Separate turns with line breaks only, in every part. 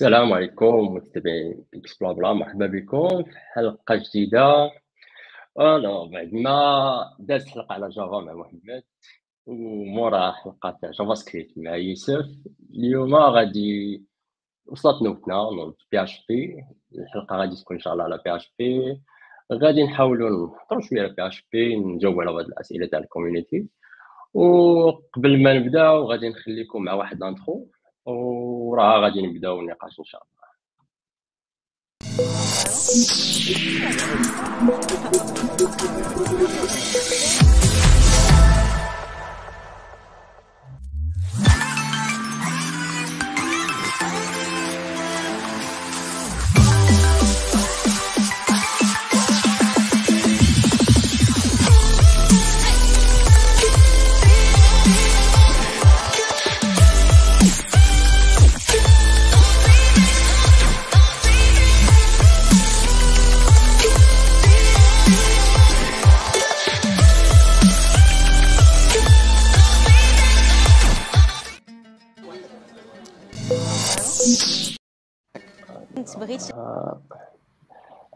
السلام عليكم متابعين GeeksBlabla مرحبا بكم في حلقة جديدة. أنا بعد ما دازت حلقة على Java مع محمد ومورا حلقة تاع JavaScript مع يوسف اليوم غادي وصلت نوبتنا نوض PHP الحلقة غادي تكون إن شاء الله على PHP غادي نحاولوا نهضروا شوية على PHP نجاوب على بعض الأسئلة تاع ال community وقبل ما نبداو غادي نخليكم مع واحد l'intro وراه غادي نبداو النقاش إن شاء الله.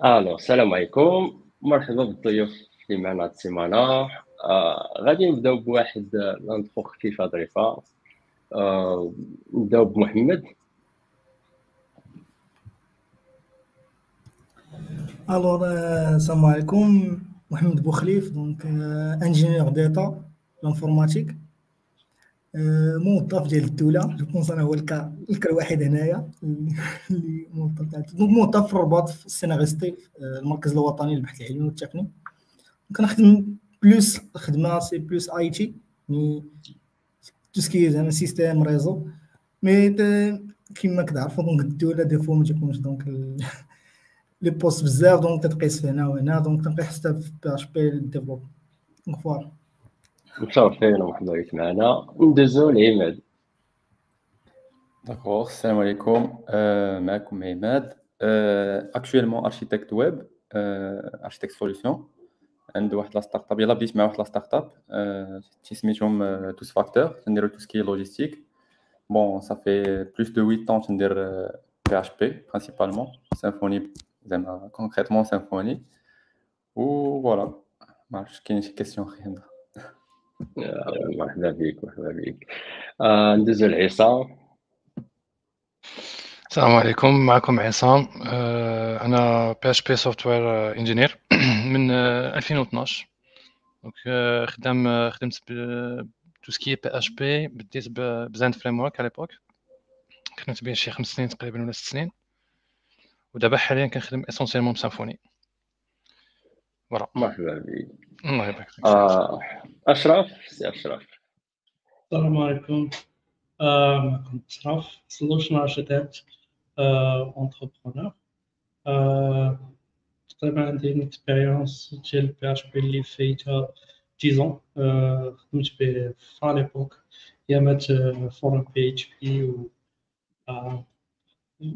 ألو السلام عليكم. مرحبا بالضيوف اللي معنا هاد السيمانة. آه غادي نبداو بواحد l'intro خفيفه ظريفه آه نبداو بمحمد.
ألو السلام عليكم. محمد بوخليف donc ingénieur d'état en informatique. موظف ديال الدولة. je pense أنا هو le cas الوحيد هنايا. اللي موظف موظف في الرباط في ال CNRST المركز الوطني للبحث العلمي والتقني. كنخدم plus خدمة c'est plus IT. mais tout ce qui زعما système réseau. mais كيما كتعرفوا donc الدولة des fois ما تيكونش donc les postes بزاف. donc تتقيس هنا وهنا. donc تنقي حتى في PHP développe donc voilà
متشرفين ومرحبا بك معنا ندوزو لعماد
d'accord السلام عليكم آه معكم عماد actuellement architecte web architecte solution عند واحد la startup يلا بديت مع واحد la startup سميتهم tous فاكتور تنديرو tout ce qui logistique bon صافي plus de 8 ans تندير PHP principalement Symfony زعما concrètement Symfony و voilà ما عرفتش كاين شي question اخرين
مرحبا بك مرحبا بك آه ندوزو لعصام
السلام عليكم. معكم عصام. آه أنا PHP software engineer من آه 2012 donc آه خدام خدمت tout ce qui PHP بديت ب Zend Framework على l'époque خدمت به شي خمس سنين تقريبا ولا ست سنين. ودابا حاليا كنخدم essentiellement ب
Symfony voilà مرحبا بك
الله يبارك فيك
آه اشرف سي اشرف
السلام عليكم معكم اشرف solution architect entrepreneur تقريبا عندي expérience ديال PHP اللي فايتها 10 ans. خدمت به في l'époque ايامات forum PHP و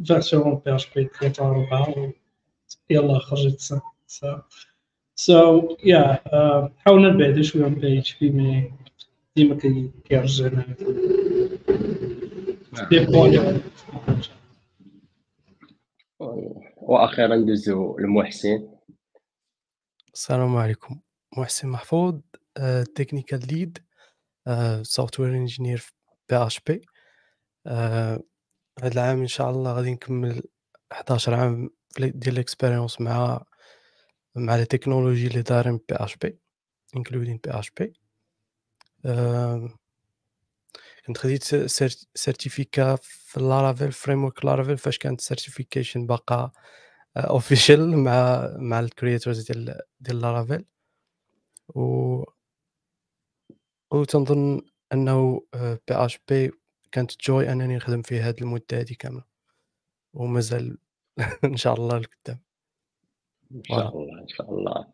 version PHP 3 4 يلا خرجت سا سو يا حاولنا نبعدو شوية من PHP mais ديما كيرجعنا des points
وأخيرا ندوزو لمحسن
السلام عليكم محسن محفوظ technical lead software engineer في PHP هذا العام إن شاء الله غادي نكمل 11 عام ديال ال expérience مع مع les technologies اللي دايرين بي اش بي إنكلودين بي اش بي. كنت خديت certificat في Laravel framework Laravel فاش كانت certification باقا official مع مع ال creators ديال ديال Laravel و وتنظن أنه PHP كانت joie أنني نخدم فيه هاد المدة هادي كاملة. ومازال إن شاء الله لقدام.
إن شاء الله إن شاء الله.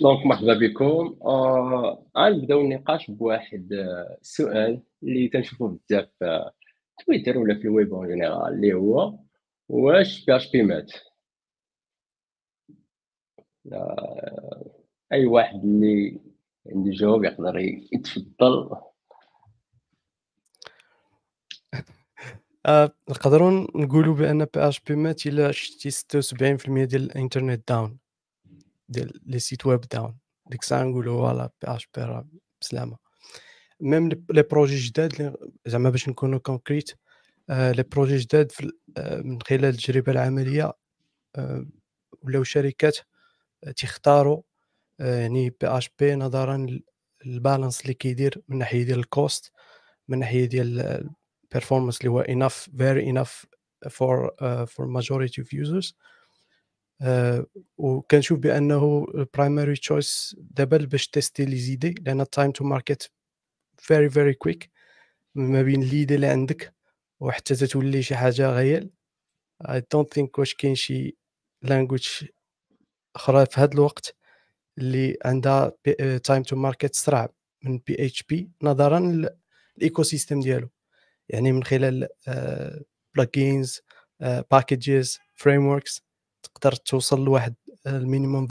donc مرحبا بكم. آه غنبداو النقاش بواحد السؤال اللي تنشوفو بزاف في تويتر ولا في ال web en général اللي هو واش PHP مات؟ أي واحد اللي عنده جواب يقدر يتفضل.
نقدروا نقولوا بأن PHP مات إلى شتي 76% ديال الإنترنت down ديال les sites web down ديك الساعة نقولوا voilà PHP راه بسلامه même les projets جداد زعما باش نكونوا concrets les projets جداد آه، من خلال التجربة العملية آه، ولاو شركات تيختاروا يعني PHP نظرا لل balance اللي كيدير من ناحية ديال ال cost من ناحية ديال performance اللي هو enough very enough for uh, for majority of users. Uh, وكنشوف بأنه primary choice دابا باش تيستي les idées لأن time to market very very quick. ما بين l'idée اللي عندك وحتى تتولي شي حاجة réelle. I don't think واش كاين شي language أخرى في هذا الوقت اللي عندها time to market سرع من PHP نظرا لل ecosystem ديالو. يعني من خلال plugins packages frameworks تقدر توصل لواحد ال minimum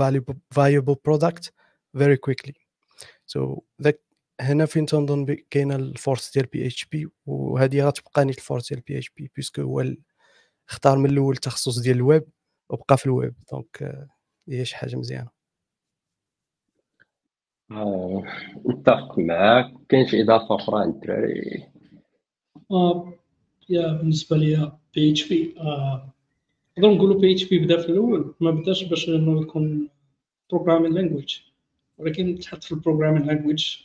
valuable product very quickly so ذاك هنا فين تنظن كاينة la force ديال PHP وهذه غتبقى نيت la force ديال PHP parce que هو اختار من الأول التخصص ديال الويب وبقى في ال web. donc هي شي حاجة مزيانة.
آه، متفق معاك. كاين شي إضافة أخرى عند الدراري؟
آه بالنسبة ليا PHP نقدر نقولوا PHP بدا في الأول ما بداش باش إنه يكون programming language ولكن تحط في ال programming language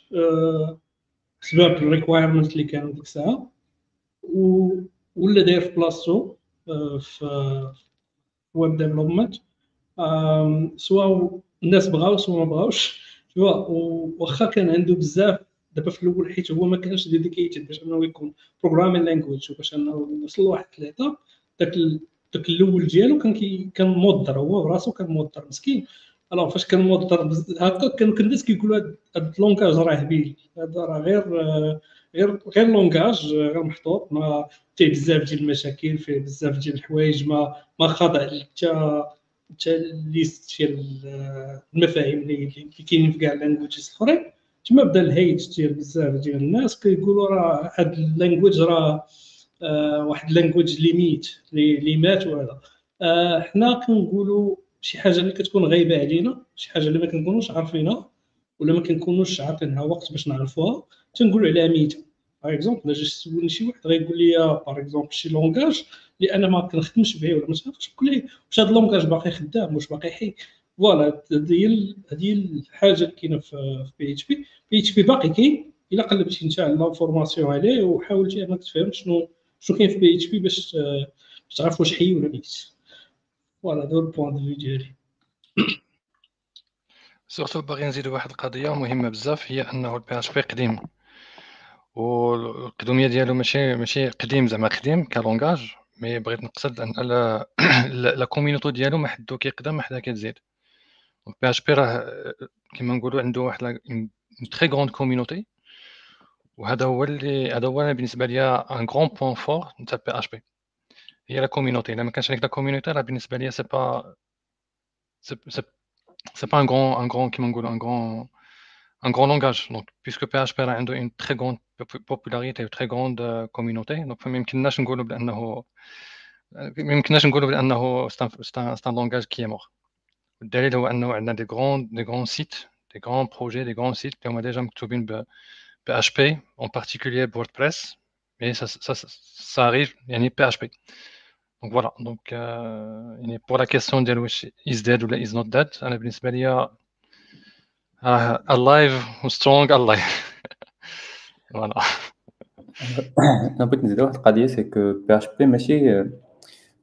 بسبب ال requirement اللي كانوا ديك الساعة. ولا داير في بلاصتو آه، في web development سواء الناس بغاو سواء ما بغاوش. واخا كان عنده بزاف دابا في الأول حيت هو ما كانش dedicated باش أنه يكون programming language وباش أنه يوصل لواحد ثلاثة داك داك الأول ديالو كان كي كان مودر هو براسو كان مودر مسكين. alors فاش كان مودر هكا كان الناس كيقولوا هاد ال langage راه هبيل هذا راه غير غير غير langage غير محطوط ما فيه بزاف ديال المشاكل فيه بزاف ديال الحوايج ما ما خاضع حتى حتى liste ديال المفاهيم اللي كاينين في كاع ال languages الأخرين. تما بدا ال hate ديال بزاف ديال الناس كيقولوا راه هاد ال language راه آه واحد ال language limité اللي مات وهذا آه حنا كنقولوا شي حاجة اللي كتكون غايبة علينا شي حاجة اللي ما كنكونوش عارفينها ولا ما كنكونوش عاطينها وقت باش نعرفوها تنقولوا عليها ميته par exemple إلا جيت تسولني شي واحد غيقول لي par exemple شي langage اللي أنا ما كنخدمش به ولا ما تعرفش نقول واش هذا ال langage باقي خدام واش باقي حي؟ voilà هذه هذه الحاجة اللي كاينة في بي اتش بي بي اتش بي باقي كاين. إلا قلبتي انت على l'information عليه وحاولتي أنك تفهم شنو شنو كاين في PHP باش تعرف واش حي ولا ميت voilà هذا هو ال point de ديالي.
surtout باغي نزيد واحد القضية مهمة بزاف هي أنه ال PHP قديم. والقدومية ديالو ماشي ماشي قديم زعما قديم ك langage mais بغيت نقصد أن la community ديالو ما حدو كيقدم ما حدا كتزيد PHP راه كيما نقولوا عنده واحد une très grande community وهذا هو اللي هذا هو بالنسبة لي un grand point fort نتاع PHP هي لا كوميونيتي الا ما كانش هذيك لا كوميونيتي راه بالنسبة لي سي با سي با ان غرون ان غرون كيما نقولوا ان غرون un grand langage. Donc, puisque PHP a une très grande popularité, une très grande euh, communauté, donc même c'est un, un langage qui est mort. D'ailleurs, on a des grands, des grands sites, des grands projets, des grands sites qui ont déjà PHP, en particulier WordPress, mais ça, ça, ça arrive, il y a PHP. Donc voilà, donc euh, pour la question de is dead ou is not dead, on a uh, alive و strong alive voilà
أنا بغيت نزيد واحد القضية c'est que PHP ماشي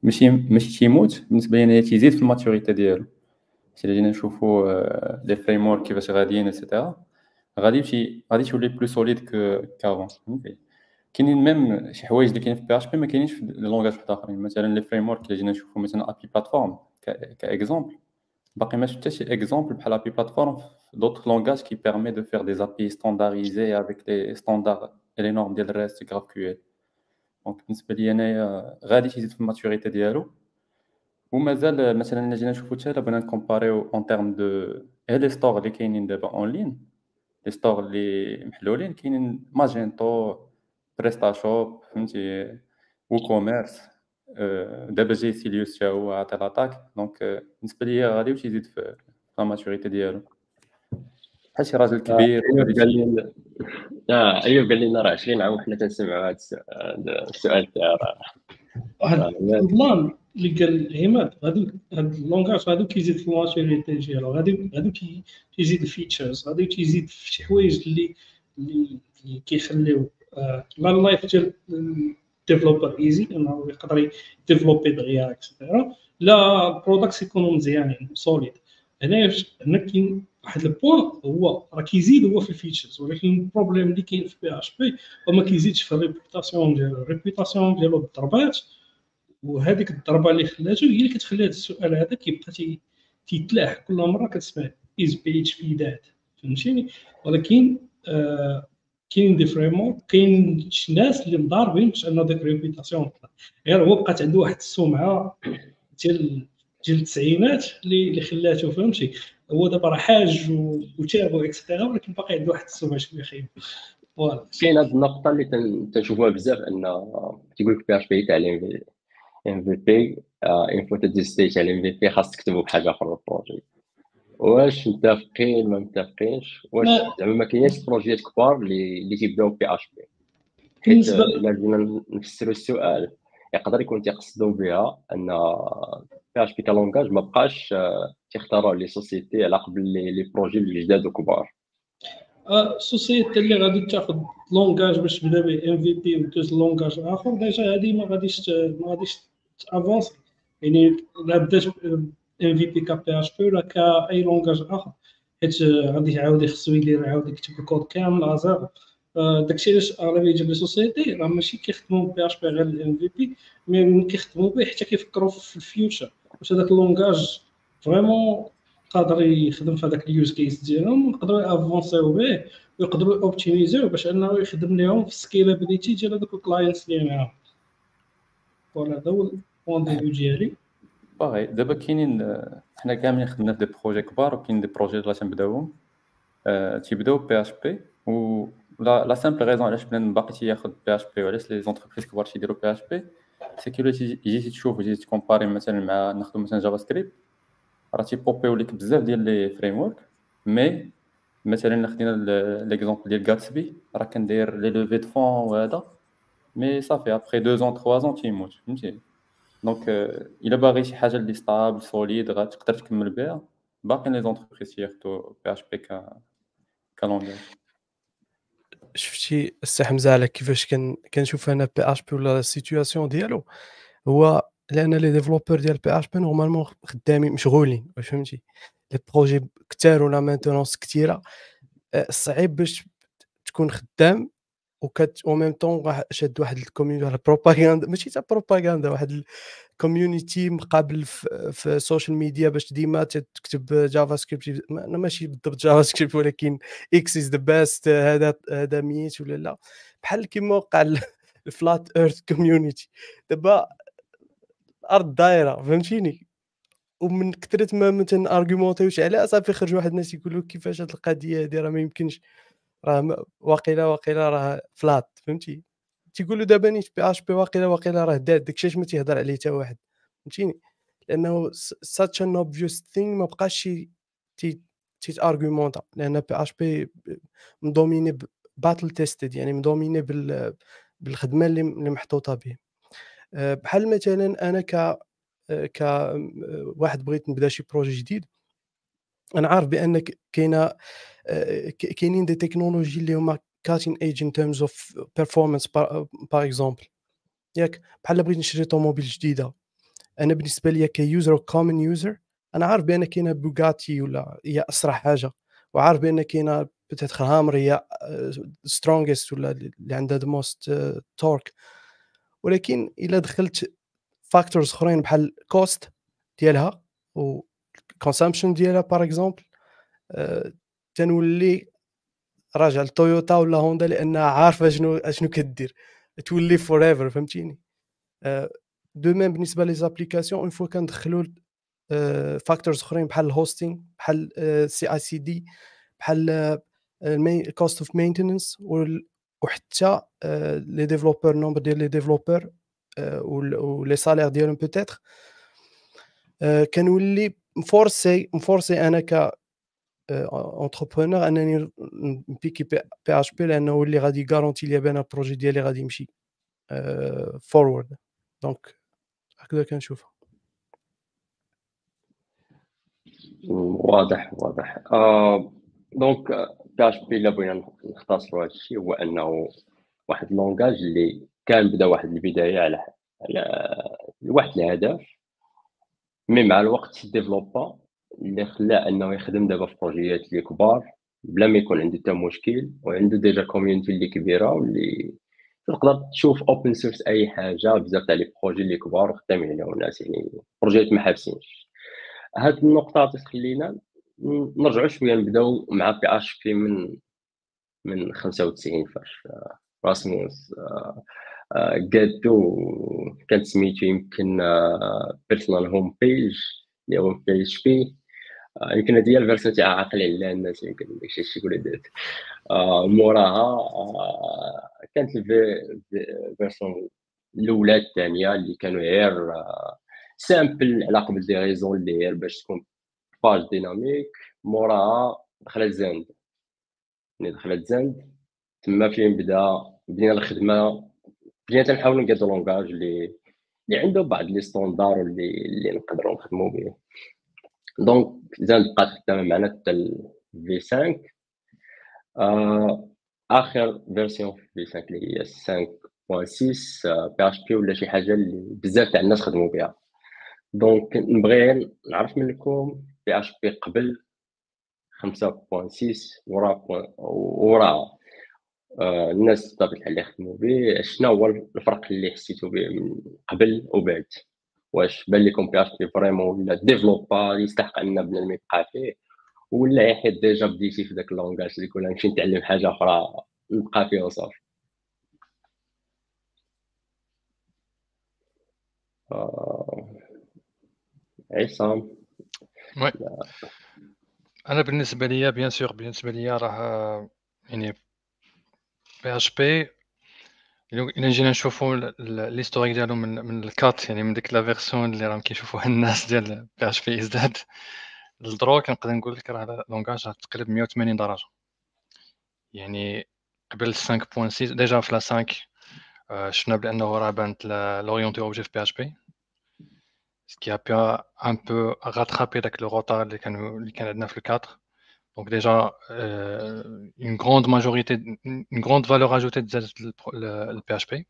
ماشي ماشي تيموت بالنسبة لي انايا تيزيد في ال maturité ديالو الا جينا نشوفوا les frameworks كيفاش غاديين et cetera غادي يمشي غادي تولي plus solide qu'avant كاينين même شي حوايج اللي كاينين في PHP ما كاينينش في les langages واحد اخرين مثلا les frameworks الا جينا نشوفوا مثلا API Platform كا exemple باقي ما شفتش شي exemple بحال API Platform d'autres langages qui permet de faire des API standardisés avec les standards et les normes ديال REST GraphQL. donc بالنسبة لي انايا غادي تزيد في ال maturité ديالو ومازال مثلا إلا جينا نشوفو حتى بغينا ن comparer يو en termes de les stores اللي كاينين دابا en ligne les stores اللي محلولين كاينين Magento PrestaShop فهمتي WooCommerce دابا جاي Sylius حتى هو عطى l'attaque donc بالنسبة ليا غادي واش يزيد في la maturité ديالو. بحال شي راجل كبير.
أيوب قال لي آه أيوب قال لنا راه 20 عام وحنا تنسمعوا هذا السؤال تاع راه
واحد ال plan اللي قال عماد هادو هاد ال langage غادي كيزيد في ال maturité ديالو غادي غادي كيزيد ال features غادي كيزيد في شي حوايج اللي اللي كيخليو لا ال life ديال developer easy إنه يقدر ي développer دغيا et cetera لا ال products يكونوا مزيانين solides هنا هنا كاين واحد ال point هو راه كيزيد هو في ال features ولكن ال problème اللي كاين في PHP هو ما كيزيدش في ال réputation ديالو ال réputation ديالو بالضربات وهذيك الضربة اللي خلاته هي اللي كتخلي هذا السؤال هذا كيبقى تيتلاح. كل مره كتسمع is PHP dead فهمتيني؟ ولكن آه كاين des vraiment كاين شي ناس اللي مضاربين باش أنه ديك réputation غير هو بقات عنده واحد السمعة ديال ديال التسعينات اللي خلاته فهمتي؟ هو دابا راه حاج وتاب و et cetera ولكن باقي عنده واحد السمعة شوية خايبة.
voilà. كاين هذه النقطة اللي تنشوفوها بزاف أن تيقول لك بي اش بي تاع ام في بي اون فوا ت dépasse stage تاع ال MVP خاص تكتبو بحاجه أخرى ال projet. واش متفقين ما متفقينش؟ واش زعما ما كاينش projet يات كبار اللي اللي تيبداو PHP حيت إلا جينا نفسروا السؤال يقدر يكون تيقصدوا بها أن PHP كا langage ما بقاش آه، تيختاروا les sociétés على قبل les projets اللي جداد وكبار
ال société اللي غادي تاخذ langage باش تبدا به MVP ودوز langage آخر déjà هذه ما غاديش ما غاديش ت avancer يعني لا بدات ام في بي كا بي اش بي ولا كاي langage اخر حيت غادي يعاود خصو يدير يعاود يكتب الكود كامل à zéro داكشي علاش اغلبيه ديال les sociétés راه ماشي كيخدموا PHP غير ال MVP mais كيخدموا به حتى كيفكروا في ال future واش هذاك ال langage vraiment قادر يخدم في هذاك ال use case ديالهم ويقدروا ي avancer يو به ويقدروا optimiser يو باش انه يخدم لهم في ال scalability ديال هذوك ال clients اللي معاهم voilà هذا هو ال point de vue ديالي
باغي دابا كاينين حنا كاملين خدمنا في des projets كبار وكاين des projets اللي تنبداوهم تيبداو PHP و la la simple raison علاش بنادم باقي تياخد PHP وعلاش les entreprises كبار تيديروا PHP c'est que تيجي تشوف وتجي ت comparer مثلا مع ناخذ مثلا JavaScript راه تيبوبيو ليك بزاف ديال les frameworks mais مثلا خدينا l'exemple ديال Gatsby راه كندير les levées de fonds وهذا mais صافي après deux ans trois ans تيموت فهمتي donc الا باغي شي حاجة اللي stable solide غتقدر تكمل بها باقي les entreprises تياخدو PHP ك كا langage
شفتي السي حمزه على كيفاش كان كنشوف أنا PHP ولا ال situation ديالو هو لأن les développeurs ديال PHP normalement خدامين مشغولين واش فهمتي les projets كثار و la maintenance كثيره آه، صعيب باش تكون خدام وكت au même temps شاد واحد ال community واحد البروباغندا ماشي تاع بروباغندا واحد ال community مقابل في ال social media باش ديما تكتب JavaScript ماشي بالضبط JavaScript ولكن X is the best هذا هذا ميت ولا لا. بحال كيما وقع ال flat earth community دابا الأرض دايرة فهمتيني؟ ومن كثرة ما مثلا argument يوش عليها صافي خرج واحد الناس يقولوا كيفاش هاد القضية هادي راه ما يمكنش راه واقيلا واقيلا راه flat فهمتي؟ تيقولوا دابا نيت PHP واقيلا واقيلا راه dead داكشي اش ما تيهضر عليه حتى واحد فهمتيني؟ لأنه such an obvious thing ما بقاش شي تي تيت argumenta لأن PHP م dominer battle tested يعني م dominer بال بالخدمة اللي محطوطة به. آه، بحال مثلا أنا ك آه، ك آه، واحد بغيت نبدا شي projet جديد أنا عارف بان كاينة كاينين des technologies اللي هما cutting edge in terms of performance par exemple ياك بحال بغيت نشري طوموبيل جديدة. أنا بالنسبة لي ك user common user أنا عارف بأن كاينة بوغاتي ولا هي أسرع حاجة. وعارف بأن كاينة بتاتخ Hummer هي strongest ولا اللي عندها the most torque ولكن إلا دخلت factors أخرين بحال cost ديالها و consumption ديالها par exemple تنولي راجع لتويوتا ولا هوندا لأنها عارفة شنو شنو كدير. تولي forever فهمتيني de même بالنسبة les applications on voit كندخلوا factors أخرين بحال ال hosting بحال CI/CD بحال cost of maintenance وحتى les développeurs nombre ديال les développeurs و les salaires ديالهم peut-être كنولي م forcé م forcé أنا ك entrepreneur أنني ن pick ي PHP لأنه اللي غادي ي garantir لي بأن ال projet ديالي غادي يمشي forward donc هكذا كنشوفها.
واضح واضح. آه donc PHP إلا بغينا نختصروا هذا الشيء هو أنه واحد ال langage اللي كان بدا واحد البداية على على واحد الهدف mais مع الوقت développa اللي خلاه أنه يخدم دابا في بروجيات اللي كبار بلا ما يكون عنده حتى مشكل وعنده déjà community اللي كبيرة واللي تقدر تشوف open source أي حاجة بزاف تاع les projets اللي كبار وخدامين عليهم الناس يعني بروجيات ما حابسينش. هاد النقطة تخلينا نرجعوا شوية نبداو مع PHP من من 95 فاش راسموس قادو كانت سميتو يمكن Personal Home Page اللي هو PHP يمكن هذه هي ال version تاع عاقل على الناس يمكن داكشي الشيء اللي درت موراها كانت ال version الأولى الثانية اللي كانوا غير simples على قبل des raisons اللي غير باش تكون page dynamique موراها دخلت Zend ملي دخلت Zend تما فين بدا؟ بدينا الخدمة بدينا تنحاولوا نقادو langage اللي اللي عنده بعض les standards اللي اللي نقدروا نخدموا به donc زاد بقات خدامه معنا حتى في 5 آه آخر version في 5 اللي هي 5.6 بي بي ولا شي حاجة اللي بزاف تاع الناس خدموا بها donc نبغي نعرف منكم بي بي قبل 5.6 ورا ورا آه الناس بطبيعه الحال اللي خدموا به شنو هو الفرق اللي حسيتوا به من قبل وبعد؟ واش بان لكم PHP vraiment ولا développa يستحق أن بنادم يبقى فيه ولا حيت déjà بديتي في ذاك ال langage اللي كنا نمشي نتعلم حاجة أخرى نبقى فيه وصافي. آه... عصام.
Oui. أنا بالنسبة ليا bien sûr بالنسبة ليا راه يعني بي الا جينا نشوفوا l'historique ديالو من من ال quatre يعني من ديك la version اللي راهم كيشوفوها الناس ديال PHP ازداد للدروك نقدر نقول لك راه langage تقلب 180 درجه يعني قبل 5.6 déjà في la 5 شفنا بانه راه بانت l'orienté objet في PHP ce qui a un peu rattrapé داك le retard اللي كانوا اللي كان عندنا في 4 Donc déjà, euh, une grande majorité, une grande valeur ajoutée de le, le PHP.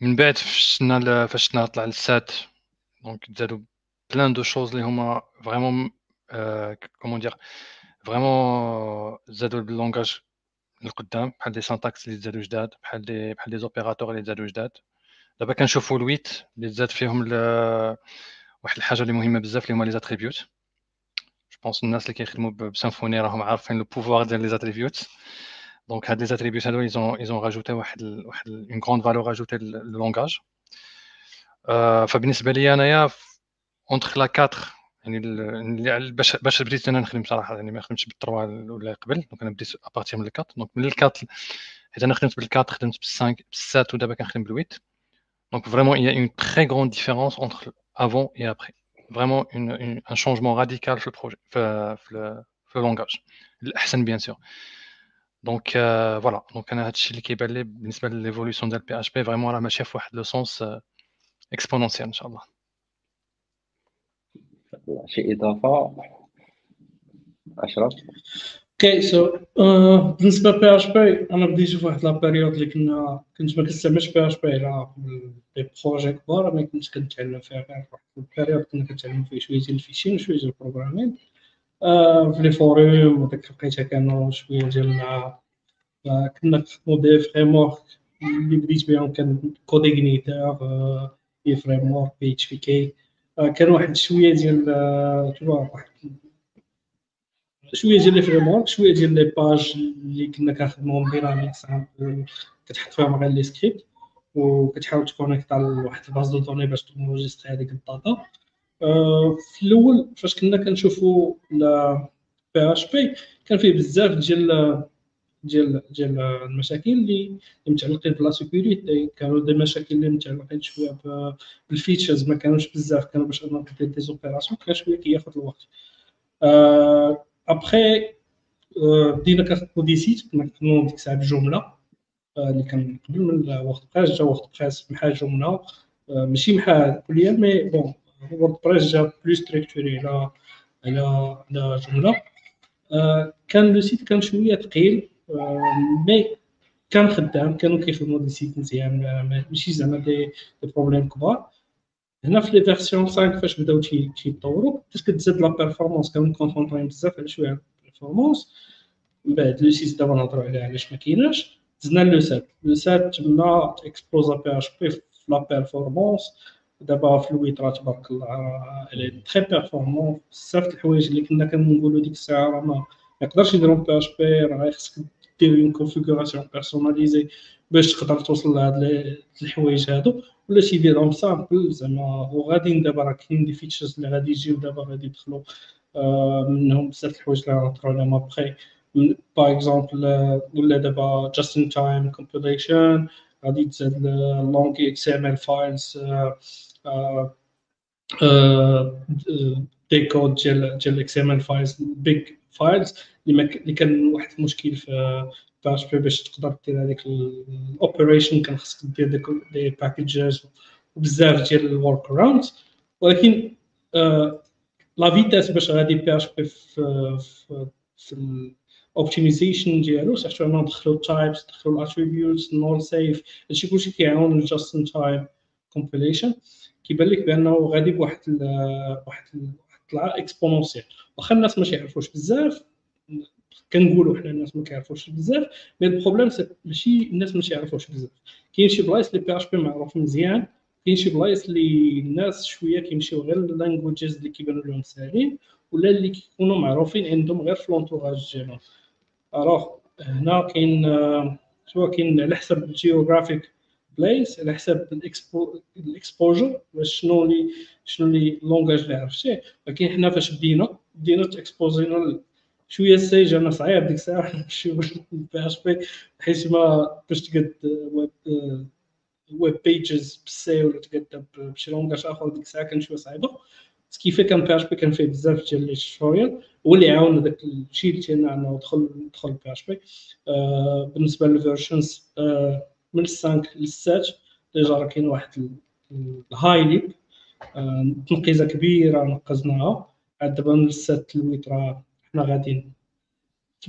من بعد فاش فاش طلع ال sept donc زادوا plein de choses اللي هما vraiment comment dire vraiment زادوا ال langage لقدام بحال des syntaxes اللي تزادوا جداد بحال des بحال des opérateurs اللي تزادوا جداد دابا كنشوفوا ال huit اللي تزاد فيهم واحد الحاجة اللي مهمه بزاف اللي هما les attributs pense الناس اللي كيخدموا ب Symfony راهم عارفين le pouvoir ديال les attributs donc هاد les attributs هادو ils ont ils ont rajouté واحد واحد une grande valeur ajoutée لل langage فبالنسبه لي انايا entre la 4 يعني باش باش بديت أنا نخدم صراحة يعني ما خدمتش بال trois ولا قبل donc أنا بديت à partir من ال quatre donc من ال quatre حيت أنا خدمت ب quatre خدمت ب cinq ب sept ودابا كنخدم ب huit donc vraiment il y a une très grande différence entre avant et après vraiment une, une, un changement radical في ال projet في, في, في ال langage الاحسن bien sûr donc voilà donc أنا هادشي اللي كيبان لي بالنسبة l'évolution ديال PHP vraiment راه ماشيه في واحد le sens exponentiel ان شاء الله
شي اضافه اشرف
Okay so بالنسبة ل PHP أنا بديت في واحد la période اللي كنا كنت ما كنستعملش PHP على des projets كبار ما كنت كنتعلم فيها غير واحد ال période كنا كنتعلم فيه شوية ديال ال fichiers وشويه ديال ال programmes في les forums وداك لقيتها كانوا شوية ديال مع كنا كنخدمو des frameworks اللي بديت بهم كان CodeIgniter un framework PHP qui كان واحد شوية ديال واحد شوية ديال les frameworks شوية ديال les pages اللي كنا كنخدموهم dynamiques كتحط فيهم غير les scripts وكتحاول t connecter على واحد ال base de données باش t enregistrer هذيك ال data. في الأول فاش كنا كنشوفوا PHP كان فيه بزاف ديال ديال ديال المشاكل اللي متعلقين ب la sécurité كانوا des مشاكل اللي متعلقين شوية بال features ما كانوش بزاف كانوا باش دير des opérations كان شوية كياخذ الوقت. ابخي بدينا كنخدمو des sites كنا كنخدمو ديك الساعة ب Joomla اللي كان قبل من WordPress جا WordPress محا Joomla ماشي محا كليا mais bon WordPress جا plus structuré على على على Joomla كان le site كان شوية ثقيل mais كان خدام كانوا كيخدموا des sites مزيان ماشي زعما des problèmes كبار هنا في les versions 5 فاش بداو تيطوروا فاش كتزاد la performance كانوا concentrés بزاف على شوية ال performance من بعد le six دابا نهضروا عليه علاش ما كايناش زدنا le sept le sept تما explosa PHP في la performance دابا في ال huit راه تبارك الله الي très performant بزاف د الحوايج اللي كنا كنقولوا ديك الساعة راه ما يقدرش يديرهم PHP راه خصك دير une configuration personnalisée باش تقدر توصل لهاد الحوايج هادو ولا تيديرهم simple زعما وغادي دابا راه كاين des features اللي غادي يجيو دابا غادي يدخلوا منهم بزاف الحوايج اللي غنهضروا عليهم. après par exemple ولا دابا just in time compilation غادي تزاد long XML files des codes ديال ديال ال XML files big files اللي كان واحد المشكل ف PHP باش تقدر دير هذيك ال operation كان خصك دير des packages وبزاف ديال ال workaround ولكن la vitesse باش غادي PHP في ال optimization ديالو. surtout أنا ندخلو ال types ندخلو ال attributes null safe هادشي كلشي كيعاون ال just in time compilation كيبان لك بأنه غادي بواحد واحد الطلعه exponentielle واخا الناس ما يعرفوش بزاف كنقولوا حنا الناس ما كيعرفوش بزاف mais ال problème ماشي الناس ما يعرفوش بزاف. كاين شي بلايص اللي PHP معروف مزيان كاين شي بلايص اللي الناس شوية كيمشيو غير ال languages اللي كيبانوا لهم ساهلين ولا اللي كيكونوا معروفين عندهم غير في l'entourage ديالهم. alors هنا كاين سواء كاين على حسب الجيوغرافيك بلايس على حساب الاكسبوجر باش شنو اللي شنو اللي لونغاج اللي عرفتيه. ولكن حنا فاش بدينا بدينا تاكسبوزينا شوية السيج أنا صعيب ديك الساعة. نمشيو بي اش بي بحيث ما باش تقد ويب بيجز بالسي ولا تقد بشي لونغاج آخر ديك الساعة كان شوية صعيبة. كيف كان بي اش بي كان فيه بزاف ديال لي توتوريال هو اللي عاون داك الشيء اللي تينا انه دخل دخل PHP بالنسبة لل versions آه من ال cinq لل sept déjà راه كاين واحد ال high leap آه تنقيزه كبيرة نقزناها. عاد دابا من ال sept لل huit راه حنا غاديين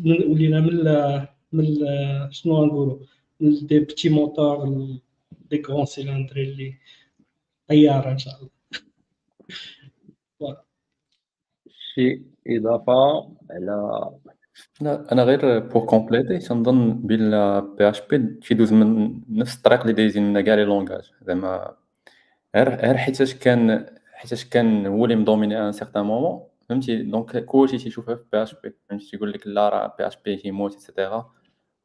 ولينا من من شنو غنقولوا؟ من des petits moteurs des grands cylindrées اللي طيارة إن شاء الله.
شي إضافة على؟
لا أنا غير pour compléter تنظن بلا PHP تيدوز من نفس الطريق اللي دايزين لنا كاع les langages. زعما غير غير حيتاش كان حيتاش كان هو اللي م dominer un certain moment فهمتي؟ donc كلشي تيشوفها في PHP فهمتي؟ تيقول لك لا راه PHP تيموت et cetera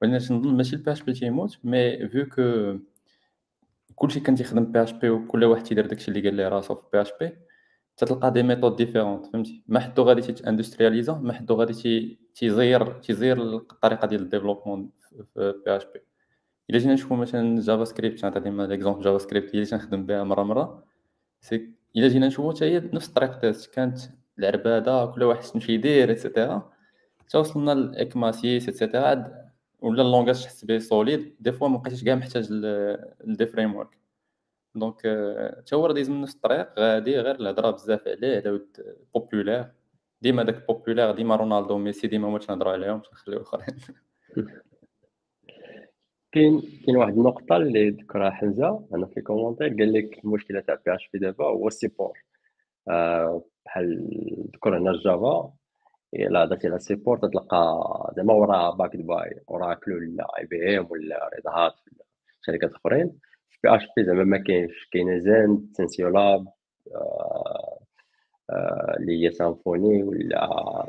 ولكن تنظن ماشي ال PHP تيموت mais vu que كلشي كان تيخدم PHP وكل واحد تيدير داكشي اللي قال ليه راسو في PHP تتلقى des méthodes différentes فهمتي؟ ما حدو غادي تيت industrialisa ما حدو غادي تيزير تيزير الطريقة ديال ال développement في PHP إلا جينا نشوفو مثلا JavaScript نعطي ديما l'exemple JavaScript اللي تنخدم بها مرة مرة si إلا جينا نشوفو حتى هي نفس الطريق كانت العربادة كل واحد شنو يدير et cetera حتى وصلنا ل ECMA 6 et cetera ولا ال langage تحس به solide des fois مبقيتيش كاع محتاج les frameworks donc حتى هو راه دايز من نفس الطريق. غادي غير الهضرة بزاف عليه على ود populaire ديما داك populaire ديما رونالدو ميسي ديما هما تنهضروا عليهم تنخليو الاخرين
كاين كاين واحد النقطة اللي ذكرها حمزة أنا في commentaire قال لك المشكلة تاع PHP دابا هو ال support. آه بحال ذكر هنا ال Java الا درتي على ال support تلقى زعما ورا backed by Oracle ولا IBM ولا Red Hat ولا شركات أخرين. في اش بي زعما ما كاينش كاين SensioLabs آه، آه، اللي هي Symfony ولا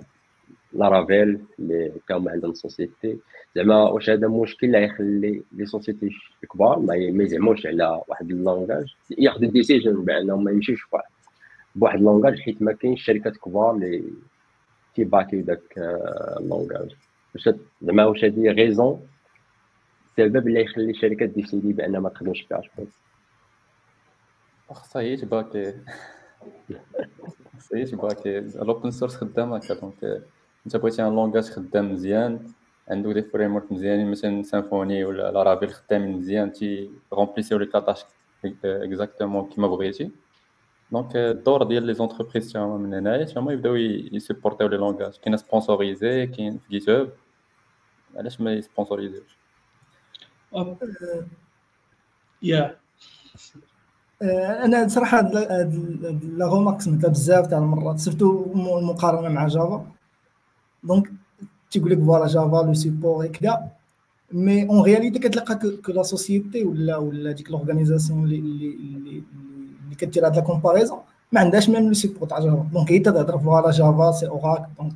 Laravel اللي كانوا عندهم société. زعما واش هذا مشكل اللي يخلي les sociétés كبار ما يزعموش على واحد ال langage ياخذوا décision بانهم ما يمشيوش بواحد ال langage حيت ما كاينش شركات كبار اللي كي back يو داك ال langage واش زعما واش هذه raison السبب اللي يخلي الشركات décider بان ما تخدمش PHP
خصها هي ت back ي خصها هي ت back ي ال open source خدام هكا. donc أنت بغيتي un langage خدام مزيان عندو des frameworks مزيانين مثلا Symfony ولا Laravel خدامين مزيان تي rempliss يو les tâches exactement كيما بغيتي. donc الدور ديال les entreprises هما من هنايا تا هما يبداو ي support يو les langages كاين sponsoriser كاين في GitHub علاش ما ي sponsoris يوش
يا
أنا صراحة la remarque سمعتها بزاف تاع المرات surtout المقارنة مع Java donc تيقول لك voilà Java le support هكذا mais en réalité كتلقى que la société ولا ولا ديك l'organisation اللي اللي اللي كدير هاد la comparaison ما عندهاش même le support تاع Java donc هي تهضر voilà Java c'est Oracle donc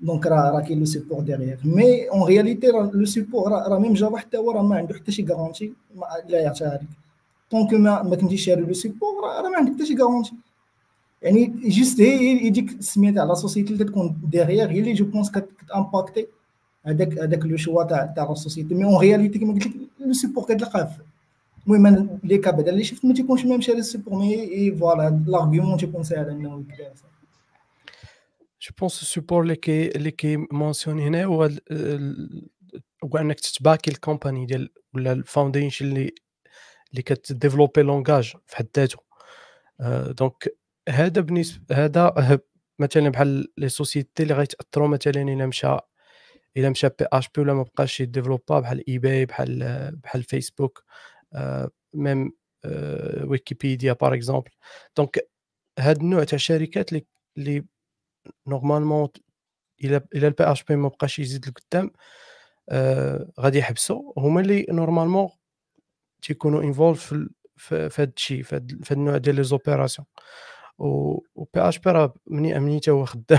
دونك راه راه كاين لو سيبور ديغيغ مي اون رياليتي لو سيبور راه ميم جافا حتى هو راه ما عنده حتى شي غارونتي لا يعطيها لك طونك ما ما كنتيش شاري لو سيبور راه ما عندك حتى شي غارونتي يعني جوست هي يديك السميه تاع لا سوسيتي اللي تكون ديغيغ هي اللي جو بونس كتامباكتي هذاك هذاك لو شوا تاع تاع لا سوسيتي مي اون رياليتي كيما قلت لك لو سيبور كتلقاه المهم لي كا بعدا اللي شفت ما تيكونش ميم شاري السيبور مي فوالا لارغيومون تيكون ساهل. انه يدير
je pense ال support اللي كي اللي كي mentionner هنا هو هو انك تت back ي ال company ديال ولا ال foundation اللي اللي كت développ ي langage في حد ذاته donc هذا بالنسبة هذا مثلا بحال les sociétés اللي غيتأثروا مثلا الا مشى الا مشى PHP ولا ما بقاش ي développ ا بحال اي باي بحال بحال فيسبوك même ويكيبيديا par exemple donc هاد النوع تاع الشركات اللي normalement إلى إلى ال PHP ما بقاش يزيد لقدام آه غادي يحبسوا هما اللي normalement تيكونوا involved في هذا الشيء في هذا النوع ديال les opérations و PHP راه مني مني هو خدام.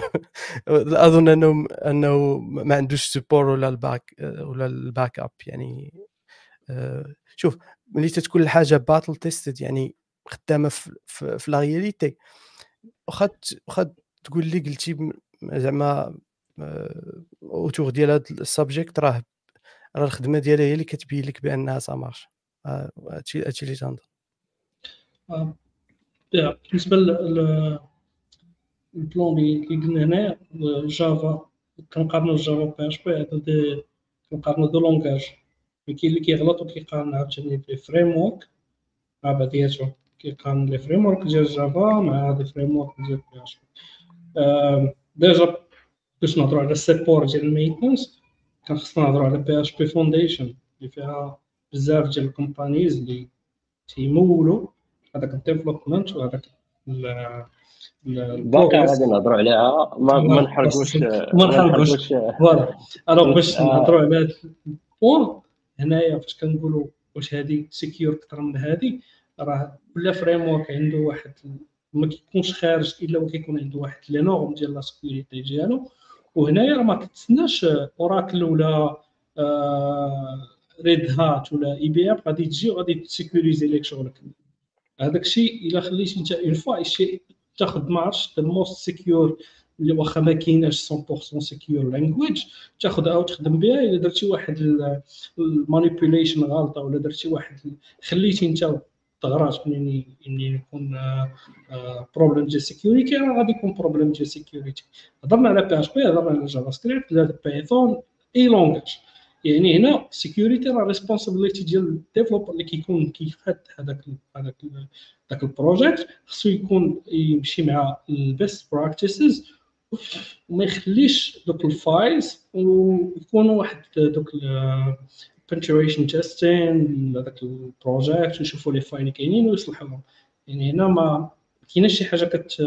أظن انه أنه ما عندوش support ولا ال back ولا ال backup يعني آه، شوف ملي تتكون الحاجة battle tested يعني خدامة في, في, في la réalité واخا واخا تقول لي قلتي زعما autour ديال هذا ال subject راه راه الخدمة ديالها هي اللي كتبين لك بأنها ça marche هادشي هادشي اللي تنظن.
بالنسبة لل plan اللي قلنا هنايا Java كنقارنو Java PHP هذا كنقارنو deux langages. كاين اللي كيغلط وكيقارن عاوتاني ب framework مع بعضياتهم كيقارن les frameworks ديال Java مع هاد ال framework ديال PHP déjà باش نهضرو على ال support ديال ال maintenance كان خصنا نهضرو على PHP Foundation اللي فيها بزاف ديال ال companies اللي تيمولوا هذاك ال development وهذاك
باقي غادي نهضروا عليها ما نحرقوش
ما نحرقوش voilà alors باش. نهضروا على هذا ال point هنايا فاش كنقولوا واش هذه secure أكثر من هذه راه كل framework عنده واحد ما كيكونش خارج إلا وكيكون عنده واحد les normes ديال la sécurité ديالو. وهنايا راه ما كتسناش Oracle ولا Red Hat ولا IBM غادي تجي وغادي ت sécuris ي لك شغلك. هذاك الشيء إلا خليتي أنت en fois شي تاخذ marche ال most secure اللي واخا ما كايناش 100% secure language تاخذ أو تخدم بها إلا درتي واحد ال manipulation غلطة ولا درتي واحد خليتي أنت ثغرات منين منين يكون problème ديال security راه غادي يكون problème ديال security هضرنا على PHP هضرنا على JavaScript على Python any language يعني هنا security راه responsibility ديال ال developer اللي كيكون كيخد هذاك هذاك هذاك ال project خصو يكون يمشي مع ال best practices وما يخليش دوك ال files ويكونوا واحد دوك penetration testing هذاك ال project ويشوفوا les فاين كاينين ويصلحوهم يعني هنا ما كايناش شي حاجة كت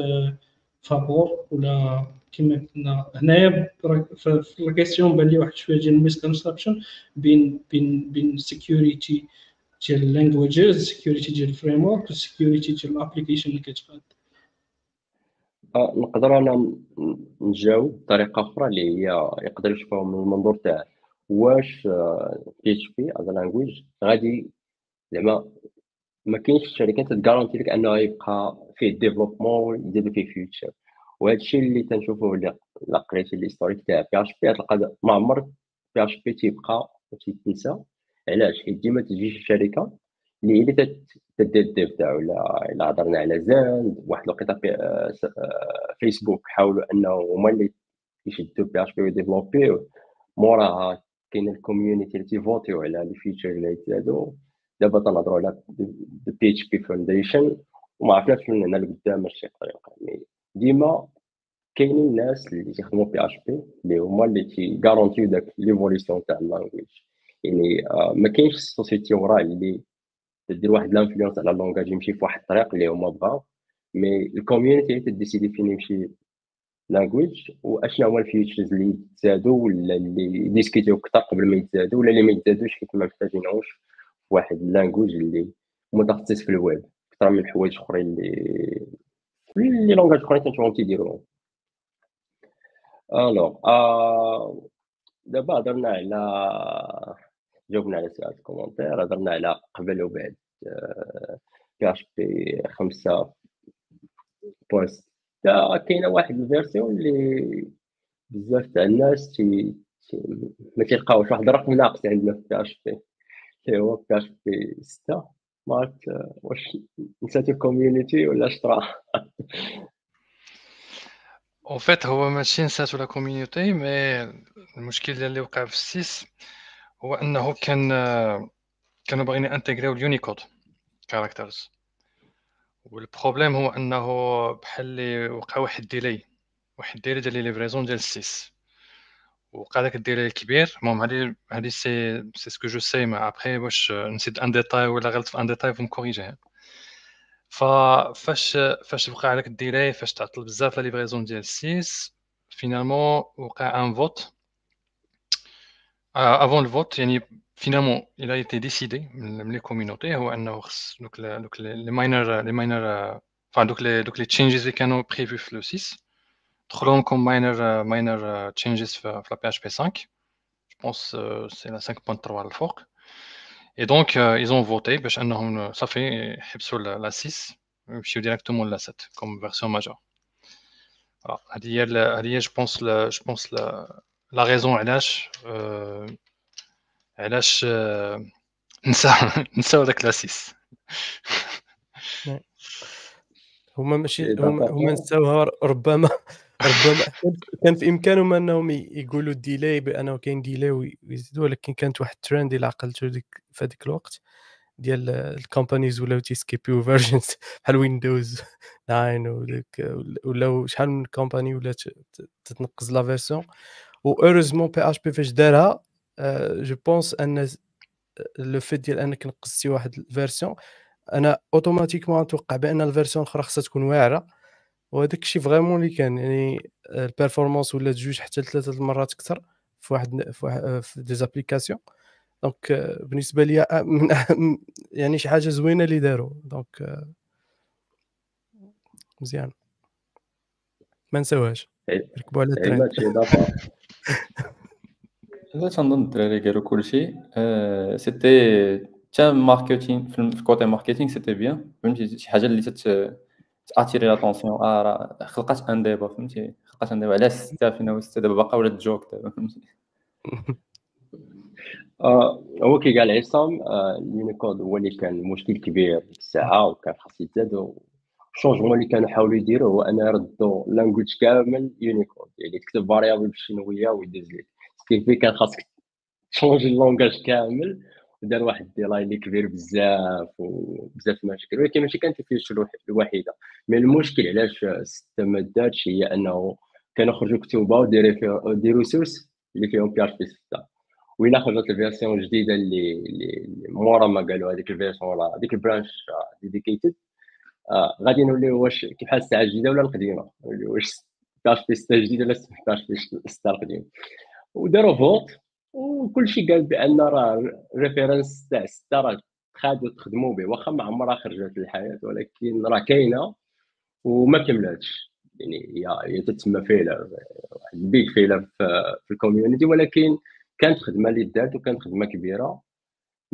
favor ولا كما قلنا هنايا في ال question بان لي واحد شوية ديال ال misconception بين بين بين security ديال ال languages security ديال ال framework وال security ديال ال application اللي كتخدم
نقدر أنا نجاوب بطريقة أخرى اللي هي يقدر يشوفها من المنظور تاع واش PHP as language غادي زعما ما كاينش الشركات ت garantie لك أنه يبقى فيه développement يزيدوا فيه feature وهذا الشيء اللي تنشوفوه اللي لا قريتي ال historique تاع PHP تلقى ما عمر PHP تيبقى تيتنسى علاش؟ حيت ديما تجي شركة اللي هي تدير ال dev تاعو الا إلا هضرنا على Zend واحد الوقيتة فيسبوك حاولوا انه هما اللي يشدوا PHP وي développer موراها كاين ال community اللي تي voter يو على les features اللي يتزادوا دابا تنهضروا على PHP Foundation وما عرفناش من هنا لقدام اش طريقة. يعني ديما كاينين الناس اللي تيخدموا PHP اللي هما اللي تي garantir يو داك l'évolution تاع ال language يعني آه، ما كاينش ال société وراه اللي تدير واحد l'influence على ال langage يمشي في واحد الطريق اللي هما بغاو mais ال community ت décider فين يمشي language واشنا هما ال features اللي يتزادوا ولا اللي discuter يو أكثر قبل ما يتزادوا ولا اللي ما يتزادوش حيت ما محتاجينهمش في واحد ال language اللي متخصص في الويب أكثر من حوايج أخرين اللي اللي langages أخرين تنشوفهم تيديروهم. Alors آه دابا هضرنا على جاوبنا على سؤال ال commentaire هضرنا على قبل وبعد PHP خمسة point كاينة واحد ال version اللي بزاف تاع الناس تي ما تيلقاوش واحد الرقم ناقص عندنا في PHP اللي هو PHP 6 ما عرفت واش نسيتو ال community ولا شطرا
En fait هو ماشي نساتو la community mais المشكل اللي وقع في ال six هو أنه كان كانوا باغيين intégrer يو ال Unicode characters وال problème هو أنه بحال اللي وقع واحد délai واحد délai ديال les livraisons ديال ال six. وقع داك ال délai الكبير المهم هادي هادي c'est c'est ce que je sais mais après واش نسيت un détail ولا غلطت في un détail vous corrigez ففاش فاش وقع هذاك ال délai فاش تعطل بزاف la livraison ديال ال six finalement وقع un vote avant ال vote يعني finalement il a été décidé من les community هو انه خص دوك دوك les minor les minor enfin دوك les دوك les changes اللي كانوا prévus في le 6 دخلوهم comme minor minor changes في la PHP 5 je pense c'est la 5.3 الفوق Et donc, euh, ils ont voté باش انهم صافي يحبسوا la 6 ويمشيو directement la 7 comme version majeure. Voilà, هذه هي هذه هي je pense je pense la raison علاش؟ علاش نسى نساو داك la 6
هما ماشي هما هما نساوها ربما ربما كان في إمكانهم أنهم يقولوا délai بأنه كاين délai ويزيدوا ولكن كانت واحد الترند إلى عقلتو ديك في هذيك الوقت ديال ال companies ولاو تي skip يو versions بحال Windows 9 وديك ولاو شحال من company ولا تتنقز la version و heureusement PHP فاش دارها je pense en le fait ديال انك نقزتي واحد ال version أنا automatiquement نتوقع بان ال version الاخرى خصها تكون واعره وهذاك الشيء vraiment اللي كان يعني ال performance ولات جوج حتى ثلاثة المرات أكثر في واحد في, في des applications donc بالنسبة لي من يعني شي حاجة زوينه اللي داروا donc مزيان ما نساوهاش ركبوا على الترند
لا تنظن الدراري قالوا كلشي c'était حتى marketing في côté marketing c'était bien فهمتي شي حاجة اللي تت ت attirer l'attention آه راه خلقات un débat فهمتي خلقات un débat علاش سته فينا هو سته دابا باقا ولات joke دابا فهمتي
هو كي قال عصام اليونيكود هو اللي كان مشكل كبير ديك الساعة وكان خاص يتزاد ال changement اللي كانوا يحاولوا يديروا هو ان يردوا language كامل يونيكود يعني تكتب variable بالشينويه ويدوز لك كيف كان خاصك ت changer ال langage كامل دار واحد ال délai اللي كبير بزاف وبزاف المشاكل ولكن ماشي كانت ال feature الوحيده mais المشكل علاش ما دارتش هي انه كانوا خرجوا كتوبه وديروا des ressources اللي فيهم PHP 6 وإلا خرجت ال version الجديده اللي اللي مورا ما قالوا هذيك ال version ولا هذيك ال branch dedicated آه غادي نوليو واش كيف الساعة الجديدة ولا القديمة؟ واش PHP 6 جديده ولا PHP 6 القديم وداروا vote وكلشي قال بأن راه référence تاع سته راه خادوا تخدموا به واخا ما عمرها خرجت للحياه ولكن راه كاينة وما كملاتش. يعني هي هي تتسمى failure واحد ال big failure في, في ال community ولكن كانت خدمة اللي دارت وكانت خدمة كبيرة.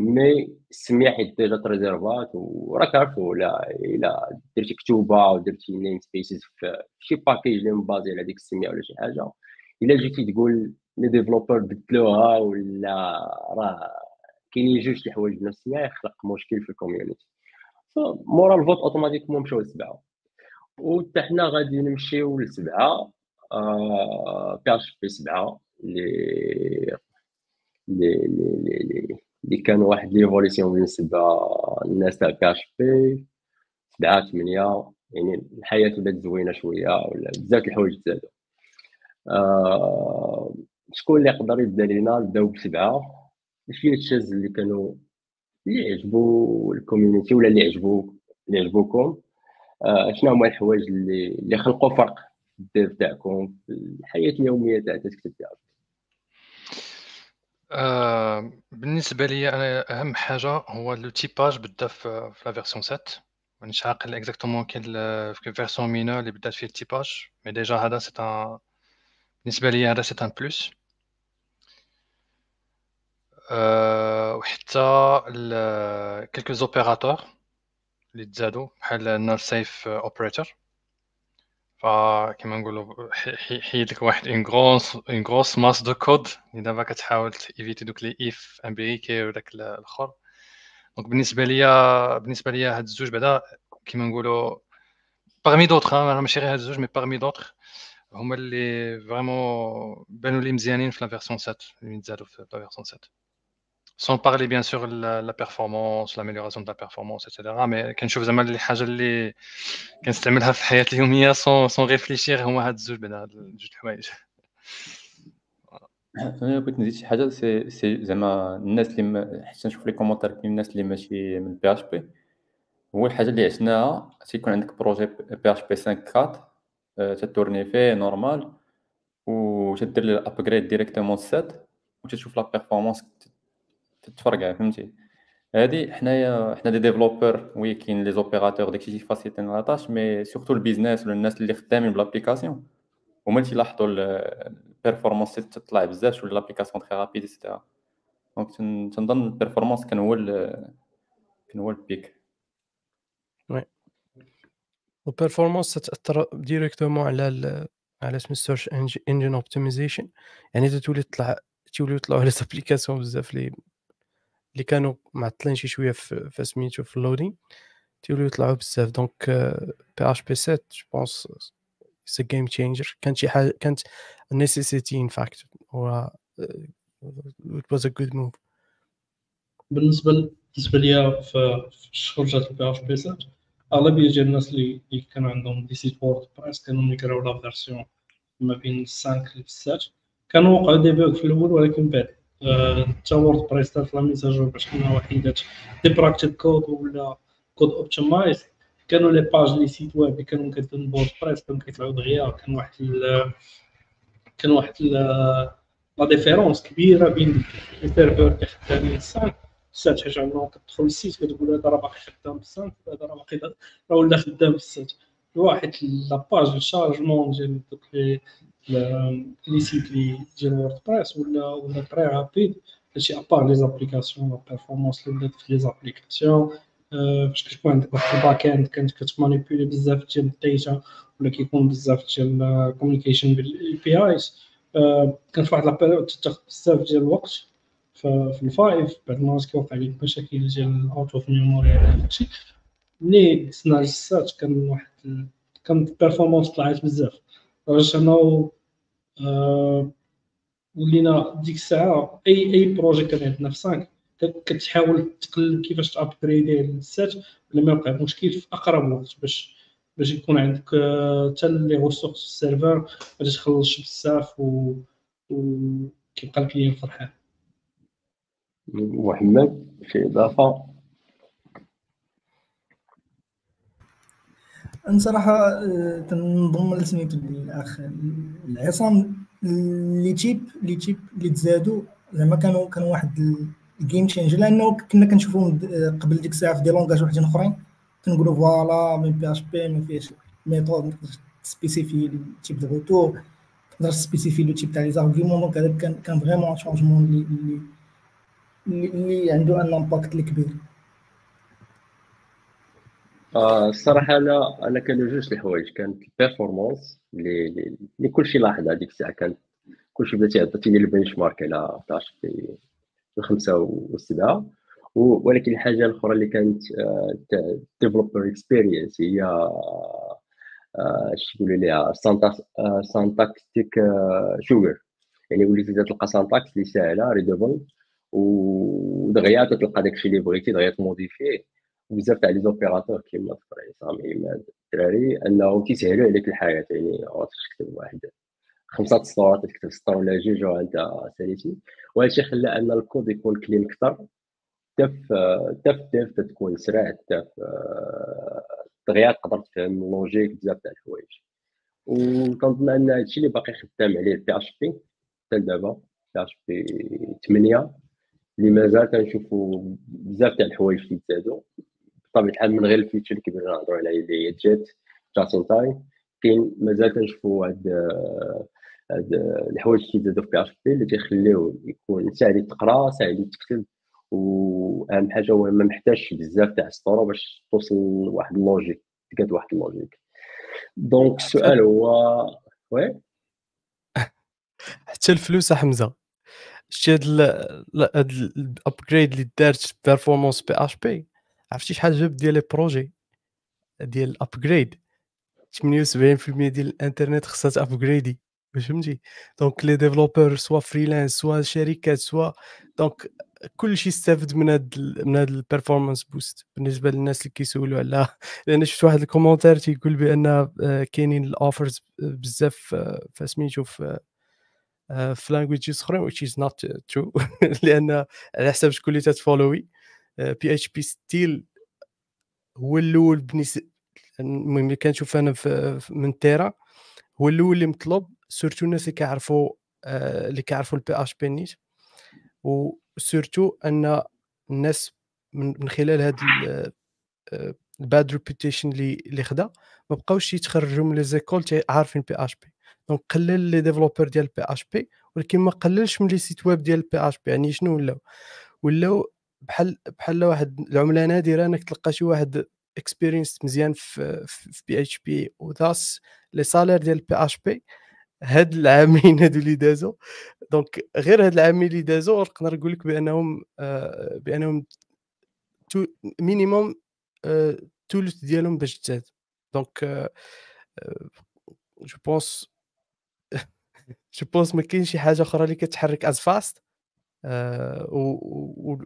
mais حيت déjà ت réserver ات وراك عارفو لا إلا درتي كتوبة ودرتي namespaces في شي package اللي م basé على ديك السميه ولا شي حاجة. إلا جيتي تقول لي développeur بدلوها ولا راه كاينين جوج الحوايج بنفس السميه يخلق مشكل في ال community مورا ال vote automatiquement مشاو لسبعة. وحتى حنا غادي نمشيو لسبعة PHP سبعة اللي اللي اللي كان واحد l'évolution بالنسبة للناس تاع PHP سبعة ثمانية يعني الحياة ولات زوينة شوية ولا بزاف الحوايج تزادوا آه شكون اللي يقدر يبدا لينا؟ نبداو بسبعة. شي les choses اللي كانوا اللي عجبوا ال community ولا اللي عجبوا اللي عجبوكم آه شنو هما الحوايج اللي اللي خلقوا فرق في ال dev تاعكم في الحياة اليومية تاع تكتب تاعكم
آه، بالنسبة لي أنا أهم حاجة هو le typage بدا في la version 7 مانيش عاقل exactement كاين في version mineure اللي بدات فيه ال typage mais déjà هذا c'est un بالنسبة لي هذا c'est un plus وحتى quelques opérateurs اللي تزادوا بحال ال null safe operator فكما نقولوا حيد لك واحد une grosse une grosse masse de code اللي دابا كتحاول éviter دوك les if imbriqués وداك الأخر. donc بالنسبة ليا بالنسبة ليا هاد الزوج بعدا كما نقولوا parmi d'autres ماشي غير هاد الزوج mais parmi d'autres هما اللي vraiment بانوا لي مزيانين في la version 7 اللي تزادوا في la version 7 sans parler bien sûr la, la performance l'amélioration de la performance etc mais كنشوف زعما اللي حاجة اللي كنستعملها في الحياة اليوميه sans sans réfléchir هما هاد الزوج بعدا هاد جوج الحوايج
أنا بغيت نزيد شي حاجة سي سي زعما الناس اللي حتى نشوف les commentaires كاين الناس اللي ماشي من PHP هو الحاجة اللي عشناها تيكون عندك projet PHP 5 4 تت tourner فيه normal و تدير ال upgrade directement 7 وتشوف la performance تتفرقع فهمتي؟ هادي حنايا حنا des développeurs oui كاين les opérateurs داكشي facilitent la tâche mais surtout ال business ولا الناس اللي خدامين ب l'application هما اللي تيلاحظوا ال performance تطلع بزاف ولا l'application très rapide et cetera donc تنظن ال performance كان هو كان هو ال
pic oui ال performance تاثر directement على على اسم ال search engine optimization يعني تولي تطلع توليو يطلعوا على applications بزاف اللي اللي كانوا معطلين شي شوية في سميتو في ال loading تيوليو يطلعوا بزاف. donc PHP 7 je pense c'est game changer كانت شي حاجة كانت nécessité en fait هو it was a good move
بالنسبة بالنسبة ليا في الشغل جات ال PHP 7 أغلبية ديال الناس اللي كانوا عندهم des sites WordPress كانوا migraw la version ما بين 5 ل 7 كانوا وقعوا des bugs في الأول ولكن بعد. حتى WordPress دارت لا باش كنا وحيدات دي براكتيك كود ولا كود اوبتمايز كانوا لي باج لي سيت ويب اللي كانوا كيديروا بورد بريس كانوا كيطلعوا دغيا كان واحد كان واحد لا ديفيرونس كبيره بين لي سيرفور اللي خدامين 5 السات حاجة عندنا كتدخل للسيت كتقول هذا راه باقي خدام بالسانت هذا راه باقي راه ولا خدام بالسات واحد لاباج الشارجمون ديال دوك لي لي سيت لي ديال ووردبريس ولا ولا تري رابيد هادشي à part les applications la performance اللي ولات في les applications باش كتكون عندك واحد ال back-end كانت كت manipuler بزاف ديال ال data ولا كيكون بزاف ديال communication بال APIs كانت واحد la période تاخذ بزاف ديال الوقت. في ال five بعد المرات كيوقع لك مشاكل ديال out of memory هادشي. ملي سنا ال sept كان واحد كان ال performance طلعت بزاف. لدرجه ولينا ديك الساعة أي أي projet كان عندنا في 5 كتحاول تقلب كيفاش t'upgrader ال sept ولا ما يوقع مشكل في أقرب وقت باش باش يكون عندك حتى les ressources ال serveur ما تخلصش بزاف و وكيبقى ال client فرحان.
محمد شي إضافة.
أنا صراحة تنضم لسميتو الاخ العصام les types les types اللي تزادوا زعما كانوا كانوا واحد ال game change لأنه كنا كنشوفوهم قبل ديك الساعة في des langages وحدين أخرين. كنقولوا voilà من PHP ما فيهش méthode spécifier type de retour تقدر spécifier le type تاع les arguments donc هذا كان كان vraiment changement اللي اللي عنده un impact الكبير
آه الصراحة أنا أنا كانوا جوج الحوايج كانت ال performance اللي اللي كلشي لاحظ هذيك الساعة. كانت كلشي بدا عطيتيني ال benchmark على 11 في الخمسه والسبعه ولكن الحاجة الأخرى اللي كانت developer experience هي آه، اش يقولوا ليها؟ syntactic sugar يعني وليتي تلقى syntaxe اللي ساهلة readable ودغيا تلقى داكشي اللي بغيتي دغيا ت modifier. بزاف تاع les opérateurs كيما تفر عصام عماد الدراري انه تيسهلوا عليك الحياة يعني تكتب واحد خمسة سطور تكتب سطر ولا جوج وانت ساليتي. وهذا الشيء خلى أن الكود يكون clean أكثر تف تف تف تكون سرعت تف دغيا تقدر تفهم ال logique بزاف تاع الحوايج. وكنظن أن هادشي اللي باقي خدام عليه بي اش بي حتى دابا بي اش بي 8 اللي مازال كنشوفوا بزاف تاع الحوايج اللي تزادوا بطبيعه الحال من غير ال features اللي كنا نهضروا عليها اللي هي JIT just in time. كاين مازال كنشوفوا هاد هاد الحوايج اللي تزادوا في PHP اللي تيخليو يكون ساهل تقرا ساهل تكتب وأهم حاجة هو ما محتاجش بزاف تاع السطور باش توصل لواحد ال logique تقاد واحد ال logique. donc السؤال هو Oui؟
حتى الفلوس حمزة. شتي هاد ال upgrade اللي دارت performance PHP. عرفتي شحال جاب ديال les projets؟ ديال ال upgrade 78% ديال الانترنت خصها ت upgrader فهمتي؟ donc les développeurs soit freelance soit شركات soit donc كلشي استافد من هاد من هاد ال performance boost بالنسبة للناس اللي كيسولوا على لأن شفت واحد ال commentaire تيقول بأن آه، كاينين ال offres بزاف آه، فسميتو في آه، في languages أخرين which is not true. لأن على حسب شكون اللي تت follow ي. PHP still هو الأول بنسبه المهم كنشوف أنا من تيرا هو الأول اللي مطلوب surtout الناس اللي كيعرفوا آه، اللي كيعرفوا ال PHP نيت. و surtout أن الناس من خلال هاد ال bad reputation اللي اللي خدا ما بقاوش يتخرجوا من les écoles عارفين PHP donc قلل les développeurs ديال PHP ولكن ما قللش من les sites web ديال PHP يعني شنو ولاو؟ ولاو بحال بحال واحد العملة نادرة إنك تلقى شي واحد expérience مزيان في بي اتش بي وذاس لي سالير ديال بي اش بي هاد العامين هادو اللي دازو donc غير هاد العامين اللي دازو نقدر نقول لك بأنهم آه، بأنهم minimum الثلث ديالهم باش تزاد. donc je pense je pense ما كاينش شي حاجة أخرى اللي كتحرك as fast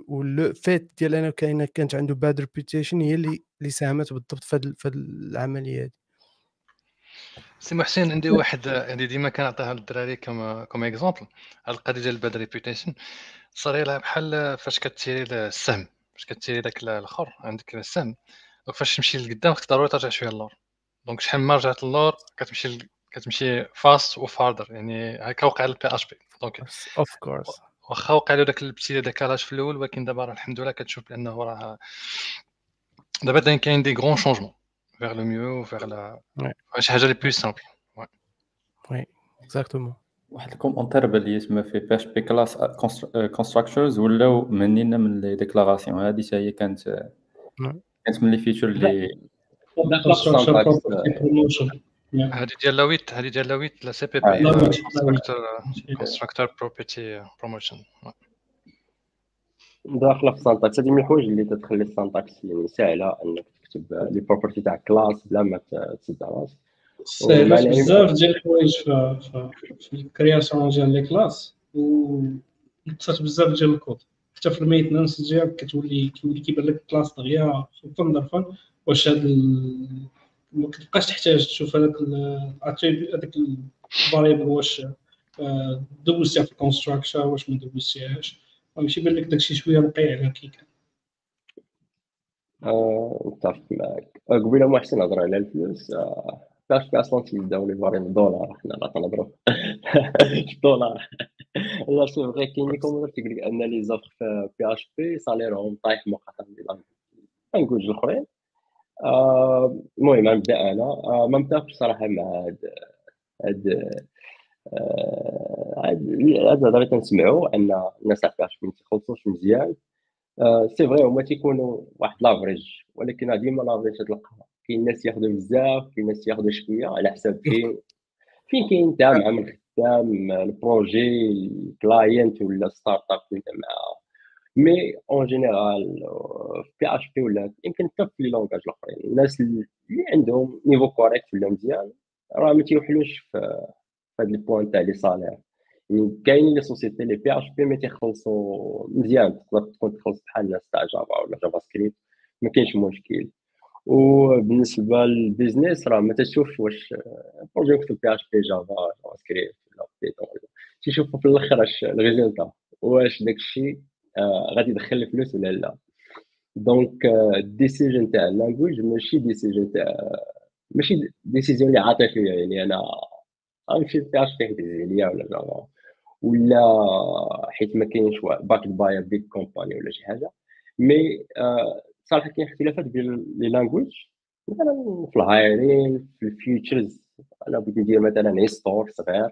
و le fait ديال انه كاينة كانت عنده bad reputation هي اللي اللي ساهمت بالضبط في هاد العملية هادي.
سي محسن عندي واحد عندي ديما كنعطيها للدراري comme comme exemple على القضية ديال ال bad reputation صار لها بحال فاش كتيري السهم فاش كتيري داك الآخر عندك السهم donc فاش تمشي لقدام خصك ضروري ترجع شوية للور. donc شحال ما رجعت للور كتمشي كتمشي fast و farther يعني هكا وقع لل PHP donc
of course
واخا وقع له داك ال petit décalage في الأول ولكن دابا راه الحمد لله كتشوف بأنه راه دابا كاين des grands changements vers le mieux vers
la.
شي حاجة les plus simples
oui exactement
واحد ال commentaire بان لي تما في PHP class كونستراكتورز ولاو منينا من لي ديكلاراسيون هذه حتى هي كانت. كانت من لي فيتشر اللي
هذه ديال لاويت هذه ديال لاويت لا سي بي بي كونستراكتور كونستراكتور بروبرتي بروموشن
داخله في السانتاكس هذه من الحوايج اللي تتخلي السانتاكس يعني ساهلة إنك تكتب لي بروبرتي تاع كلاس بلا ما تسد راس
سهلات
ومع
بزاف ديال الحوايج في الكرياسيون ديال لي كلاس ونقصات بزاف ديال الكود. حتى في ال maintenance ديالك كتولي كيولي كيبان لك ال class دغيا خفا ظرفا واش هاد. ما كتبقاش تحتاج تشوف هذاك هذاك ال variable واش آه، دوزتيها في ال constructor واش ما دوزتيهاش ماشي يبان لك داكشي شوية وقيع على كي كان
متفق معك قبيلة محسن هضر على الفلوس. آه، في أصلا تيبداو les variables دولار. حنا راه تنهضروا دولار. là c'est vrai كاين les commentaires تيقول لك أن les offres في PHP salaire هم طايح مقارنه غنقول جوج الاخرين آه، المهم غنبدا أنا. آه، ما متفقش صراحة مع هاد هاد هذا هضره تنسمعوا أن الناس عارفه ما تيخلصوش مزيان. c'est vrai هما تيكونوا واحد l'average ولكن ديما l'average تلقى كاين ناس ياخذوا بزاف كاين ناس ياخذوا شوية على حساب فين فين كاين انت مع من خدام ال projet ال client ولا startup انت مع mais en général في PHP ولا يمكن حتى في les langages الاخرين الناس اللي عندهم niveau correct ولا مزيان راه ما تيوحلوش في هاد ال point تاع les salaires يعني كاينين les sociétés لي PHP ما تيخلصوا مزيان تقدر تكون تخلص بحال الناس تاع Java ولا JavaScript ما كاينش مشكل وبالنسبه لل business راه ما تشوفش واش projet PHP Java JavaScript ولا Python تيشوفوا في الآخر اش ال résultat واش داك الشيء آه غادي يدخل الفلوس ولا لا. donc ال decision تاع ال language ماشي decision تاع ماشي décision اللي عاطفية يعني أنا غنمشي PHP حيت ولا Java ولا حيت ما كاينش backed by big company ولا شي حاجة. mais آه صراحة كاين اختلافات بين les languages مثلا في ال hiring في ال features. أنا بغيت ندير مثلا e-store صغير.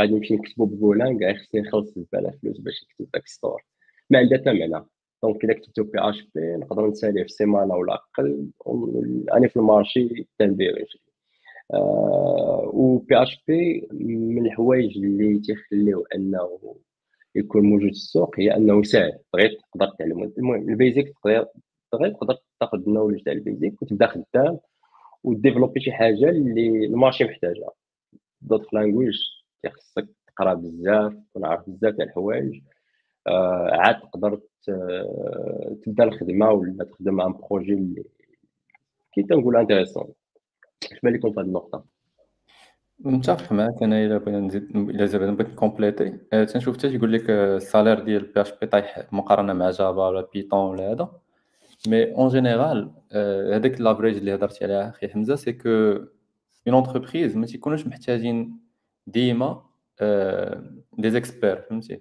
غادي نمشي نكتبو ب Golang خصني نخلص بزاف فلوس باش نكتب داك store ما عندها حتى معنى donc الا كتبتو PHP نقدر نساليه في سيمانة ولا أقل اني في ال marché تندير آه و PHP من الحوايج اللي تيخليو أنه يكون موجود في السوق هي أنه سهل بغيت تقدر تعلم. المهم ال basics تقدر تقدر تاخذ ال knowledge تاع ال basics وتبدا خدام و développer شي حاجة اللي ال marché محتاجها. d'autres languages خصك تقرا بزاف تكون عارف بزاف تاع الحوايج. عاد تقدر تبدا الخدمة ولا تخدم مع projet اللي كي تنقول intéressant اش بالكم في هذه النقطة؟
متفق معاك. أنا إلا بغينا نزيد إلا زعما بغيت ن compléter. آه، تنشوف حتى تيقول لك ال salaire ديال PHP طايح مقارنة مع Java ولا Python ولا هذا. mais en général هذاك la average اللي هضرتي عليها أخي حمزة c'est que en entreprise ما تيكونوش محتاجين ديما دي زيكسبير فهمتي؟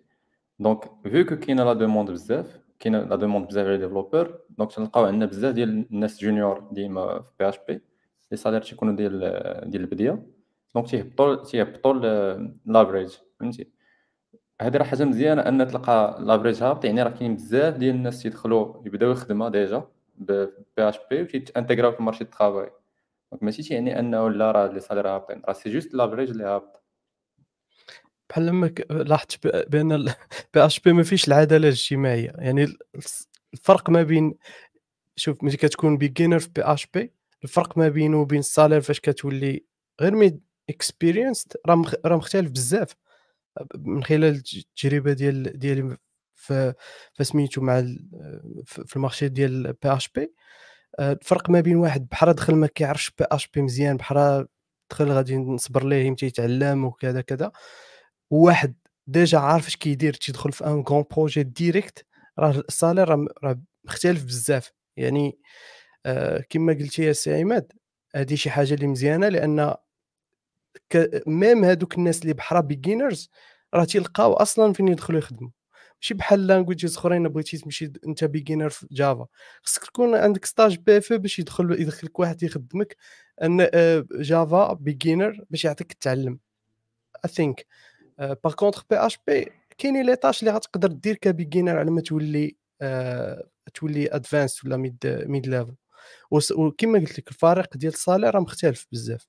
donc vu que كاينة la demande بزاف كاينة la demande بزاف على développeur donc تلقاو عندنا بزاف ديال الناس junior ديما في PHP les salaires تيكونوا ديال ديال ال début donc تيهبطوا تيهبطوا la average فهمتي هذه راه حاجة مزيانة أن تلقى la average هابط يعني راه كاين بزاف ديال الناس تيدخلوا يبداو يخدموا déjà ب PHP وتيت intégrer او في ال marché du travail دونك ماشي تيعني أنه لا راه les salaires هابطين راه c'est juste la average اللي هابط.
بحال لما لاحظت بأن PHP ما فيش العدالة الاجتماعية. يعني الفرق ما بين شوف ملي كتكون beginner في PHP الفرق ما بينه وبين ال salaire فاش كتولي غير mid experience راه راه مختلف بزاف. من خلال التجربة ديال ديالي فسميتو مع في ال marché ديال PHP. الفرق ما بين واحد بحال دخل ما كيعرفش PHP مزيان بحال دخل غادي نصبر ليه يمتى يتعلم وكذا كذا. وواحد déjà عارف اش كيدير تيدخل في encours projet direct راه ال salaire راه مختلف بزاف. يعني آه كما قلتي يا سي عماد هذه شي حاجة اللي مزيانة لأن même هادوك الناس اللي بحرا beginners راه تيلقاو أصلا فين يدخلوا يخدموا ماشي بحال languages أخرين بغيتي تمشي أنت beginner في Java خصك تكون عندك stage PFE باش يدخل يدخلك واحد يخدمك أن Java beginner باش يعطيك تعلم I think par contre PHP كاينين les tâches اللي غتقدر دير ك beginner على ما تولي uh, تولي advanced ولا mid mid level وكما قلت لك الفارق ديال ال salaire راه مختلف بزاف.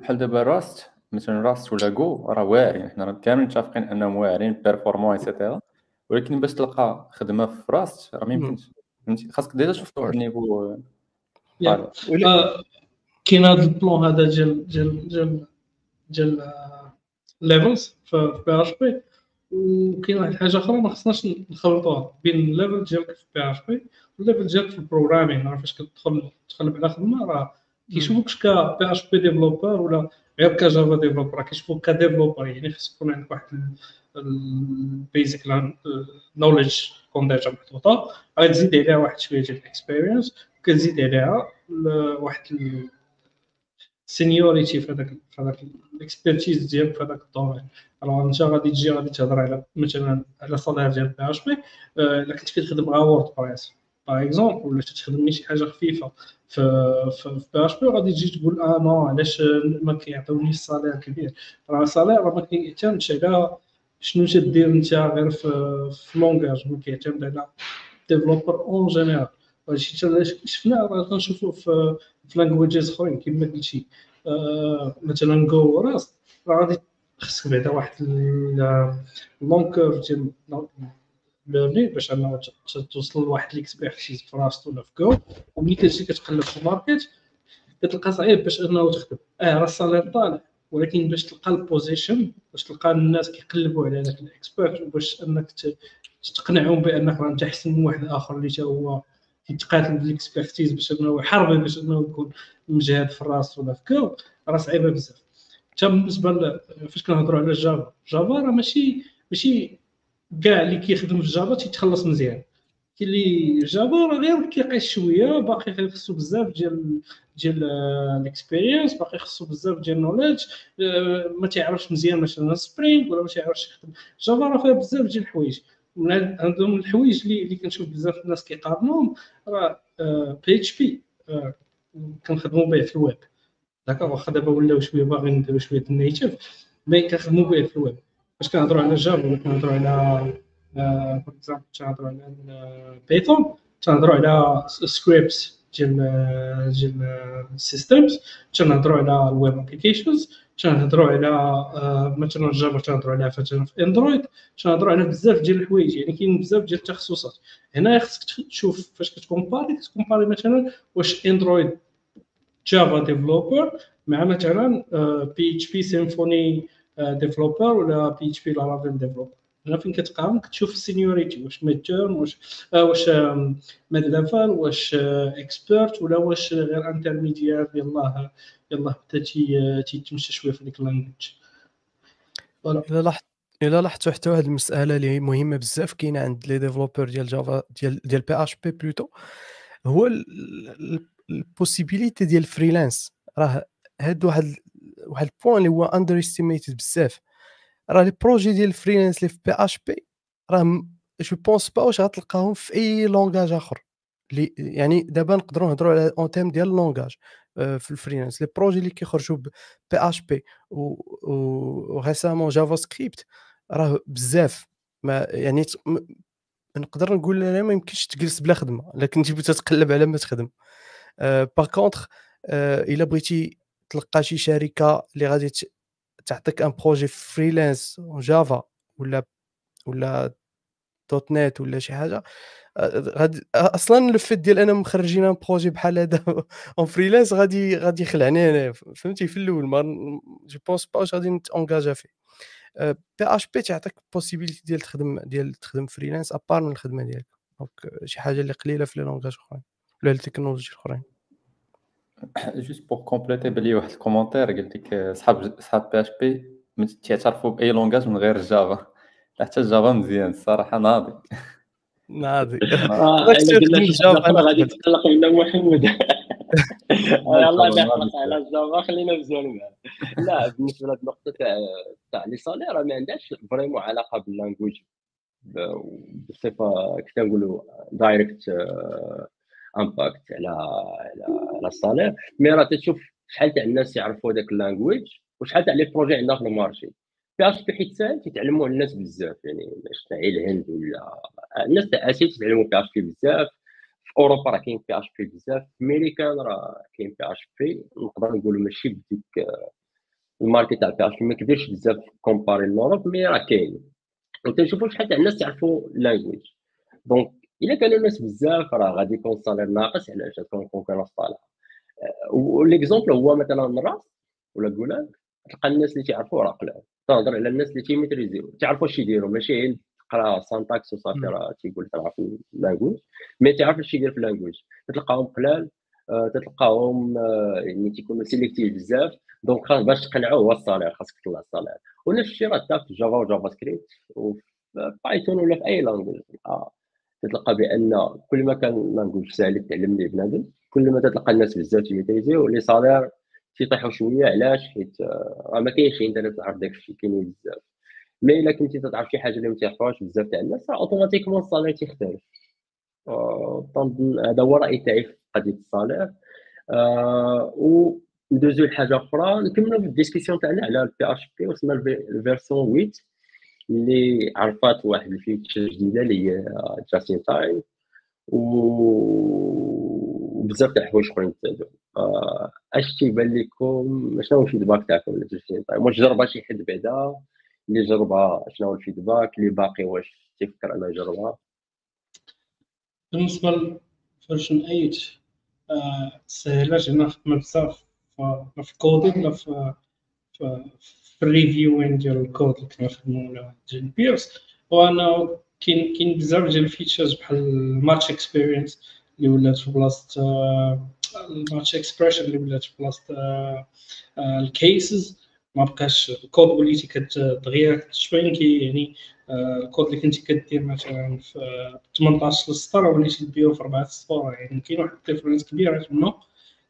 بحال دابا Rust مثلا Rust ولا Go راه واعرين حنا كاملين متفقين أنهم واعرين performants et cetera ولكن باش تلقى خدمة في Rust راه ما يمكنش. فهمتي؟ خاصك déjà تشوف واحد ال niveau
آه، كاين هذا ال plan هذا ديال ديال ديال ديال levels في PHP وكاين واحد الحاجة أخرى ما خصناش نخلطوها. بين ال level ديالك في PHP وال level ديالك في ال programming راه فاش كتدخل تقلب على خدمة؟ راه كيشوفوكش ك PHP developer ولا غير ك Java developer كيشوفوك ك developer يعني خصك يكون عندك واحد ال basic knowledge تكون déjà محطوطه غتزيد عليها واحد شوية ديال ال experience كتزيد عليها واحد ال seniority في هذاك في هذاك ال expertise ديالك في هذاك ال domaine. alors انت غادي تجي غادي تهضر على مثلا على salaire ديال PHP إلا كنت كتخدم مع WordPress par exemple ولا تخدمي شي حاجة خفيفة في في PHP غادي تجي تقول آه non علاش ما كيعطيونيش ال salaire كبير؟ راه ال salaire ما كيعتمدش على شنو تدير انت غير في في langage ما كيعتمد على développeur en général هادشي شفنا راه كنشوفو في في languages اخرين كيما قلتي مثلا Go Rust راه غادي خصك بعدا واحد ال long curve ديال learning باش انه توصل لواحد l'expertise في Rust ولا في Go وملي كتجي كتقلب في ال market كتلقى صعيب باش انه تخدم آه راه ال salaire طالع ولكن باش تلقى ال position باش تلقى الناس كيقلبوا على هذاك ال expert وباش انك تقنعهم بانك راه انت احسن من واحد اخر اللي تا هو كيتقاتل بال expertise باش إنه يحارب باش إنه يكون مجهد في Rust ولا في Go. راه صعيبه بزاف. حتى بالنسبة فاش كنهضروا على Java Java راه ماشي ماشي كاع اللي كيخدم في Java تيتخلص مزيان. اللي Java راه غير كيقيس شوية باقي خصو بزاف ديال ديال ال experience باقي خصو بزاف ديال ال knowledge ما تيعرفش مزيان مثلا Spring ولا ما تيعرفش يخدم. Java راه فيها بزاف ديال الحوايج. عندهم الحوايج اللي اللي كنشوف بزاف الناس كيقارنوهم. راه PHP كنخدموا به في ال web. d'accord واخا دابا ولاو شوية باغيين نديرو شوية ال native mais كنخدموا به في الويب. باش كنهضروا على Java ولا كنهضروا على for example تنهضروا على Python تنهضروا على scripts ديال ديال ال systems تنهضروا على ال web applications تنهضروا على مثلا Java تنهضروا عليها مثلا في Android تنهضروا على بزاف ديال الحوايج يعني كاين بزاف ديال التخصصات. هنا خصك تشوف فاش كتكومباري كتكومباري مثلا واش Android Java developer مع مثلا PHP Symfony developer ولا PHP Laravel developer هنا فين كتقارن كتشوف ال seniority واش mid-term واش واش mid-level واش expert ولا واش غير intermédiaire يلاه يلاه بدا تيتمشى شوية في ديك ال
language إلا لاحظت إلا لاحظتوا حتى واحد المسألة اللي مهمة بزاف كاينة عند les développeurs ديال Java ديال ديال PHP plutôt هو ال possibilité ديال ال freelance راه هاد واحد واحد ال point اللي هو underestimated بزاف. راه les projets ديال ال freelance اللي في PHP راه je pense pas واش غتلقاهم في أي langage آخر. اللي يعني دابا نقدروا نهضروا على un thème ديال ال langage في ال freelance. les projets اللي كيخرجوا PHP و récemment JavaScript راه بزاف. ما يعني نقدر نقول أنا ما يمكنش تجلس بلا خدمة لكن تجي تتقلب على ما تخدم. باغ كونطخ إلا بغيتي تلقى شي شركة اللي غادي تعطيك ان بروجي فريلانس جافا ولا ولا. دوت نت ولا شي حاجة غادي أصلا لو فيت ديال أنا مخرجين ان بروجي بحال هذا اون فريلانس غادي غادي يخلعني أنا فهمتي؟ في الأول ما je pense pas واش غادي نت engagea فيه. PHP تعطيك possibilité ديال تخدم ديال تخدم freelance à part من الخدمة ديالك. donc شي حاجة اللي قليلة في les langages أخرين ولا ال technologies
الأخرين. juste pour compléter بلي واحد ال commentaire قلت لك صحاب صحاب PHP ما تعترفوا ب أي langage من غير ال Java حتى ال Java مزيان الصراحه ناضي
ناضي
أنا غادي نتقلق من محمد يلاه نحلق على ال Java خلينا مزيان معاه لا بالنسبة لهاد النقطه تاع تاع les salaires راه ما عندهاش vraiment علاقه بال language بصفه كيف نقولوا direct impact على على ال salaire. mais راه تشوف شحال تاع الناس يعرفوا هذاك ال language وشحال تاع les projets عندنا في ال marché PHP حيت ساهل تيتعلموا الناس بزاف يعني باش تاع الهند ولا الناس تاع آسيا تيتعلموا PHP بزاف. في أوروبا راه كاين PHP بزاف. في امريكان راه كاين PHP نقدر نقولوا ماشي بديك ال market تاع PHP ما كبيرش بزاف comparé l'Europe mais راه كاين. وتنشوفوا شحال تاع الناس تعرفوا ال language. donc إلا كانوا الناس بزاف راه غادي يكون ال salaire ناقص علاش غتكون ال concurrence طالعه و l'exemple هو مثلا Rust ولا Golang تلقى الناس اللي تيعرفوا راه قلال تهضر على الناس اللي تي maîtrisيو. تعرفوا اش يديروا ماشي تقرا syntaxe وصافي راه تيقول تعرف ال language mais تعرف اش يدير في ال language تلقاهم قلال تتلقاهم يعني تيكونوا sélectifs بزاف. donc باش تقنعوه هو ال salaire خاصك تطلع ال salaire. ونفس الشيء راه في Java و JavaScript وفي Python ولا في أي language تتلقى بأن كل ما كان language سهل تعلم ليه بنادم كل ما تتلقى الناس بزاف تي maîtrisيو les salaires تيطيحوا شوية علاش؟ حيت راه ما كاينش انترنت تعرف داك الشيء كاينين بزاف. mais إلا كنتي تعرف شي حاجة اللي ما تعرفوهاش بزاف تاع الناس راه automatiquement ال salaire تيختلف. تنظن هذا هو الراي تاعي في قضية ال salaire. و ندوزو لحاجة أخرى نكملو في ال discussion تاعنا على ال PHP وصلنا لل version 8 اللي عرفات واحد ال feature جديدة اللي هي just in time وبزاف تاع حوايج أخرين تزادوا أش تيبان لكم شنو هو الفيدباك تاعكم على جاستين تايم واش جربها شي حد بعدا؟ اللي جربها شنو هو الفيدباك؟ اللي باقي واش تيفكر انه يجربها
بالنسبة لفيرجن 8 سهلة جينا خدمه بزاف في الكودين ولا في الريفيوين ديال الكود اللي كنا نخدمو ولا جين بيرس وأنا كاين كاين بزاف ديال ال features بحال ال match experience اللي ولات في بلاصه ال match expression اللي ولات في بلاصه ال cases ما بقاش الكود وليتي كتغير شوية كي يعني الكود اللي كنتي كدير مثلا في 18 سطر وليتي تبيعو في 4 سطور يعني كاين واحد ال difference كبيره تما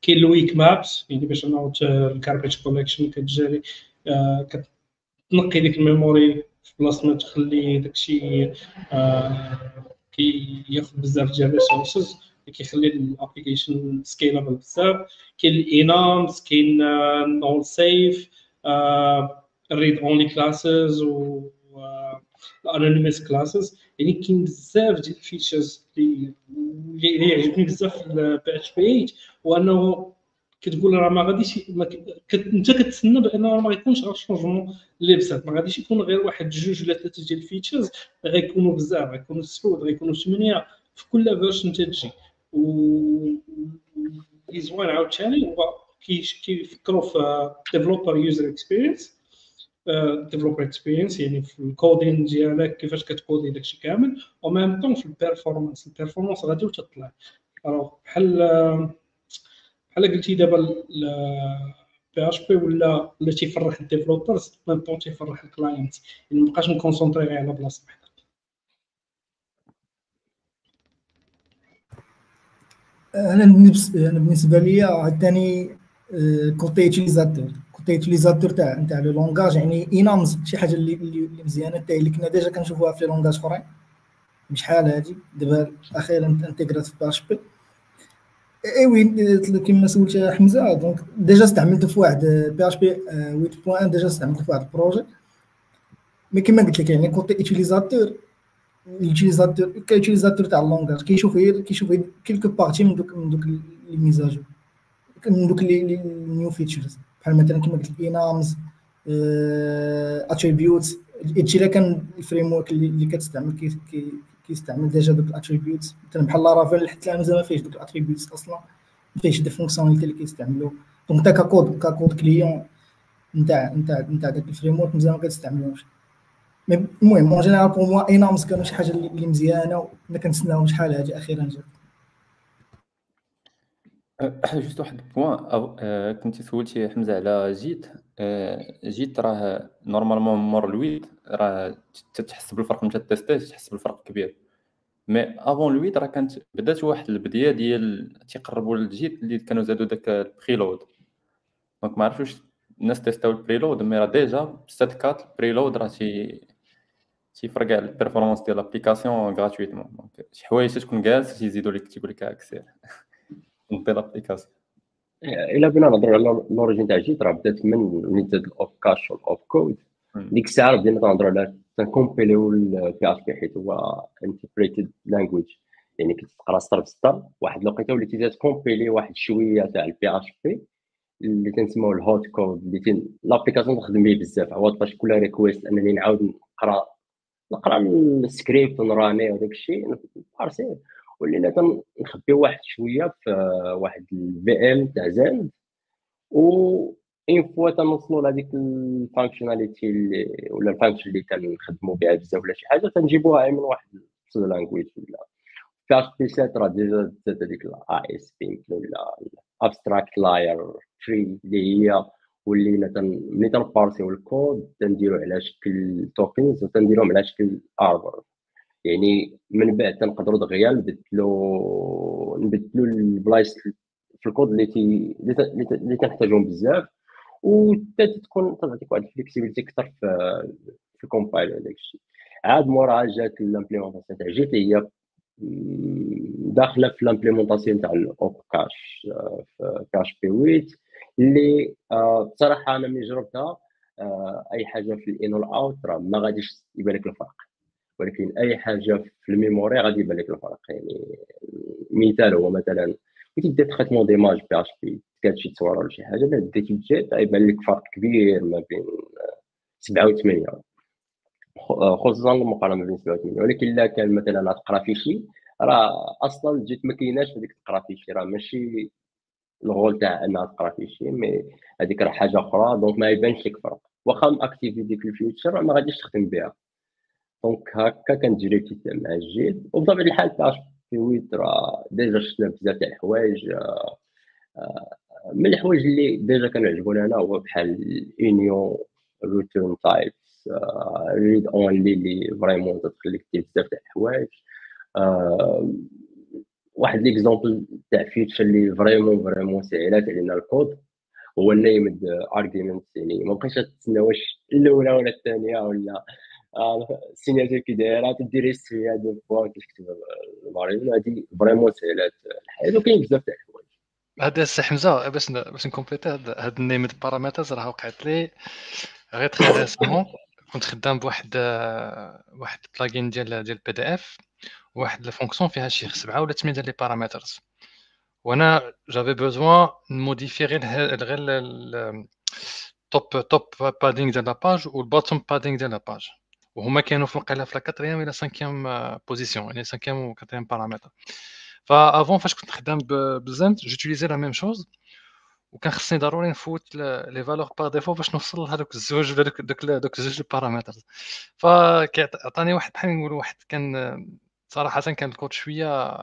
كاين ال weak maps يعني باش انه ال garbage collection كتجري كتنقي ديك ال memory في بلاصة ما تخلي داكشي كياخذ بزاف ديال ال resources كيخلي ال application scalable بزاف. كاين ال enums كاين null safe readonly classes و ال anonymous classes يعني كاين بزاف ديال ال features اللي اللي يعجبني بزاف في ال PHP 8 وأنه كتقول راه ما غاديش. انت كتسنى بانه ما غيكونش غير شونجمون اللي بزاف ما غاديش يكون غير واحد جوج ولا ثلاثة ديال الفيتشرز غيكونوا بزاف غيكونوا سبعود غيكونوا ثمانيه في كل فيرجن تجي و اللي زوين عاوتاني هو كيفكروا في ديفلوبر يوزر اكسبيرينس ديفلوبر اكسبيرينس يعني في الكودين ديالك كيفاش كتكودي داكشي كامل. وميم طون في البيرفورمانس البيرفورمانس غادي وتطلع. بحال بحال قلتي دابا PHP ولا ولا تيفرح ال developers même temps تيفرح ال client يعني مابقاش نكونسونطري على بلاصة
وحدة. أنا أنا بالنسبة لي عاوتاني côté utilisateur côté utilisateur تاع تاع le langage يعني enums شي حاجة اللي اللي مزيانة تاع اللي كنا déjà كنشوفوها في langages أخرين. بشحال هادي. دابا أخيرا انتيغرات في باش بي اي وي كيما سولت حمزه donc déjà استعملته في واحد PHP 8.1 déjà استعملته في واحد ال projet mais كيما قلت لك يعني côté utilisateur ال utilisateur ك utilisateur تاع ال langage كيشوف كيشوف quelques parties من دوك من دوك les mises à jour من دوك les new features بحال مثلا كيما قلت لك enums attributes هادشي الا كان ال framework اللي كتستعمل كيستعمل déjà دوك ال attributes. مثلا بحال Laravel حتى مازال ما فيهش دوك ال attributes أصلا. ما فيهش des fonctionnalités اللي كيستعملو. donc انت ك code ك code client نتاع نتاع نتاع داك ال framework مزال ما كتستعملوش المهم en général pour moi enums كانوا شي حاجة اللي مزيانة وكنا كنتسناو شحال هادي أخيرا جات.
juste واحد point كنتي سولتي حمزة على JIT. JIT راه normalement مور ال huit راه تحس بالفرق ملي تيستي تحس بالفرق كبير. mais avant ال huit راه كانت بدات واحد ال idée ديال تيقربوا لل JIT اللي كانوا زادوا داك ال preload donc ما عرفتش واش الناس تيستاو ال preload mais راه déjà 7 quatre ال preload راه تي تيفرق على ال performance ديال l'application gratuitement donc شي حوايج تكون جالس تيزيدوا لك تيقول لك اكسير نطي l'application
إلا بغينا نهضروا على l'origine تاع JIT راه بدات من Zend ال opcache وال opcode. ديك الساعة بدينا نهضروا على تنكومبيليو ال PHP حيت هو interpreted language يعني كتقرا سطر بسطر واحد الوقيته وليتي تكومبيلي واحد شوية تاع ال PHP اللي تنسموه ال hot code اللي l'application تخدم به بزاف. عوض باش كل request أنني نعاود نقرأ نقرأ من السكريبت ونراني وداك الشيء بارسي ولينا تنخبيو واحد شوية في واحد ال VM تاع Zend و une fois تنوصلوا لهذيك ال functionality ولا ال function اللي كنخدموا بها بزاف ولا شي حاجة تنجيبوها من واحد language ولا. في PHP 7 راه déjà زاد هذيك ال AST ولا ال abstract layer tree اللي هي ولينا ملي تنبارسيو الكود تنديرو على شكل tokens وتنديروهم على شكل arbre يعني من بعد تنقدروا دغيا نبدلو نبدلو البلايص في الكود اللي تي اللي تنحتاجهم بزاف و حتى تكون تعطيك واحد ال flexibilité أكثر في في ال compile وداك الشيء عاد موراها جات ال implémentation تاع JIT هي داخلة في l'implémentation تاع ال opcache في PHP 8 اللي بصراحة أنا ملي جربتها أي حاجة في ال in وال out راه ما غاديش يبان لك الفرق. ولكن أي حاجة في ال memory غادي يبان لك الفرق. يعني مثال هو مثلا كي دير traitement d'images PHP كانت شي تصويرة ولا شي حاجة بعد ديتي JIT غيبان لك فرق كبير ما بين سبعة و ثمانية. خصوصا المقارنه بين سبعة و ثمانية. ولكن إلا كان مثلا تقرا fichier راه أصلا JIT ما كايناش هذيك تقرا fichier راه ماشي ال rôle تاع إنها تقرا fichier mais هذيك راه حاجة أخرى donc ما يبانش لك فرق. واخا أكتيفي ديك ال feature ما غاديش تخدم بها. donc هكا كانت تجربتي مع ال JIT وبطبيعه الحال في huit راه déjà شفنا بزاف تاع الحوايج آه، آه، من الحوايج اللي déjà كانوا عجبوني أنا هو بحال ال union return types read only اللي vraiment تخليك دير بزاف تاع الحوايج آه، واحد l'exemple تاع feature اللي vraiment فريمون سهلات علينا الكود هو ال named argument يعني ما بقيتش تسنى واش الاولى ولا الثانية ولا ال signature كي دايره تدير فيها des fois كتكتب الماريون هادي فريمون سهلات الحياة وكاين بزاف تاع الحوايج
هذا السي حمزة باش باش نكومبليتي هاد ال named parameters راه وقعت لي غير très récemment كنت خدام بواحد واحد plugin ديال ديال PDF واحد ال fonction فيها شي سبعة ولا ثمانيه ديال les paramètres. وأنا j'avais besoin نموديفي غير غير top top padding ديال la page وال bottom padding ديال la page وهما كانوا في الوقيله في la à la cinquième position يعني cinquième و quatrième paramètre ف avant فاش كنت خدام ب sept j'utilisais la même chose وكان خصني ضروري نفوت les valeurs par défaut باش نوصل لهذوك الزوج ولا دوك دوك دوك الزوج ال paramètres. فعطاني واحد بحال نقول واحد كان صراحة كان الكود شوية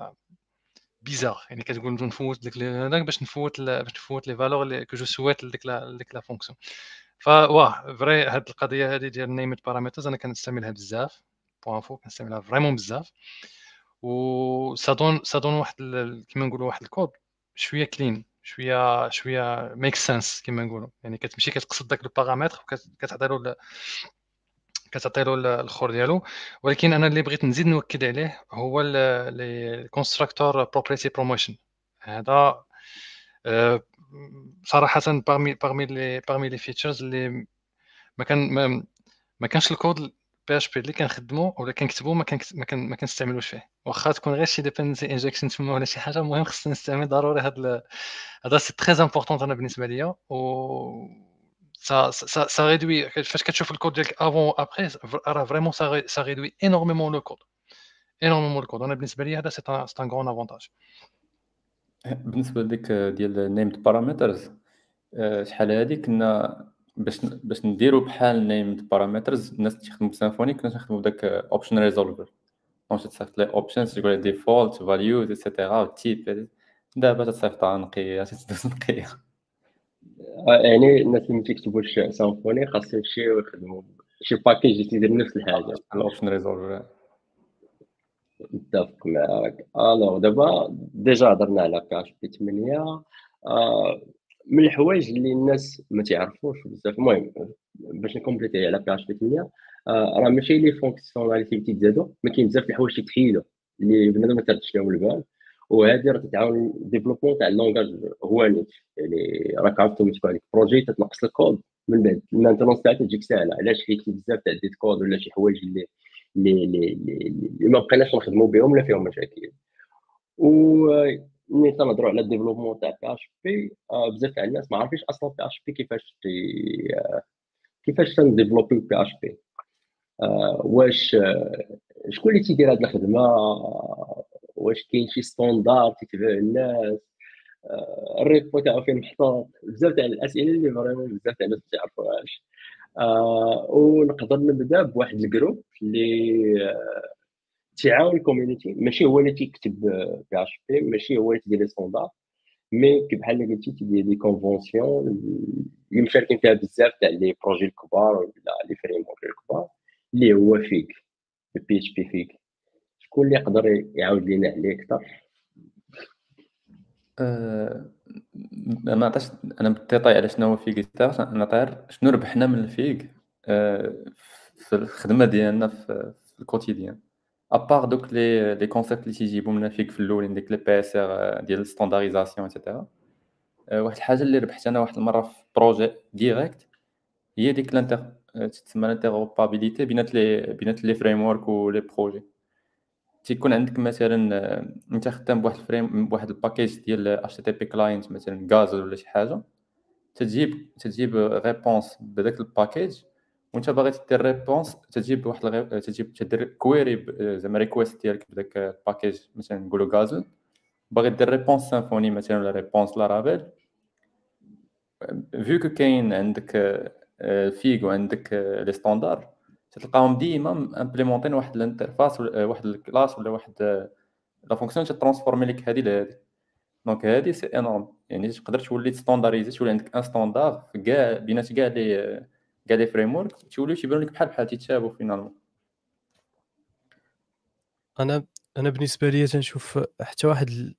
bizarre يعني كتقول نفوت ديك هذاك باش نفوت باش نفوت les valeurs اللي que je souhaite ديك ديك la fonction voilà vrai هاد القضية هذه ديال named parameters أنا كنستعملها بزاف بوان فو كنستعملها vraiment بزاف. و ça donne ça donne واحد كيما نقولوا واحد الكود شوية clean شوية شوية make sense كما نقولوا. يعني كتمشي كتقصد داك البارامتر وكتعطي له كتعطي له الآخر ديالو. ولكن أنا اللي بغيت نزيد نوكد عليه هو ال constructor property promotion هذا آه، صراحة parmi parmi les parmi les features اللي ما كان ما, كانش ال code PHP اللي كنخدمو ولا كنكتبو ما كان ما كان ما كنستعملوش فيه. واخا تكون غير شي dependency injection تما ولا شي حاجة المهم خصنا نستعمل ضروري هاد هذا c'est très important أنا بالنسبة ليا. و ça, ça, ça réduit فاش كتشوف الكود ديالك avant après راه vraiment ça réduit énormément le code le code أنا بالنسبة لي هذا c'est un grand avantage
بالنسبة لديك ديال named parameters شحال هادي كنا باش باش نديرو بحال named parameters الناس تخدموا ب Symfony كنا نخدموا بداك option resolver donc تصيفط les options تقول default values etc type دابا تصيفطها نقيه تدوز نقيه
يعني الناس اللي تيكتبوا Symfony خاصهم يمشيو يخدموا شي package تيدير نفس الحاجة.
ال option resolver
متفق معاك alors دابا déjà هضرنا على PHP 8 آه من الحوايج اللي الناس ما تعرفوش بزاف المهم باش ن compléter على PHP 8 آه راه ماشي les fonctionnalités اللي تيتزادوا ما كاين بزاف الحوايج تيتحيدوا اللي بنادم ما تردش لهم البال وهذه راه تتعاون développement تاع ال langage هو يعني راك عرفتو تكون عندك projet تتنقص الكود من بعد ال maintenance تاعها تجيك ساهله علاش حيت بزاف تاع dead code ولا شي حوايج اللي اللي اللي, اللي ما بقيناش نخدموا بهم ولا فيهم مشاكل. و ملي تنهضروا على ال développement تاع PHP بزاف تاع الناس ما عارفينش أصلا PHP كيفاش آه، كيفاش تن développer PHP واش آه، شكون اللي تيدير هاد الخدمة؟ واش كاين شي standard تيتبع الناس؟ آه، ال repo تاعو فين محطوط؟ بزاف تاع الأسئلة اللي vraiment بزاف تاع الناس ما تعرفوهاش. آه ونقدر نبدأ بواحد ال groupe اللي آه تعاون ال community. ماشي هو اللي تيكتب PHP ماشي هو اللي تيدير les standards mais كيف اللي قلتي تيدير des conventions اللي مشاركين فيها بزاف تاع لي بروجي الكبار ولا لي فريمورك الكبار اللي هو فيك بي اتش بي فيك. شكون اللي يقدر يعاود لينا عليه أكثر؟
أه ما عطاش أنا بالديتاي على شنو هو فيك. أنا طاير شنو ربحنا من الفيك؟ أه في الخدمة ديالنا في, الكوتيديان. ابار دوك لي لي كونسيبت اللي تيجيبو لنا فيك في الاولين ديك لي بي اس ار ديال الستاندارديزاسيون ايتترا واحد الحاجة اللي ربحت أنا واحد المرة في projet direct هي ديك ال inter تسمى ال interopérabilité بينات les بينات les frameworks les projets تيكون عندك مثلا أنت خدام بواحد ال frame بواحد ال package ديال HTTP client مثلا Guzzle ولا شي حاجة تجيب تجيب réponse بداك ال package وأنت باغي دير réponse تجيب واحد الغي... تجيب تدير query زعما request ديالك بداك ال package مثلا نقولوا Guzzle باغي دير réponse Symfony مثلا ولا réponse Laravel vu que كاين عندك FIG وعندك les standards تلقاهم ديما implémentés واحد ال interface واحد ال classe ولا واحد la fonction تت transformer لك هذه لهذه donc هذه c'est énorme يعني تقدر تولي standardisé تولي عندك un standard في كاع بينات كاع les كاع les frameworks توليو تيبانو لك بحال بحال تيتشابهوا finalement
أنا أنا بالنسبة لي تنشوف حتى واحد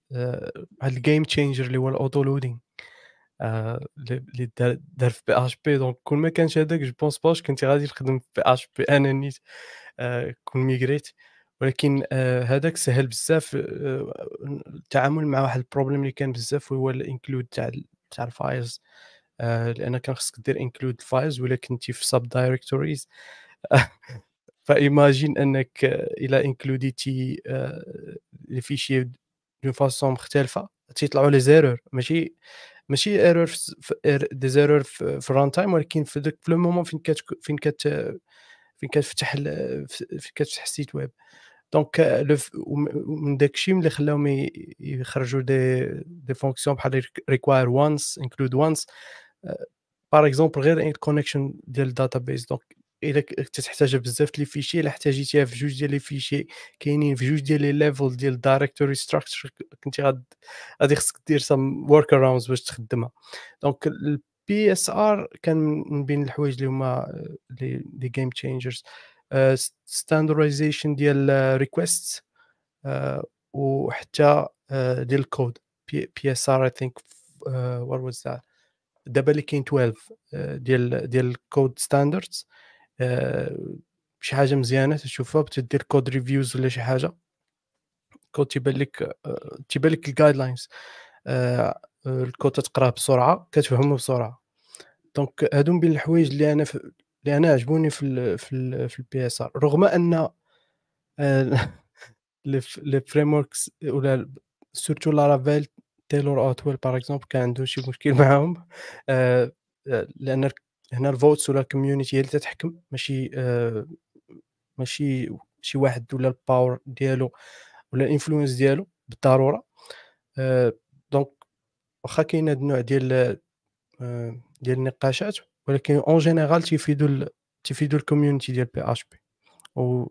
واحد ال game changer اللي هو ال autoloading اللي دار في PHP donc كون ما كانش هذاك je pense باش كنت غادي نخدم في PHP أنا نيت كون migrate ولكن هذاك سهل بزاف التعامل مع واحد ال problème اللي كان بزاف هو ال include تاع تاع ال files. لأن كان خصك دير include ال files ولا كنتي في subdirectories ف imagine أنك إلى includeيتي les fichiers d'une façon مختلفة تيطلعوا les erreurs ماشي؟ ماشي erreur des erreurs في ال runtime ولكن في le moment فين كت فين كت فين كتفتح فين كتفتح ال site web donc من داك الشيء اللي خلاهم يخرجوا des des fonctions بحال require once include once par exemple غير ال connection ديال ال database donc إلا تحتاج بزاف les fichiers إلا احتاجيتيها في جوج ديال les fichiers كاينين في جوج ديال les levels ديال ال directory structure كنتي غاد غادي خصك دير some workarounds باش تخدمها. donc ال PSR كان من بين الحوايج اللي هما les game changers standardization ديال request وحتى ديال الكود PSR I think what was that دابا اللي كاين 12 ديال ديال ال code standards شي حاجة مزيانة تشوفها بتدير code reviews ولا شي حاجة. كود تيبان لك تيبان لك ال guidelines ال code تقراه بسرعة كتفهمه بسرعة. donc هادو من بين الحوايج اللي أنا اللي أنا عجبوني في ال في ال في ال PSR رغم ان les frameworks ولا surtout Laravel Taylor Otwell par exemple كان عنده شي مشكل معاهم. لأن هنا ال votes ولا ال community هي اللي تتحكم؟ ماشي آه ماشي شي واحد ولا ال power ديالو ولا ال influence ديالو بالضرورة. آه donc واخا كاين هاد النوع ديال آه ديال النقاشات ولكن en général تيفيدو تيفيدو ال community ديال PHP و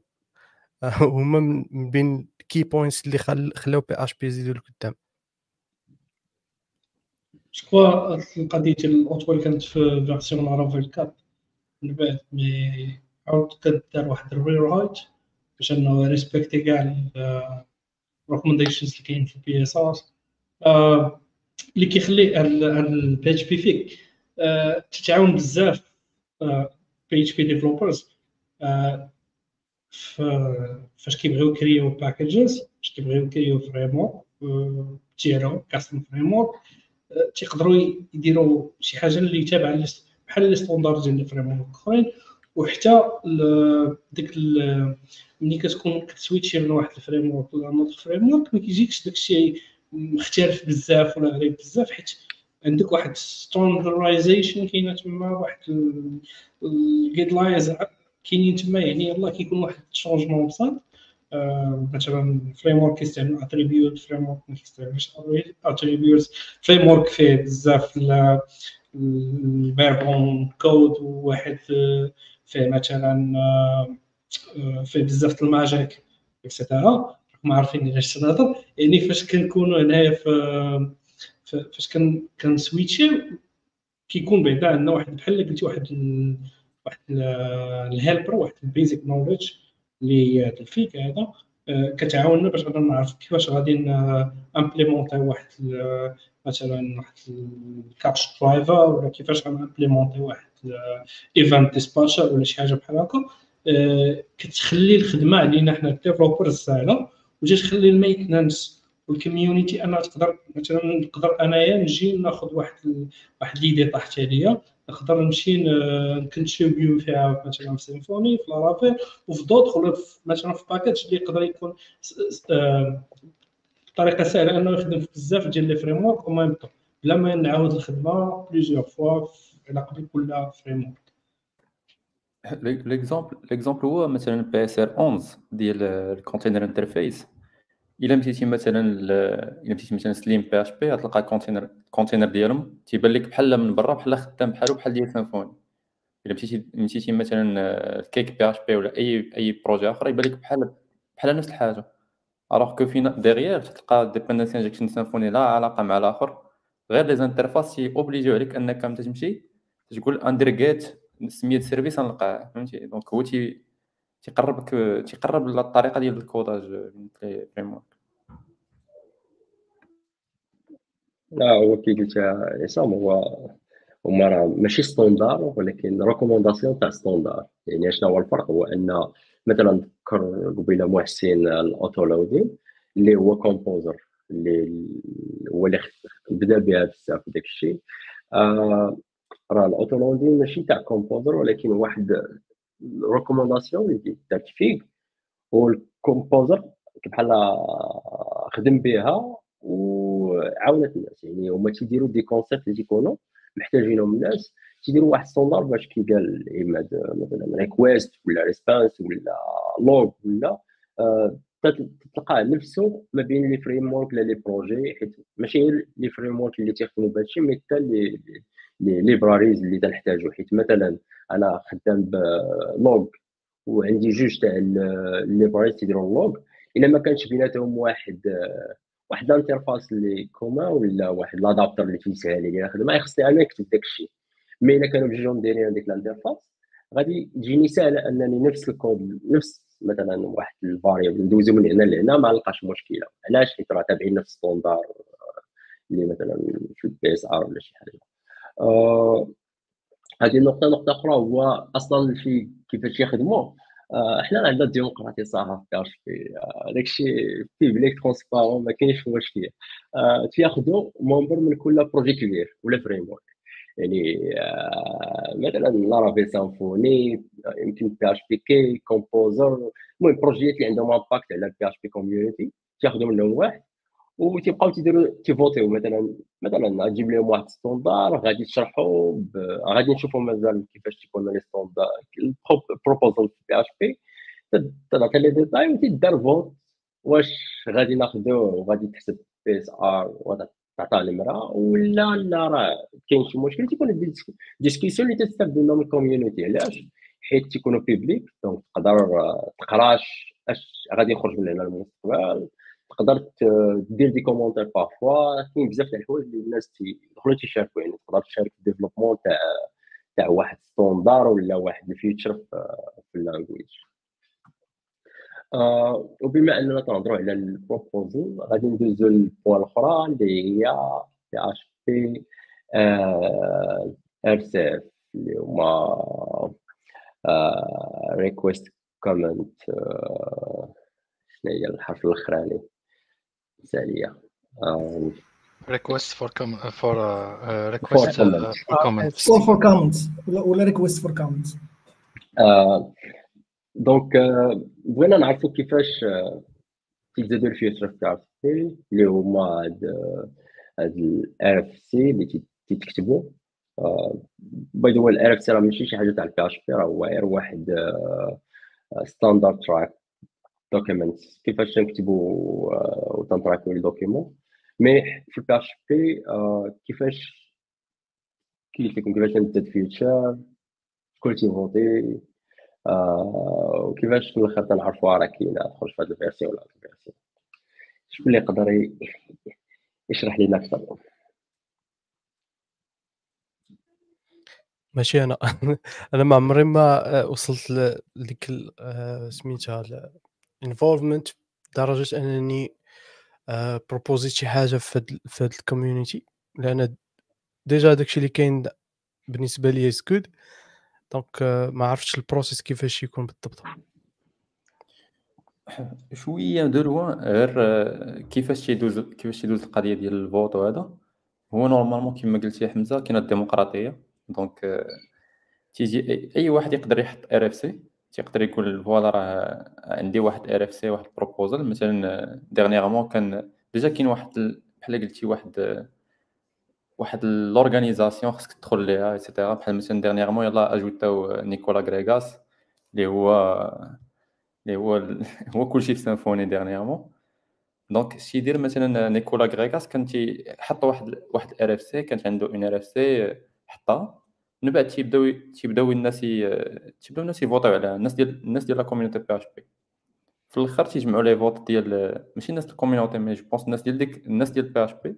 هما من بين key points اللي خلاو PHP يزيدو لقدام.
شكوا القضية ديال ال Otwell كانت في version Laravel 4 من بعد mais عاود كدار واحد ال rewrite باش انه respecté كاع ال recommendations اللي كاين في ال PSR اللي كيخلي ال PHP-FIG تتعاون بزاف PHP developers فاش كيبغيو يكريو packages فاش كيبغيو يكريو framework تيرو custom framework تيقدروا يديروا شي حاجة اللي تابعة بحال les standards ديال ال frameworks اخرين وحتى ديك ملي كتكون ك تسويتشي من واحد ال framework ل another framework ما كيجيكش داكشي مختلف بزاف ولا غريب بزاف حيت عندك واحد standardization كاينة تما واحد ال guidelines كاينين تما يعني يلاه كيكون واحد ال changement بسيط. مثلا framework كيستعمل attribute framework ما كيستعملش attribute framework فيه بزاف ال verbose code وواحد فيه مثلا فيه بزاف ال magic et cetera ما عارفين علاش تنهضر يعني فاش كنكونوا هنايا فاش كن كنسويتشي كيكون بعدا عندنا واحد بحال قلتي واحد واحد ال helper واحد ال basic knowledge اللي ال FIG هذا كتعاوننا باش غادي نعرف كيفاش غادي امبليمونتي واحد مثلا واحد ال cache driver ولا كيفاش غادي امبليمونتي واحد event dispatcher ولا شي حاجة بحال هكا. آه، كتخلي الخدمة علينا حنا ال developers سهله وتجي تخلي ال maintenance وال community أنا تقدر مثلا نقدر أنايا نجي ناخذ واحد واحد l'idée طاحت عليا نقدر نمشي نكونتريبيو فيها مثلا في Symfony في Laravel وفي دوطخ ولا مثلا في package اللي يقدر يكون بطريقة سهلة أنه يخدم في بزاف ديال les frameworks وما بلا ما نعاود الخدمة plusieurs fois على قبل كل فريم ورك
ليكزومبل ليكزومبل هو مثلا PSR 11 ديال ال container interface إلا مشيتي مثلا إلا مشيتي مثلا Slim PHP غتلقى container container ديالهم تيبان لك بحال من برا بحال خدام بحالو بحال ديال Symfony إلا مشيتي مشيتي مثلا CakePHP ولا أي أي projet أخر يبان لك بحال بحال نفس الحاجة. الوغ كو فينا ديغيير تلقى dependency injection Symfony لا علاقة مع الآخر. غير les interfaces obligés عليك أنك تمشي تقول اندر get سميه ال service نلقاه. فهمتي؟ donc هو تي تيقربك تيقرب للطريقة ديال ال codage في framework
لا هو كي قلت عصام هو هما راه ماشي standard ولكن recommandation تاع standard يعني شنو هو الفرق؟ هو أن مثلا ذكر قبيلة محسن ال autoloading اللي هو Composer اللي هو اللي بدا بها بزاف داك الشيء آه راه ال autoloading ماشي تاع Composer ولكن واحد recommandation اللي دارت FIG وال Composer بحال خدم بها وعاونت الناس يعني هما تيديروا des concepts اللي تيكونوا محتاجينهم الناس تيديروا واحد standard باش كي قال مثلا request ولا response ولا log ولا تلقاه نفسه ما بين les frameworks ولا les projets حيت ماشي les frameworks اللي تيخدموا بهادشي mais حتى les les libraries اللي تنحتاجو حيت مثلا أنا خدام ب log وعندي جوج تاع ال libraries تيديروا ال log إلا ما كانش بيناتهم واحد واحد ال interface اللي commun ولا واحد l'adapter اللي تيسهل عليا الخدمه يخصني أنا نكتب داك الشيء. mais إلا كانوا بجوجهم دايرين هذيك ال interface غادي تجيني سهله أنني نفس الكود نفس مثلا واحد ال variable ندوزو من هنا لهنا ما نلقاش مشكلة. علاش؟ حيت راه تابعين نفس standard اللي مثلا في ال PSR ولا شي حاجة. هذه النقطة نقطة أخرى هو أصلا في كيفاش يخدموا آه حنا عندنا الديمقراطية صراحة في في آه داكشي publique transparente ما كاينش آه تياخذوا membre من كل projet كبير ولا framework يعني آه مثلا Laravel Symfony يمكن PHP كي Composer المهم بروجيات اللي عندهم impact على ال PHP community تاخذوا منهم واحد. وتيبقاو تيديروا تي فوتيو مثلا مثلا غتجيب لهم واحد standard غادي تشرحوا ب... غادي نشوفوا مازال كيفاش تيكون les standards ال proposal في PHP تعطي les détails وتيدار vote واش غادي ناخذوه وغادي تحسب PSR تعطى نمره ولا لا راه كاين شي مشكل تيكون ديسكسيون اللي تستافدوا منهم ال community علاش؟ حيت تيكونوا publique donc تقدر تقراش اش غادي يخرج من هنا المستقبل. تقدر دير des commentaires parfois كاين بزاف تاع الحوايج اللي الناس تيدخلوا تيشاركوا يعني تقدر تشارك في ال développement تاع تاع واحد standard ولا واحد ال feature في ال language آه وبما أننا تنهضروا على ال proposal غادي ندوزو لل point الأخرى اللي هي بي اش بي ار سي اف اللي هما request comment شنو هي الحرف
الأخراني؟ Com for uh, request
For
uh, for comments.
call for comments ولا request for comments
donc بغينا نعرفوا كيفاش تيتزادوا ال feature في RC اللي هما هاد هاد ال RFC اللي تي- تيتكتبوا by the ال RFC راه ماشي شي حاجة تاع ال PHP راه هو غير واحد standard track document كيفاش تنكتبوا وتن tracker يو les documents mais في ال PHP كيفاش كيف لكم كيفاش نزاد feature شكون تي voter وكيفاش في الآخر تنعرفوا راه كاينة تخرج في هذه ال version ولا هذه ال version شكون اللي يقدر يشرح لنا أكثر
ماشي أنا أنا ما عمري ما آه، وصلت لديك آه، سميتها ال involvement لدرجه أنني proposer يت شي حاجة في هاد في هاد ال community لأن déjà داكشي اللي كاين بالنسبة لي ça code donc ما عرفتش ال process كيفاش يكون بالضبط.
شوية دو غير كيفاش تيدوز كيفاش تيدوز القضية ديال ال vote وهذا. هو normalement كيما قلتي حمزة كاينة الديمقراطية. donc تيجي أي واحد يقدر يحط RFC تيقدر يقول voilà راه عندي واحد RFC واحد proposal مثلا dernièrement كان déjà كاين واحد بحال قلتي واحد واحد l'organisation خصك تدخل ليها et cetera بحال مثلا dernièrement يلاه ajouter او نيكولا غريغاس اللي هو اللي هو هو كلشي في Symfony dernièrement دونك شي يدير مثلا نيكولا غريغاس كان تيحط واحد واحد RFC كانت عنده une RFC حطها. من بعد تيبداو تيبداو الناس تيبداو الناس ي voter يو عليها الناس ديال الناس ديال la community PHP في الآخر تيجمعوا les votes ديال ماشي الناس ال community mais je pense الناس ديال ديك الناس ديال بي اش بي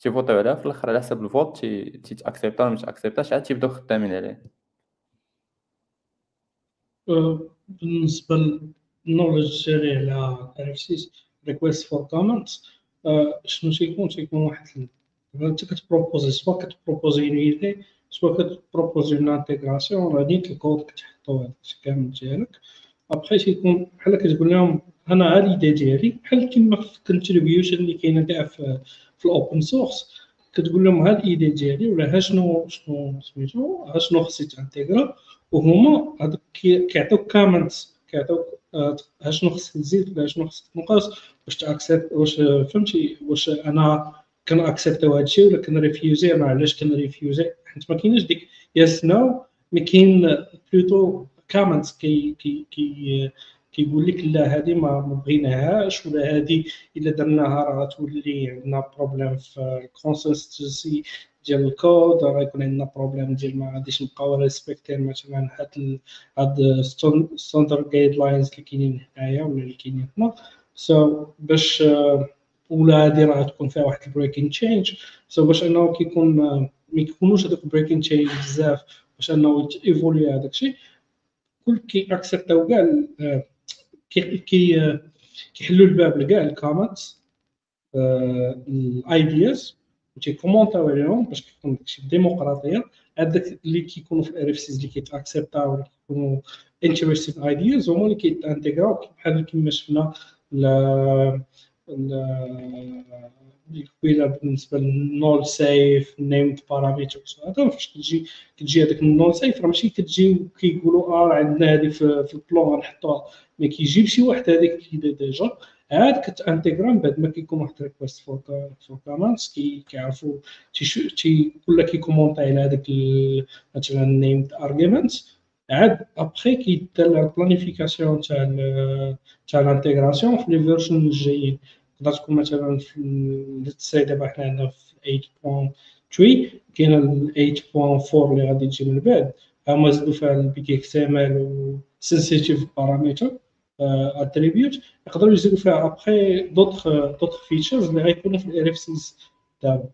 تيفوتيو عليها. في الآخر على حسب ال vote تيت accepter ا ولا ما ت accepter اش عاد تيبداو خدامين عليه؟
بالنسبة لل knowledge ديالي على R request for comment شنو تيكون؟ تيكون واحد انت كت proposer soit كت proposer une idée soit كت proposer une intégration غادي الكود كتحطو هذاك كامل ديالك ابخي تيكون بحال كتقول لهم أنا ها l'idée ديالي بحال كيما في ال contribution اللي كاينة كاع في, في ال open source كتقول لهم ها ال idée ديالي ولا ها شنو شنو سميتو ها شنو خصني ت intégrer ا وهما هذوك كيعطيوك comments كيعطيوك ها شنو خصك تزيد ولا شنو خصك تنقص واش ت accepter ت واش فهمتي واش أنا كان accepter و هادشي ولا كان refuser أنا علاش كان refuser حيت ما كاينش ديك yes no mais كاين plutôt comments كي كي كي كيقول لك لا هذه ما بغيناهاش ولا هذه إلا درناها راه غتولي عندنا problème في ال consistency ديال الكود راه يكون عندنا problème ديال ما غاديش نبقاو respecter ين مثلا هاد هاد standard guidelines اللي كاينين هنايا ولا اللي كاينين هنا. so باش ولا هادي راه تكون فيها واحد ال breaking change so باش أنه كيكون ما يكونوش هذوك ال breaking change بزاف باش أنه évoluer هذاك الشيء كل كي accepter او كاع كي كي كيحلوا الباب لكاع الكومنتس الايدياز وتيكومونتاو عليهم باش كيكون داكشي ديمقراطيه هذاك اللي كيكونوا في ال RFCs اللي كيت accepter او ولا كيكونوا interesting ideas هما اللي كيت intégrer او بحال كيما شفنا قبيله بالنسبة لل null safe named parameters هذا فاش كتجي كتجي هذاك ال null safe راه ماشي كتجي كيقولوا آه عندنا هذه في, في ال plan غنحطوها ما كيجيب شي واحد هذيك اللي déjà عاد كت intégrer ا من بعد ما كيكون واحد request for for comments كيعرفوا تي كل كي commenter على هذاك مثلا named argument عاد ابخي كيدار ال planification تاع تاع ال intégration في les version الجايين تقدر تكون مثلا في سي دابا حنا عندنا في 8.3 كاين 8.4 اللي غادي تجي من بعد هما زادوا فيها ال big XML sensitive parameter attribute يقدروا يزيدوا فيها après d'autres d'autres features اللي غيكونوا في ال RFCs دابا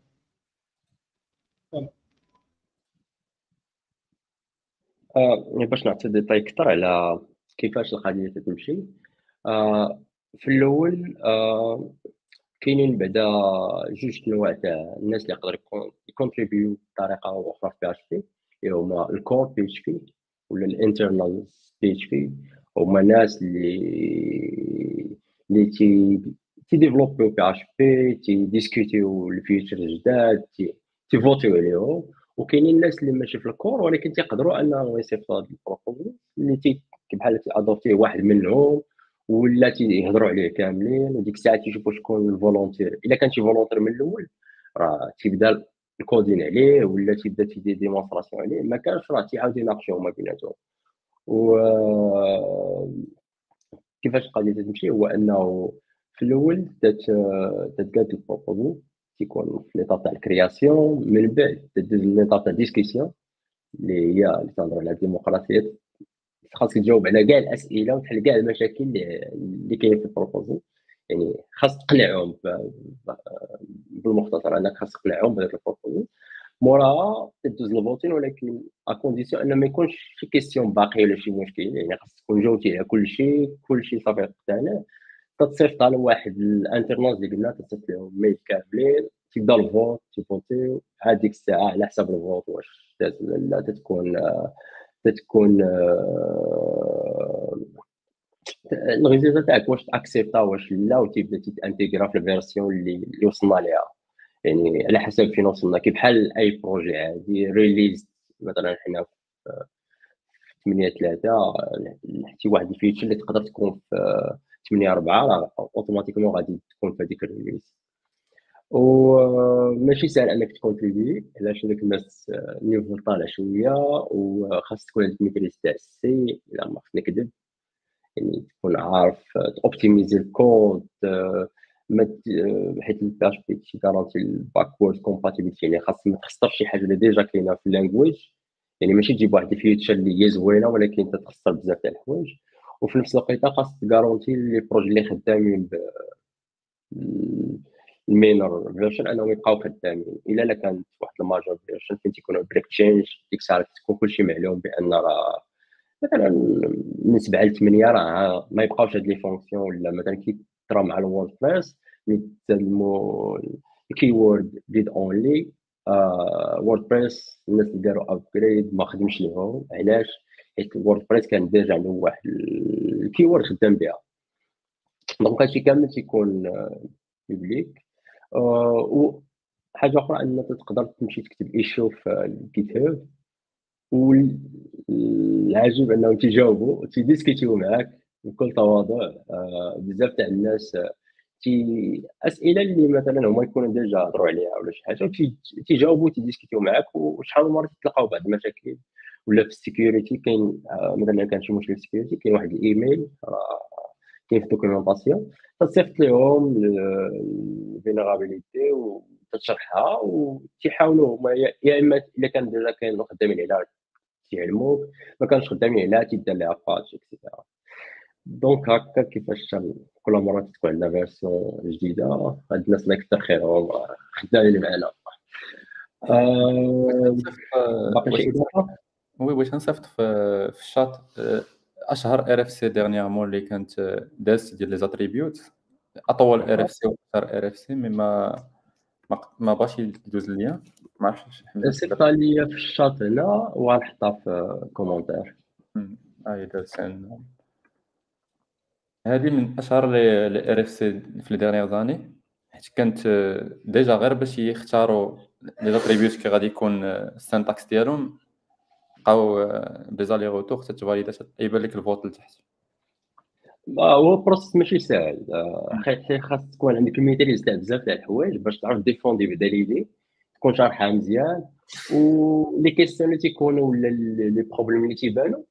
باش نعطي ديتاي أكثر على كيفاش القضية تتمشي في الأول آه كاينين بعدا جوج انواع تاع الناس اللي يقدر يكونتريبيو بطريقة أخرى في PHP اللي هما ال core PHP ولا ال internal PHP هما ناس اللي اللي تي تي ديفلوبيو PHP تي ديسكوتيو ال features جداد تي تيفوتيو عليهم. وكاينين الناس اللي ماشي في ال core ولكن تيقدروا أنهم يصيفطوا هاد ال proposal اللي تي بحال تيادوبتيه واحد منهم. ولا تيهضروا عليه كاملين وديك الساعة تيشوفوا شكون ال volontaire. إلا كان شي volontaire من الأول راه تيبدا ال coding عليه ولا تيبدا تيدير démonstration عليه. ما كانش راه تيعاود يناقشوا ما بيناتهم. و كيفاش القضية تمشي؟ هو أنه في الأول تتقاد ال proposal تيكون في l'étape تاع ال création. من بعد تدوز l'étape تاع discussion اللي هي اللي تهضر على الديمقراطية. خاصك تجاوب على كاع الأسئلة وتحل كاع المشاكل اللي كاين في ال proposal. يعني خاص تقنعهم بالمختصر أنك خاص تقنعهم بهذاك ال proposal. موراها تدوز ال voting ولكن à condition أن ما يكونش شي question باقية ولا شي مشكل. يعني خاص تكون جاوبتي على كل شيء كل شيء صافي تتصيفط على واحد ال internals اللي قلنا تتصيفط لهم mail كاملين تبدا ال vote تيفوتيو عاد ديك الساعة على حساب ال vote واش لا تتكون تتكون آه، ال résultat تاعك واش تاكسبتا واش لا وتبدا تأنتيغرا في ال version اللي, اللي وصلنا ليها. يعني على حسب فين وصلنا. كي بحال أي projet عادي release مثلا حنا في 8 3 حتى واحد ال feature اللي تقدر تكون في 8 4 automatiquement غادي تكون في هذيك ال release وماشي سهل انك تكون تكونتريبي علاش داك الناس niveau طالع شوية وخاص تكون عندك maîtrise تاع ال C إلا ما نكذب. يعني تكون عارف توبتيميزي الكود ما حيت ال PHP تي كارونتي ال backward compatibility يعني خاص ما تخسرش شي حاجة. اللي déjà كاينة في ال language يعني ماشي تجيب واحد ال feature اللي هي زوينة ولكن أنت تخسر بزاف تاع الحوايج. وفي نفس الوقت خاص تكارونتي les projets اللي خدامين ال minor version انهم يبقاو خدامين إلا لا كانت واحد ال major version فين تيكونوا break change ديك الساعة تكون كلشي معلوم بأن راه مثلا من 7 ل 8 راه ما يبقاوش هاد les fonctions ولا مثلا كي ترى مع ال WordPress يتسلموا ال keyword readonly WordPress الناس اللي داروا upgrade ما خدمش ليهم. علاش؟ حيت ال WordPress كان déjà عنده واحد ال keyword خدام بها. donc هادشي كامل تيكون public آه، وحاجه أخرى إن تقدر تمشي تكتب issue في ال GitHub والعجيب انهم تيجاوبوا تيديسكيتيو معاك بكل تواضع آه، بزاف تاع الناس تي أسئلة اللي مثلا هما يكونوا déjà هضروا عليها ولا شي حاجة تيجاوبوا تيديسكيتيو معاك وشحال من مرة تلقاو بعض المشاكل ولا في ال security كاين آه، مثلا كان شي مشكل في ال security كاين واحد الإيميل كاين في ال documentation تصيفط لهم ال vulnérabilité وتشرحها وتيحاولوا هما يا إما الا كان déjà كاين خدامين عليها تيعلموك ما كانش خدامين عليها تيدار لها patch et cetera donc هكا كيفاش كل مرة تكون عندنا version جديدة هاد الناس الله يكثر خيرهم خدامين معنا
آه، باقي شي؟ oui بغيت نصيفط في الشات؟ أشهر RFC dernièrement اللي كانت داز ديال les attributs. أطول RFC وأكثر RFC mais ما ما باغاش يدوز ليا. ما عرفتش
سيبقى ليا في الشات هنا وغنحطها في commentaire.
هاي دازت هذه من أشهر les RFC في les dernières années حيت كانت déjà غير باش يختاروا les attributs كي غادي يكون ال syntaxe ديالهم بقاو ب les aller-retour حتى تفاليدا يبان لك ال vote لتحت
هو process ماشي ساهل. حيت خاص تكون عندك ال maîtrise تاع بزاف تاع الحوايج باش تعرف ديفوندي بدليلي تكون شارحها مزيان. و les questions اللي تيكونوا ولا les problèmes اللي تيبانوا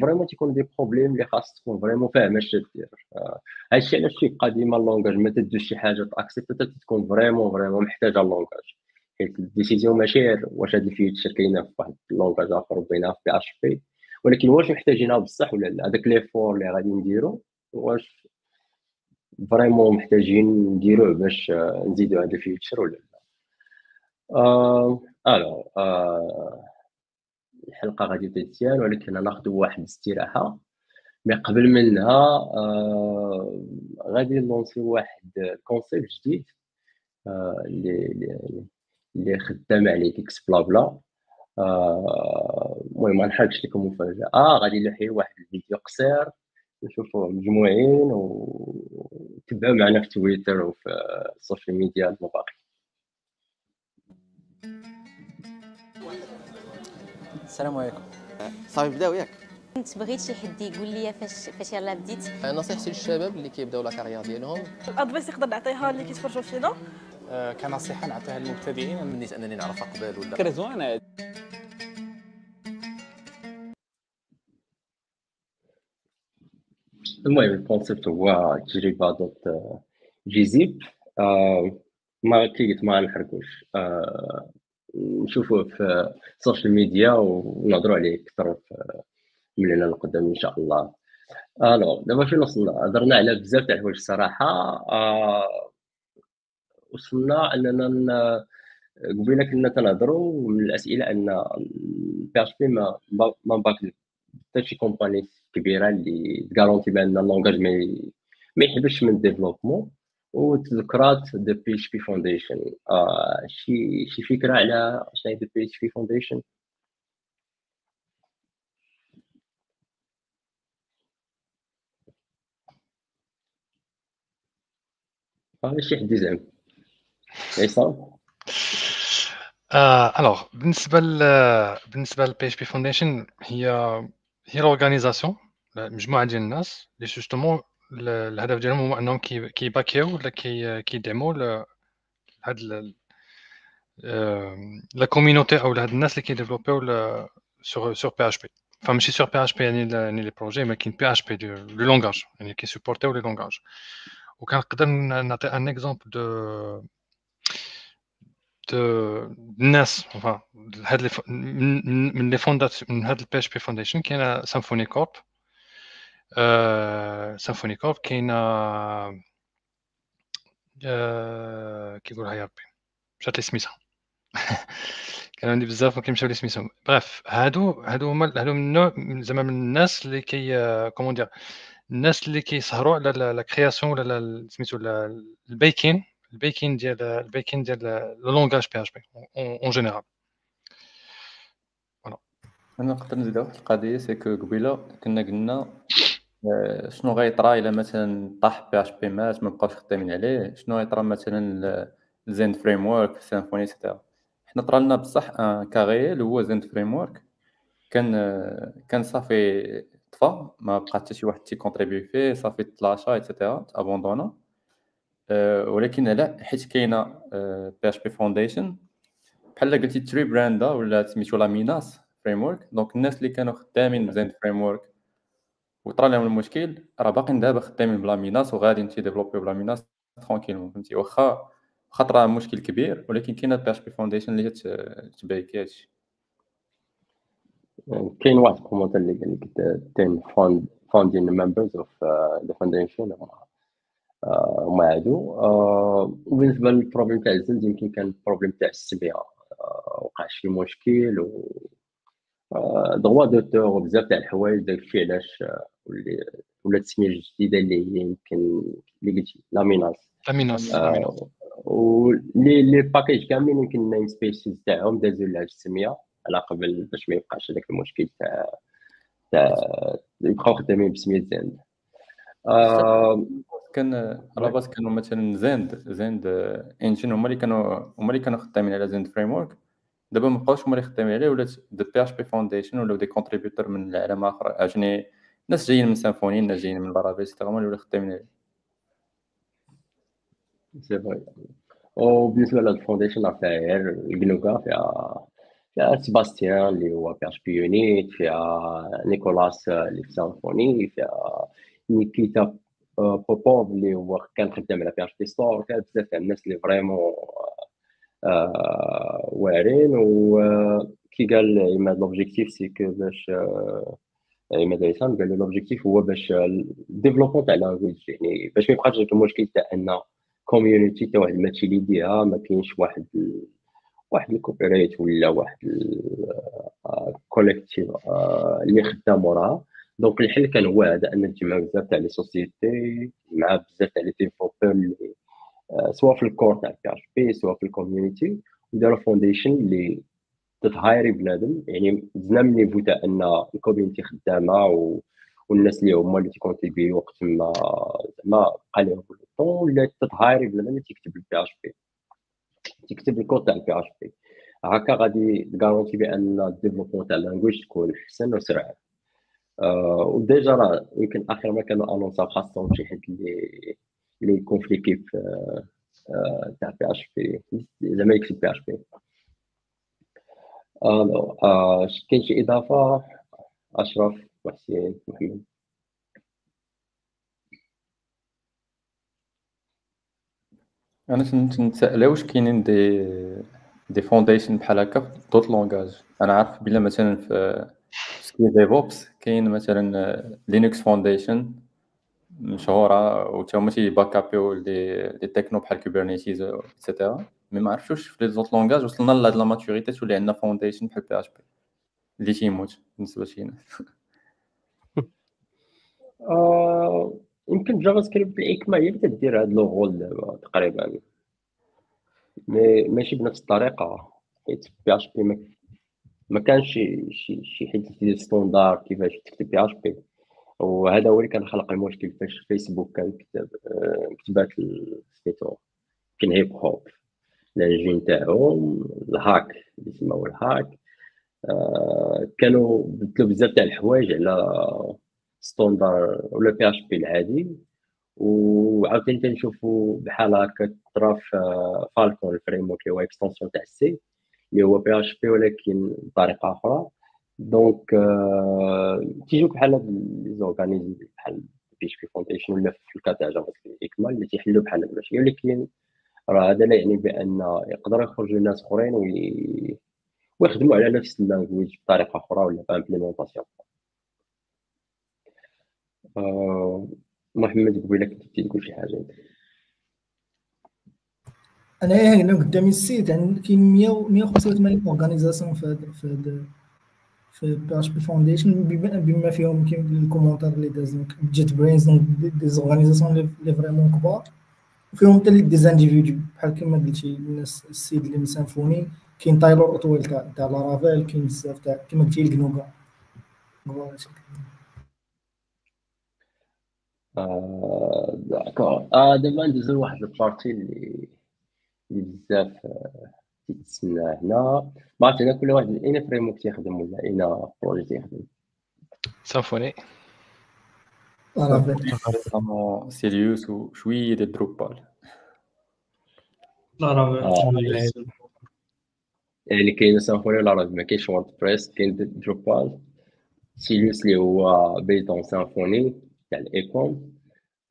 vraiment تيكون des problèmes اللي خاص تكون vraiment فاهم اش دير. هادشي علاش تيبقى ديما ال langage ما تدوز شي حاجة تاكسبت تكون vraiment vraiment محتاجة ال langage حيت ال décision ماشي واش هاد ال feature كاينة في واحد ال langage آخر وبينها في PHP ولكن واش محتاجينها بصح ولا لا؟ هذاك l'effort اللي غادي نديرو. واش vraiment محتاجين نديروه باش نزيدو هاد ال feature ولا لا؟ آه ألو آه الحلقة غادي تتيان ولكن ناخذ واحد الاستراحه mais قبل منها آه غادي نلونسي واحد concept جديد آه اللي خدام عليه ديكس بلا بلا. المهم ما نحرقش لكم مفاجأة. آه غادي نحيي واحد الفيديو قصير نشوفوه مجموعين وتبعوا معنا في تويتر وفي ال social media المباقي
السلام عليكم. صافي بداو ياك
كنت بغيت شي حد يقول لي فاش فاش يلاه بديت.
نصيحتي للشباب اللي كيبداو la carrière ديالهم.
ال advice يقدر نعطيها اللي كيتفرجوا فينا.
آه، كنصيحة نعطيها للمبتدئين.
نيت أنني نعرفها قبل ولا.
فكره زوينه
المهم ال concept هو تجربه دوت جيزيب آه ما كيت ما نحرقوش. آه نشوفوه في ال social media ونهضروا عليه أكثر من هنا لقدام إن شاء الله. ألو دابا فين وصلنا؟ هضرنا على بزاف تاع الحوايج الصراحة. آه وصلنا أننا قبيلة كنا كنهضروا من الأسئلة أن PHP ما ما حتى شي company كبيره اللي تكارونتي بان ال langage ما يحبسش من développement وتذكرات the PHP Foundation شي شي فكره على شنو هي the PHP Foundation هذا شي حد يزعم عصام
آه alors بالنسبة ل بالنسبة لل PHP Foundation هي هي l'organisation مجموعه ديال الناس اللي justement الهدف ديالهم هو انهم كيباكيو ولا كيدعموا هاد la community أو هاد الناس اللي كيديفلوبيو sur sur PHP فماشي sur PHP يعني يعني les projets ولكن PHP le langage يعني كيسوبورتيو le langage وكنقدر نعطي ان اكزومبل دو الناس هاد من لي فوندات من هاد البي اش بي فونديشن كاينة سامفوني كورب سامفوني كورب كاينة كيقولها يا ربي مشات لي سميتها كان عندي بزاف ما كيمشيو لي سميتهم بغاف هادو هادو هما هادو من النوع زعما من الناس اللي كي كومون دير الناس اللي كيسهروا على la création ولا سميتو ال backing ال backing ديال ال backing ديال le langage PHP en
général أنا نقدر نزيد واحد القضية c'est que قبيلة كنا قلنا شنو غيطرا إلا مثلا طاح PHP مات ما بقاوش خدامين عليه شنو غيطرا مثلا ال Zend Framework Symfony et cetera حنا طرا لنا بصح un cas réel هو Zend Framework كان كان صافي طفى ما بقى حتى شي واحد تيكونتريبي فيه صافي تلاشا et cetera abandonné ولكن لا حيت كاينة PHP Foundation بحال قلتي تريبراندا ولا سميتو Laminas Framework donc الناس اللي كانوا خدامين ب Zend Framework وطرا لهم المشكل راه باقيين دابا خدامين ب Laminas وغادي développer ب Laminas tranquillement فهمتي؟ واخا خاطر مشكل كبير ولكن كاينة PHP Foundation اللي تبايكي هادشي
كاين واحد ال commentaire اللي قال لك 10 found founding members of uh, foundation هما عادو. وبالنسبة لل problème تاع الزلز يمكن كان ال problème تاع السميه وقع شي مشكل و droits d'auteur وبزاف تاع الحوايج داكشي علاش ولات السميه الجديده اللي هي يمكن اللي قلتي Laminas.
Laminas
ولي les packages كاملين يمكن ال namespaces تاعهم دازو لهاد السميه على قبل باش ما يبقاش هذاك المشكل تاع تاع يبقاو خدامين بسمية Zend
كان باس كانوا مثلا Zend Zend Engine هما اللي كانوا هما اللي كانوا خدامين على Zend Framework دابا ما بقاوش هما اللي خدامين عليه ولات the PHP Foundation ولاو des contributeurs من العالم آخر. عجني ناس جايين من Symfony ناس جايين من et cetera هما اللي خدامين عليه.
c'est vrai وبالنسبه لهاد ال foundation راه فيها غير الكنوكا فيها فيها سيباستيان اللي هو PHPUnit فيها نيكولاس اللي في Symfony فيها نيكيتا بوبوف اللي هو كان خدام على PhpStorm فيها بزاف تاع الناس اللي vraiment واعرين وكي قال عماد l'objectif c'est que باش عماد عصام قال له l'objectif هو باش développement تاع language يعني باش ما يبقاش المشكل تاع ان community تاع واحد ماشي اللي يديها ما كاينش واحد واحد ال corporate ولا واحد ال collectif اللي خدام وراها donc الحل كان هو هذا أن نجمع بزاف تاع les sociétés مع بزاف تاع les développeurs اللي سواء في ال core تاع PHP سواء في ال community وداروا foundation اللي تتهايري بنادم. يعني زدنا من niveau تاع أن ال community خدامة و... والناس اللي هما اللي تيكونتريبي وقت ما زعما بقى لهم الطون ولا تتهايري بنادم اللي تيكتب ال PHP تكتب الكود تاع ال PHP هكا غادي تغارونتي بأن ال développement تاع ال language تكون أحسن وسرعة. آه و déjà راه يمكن آخر ما كانوا annoncé خاصهم شي حد اللي اللي يكون في l'équipe آه تاع PHP زعما يكتب PHP آه كاين شي إضافة؟ أشرف وحسين محمد.
أنا نتسائل واش كاينين des des foundations بحال هكا في d'autres langages أنا عارف بلا مثلا في ce qui DevOps كاين مثلا Linux Foundation مشهورة و تا هما تي back up يو les les technos بحال Kubernetes et cetera mais ما عرفتش في les autres langages وصلنا لهاد la maturité تولي عندنا foundation بحال PHP اللي تيموت بالنسبة لشي ناس
يمكن JavaScript ال ECMA هي اللي تدير هاد le rôle دابا تقريبا. mais ماشي بنفس الطريقة حيت PHP ما كانش شي شي حيت standard كيفاش تكتب PHP وهذا هو اللي كان خلق المشكل فاش فيسبوك كان كتب آه، كتبات سميتو كاين HipHop ال engine تاعهم ال Hack اللي سماو ال Hack. آه، كانوا بدلوا بزاف تاع الحوايج على standard ولا PHP العادي. وعاوتاني تنشوفوا بحال هكا طرا في Phalcon ال framework اللي هو extension تاع ال C اللي هو PHP ولكن بطريقة أخرى. donc تيجيو بحال هاد les organismes بحال PHP Foundation ولا في ال cas تاع JavaScript ECMA اللي تيحلوا بحال هاد المشكل ولكن راه هذا لا يعني بأن يقدر يخرجوا ناس أخرين وي... ويخدموا على نفس ال language بطريقة أخرى ولا ب implémentation آه محمد قبيلة كنت تقول شي حاجة؟
أنا هنا قدامي ال site يعني كاين 185 organisations في هذا في هذا في PHP Foundation بما فيهم كاين ال commentaire اللي داز JetBrains des organisations اللي vraiment كبار. وفيهم حتى des individus بحال كما قلتي الناس السيد اللي من Symfony كاين Taylor Otwell تاع تاع Laravel كاين بزاف تاع كما قلتي الكنوكا
d'accord. آه دابا ندوزو لواحد ال partie اللي اللي بزاف تيتسنى هنا. ما عرفت أنا كل واحد أين framework تيخدم ولا أين projet تيخدم
Symfony
normalement Sylius وشويه ديال
Drupal
يعني كاين Symfony Laravel ما كاينش WordPress كاين Drupal Sylius اللي هو built on Symfony تاع ال e-com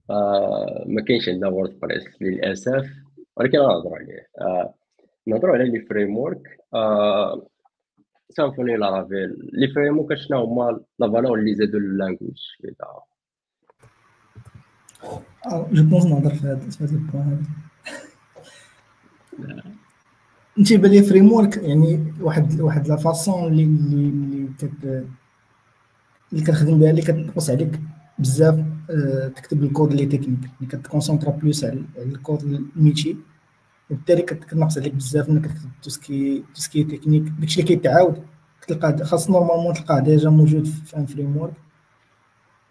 آه ما كاينش عندنا WordPress للاسف ولكن غنهضروا عليه آه نهضروا على les frameworks آه Symfony Laravel les frameworks شنو هما la valeur اللي زادوا للانجويج
je pense نهضر في هذا في هذا ال point هذا انت ب les frameworks يعني واحد واحد la façon اللي اللي اللي كت اللي كتخدم بها اللي كتنقص عليك بزاف تكتب الكود اللي تكنيك. اللي كتكونسونطرا plus على ال code ال métier. وبالتالي كتنقص عليك بزاف انك تكتب توسكي توسكي تكنيك. داكشي اللي كيتعاود كتلقى خاص normalement تلقاه déjà موجود في un framework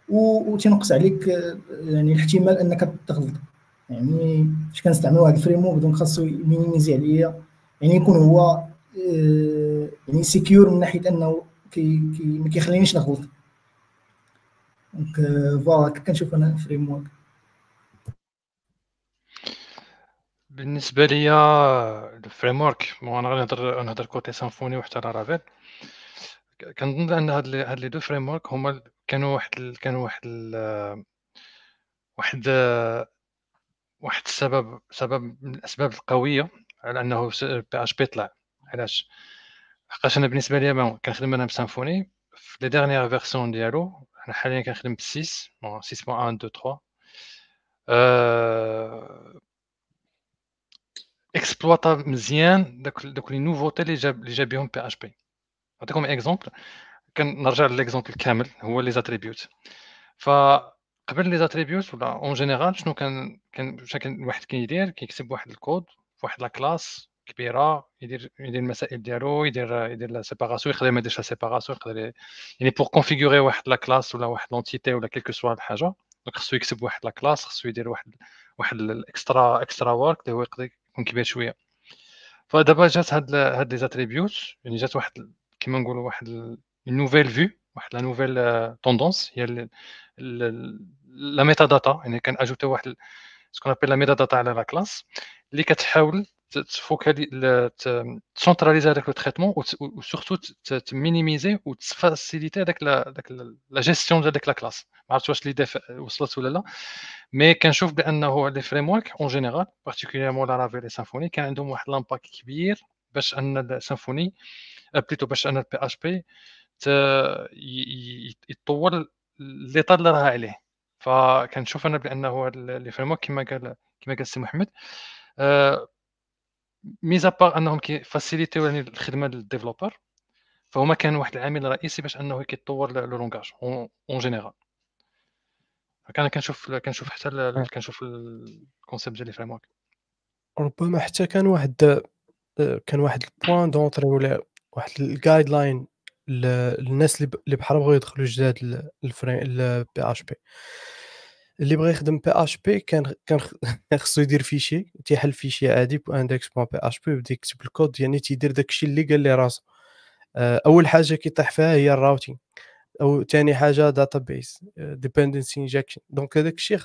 و تينقص عليك يعني الاحتمال أنك تغلط. يعني فاش كنستعمل واحد ال framework donc خاصو minimiser عليا. يعني يكون هو يعني secure من ناحية أنه كي, كي ما كيخلينيش نغلط. donc voilà كنشوف أنا framework
بالنسبة ليا ال framework أنا غنهضر نهضر côté Symfony وحتى Laravel كنظن أن هاد هاد les deux frameworks هما كانوا واحد. كانوا واحد ال... واحد واحد السبب سبب من الأسباب القوية على أنه PHP طلع. علاش؟ حقاش أنا بالنسبة لي كنخدم أنا ب Symfony في les dernières versions ديالو أنا حاليا كنخدم ب 6 6.1 2 3 أه... مزيان داك دوك les nouveautés اللي جاب اللي جاب بهم PHP نعطيكم exemple كنرجع l'exemple كامل هو les attributs فقبل les attributs ولا en général شنو كان كان واحد كيدير كيكتب واحد الكود في واحد la classe كبيرة يدير يدير المسائل ديالو يدير يدير la séparation يقدر ما يديرش la séparation يقدر يعني pour configurer واحد la classe ولا واحد l'entité ولا quelque soit الحاجة. donc خصو يكتب واحد la classe خصو يدير واحد واحد ال extra extra work اللي هو يقدر يكون كبير شوية. فدابا جات هاد هاد les attributs يعني جات واحد كيما نقولوا واحد nouvelle vue واحد la nouvelle tendance هي la metadata يعني كان ajouté واحد ce qu'on appelle la metadata على la classe اللي كتحاول ت focaliser ت centraliser هذاك le traitement و surtout ت minimiser وت faciliter هذاك داك لا جيستيون ديال ديك la classe ما عرفتش واش لي وصلت ولا لا mais كنشوف بانه les frameworks en général particulièrement Laravel لي Symfony كان عندهم واحد l'impact كبير باش ان ال Symfony plutôt باش ان ال PHP يطور l'état اللي راه عليه فكنشوف أنا بانه les frameworks كما قال كما قال السي محمد mis à part أنهم كي facilitew يعني الخدمة لل développeurs فهما كان واحد العامل رئيسي باش أنه كيطور le langage en général كان كنشوف كنشوف حتى كنشوف ال concept ديال ال framework
ربما حتى كان واحد كان واحد ال point d'entrée ولا واحد ال guideline الناس اللي اللي بحال بغاو يدخلوا جداد ال frame ال PHP اللي بغى يخدم PHP كان كان خصو يدير fichier تيحل fichier عادي بو index point PHP ويبدا يكتب الكود يعني تيدير داكشي اللي قال لي راسو. آه، أول حاجة كيطيح فيها هي ال routing أو ثاني حاجة database dependency injection donc هذاك الشيء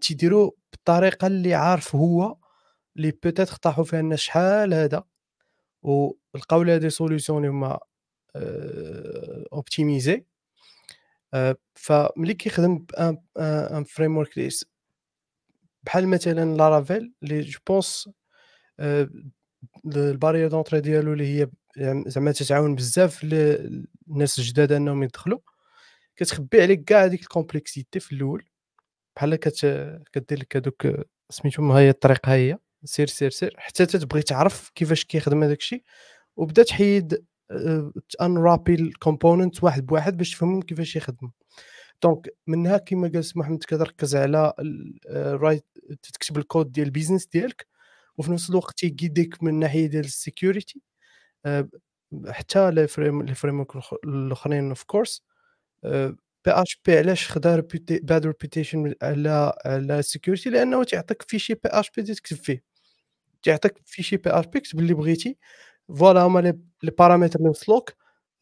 تيديرو بالطريقة اللي عارف هو اللي peut-être طاحوا فيها الناس شحال هذا. ولقاو لها des solutions اللي هما optimisées آه، فملي كيخدم un framework بحال مثلا Laravel اللي je pense la barrière d'entrée ديالو اللي هي زعما تتعاون بزاف الناس الجداد انهم يدخلوا. كتخبي عليك كاع هذيك ال complexity في الأول. بحال كت كدير لك هذوك سميتهم هي الطريقة هي سير سير سير حتى تبغي تعرف كيفاش كيخدم هذاك الشيء. وبدا تحيد انرابي الكومبوننت واحد بواحد باش تفهمهم كيفاش يخدموا. دونك منها كما قال محمد كتركز على رايت تكتب الكود ديال البيزنس ديالك وفي نفس الوقت يقيدك من الناحيه ديال السيكوريتي حتى لي فريم الأخرين اوف كورس PHP علاش خدا bad reputation على على ال sécurité لأنه تيعطيك fichier PHP تكتب فيه. تيعطيك fichier PHP كتب اللي بغيتي. voilà هما les paramètres اللي وصلوك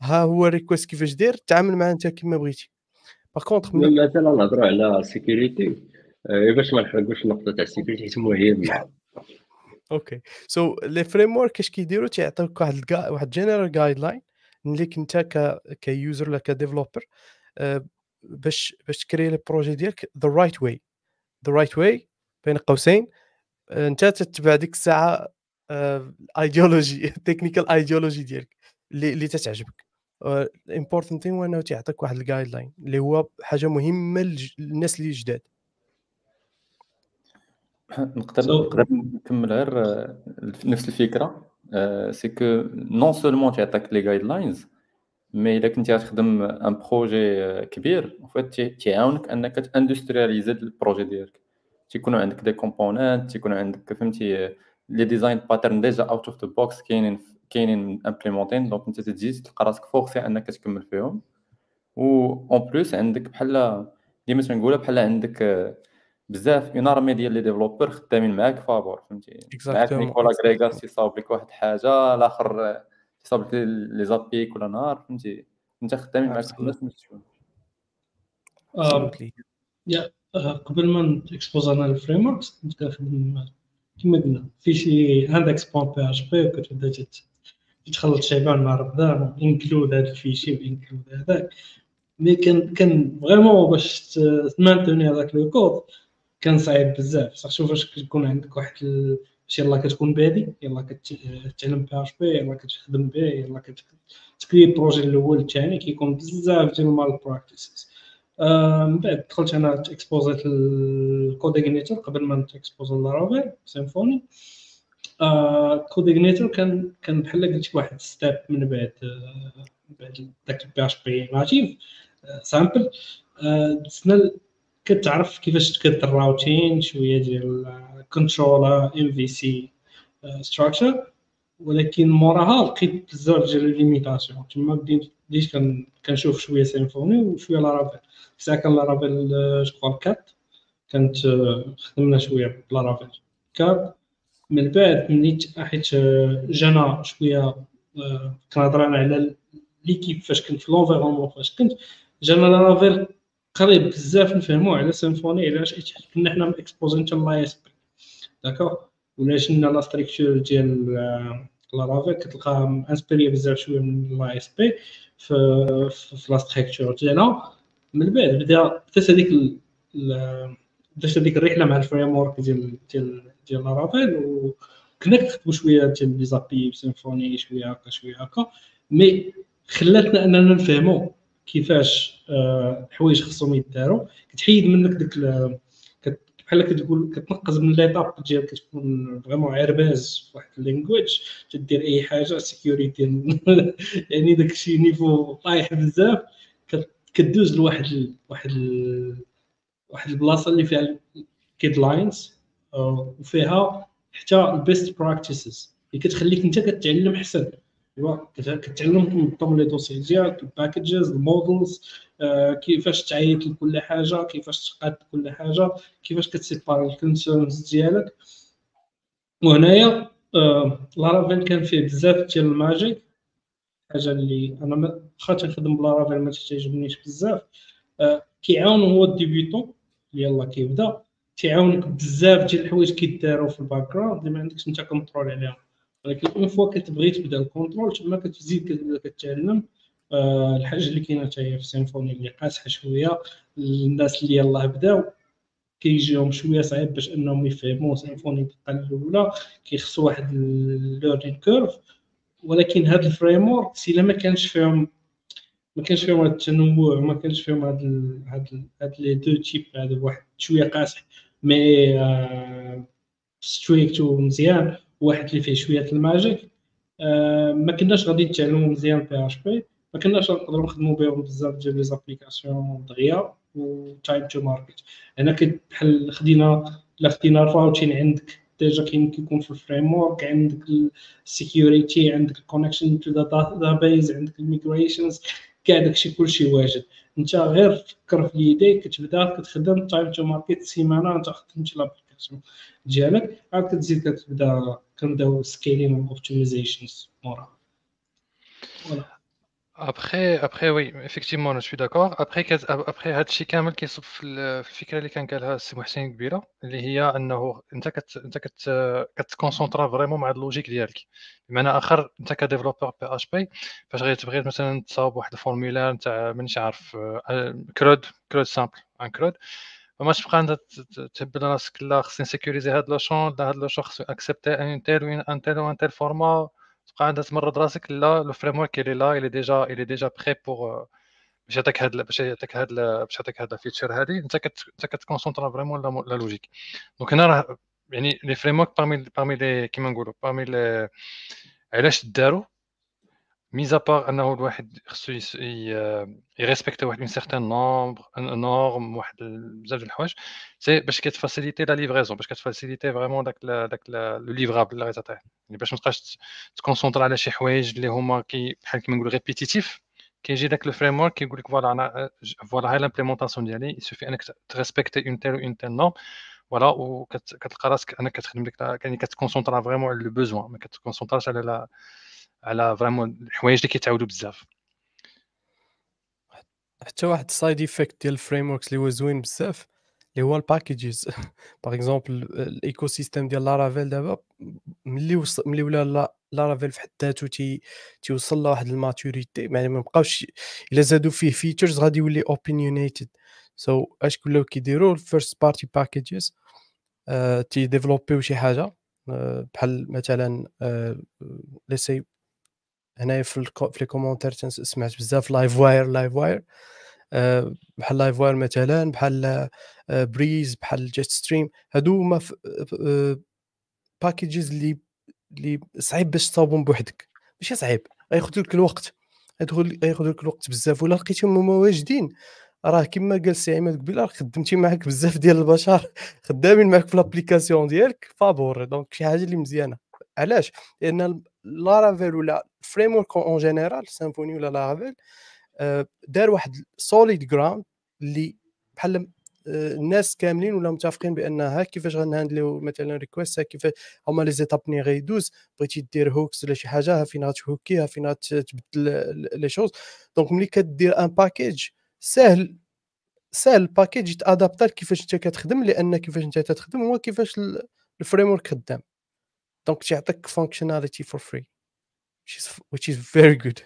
ها هو ال request كيفاش دير تعامل معاه انت كما بغيتي. par contre
مثلا نهضروا على sécurité باش ما نحرقوش النقطة تاع ال sécurité حيت مهمه
OK so les frameworks اش كيديروا تيعطيوك واحد. واحد general guideline ليك انت ك ك user ولا ك développeur آه، باش باش تcréer les projets ديالك the right way the right way بين قوسين. آه، انت تتبع ديك الساعة ال ideology ال technical ideology ديالك اللي اللي تتعجبك. ال important thing هو أنه تيعطيك واحد ال guideline اللي هو حاجة مهمة للناس اللي جداد.
نقدر نقدر نكمل غير آه، نفس الفكرة. c'est que non seulement تعطيك les guidelines mais إلا كنتي غتخدم un projet كبير فات تيعاونك أنك تindustrialiser ال projet ديالك. تيكونوا عندك des components تيكونوا عندك فهمتي les design patterns déjà out of the box كاينين كاينين implémentين donc انت تجي تلقى راسك focusé إنك تكمل فيهم. و en plus عندك بحال ديما تنقولها بحال عندك بزاف اون ارمي ديال لي ديفلوبر خدامين معاك فابور فهمتي؟ معاك نيكولا غريغاس تيصاوب لك واحد الحاجة الآخر تيصاوب لك لي زابيك ولا نهار فهمتي؟ أنت خدامين معاك في نفس الشغل
يا قبل ما اكسبوز أنا الفريم وركس كنت كنخدم كما قلنا في شي عندك بوان بي اش بي وكتبدا تخلط شيبان مع رمضان انكلود هذا الفيشي وانكلود هذاك mais كان كان vraiment باش تmaintenir هذاك le code كان صعيب بزاف صح شوف فاش كتكون عندك واحد باش يلا كتكون بادي يلا كتعلم PHP يلا كتخدم به يلا كتcréer ال projet الأول الثاني كيكون بزاف ديال ال mal practices من بعد دخلت أنا تexposéت ال CodeIgniter قبل ما تexposé Laravel Symfony CodeIgniter كان كان بحال قلت واحد step من بعد من بعد داك ال PHP natif سامبل سنا كتعرف كيفاش تكد الراوتين شوية ديال كنترولر ام في سي ستراكشر ولكن موراها لقيت بزاف ديال ليميتاسيون تما بديت كنشوف شوية سيمفوني وشوية لارافيل. ساعة كان لارافيل جو 4 كانت خدمنا شوية بلارافيل. 4 من بعد ملي حيت جانا شوية كنهضر على ليكيب فاش كنت في لونفيرونمون فاش كنت جانا لارافيل قريب بزاف نفهمو على سيمفوني علاش؟ حيت كنا حنا اكسبوزين لاي اس بي داكوغ؟ ولا شنا لا ستركتور ديال لارافيل كتلقى انسبيري بزاف شوية من لاي اس بي في في لا ستركتور ديالها من بعد بدا بدات هذيك بدات هذيك الرحله مع الفريم ورك ديال ديال ديال لارافيل وكنا كنخدمو شوية ديال لي زابي سيمفوني شوية هكا شوية هكا mais خلاتنا أننا نفهمو كيفاش الحوايج آه، خصهم يداروا كتحيد منك ديك بحال كتقول كتنقز من l'étape ديالك كتكون vraiment عرباز في واحد ال language تدير أي حاجة sécurité يعني داك الشيء niveau طايح بزاف كدوز لواحد. واحد. واحد البلاصة اللي فيها guidelines وفيها حتى ال best practices اللي كتخليك انت كتعلم احسن ايوا كتعلم تنظم les dossiers ديالك ال packages ال modules آه، كيفاش تعيط لكل حاجة كيفاش تقاد كل حاجة كيفاش كت séparer ال concerns ديالك. وهنايا آه، Laravel كان فيه بزاف ديال ال magic. حاجة اللي أنا واخا تنخدم ب Laravel ما تعجبنيش بزاف. آه، كيعاون هو ال débutant يلاه كيبدا. تيعاونك بزاف ديال الحوايج كيداروا في ال background اللي ما عندكش انت contrôle عليهم. ولكن une fois كتبغي تبدا ال contrôle تما كتزيد كتعلم آه الحاجة اللي كاينة حتى هي في Symfony اللي قاصحه شوية الناس اللي يلاه بداو كيجيهم شوية صعيب باش انهم يفهموا Symfony بالطريقة الأولى كيخصو واحد ال learning curve ولكن هاد ال framework الا ما كانش فيهم ما كانش فيهم هاد التنوع ما كانش فيهم هاد ال هاد هاد les deux types هذا واحد شوية قاصح mais آه strict ومزيان واحد اللي فيه شوية ال magic. آه ما كناش غادي نتعلموا مزيان PHP ما كناش نقدروا نخدموا بهم بزاف ديال les applications دغيا time to market هنا بحال خدينا الا خدينا ال routing عندك déjà كاين كيكون في ال framework عندك ال security عندك ال connection to the base عندك ال migrations كاع داكشي كلشي واجد. انت غير فكر في يديك كتبدا كتخدم time to market سيمانة انت خدمتي l'application ديالك عاد كتزيد كتبدا كنبداو scaling optimizations مورا
après après oui effectivement je d'accord après après هذا الشيء كامل كيصب في الفكرة اللي كان قالها السي محسن كبيره اللي هي انه انت كت انت كت كت concentra vraiment مع ال logique ديالك بمعنى اخر انت ك développeur PHP فاش غتبغي مثلا تصاوب واحد ال formulaire نتاع مانيش عارف CRUD CRUD simple un CRUD فما تبقى انت تهبل راسك لا خصني sécuriser هاد le champ لا هاد le champ خصو accepter un tel un tel و un tel format تبقى عندها تمرض راسك لا le framework اللي لا اللي déjà اللي déjà prêt pour باش يعطيك هاد باش يعطيك هاد باش يعطيك هاد ال feature هادي انت كت انت كت concentra vraiment la logique donc هنا راه يعني les frameworks parmi parmi les كيما نقولوا parmi les علاش داروا mise à part أنه الواحد خصو ي respecter واحد un certain nombre normes واحد بزاف ديال الحوايج c'est باش كت faciliter la livraison باش كت faciliter vraiment داك داك le livrable اللي غتعطيه يعني باش ما تبقاش ت concentrer على شي حوايج اللي هما كي بحال كيما نقولوا répétitives كيجي داك le framework كيقول لك voilà أنا voilà هاي l'implémentation ديالي ي suffit أنك ت respecter un tel un tel norme voilà وكتلقى راسك أنك كتخدم ديك يعني كت concentra vraiment على le besoin ما كت concentra ش على على vraiment الحوايج اللي كيتعاودوا بزاف.
حتى واحد ال side effect ديال ال frameworks اللي هو زوين بزاف اللي هو ال packages par exemple ال ecosystem ديال Laravel دابا ملي وصل ملي ولا Laravel في حد ذاته تي تيوصل لواحد ال maturity يعني ما بقاوش إلا زادوا فيه features غادي يولي opinionated so اش كلاو كيديروا ال first party packages تي développe يو شي حاجة uh, بحال مثلا l'essai uh, هنايا في في les commentaires سمعت بزاف Livewire Livewire. بحال Livewire مثلا بحال Breeze بحال Jetstream. هادو هما packages اللي اللي صعيب باش تصاوبهم بوحدك. ماشي صعيب. غياخذ لك الوقت. غياخذ لك الوقت بزاف. ولا لقيتهم هما واجدين. راه كما قال سي عماد قبيلة راه خدمتي معاك بزاف ديال البشر. خدامين معاك في l'application ديالك. فابور. donc شي حاجة اللي مزيانة. علاش؟ لأن Laravel ولا framework en général Symfony ولا Laravel دار واحد solid ground اللي بحال آه، الناس كاملين ولا متفقين بأن ها كيفاش غن handle يو مثلا request كيفاش هما les étapes ملي غيدوز بغيتي دير hooks ولا شي حاجة ها فين غت hook ي ها فين غتبدل les choses. donc ملي كدير un package سهل سهل ال package يت adapta كيفاش انت كتخدم لأن كيفاش انت تخدم هو كيفاش ال framework خدام. donc تيعطيك functionality for free which is very good.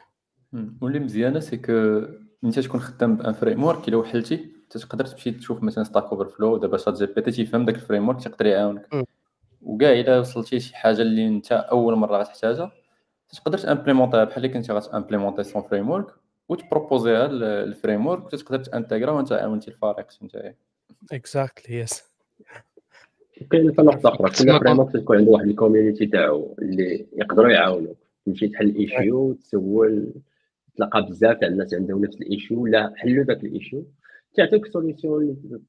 واللي مزيانه c'est que انت تكون خدام ب un framework الا وحلتي تقدر تمشي تشوف مثلا Stack Overflow دابا ChatGPT تيفهم داك ال framework تقدر يعاونك وكاع الا وصلتي شي حاجة اللي انت اول مره غتحتاجها تقدر ت implémenter ها بحال اللي كنتي غت implémenter sans framework وت proposer ها لل framework وتقدر ت intégra وانت عاونتي الفريق فهمتي
exactly yes
كاين حتى نقطة أخرى. كل framework تكون عنده واحد ال community تاعو اللي يقدروا يعاونوك تمشي تحل issue تسول تلقى بزاف تاع الناس عندهم نفس ال issue ولا حلوا ذاك ال issue تعطيك solution اللي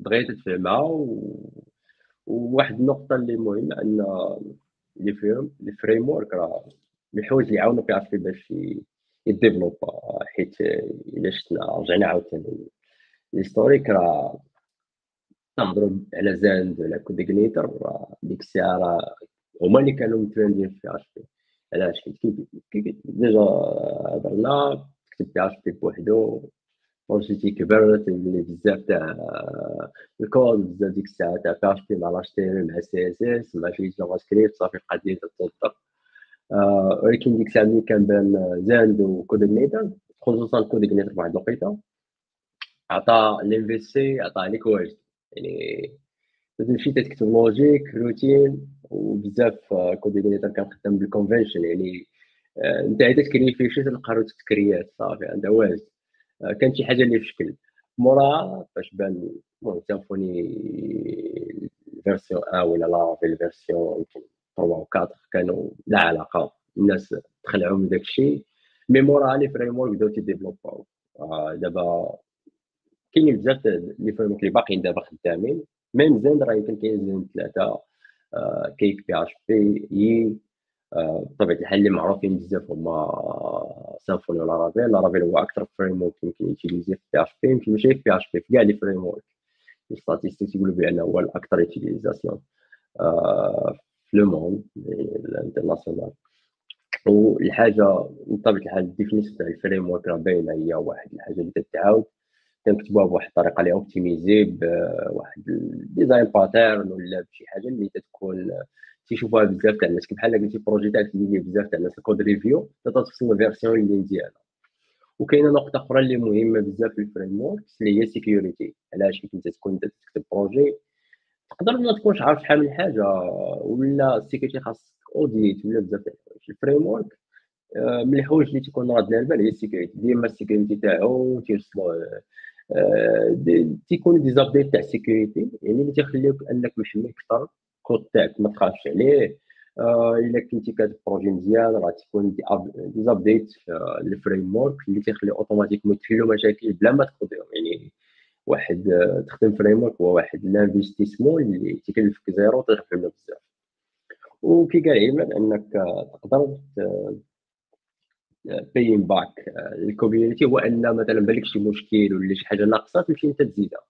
بغيت تفهمها و... وواحد النقطة اللي مهمة أن les frame les frameworks راه من الحوايج اللي PHP باش ي développa حيت إلا شفنا رجعنا عاوتاني. ال historique راه تنهضروا على Zend ولا CodeIgniter ديك الساعة راه هما اللي كانوا مترندين في PHP علاش؟ حيت كي déjà هضرنا كتب PHP بوحدو projet ي كبر تولي بزاف تاع الكود بزاف ديك الساعة تاع بي اش بي مع لاش تي مع سي اس اس مع شي جافا سكريبت صافي القضية تتوضح ولكن ديك الساعة ملي كان بان Zend و CodeIgniter خصوصا CodeIgniter في واحد الوقيتة عطى ال MVC عطى عليك واجد يعني تمشي تكتب logic routing وبزاف CodeIgniter كان خدام بال convention يعني انت عاد تكري fichier تلقى route تكريات صافي عندها واجد كان شي حاجة اللي في شكل. مورا فاش بان المهم Symfony ال version 1 ولا لا في ال version يمكن 3 و 4 كانوا لا علاقة. الناس تخلعوا من داك الشيء mais مورا les frameworks بداو تيديفلوباو دابا كاينين بزاف les frameworks اللي باقيين دابا خدامين ميم زين راه يمكن كاين زين ثلاثة كيك بي اش بي اي بطبيعة الحال اللي معروفين بزاف هما Symfony و Laravel Laravel هو أكثر framework يمكن utilisé في PHP يمكن ماشي في PHP في كاع les frameworks les statistiques يقولوا بان هو الأكثر utilisation في le monde ال international والحاجة بطبيعة الحال ال définition تاع ال framework راه باينة هي واحد الحاجة اللي تتعاود كنكتبوها بواحد الطريقة اللي optimisée بواحد ال design pattern ولا بشي حاجة اللي تكون تيشوفوها بزاف تاع الناس. بحال قلتي projet تاعك اللي بزاف تاع الناس ال code review تتوصل ال version اللي ديالها. وكاينة نقطة أخرى اللي مهمة بزاف في ال frameworks اللي هي security علاش؟ كي انت تكون تكتب projet تقدر ما تكونش عارف شحال من حاجة ولا ال security خاصك audit ولا بزاف تاع الحوايج. ال framework من الحوايج اللي تيكون راد على البال هي ال security ديما ال security تاعو تيوصلو تيكون des updates تاع ال security يعني اللي تيخليوك أنك محمي أكثر الكود تاعك ما تخافش عليه. إلا كنتي كاتب projet مزيان راه تيكون des updates في ال framework اللي تيخلي automatiquement تحلوا مشاكل بلا ما تقضيهم يعني واحد تخدم framework هو واحد l'investissement اللي تيكلفك زيرو منه بزاف. وكي قال عماد أنك تقدر give back لل community هو ان مثلا بالك شي مشكل ولا شي حاجة ناقصة تمشي أنت تزيدها.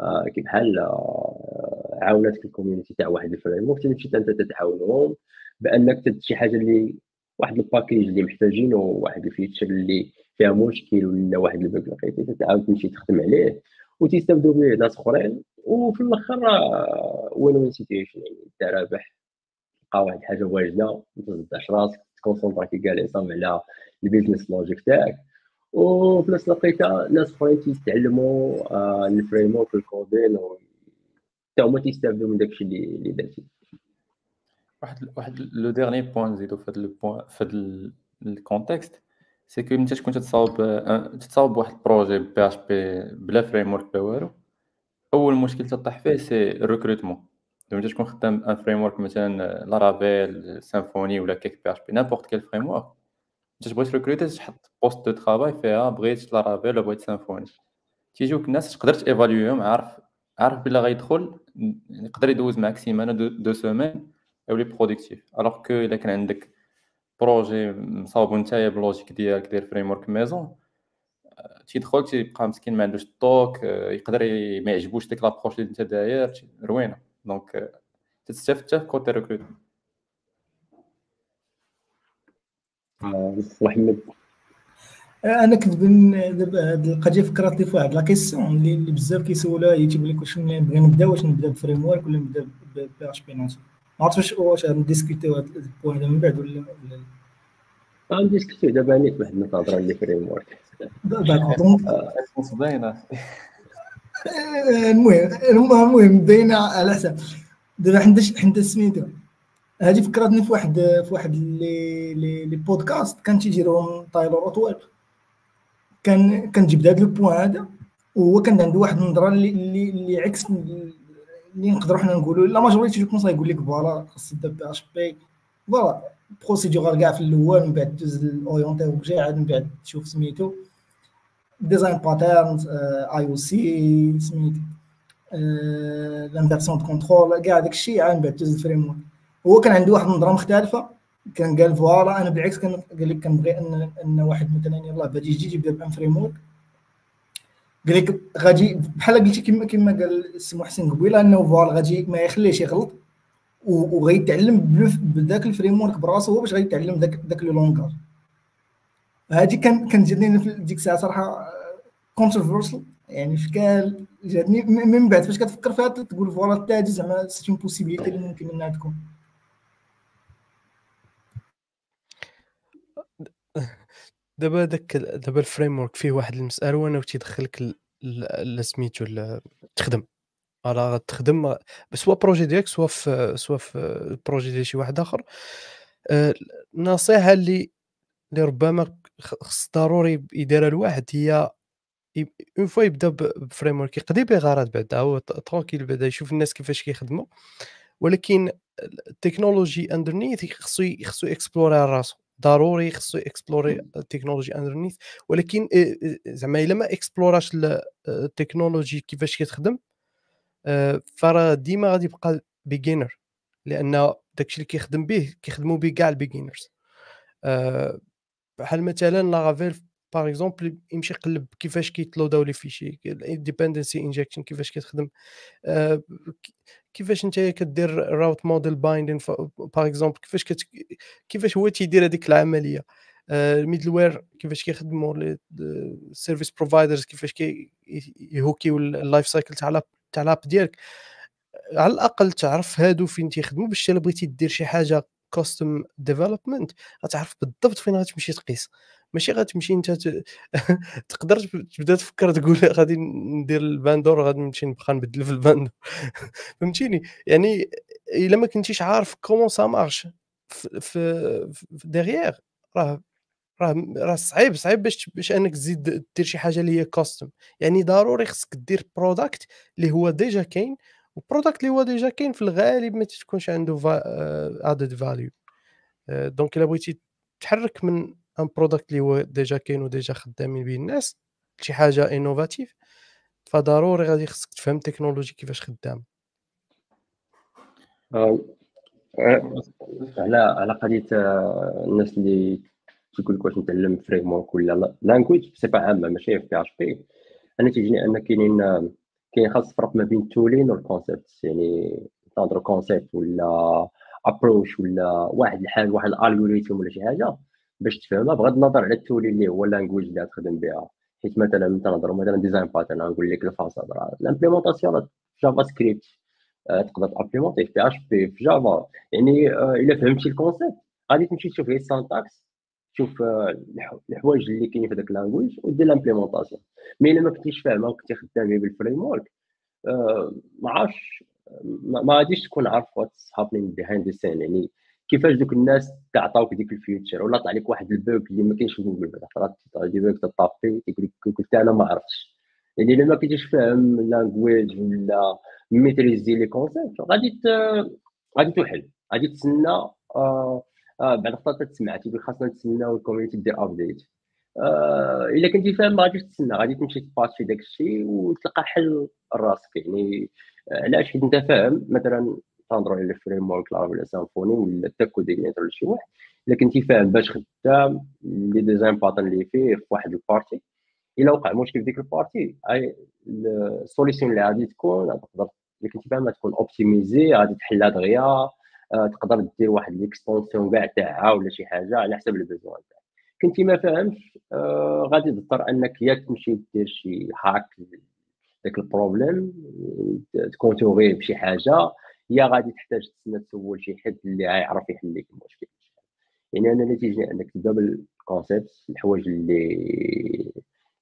آه كي بحال آه عاونتك ال community تاع واحد ال framework تمشي أنت تتعاونهم بأنك شي حاجة اللي واحد ال package اللي محتاجينه واحد ال feature اللي فيها مشكل ولا واحد ال bug لقيتي تتعاود تمشي تخدم عليه وتستافدوا به ناس أخرين. وفي الأخر win-win situation يعني أنت رابح تلقى واحد الحاجة واجدة ما راسك. ت concentrer كي قال عصام على ال business logic تاعك. وفي نفس الوقت ناس أخرين تيتعلموا آه ال framework ال coding حتى هما تيستافدوا من داكشي اللي درتي.
واحد واحد le dernier point نزيدو في هذا ال point في هذا ال contexte c'est que انت تكون تتصاوب تتصاوب بواحد ال projet PHP بلا framework بلا والو أول مشكل تطيح فيه c'est ال recrutement انت تكون خدام un framework مثلا Laravel Symfony ولا CakePHP n'importe quel framework انت تبغي تريكروتي تحط poste de travail فيها بغيت Laravel ولا بغيت Symfony تيجيوك الناس تقدر تيفاليوهم عارف عارف بلا غيدخل يقدر يدوز معاك semaine deux, deux semaines يولي productif alors que إلا كان عندك projet مصاوب نتايا ب logique ديالك دير framework maison تيدخل تيبقى مسكين ما عندوش الطوك يقدر ما يعجبوش ديك l'approche اللي انت داير روينه donc تستافد حتى في côté recrutement
محمد
أنا كنت دابا هاد القضية فكرتني في واحد la question اللي, اللي بزاف كيسولها هي تيقول لك واش نبغي نبدا واش نبدأ ب framework ولا نبدأ PHP natif ما عرفتش واش نديسكوتيو هاد ال point من بعد ولا
ولا نديسكوتيو دابا نيت واحد الهضره اللي framework
باينه
المهم المهم باينه على حسب دابا حنا حنا سميتو. هذه فكرتني في واحد في واحد les les, les podcasts كان تيديرهم Taylor Otwell. كان كنجيب هذا le point هذا وهو كان عنده واحد النظرة اللي اللي, اللي عكس اللي نقدروا حنا نقولوا la majorité je pense يقول لك voilà خاص تبدا PHP voilà procédural كاع في الأول من بعد دوز ال orienté objet عاد من بعد تشوف سميتو. design patterns IoC سميتو l'inversion de contrôle كاع داك الشيء عاد من بعد دوز ال frame هو كان عنده واحد النظرة مختلفة كان قال voilà أنا بالعكس كان قال لك كنبغي ان أن واحد مثلا يلاه بادي يجي يبدا ب un framework قال لك غادي بحال قلتي كما كما قال السي محسن قبيلة أنه voilà غادي ما يخليهش يغلط وغيتعلم بذاك ال framework براسو هو باش غيتعلم ذاك ذاك le langage. هادي كان جاتني في ديك الساعة صراحة controversial يعني شكال جاتني من بعد فاش كتفكر فيها تقول voilà حتى هادي زعما c'est une possibilité اللي ممكن إنها تكون.
دابا داك دابا ال framework فيه واحد المسألة وأنا تيدخلك سميتو تخدم. راه تخدم soit projet ديالك soit في soit في projet ديال شي واحد آخر. آه، النصيحه اللي اللي ربما خص ضروري يديرها الواحد. هي une fois يبدا ب framework يقضي به غرض بعدا هو tranquille بعدا يشوف الناس كيفاش كيخدموا ولكن ال technology underneath خصو خصو explorer راسو. ضروري خصو explorer ال technology underneath ولكن زعما إلا ما explora ش ال technology كيفاش كتخدم فراه ديما غادي يبقى beginner لأن داكشي اللي كيخدم به كيخدموا به كاع ال beginners بحال مثلا Laravel par exemple يمشي يقلب كيفاش كيت load او les fichiers dependency injection كيفاش كتخدم آه، كيفاش انت كدير route model binding par exemple كيفاش كت... كيفاش هو تيدير هذيك العملية ال middleware كيفاش كيخدموا ال service providers كيفاش كي ال life cycle تاع تاع l'app ديالك. على الأقل تعرف هادو فين تيخدموا باش إلا بغيتي دير شي حاجة custom development غتعرف بالضبط فين غتمشي تقيس. ماشي غتمشي انت ت... تقدر تبدا تفكر تقول غادي ندير ال vendor غادي نمشي نبقى نبدل في ال vendor فهمتيني؟ يعني إلا ما كنتيش عارف comment ça marche في, في derrière راه راه راه صعيب صعيب باش باش أنك تزيد دير شي حاجة اللي هي custom يعني ضروري خصك دير product اللي هو déjà كاين و product اللي هو déjà كاين في الغالب ما تكونش عنده added value donc إلا بغيتي تحرك من un product اللي هو déjà كاين و déjà خدامين به الناس شي حاجة innovative فضروري غادي خصك تفهم ال technology كيفاش خدام.
آه، آه، على على قضية آه، الناس اللي تيقول لك واش نتعلم framework ولا language بصفة عامة ماشي في PHP أنا تيجيني أن كاينين كاين خاص فرق ما بين ال tooling و ال concept يعني تنظر concept ولا approche ولا واحد الحال واحد ال algorithm ولا شي حاجة باش تفهمها بغض النظر على ال tooling اللي هو ال language اللي غتخدم بها. حيت مثلا تنهضروا مثلا design pattern نقول لك ال façade راه ال implémentation JavaScript تقدر ت implémenter في PHP في Java يعني آه، إلا فهمتي ال concept غادي تمشي تشوف غير ال syntaxe تشوف آه، الحوايج اللي كاينين في داك ال language ودير l'implémentation mais إلا ما كنتيش فاهمها وكنتي خدامي ب ال framework آه، ما عرفتش ما غاديش تكون عارف what's happening behind scene يعني كيفاش دوك الناس تعطاوك ديك ال feature ولا طلع لك واحد ال bug اللي ما كاينش في جوجل بعدا des bugs ت taper تيقول لك قلت أنا ما عرفتش. يعني إلا ما كنتيش فاهم language ولا maîtriser les concepts غادي غادي تحل غادي تسنى آه آه بعد خطره تسمع تيقول خاصنا نتسناو ال community دير update آه إلا كنتي فاهم ما غاديش تسنى غادي تمشي ت patcher داك الشيء وتلقى حل راسك يعني علاش؟ حيت أنت فاهم مثلا تنهضروا على ال framework ولا Symfony ولا حتى CodeIgniter ولا شي واحد إلا كنتي فاهم باش خدام les design patterns اللي فيه في واحد ال partie إلا وقع مشكل في ديك ال partie ال solution اللي غادي تكون تقدر اللي كنتي فاهم تكون optimisée غادي تحلها دغيا آه، تقدر دير واحد l'extension كاع تاعها ولا شي حاجة على حسب ال besoin تاعك. كنتي ما فاهمش آه غادي تضطر أنك يا تمشي دير شي هاك داك ال problème ت contourner بشي حاجة يا غادي تحتاج تسنى تسول شي حد اللي غيعرف يحل لك المشكل. يعني أنا نتيجة انك تبدا ب ال concept الحوايج اللي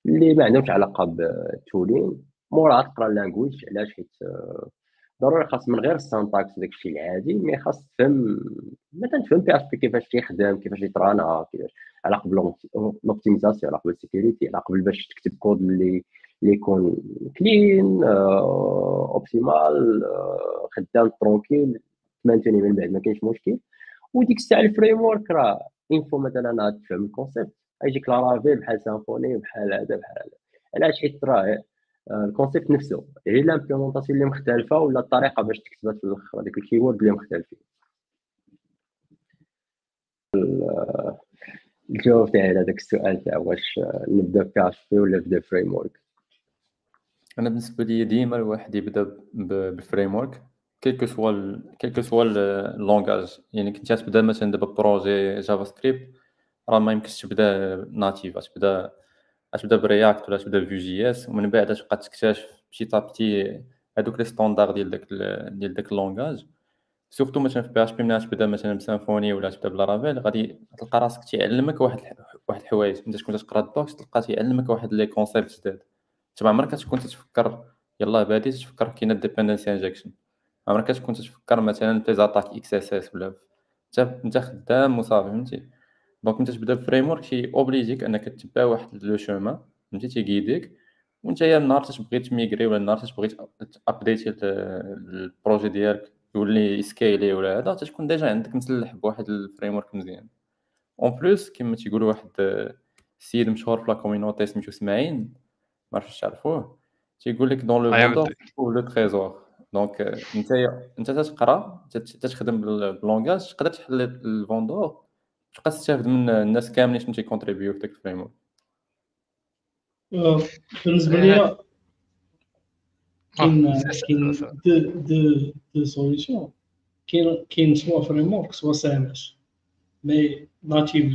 اللي ما عندهمش علاقة ب ال tooling موراها تقرأ ال language علاش؟ حيت آه، ضروري خاص من غير ال syntaxe داك الشيء العادي mais خاص تفهم مثلا تفهم PHP كيفاش تيخدم كيفاش يت run ا كيفاش على قبل l'optimisation على قبل ال sécurité على قبل باش تكتب كود اللي اللي يكون clean optimal خدام tranquille ت maintenir من بعد ما كاينش مشكل. وديك الساعة ال framework راه une fois مثلا تفهم ال concept يجيك Laravel بحال Symfony بحال هذا بحال هذا. علاش حيت راه ال concept نفسه. هي l'implémentation اللي مختلفة ولا الطريقة باش تكتبها في الآخر هذيك ال keyword اللي مختلفين. آه، الجواب تاعي على هذاك السؤال تاع واش آه، نبدا PHP ولا نبدأ framework
أنا بالنسبة لي ديما الواحد يبدأ ب ال framework quel que soit quel que soit ال langage يعني كنت تبدا مثلا دابا projet JavaScript راه ما يمكنش تبدأ native تبدأ تبدا ب React ولا تبدا ب Vue.js ومن بعد تبقى تكتشف petit à petit هادوك les standards ديال داك ديال داك ال langage. surtout مثلا في PHP ملي تبدأ مثلا ب Symfony ولا تبدأ ب Laravel غادي تلقى راسك تيعلمك واحد واحد الحوايج. انت تكون تقرأ ال docs تلقى تيعلمك واحد les concepts جداد. انت ما عمرك تكون تتفكر يلاه بادي تفكر كاين dependency injection عمرك تكون تفكر مثلا في les attaques XSS ولا انت انت خدام وصافي فهمتي؟ donc انت تبدا ب framework شي اوبليجيك أنك تتبع واحد le chemin فهمتي؟ تي guider ك وأنت يا النهار تبغي ت migrer ولا النهار تبغي ت update ي ال projet ديالك يولي ي scale ي ولا هذا تكون déjà عندك مسلح بواحد ال framework مزيان. en plus كما تيقولوا واحد السيد مشهور في la community سميتو اسماعيل؟ ما عرفتش تعرفوه. تيقول لك dans le monde le trésor donc أنت أنت تقرا تخدم بال langage تقدر تحل الفوندور تبقى تستافد من الناس كاملين شنو تي contribuer في داك الفريم ورك
بالنسبة لي كاين كاين deux deux deux solutions كاين كاين soit framework soit سامش mais natif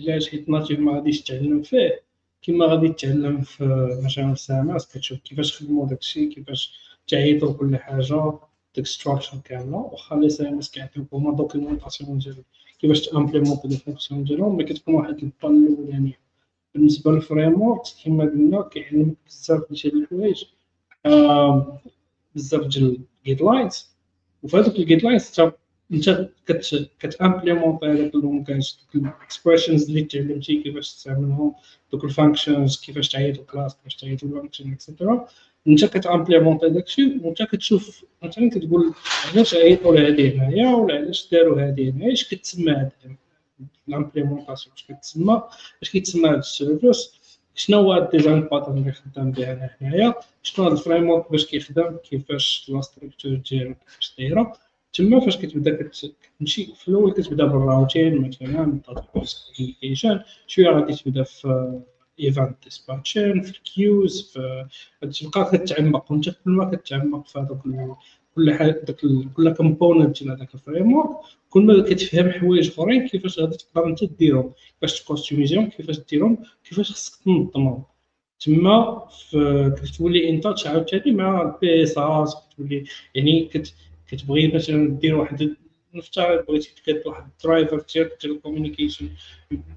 علاش؟ حيت natif ما غاديش تعلم فيه. كيما غادي تتعلم في مثلا في سامس كتشوف كيفاش خدموا داكشي كيفاش تعيطوا كل حاجة ديك structure كاملة. واخا les سامس كيعطيوك هما documentation ديال كيفاش ت implémenter les fonctions ديالهم mais كتكون واحد البان الاولانيه بالنسبة لل framework كما قلنا كيعلمك بزاف ديال الحوايج بزاف ديال ال guidelines وفي هذوك ال guidelines انت كت كت implémenter هذاك دوك ال expressions اللي تعلمتي كيفاش تستعملهم دوك ال functions كيفاش تعيط ال class كيفاش تعيط ال function et cetera انت كت implémenter داكشي وانت كتشوف مثلا كتقول علاش عيطوا لهادي هنايا ولا علاش داروا هادي هنايا اش كتسمى هاد l'implémentation اش كتسمى اش كيتسمى هاد ال service شنو هو ال design pattern اللي خدام بها أنا هنايا شنو هاد ال framework باش كيخدم كيفاش la structure ديالو كيفاش دايره تما فاش كتبدا كتمشي في الأول كتبدا بال routing مثلا شوية غادي تبدا في event dispatching في ال queues في تبقى كتعمق وانت كل ما كتعمق في هذوك كل حاجة داك كل component ديال هذاك ال framework كل ما كتفهم حوايج أخرين كيفاش غادي تقدر أنت ديرهم كيفاش ت customiser يهم كيفاش ديرهم كيفاش خصك تنظمهم. تما كتولي انت عاوتاني مع ال PSR كتولي يعني كت كتبغي مثلا دير واحد نفترض بغيتي تكاد واحد ال driver ديال ال communication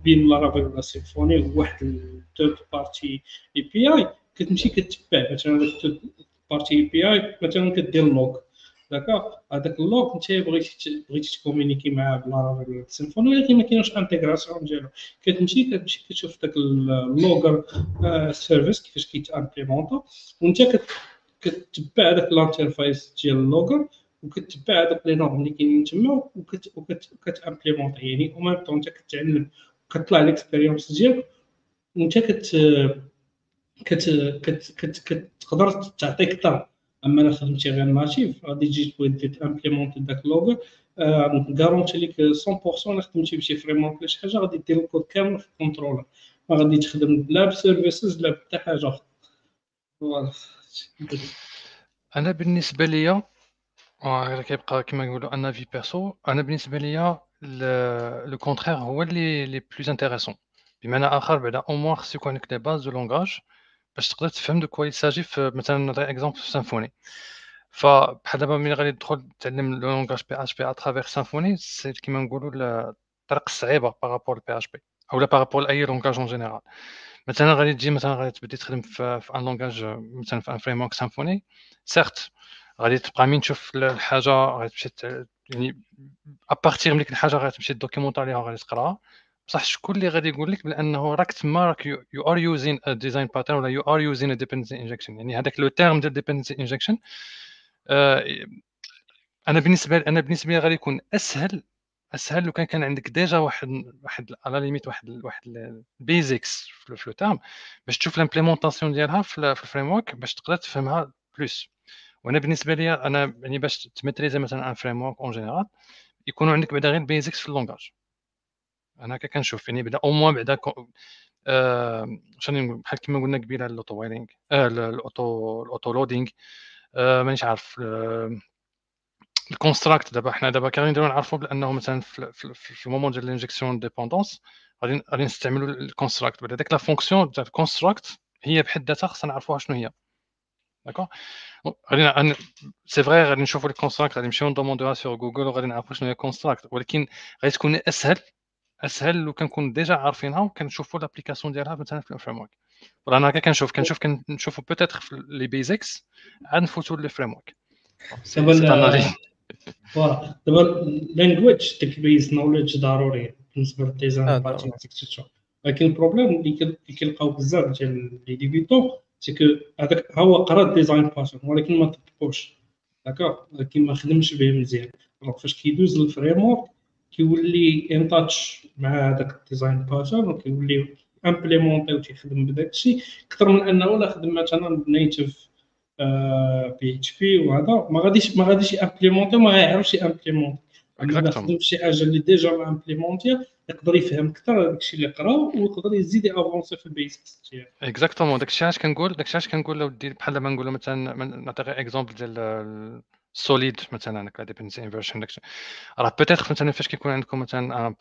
بين لارافيل ولا سيمفوني وواحد ال third party API كتمشي كتبع مثلا ال third party API مثلا كدير log d'accord هذاك ال log انت بغيتي بغيتي ت communiquer معاه بلارافيل ولا سيمفوني ولكن ما كاينش intégration ديالو. كتمشي كتمشي كتشوف داك ال logger service كيفاش كيت implémenter وانت كتبع داك ال interface ديال ال logger وكتبع هذوك les normes اللي كاينين تما وكت implémenter يعني au même temps انت كتعلم كطلع l'expérience ديالك وأنت كت كت كت كت كتقدر تعطي أكثر أما أنا خدمتي غير natif غادي تجي تبغي ت implémenter داك logger garanti ليك 100% الا خدمتي بشي framework ولا شي حاجة غادي دير الكود كامل في ال controller ما غادي تخدم لا ب services لا بحتى حاجة أخرى.
أنا بالنسبة ليا غير كيبقى كيما نقولوا un فيبيرسو أنا بالنسبة ليا le contraire هو اللي les plus intéressants بمعنى اخر بعدا au moins خص يكون عندك les bases du langage باش تقدر تفهم de quoi il s'agit في مثلا نعطي exemple في سيمفوني فبحال دابا ملي غادي تدخل تعلم le langage PHP à travers سيمفوني c'est كيما نقولوا الطريق الصعيبه par rapport PHP اولا par rapport les langages en général مثلا غادي تجي مثلا غادي تبدي تخدم في un langage مثلا في un framework سيمفوني سيرت غادي تبقى مين؟ تشوف الحاجة غادي تمشي يعني à partir من ديك الحاجة غادي تمشي documenter عليها وغادي تقراها. بصح شكون اللي غادي يقول لك بأنه راك تما راك you are using a design pattern ولا you are using a dependency injection يعني هذاك le terme ديال dependency injection أنا بالنسبة أنا بالنسبة لي غادي يكون أسهل أسهل لو كان كان عندك déjà واحد واحد à la limite واحد واحد ال basics في ال flow تام باش تشوف l'implémentation ديالها في ال framework باش تقدر تفهمها plus وأنا بالنسبة لي أنا يعني باش ت maîtriser مثلا un framework en général يكونوا عندك بعدا غير ال basics في ال langage أنا هكا كنشوف يعني بعدا au moins بعدا آه شنو نقول بحال كما قلنا قبيلة ال autowiring آه ال auto ال autoloading آه مانيش عارف آه ال construct دابا حنا دابا كاين نديرو نعرفوا بأنه مثلا في, ال moment ديال ال injection dépendance غادي غادي ال construct بعد هذيك la fonction تاع ال construct هي بحد ذاتها خصنا نعرفوها شنو هي. d'accord غادي c'est vrai غادي نشوفوا ال construct غادي نمشيو ن demander وها sur جوجل وغادي نعرفوا شنو هي construct ولكن غادي تكون اسهل اسهل لو كنكون déjà عارفينها وكنشوفوا l'application ديالها مثلا في ال framework ولا أنا هكا كنشوف كنشوف كنشوفوا peut-être في les basics عاد نفوتوا les frameworks
voilà دابا language تكبيز knowledge ضروري. بالنسبة لل design ولكن ال problème اللي كنلقاو بزاف ديال les débutants c'est que هذاك هو قرا ال design pattern ولكن ما طبقوش d'accord ولكن ما خدمش به مزيان فاش كيدوز لل framework كيولي en touche مع هذاك ال design pattern وكيولي implémenter وتيخدم بداك الشيء أكثر من انه لا خدم مثلا ب native PHP وهذا ما غاديش ما غاديش ي implémenter وما غيعرفش ي implémenter الا خدم شي حاجة اللي déjà ما implémenter يقدر يفهم أكثر داك الشيء اللي قرا ويقدر يزيد avancer في ال basics ديالو.
exactement داك الشيء علاش كنقول داك الشيء علاش كنقول لو دير بحال ما نقولوا مثلا نعطي غير exemple ديال SOLID مثلا هكا dependency inversion داكشي راه peut-être مثلا فاش كيكون عندكم مثلا un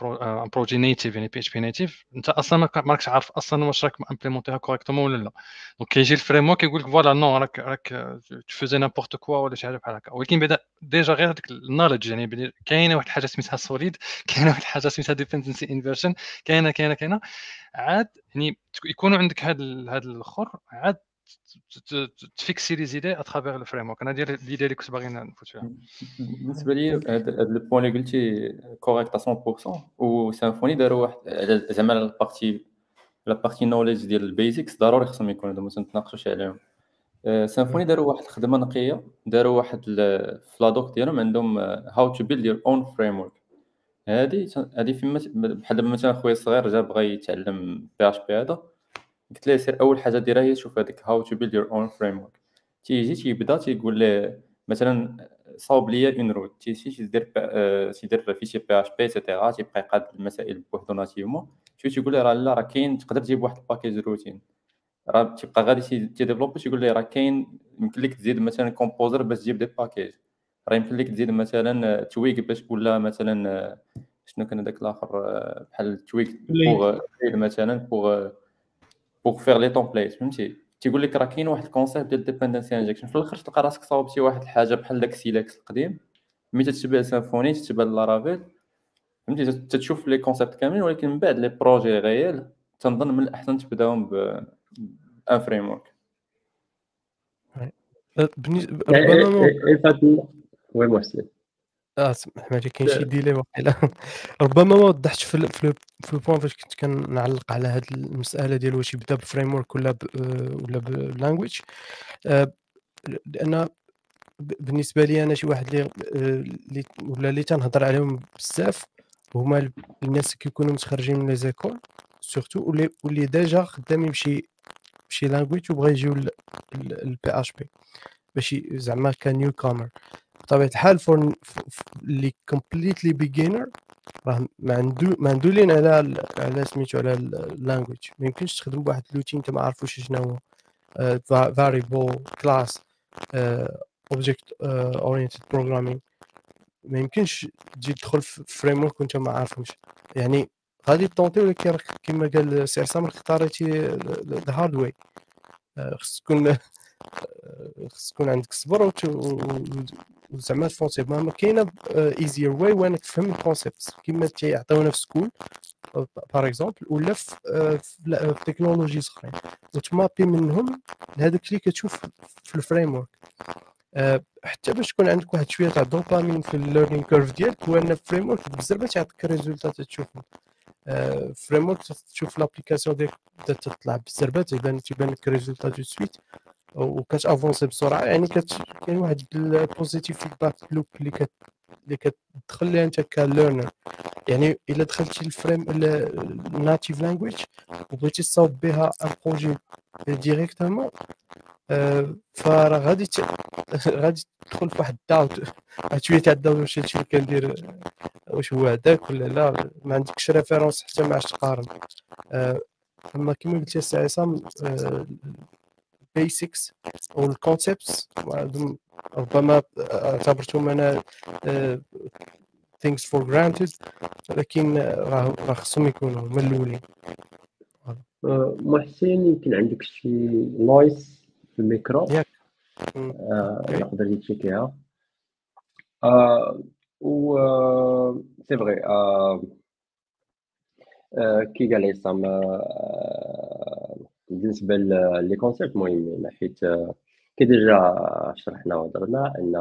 projet native يعني PHP native أنت أصلا ما راكش عارف أصلا واش راك امبليمونتيها correctement ولا لا. donc كيجي ال framework يقول لك voilà non راك راك تفوزي n'importe quoi ولا شي حاجة بحال هكا. ولكن بعدا déjà غير هذيك ال knowledge يعني كاينة واحد الحاجة سميتها SOLID كاينة واحد الحاجة سميتها dependency inversion كاينة كاينة كاينة. عاد يعني يكونوا عندك هذا الأخر عاد تفيكسي les idées à travers ال framework أنا ديال l'idée اللي كنت باغي نفوت فيها
بالنسبة لي هذا le point اللي قلتي correct 100% و Symfony داروا واحد زعما ال partie la partie knowledge ديال ال basics ضروري خصهم يكونوا. هذوما ما نتناقشوش عليهم. Symfony داروا واحد الخدمه نقية داروا واحد في la doc ديالهم عندهم how to build your own framework هادي هادي فيما بحال دابا مثلا خويا الصغير جا بغى يتعلم PHP هذا. قلت ليه سير أول حاجة ديرها هي شوف هذيك how to build your own framework تيجي تيبدا تيقول ليه مثلا صاوب ليا une route تيجي تيدير تيدير fichier PHP et cetera تيبقى يقاد المسائل بوحدو nativement شوف تيقول ليه راه لا راه كاين تقدر تجيب واحد ال package routing راه تيبقى غادي تيديفلوبي تيقول ليه راه كاين يمكن لك تزيد مثلا Composer باش تجيب des packages راه يمكن لك تزيد مثلا Twig باش ولا مثلا شنو كان هذاك الآخر بحال Twig pour مثلا pour pour faire les templates فهمتي؟ تيقول لك راه كاين واحد ال concept ديال dependency injection في الآخر تلقى راسك صاوبتي واحد الحاجة بحال داك Silex القديم. ملي تتبع Symfony تتبع Laravel فهمتي؟ تتشوف les concepts كاملين ولكن من بعد les projets réels تنظن من الأحسن تبداهم ب un framework
بالنسبة
oui merci
آه سمح لي كاين شي delay واقيلا ربما ما وضحتش في في في ال point فاش كنت كنعلق على هذه المساله ديال واش يبدا ب framework ولا ب ولا ب language آه، لأن بالنسبة لي أنا شي واحد اللي ولا اللي تنهضر عليهم بزاف هما الناس اللي كيكونوا متخرجين من les écoles surtout واللي واللي déjà خدامين بشي بشي language وبغا يجيو ال PHP باش زعما ك newcomer بطبيعة الحال for اللي completely beginner راه ما عنده ما عنده لين على على سميتو على ال language ما يمكنش تخدم بواحد l'outil انت ما عارفوش شنو هو. variable class object oriented programming ما يمكنش تجي تدخل في framework وانت ما عارفهمش يعني غادي تطونتي ولكن كما قال سي عصام اختاريتي the hard way خص تكون خص تكون عندك الصبر وزعما تفونسي ما كاينة easier way وين تفهم ال concept كيما تيعطيونا في school par exemple ولا في في technologies أخرين. وتمابي منهم لهذاك اللي كتشوف في ال framework حتى باش تكون عندك واحد شوية تاع دوبامين في ال learning curve ديالك هو أن framework بزاف تعطيك ال résultat تشوفهم. framework تشوف l'application ديالك تطلع بالزربات تيبان لك ال résultat tout de suite وكتأفونسي بسرعة يعني كت كاين واحد ال positive feedback loop اللي كت اللي كتدخل ليها أنت ك learner يعني إلا دخلتي ال frame ال native language وبغيتي تصاوب بها un projet directement آه، فراه غادي ت... غادي تدخل في واحد الداوت شوية تاع الداوت واش هادشي اللي كندير واش هو هذاك ولا لا؟ ما عندكش référence حتى ما عادش تقارن. آه، أما كما قلت السي عصام ال basics أو ال concepts ربما اعتبرتهم أنا things for granted ولكن راه خصهم يكونوا هما الأولين.
آه، محسن يمكن عندك شي noise في الميكرو؟
ياك.
آه، نقدر تشيكيها آه و آه، c'est vrai آه آه، كي قال عصام آه، بالنسبة لي concept مهمين حيت آه، كي déjà شرحنا وهضرنا إن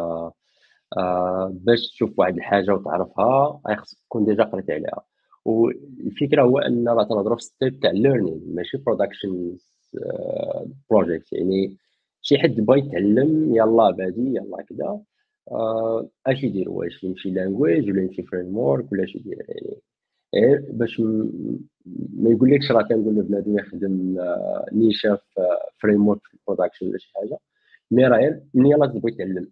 آه، باش تشوف واحد الحاجة وتعرفها خصك تكون ديجا قريت عليها. والفكرة هو إن راه تنهضروا في step تاع learning ماشي production project يعني شي حد بغى يتعلم يلا بادي يلا آه، أش يدير؟ واش يمشي language ولا يمشي framework ولا أش يدير؟ يعني غير باش م- ما يقولكش راه كنقول لبنادم يخدم آه، نيشان في framework في ال production ولا شي حاجة. mais راه غير ملي يلاه تبغي تعلم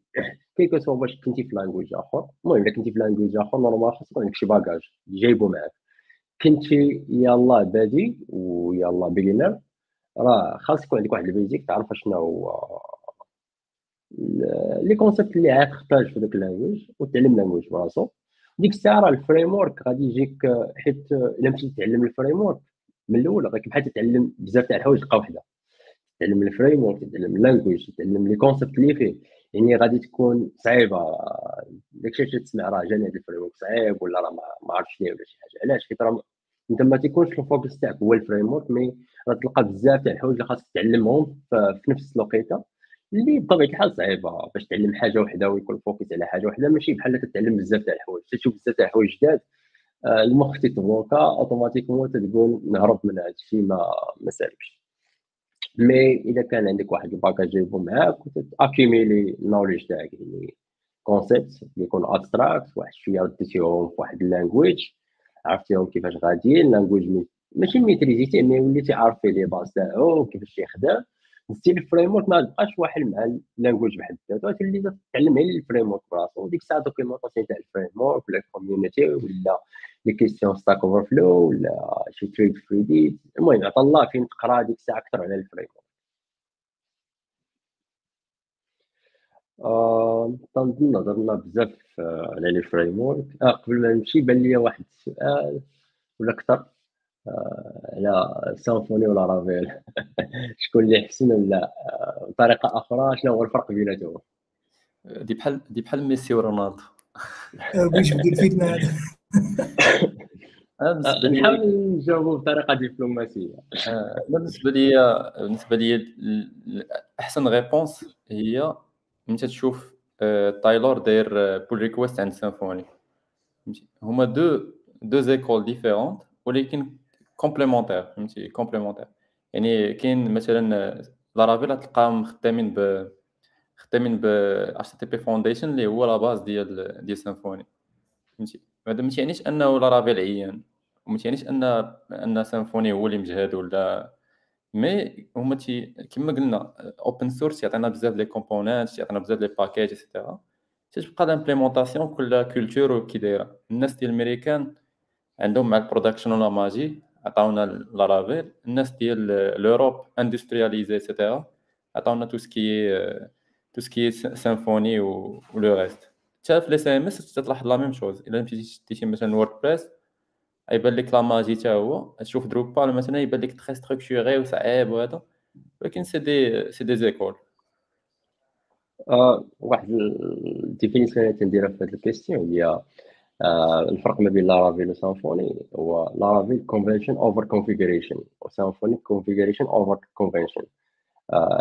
qui que ce soit باش كنتي في language آخر. المهم الا كنتي في language آخر normal خاصك عندك شي bagage جايبو معاك. كنتي يلا بادي ويلا beginner راه خاص يكون عندك واحد ال basic تعرف شنو هو ال- les concepts اللي غتحتاج في داك ال language وتعلم language براسو. ديك الساعة راه ال framework غادي يجيك حيت إلا مشيت تتعلم ال framework من الأول غير بحال تتعلم بزاف تاع الحوايج دقه واحدة تتعلم ال framework تتعلم ال language تتعلم les concepts اللي فيه. يعني غادي تكون صعيبة. داكشي اللي تسمع راه جاني هذا ال framework صعيب ولا راه ما عرفتش ليه ولا شي حاجة. علاش؟ حيت راه انت ما تيكونش ال focus تاعك هو ال framework mais راه تلقى بزاف تاع الحوايج اللي خاصك تعلمهم في نفس الوقيتة. اللي بطبيعة الحال صعيبة باش تعلم حاجة وحدة ويكون focus على حاجة وحدة ماشي بحال كتعلم بزاف تاع الحوايج. تشوف بزاف تاع الحوايج جداد آه، المخ تيتبلوكا automatiquement تقول نهرب من هذا الشيء ما ما سالكش. mais إذا كان عندك واحد ال bagage جايبو معاك وتاكيميلي ال knowledge تاعك يعني concept اللي يكون abstract واحد شوية رديتيهم في واحد ال language عرفتيهم كيفاش غاديين language ماشي ميتريزيتي mais وليتي عارف les bases تاعو كيفاش يخدم. still ال framework ما تبقاش واحد مع ال language بحد ذاته تولي تتعلم غير ال framework براسو. وديك الساعة documentation تاع ال framework ولا ال community ولا les questions Stack Overflow ولا شي thread فري دي المهم عطا الله فين تقرا ديك الساعة أكثر على ال framework آه، تنظن هضرنا بزاف آه، على les frameworks آه قبل ما نمشي بان لي واحد السؤال ولا أكثر؟ على سامفوني ولا رافيل شكون اللي احسن ولا بطريقه أخرى شنو هو الفرق بيناتهم
دي بحال دي بحال ميسي ورونالدو.
باش بدي
الفتنة لي
نحاول نجاوبوا بطريقة
دبلوماسية. أنا بالنسبة لي بالنسبة لي ال- ال- احسن ريبونس هي انت تشوف تايلور داير بول ريكويست عند سيمفوني فهمتي؟ هما deux deux écoles différentes ولكن complémentaires فهمتي؟ complémentaires. يعني كاين مثلا Laravel تلقاهم خدامين ب خدامين ب HTTP Foundation اللي هو la base ديال ديال Symfony فهمتي؟ هذا ما تيعنيش انه Laravel عيان وما تيعنيش أن أن Symfony هو اللي مجهد ولا. mais هما تي كما قلنا open source يعطينا بزاف les components يعطينا بزاف les packages et cetera تتبقى l'implémentation كل culture كي دايرة. الناس ديال الميريكان عندهم مع ال production و la magie عطاونا Laravel الناس ديال l'Europe industrialisé et cetera عطاونا tout ce qui tout ce qui Symfony و le reste حتى في CMS تلاحظ la même chose إلا مشيتي مثلا WordPress يبان لك la magie حتى هو. تشوف Drupal مثلا يبان لك très structuré وصعيب وهذا ولكن c'est des c'est des
écoles واحد ال définition اللي تنديرها في هذه ال question هي الفرق ما بين Laravel و Symfony هو Laravel convention over configuration و Symfony configuration over convention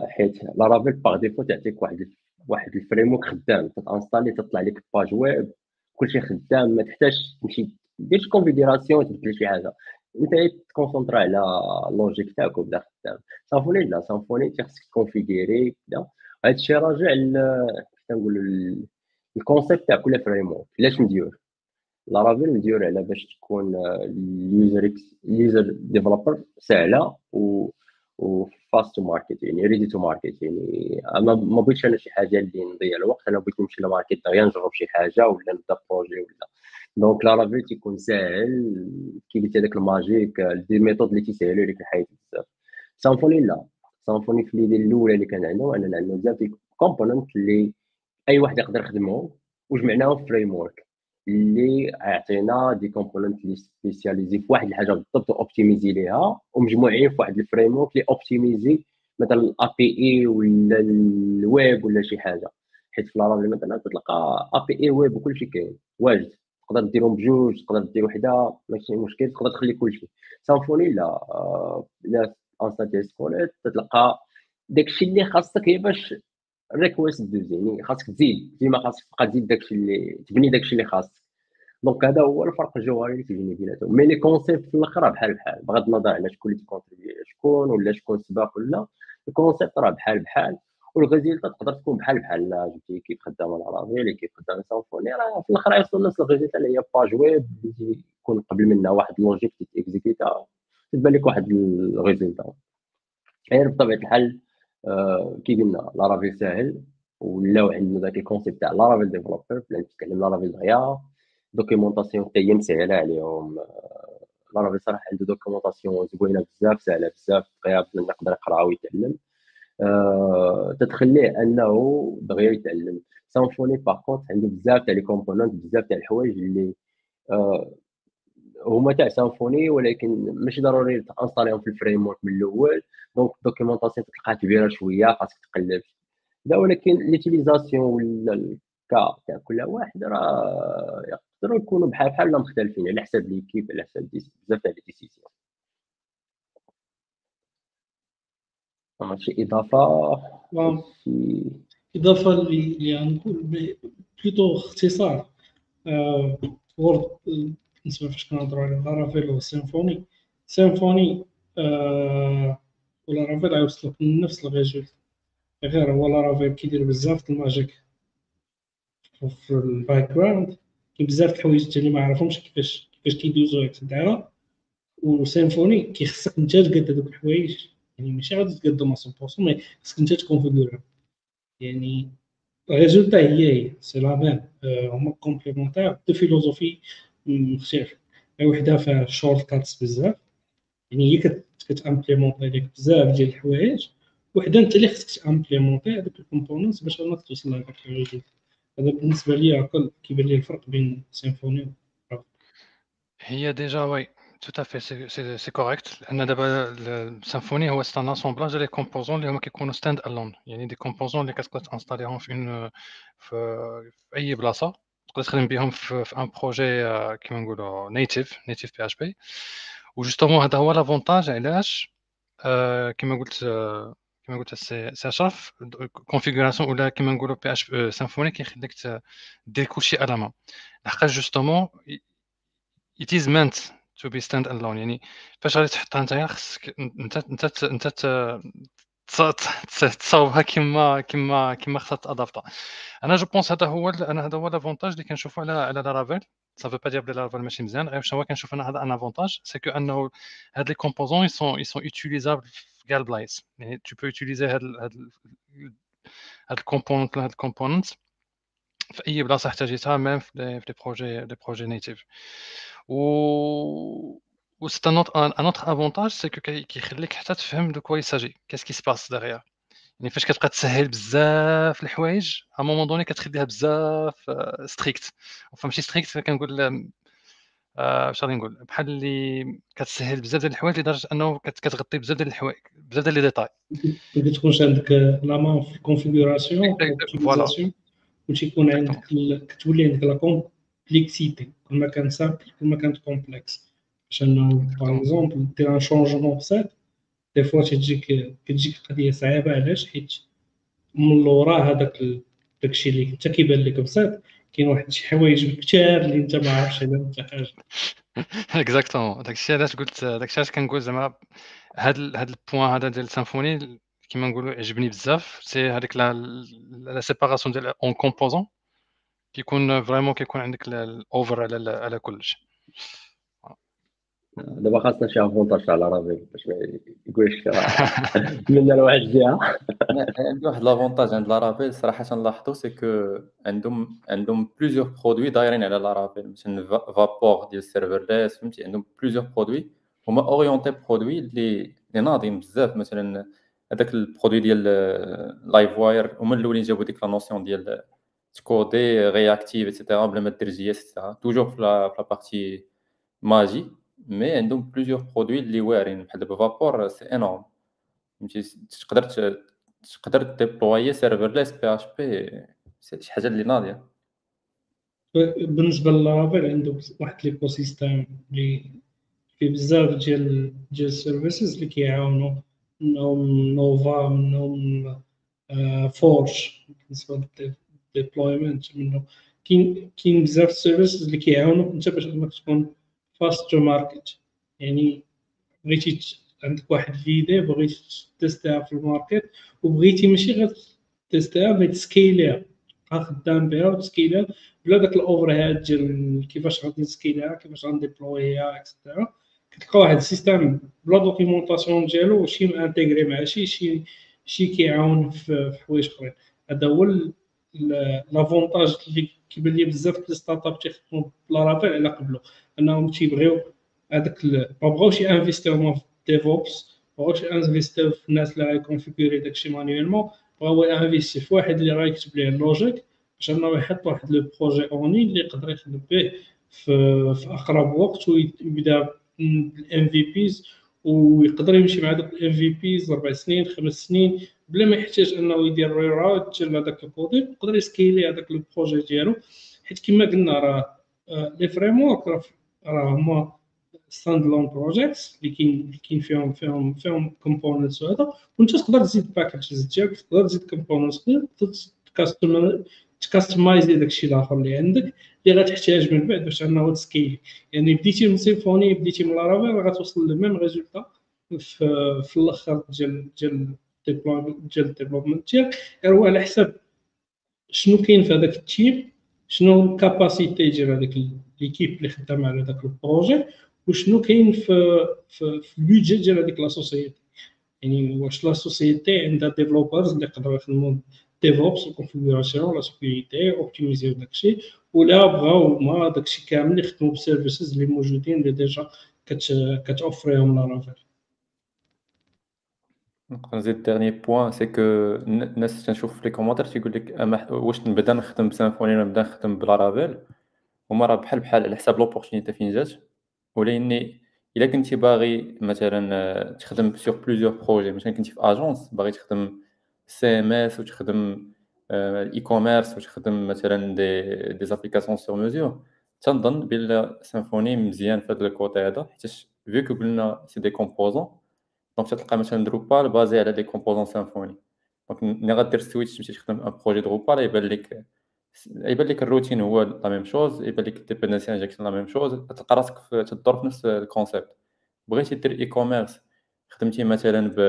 حيت Laravel par défaut تعطيك واحد واحد ال framework خدام تتانستالي تطلع لك page web كلشي خدام ما تحتاجش تمشي دير شي configuration تبدل شي حاجة. أنت تكونسونطرا على ال logique تاعك وبدا خدام. Symfony لا Symfony تيخصك تكونفيغيري كدا هذا الشيء راجع كيف نقولوا ال concept تاع كل framework علاش مديور Laravel مديور على باش تكون ال user ال user developer سهلة و وفي fast to market يعني ready to market يعني ما ما بغيتش أنا شي حاجة اللي نضيع الوقت أنا بغيت نمشي ل market دغيا نجرب شي حاجة ولا نبدا projet ولا. donc Laravel تيكون ساهل كي قلت هذاك ال magic دي methods اللي تيسهلوا لك الحياة بزاف. Symfony لا. Symfony في l'idée الأولى اللي كان عندنا اننا عندنا بزاف components اللي أي واحد يقدر يخدمهم وجمعناهم في framework اللي عطينا des components اللي spécialisés في واحد الحاجة بالضبط optimisés ليها ومجموعين في واحد ال framework اللي optimisé مثلا ال API ولا الويب ولا شي حاجة. حيت في Laravel مثلا تلقى API web وكلشي كاين. واجد. تقدر ديرهم بجوج تقدر دير وحدة ماشي مشكل تقدر تخلي كلشي سامفوني لا. لا انستاتي سكوليت تلقى داكشي اللي خاصك هي باش ريكويست دوز يعني خاصك تزيد. ديما خاصك تبقى تزيد داكشي اللي تبني داكشي اللي خاصك. دونك هذا هو الفرق الجوهري اللي تيجيني بيناتهم. مي لي كونسيبت في الآخر بحال بحال. بغض النظر على شكون اللي تيكونتريبي شكون ولا شكون سباق ولا الكونسيبت راه بحال بحال. والغيزيلتا تقدر تكون بحال بحال. جبتي كيف خدامه العربي كيف خدامه سامفوني راه في الآخر يوصل نفس الغيزيلتا اللي هي باج ويب اللي يكون قبل منها واحد logique تيكزيكيتا تبان لك واحد ال résultat غير بطبيعة الحال كي قلنا Laravel ساهل ولاو عندنا ذاك ال concept تاع Laravel developer بلا نتكلم Laravel دغيا documentation حتى هي مسهله عليهم Laravel صراحة عنده documentation زوينة بزاف سهلة بزاف دغيا يقدر يقرا ويتعلم. آه تتخليه أنه دغيا يتعلم. Symfony par contre عنده بزاف تاع les components بزاف تاع الحوايج اللي آه هما تاع Symfony ولكن ماشي ضروري تانستاليهم في ال framework من الأول. donc ال documentation تلقاها كبيرة شوية خاصك تقلب. لا ولكن l'utilisation ولا ال cas تاع كل واحد راه يقدروا يكونوا بحال بحال ولا مختلفين على حساب l'équipe على حساب بزاف تاع les décisions شي إضافة؟
شي إضافة اللي غنقول بليتو اختصار. وورد بالنسبة فاش كنهضروا على لارافيل والسيمفوني سيمفوني. ولا رافيل غيوصلك لنفس الريزولت غير هو لارافيل كيدير بزاف د الماجيك في الباك جراوند كاين بزاف د الحوايج اللي ما عرفهمش كيفاش كيفاش كيدوزو هاد الدائره و Symfony كيخصك انت تقاد هذوك الحوايج يعني ماشي غادي تقادهم 100% mais خصك انت تكونفيغورهم يعني ال résultat هي هي c'est la même. هما complémentaires deux philosophies مختلفه وحده فيها shortcuts بزاف. يعني هي كتامبليمونتي لك بزاف ديال الحوايج. وحده انت اللي خصك تامبليمونتي هذوك ال components باش انك توصل لهذاك ال result هذا بالنسبة لي عقل كيبان لي الفرق بين Symfony
هي déjà oui tout à fait. C'est correct. لأن دابا ال Symfony هو c'est un assemblage ديال les composants اللي هما كيكونوا standalone يعني des composants اللي كتقدر تانستاليهم تقدر تخدم بهم في un projet كيما نقولوا natif natif PHP و justement هذا هو l'avantage علاش كيما قلت كما قلت سي اشرف configuration ولا كما نقولوا بي اش Symfony كيخليك دير كلشي على ما لحقاش justement it is meant to be standalone يعني فاش غادي تحطها انت خصك انت انت انت تصاوبها كما كما كما خصها تادابتا أنا je pense هذا هو أنا هذا هو l'avantage اللي كنشوفو على على Laravel veut pas dire que Laravel ماشي مزيان غير شنو كنشوف أنا هذا un avantage c'est que أنه هاد les composants ils sont ils sont utilisables في كاع البلايص يعني tu peux utiliser هاد هاد هاد ال component هاد ال component في أي بلاصة احتاجيتها même في les projets les projets natifs و و c'est un autre avantage c'est que كيخليك حتى تفهم de quoi il s'agit qu'est-ce qui se passe دغيا يعني فاش كتبقى تسهل بزاف الحوايج à moment donné كتخليها بزاف strict فماشي strict كنقول اش غادي نقول بحال اللي كتسهل بزاف ديال الحوايج لدرجه انه كتغطي بزاف ديال الحوايج بزاف ديال les détails
ما تكونش عندك la main في ال
configuration voilà
وتيكون عندك كتولي عندك la complexité كل ما كان simple كل ما كانت complexe باش انه par exemple دير un changement بسيط des fois تجيك كتجيك القضية صعيبه علاش حيت من اللورا هذاك داكشي اللي انت كيبان لك بسيط كاين واحد شي حوايج كثار اللي انت ما عارفش عليهم حتى حاجة
exactement داكشي علاش قلت داكشي علاش كنقول زعما هاد هاد ال point هذا ديال ال Symfony كيما نقولوا عجبني بزاف c'est هذيك la séparation ديال un composant كيكون vraiment كيكون عندك ال over على على كلشي
دابا خاصنا شي avantage على Laravel باش ما يقولش من واحد الجهه
عندي واحد l'avantage عند Laravel صراحة لاحظتو c'est que عندهم عندهم plusieurs produits دايرين على Laravel مثلا Vapor ديال ال serverless فهمتي؟ عندهم plusieurs produits هما orientés produit اللي اللي ناضين بزاف. مثلا هذاك ال produit ديال Livewire هما الأولين جابوا ديك la notion ديال تكودي réactif et cetera بلا ما دير JS et cetera toujours في la partie magie mais عندهم plusieurs produits اللي واعرين بحال دابا Vapor c'est énorme فهمتي تقدر تقدر déployer serverless PHP شي حاجة اللي ناضيه
بالنسبة ل Laravel عندهم واحد l'écosystème اللي فيه بزاف ديال ديال ال services اللي كيعاونوا منهم Nova منهم Forge بالنسبة لل deployment منهم كاين كاين بزاف ال services اللي كيعاونوك انت باش انك تكون fast to market يعني بغيتي عندك واحد l'idée بغيتي تستيها في ال market وبغيتي ماشي غير تستيها بغيتي تسكيليها تبقى خدام بها وتسكيليها بلا داك ال overhead ديال كيفاش غادي نسكيليها كيفاش غنديبلويها et cetera كتلقى واحد ال system ب la documentation ديالو شي مانتيغري مع شي شي شي كيعاون في حوايج اخرين هذا هو l'avantage اللي كيبان لي بزاف les startups تيخدموا ب Laravel على قبلو أنهم تيبغيو هذاك ما بغاوش انفيستيو في DevOps ما بغاوش انفيستيو في الناس اللي غيكونفيكوري داكشي manuellement بغاو investir في واحد اللي غيكتب ليه ال logique باش أنه يحط واحد le projet أوني اللي يقدر يخدم به في, أقرب وقت ويبدا ال MVPs ويقدر يمشي مع دوك ال MVPs أربع سنين خمس سنين بلا ما يحتاج أنه يدير rewrite ديال هذاك الكودي يقدر يسكيلي هذاك ال projet ديالو. حيت كما قلنا راه les frameworks هما standalone projects اللي كاين اللي كاين فيهم فيهم فيهم components وهذا وانت تقدر تزيد packages ديالك تقدر تزيد components تقدر تكاستمايزي داكشي الآخر اللي عندك اللي غتحتاج من بعد باش انه تسكيلي يعني بديتي من Symfony بديتي من Laravel غتوصل لل même résultat في, في الآخر ديال ديال ديال ال development ديالك غير هو على حساب شنو كاين في هذاك ال team شنو ال capacité ديال هذاك l'équipe اللي خدام على ذاك ال projet وشنو كاين في في, في ال budget ديال هذيك la société يعني واش la société عندها developers اللي يقدروا يخدموا DevOps configuration la sécurité اوبتيميزيو داكشي ولا بغاو هما داكشي كامل يخدموا ب services اللي موجودين اللي déjà كتوفريهم Laravel
نقدر نزيد dernier point c'est que الناس تنشوف في les commentaires تيقول لك واش نبدا نخدم ب Symfony ولا نبدا نخدم ب Laravel هما راه بحال بحال على حساب l'opportunité فين جات ولاني إلا كنتي باغي مثلا تخدم sur plusieurs projets مثلا كنتي في agence باغي تخدم CMS وتخدم ال e-commerce وتخدم مثلا des des applications sur mesure تنظن بلا Symfony مزيان في هذا ال côté هذا حيت vu قلنا c'est des composants donc تلقى مثلا Drupal basé على des composants Symfony donc ملي غدير switch تمشي تخدم un projet Drupal يبان لك يبان لك ال routing هو la même chose يبان لك ال dependency injection la même chose تلقى راسك تدور في نفس ال concept. بغيتي دير e-commerce خدمتي مثلا ب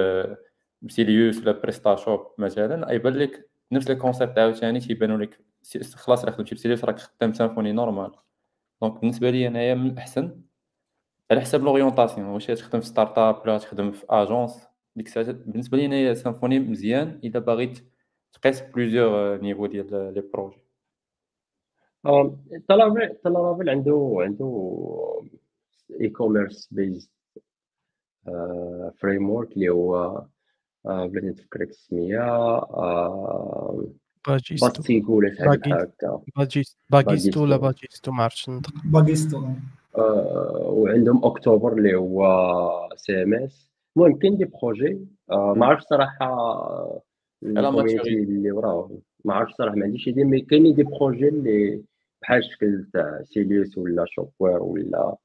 Sylius ولا PrestaShop مثلا يبان لك نفس ال concept عاوتاني تيبانوا لك خلاص راه خدمتي ب Sylius راك خدام Symfony normal. donc بالنسبة لي أنايا من الأحسن على حساب l'orientation واش تخدم في startup ولا تخدم في agence ديك الساعة بالنسبة لي أنايا Symfony مزيان إلا باغي تقيس plusieurs niveaux ديال les projets.
تا Laravel عنده عنده e-commerce based framework اللي هو بلاتي نتفكر لك السميه
Bagisto.
باستيكو ولا شي حاجة هكا.
Bagisto ولا Bagisto. ما عرفتش نطق
Bagisto.
وعندهم أكتوبر اللي هو CMS المهم كاين des projets. ما عرفتش صراحة اللي وراه ما عرفتش صراحة ما عنديش idée mais كاينين des projets اللي بحال الشكل تاع Sylius ولا Shopware ولا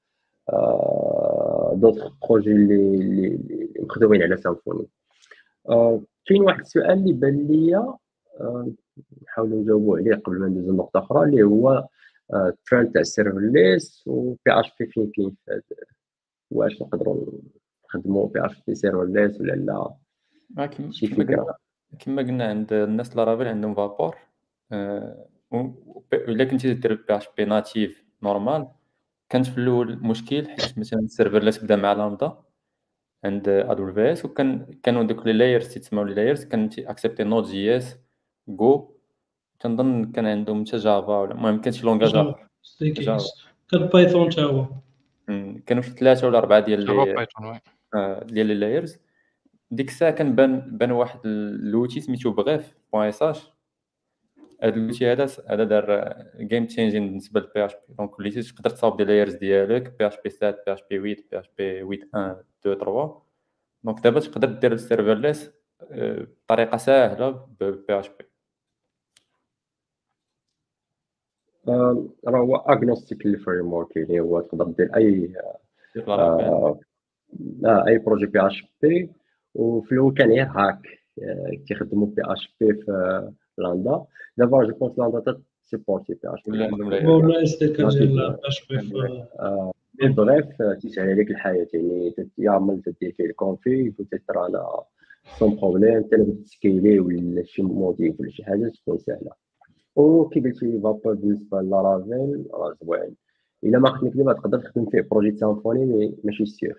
d'autres projets اللي اللي مخدومين على Symfony كاين واحد السؤال اللي بان ليا نحاولوا نجاوبوا عليه قبل ما ندوزو لنقطة أخرى اللي هو الترند تاع ال serverless و PHP فين كاين واش نقدروا نخدموا PHP serverless ولا لا؟
شي فكرة. كما قلنا عند الناس Laravel عندهم Vapor إلا كنتي دير PHP natif normal كانت في الأول مشكل حيت مثلا ال serverless بدا مع لامدا عند AWS وكان كانوا دوك les layers تيتسموا les layers كان accepté Node.js Go كنظن كان عندهم حتى Java ولا المهم كان شي langage آخر. Java
كان Python تا هو.
كانوا شي ثلاثة ولا أربعة ديال لي آه، ديال les layers. ديك الساعة كان بان بان واحد ال l'outil سميتو Bref point sh. هاد ال l'outil هذا هذا دار game changing بالنسبة لل PHP donc وليتي تقدر تصاوب des layers ديالك بي اش بي 7 بي اش بي 8 بي اش بي 8 1 2 3 donc دابا تقدر دير ال serverless آه، بطريقة ساهلة PHP
آه، راه هو agnostique لل framework يعني هو تقدر دير
أي
آه، أي projet PHP وفي الأول كان غير هاك تيخدموا PHP في لاندا دابا je pense Lambda supporter PH
ولا عندهم لا
ولا SDK ديال اش بي في
mais تيسهل عليك الحياة يعني يعمل تدير فيه ال config وت run sans problème حتى لو ت scaler ولا شي module ولا شي حاجة تكون سهله وكي قلتي Vapor بالنسبة ل Laravel راه زوين الا ما خدمت دابا تقدر تخدم فيه projet Symfony mais ماشي sûr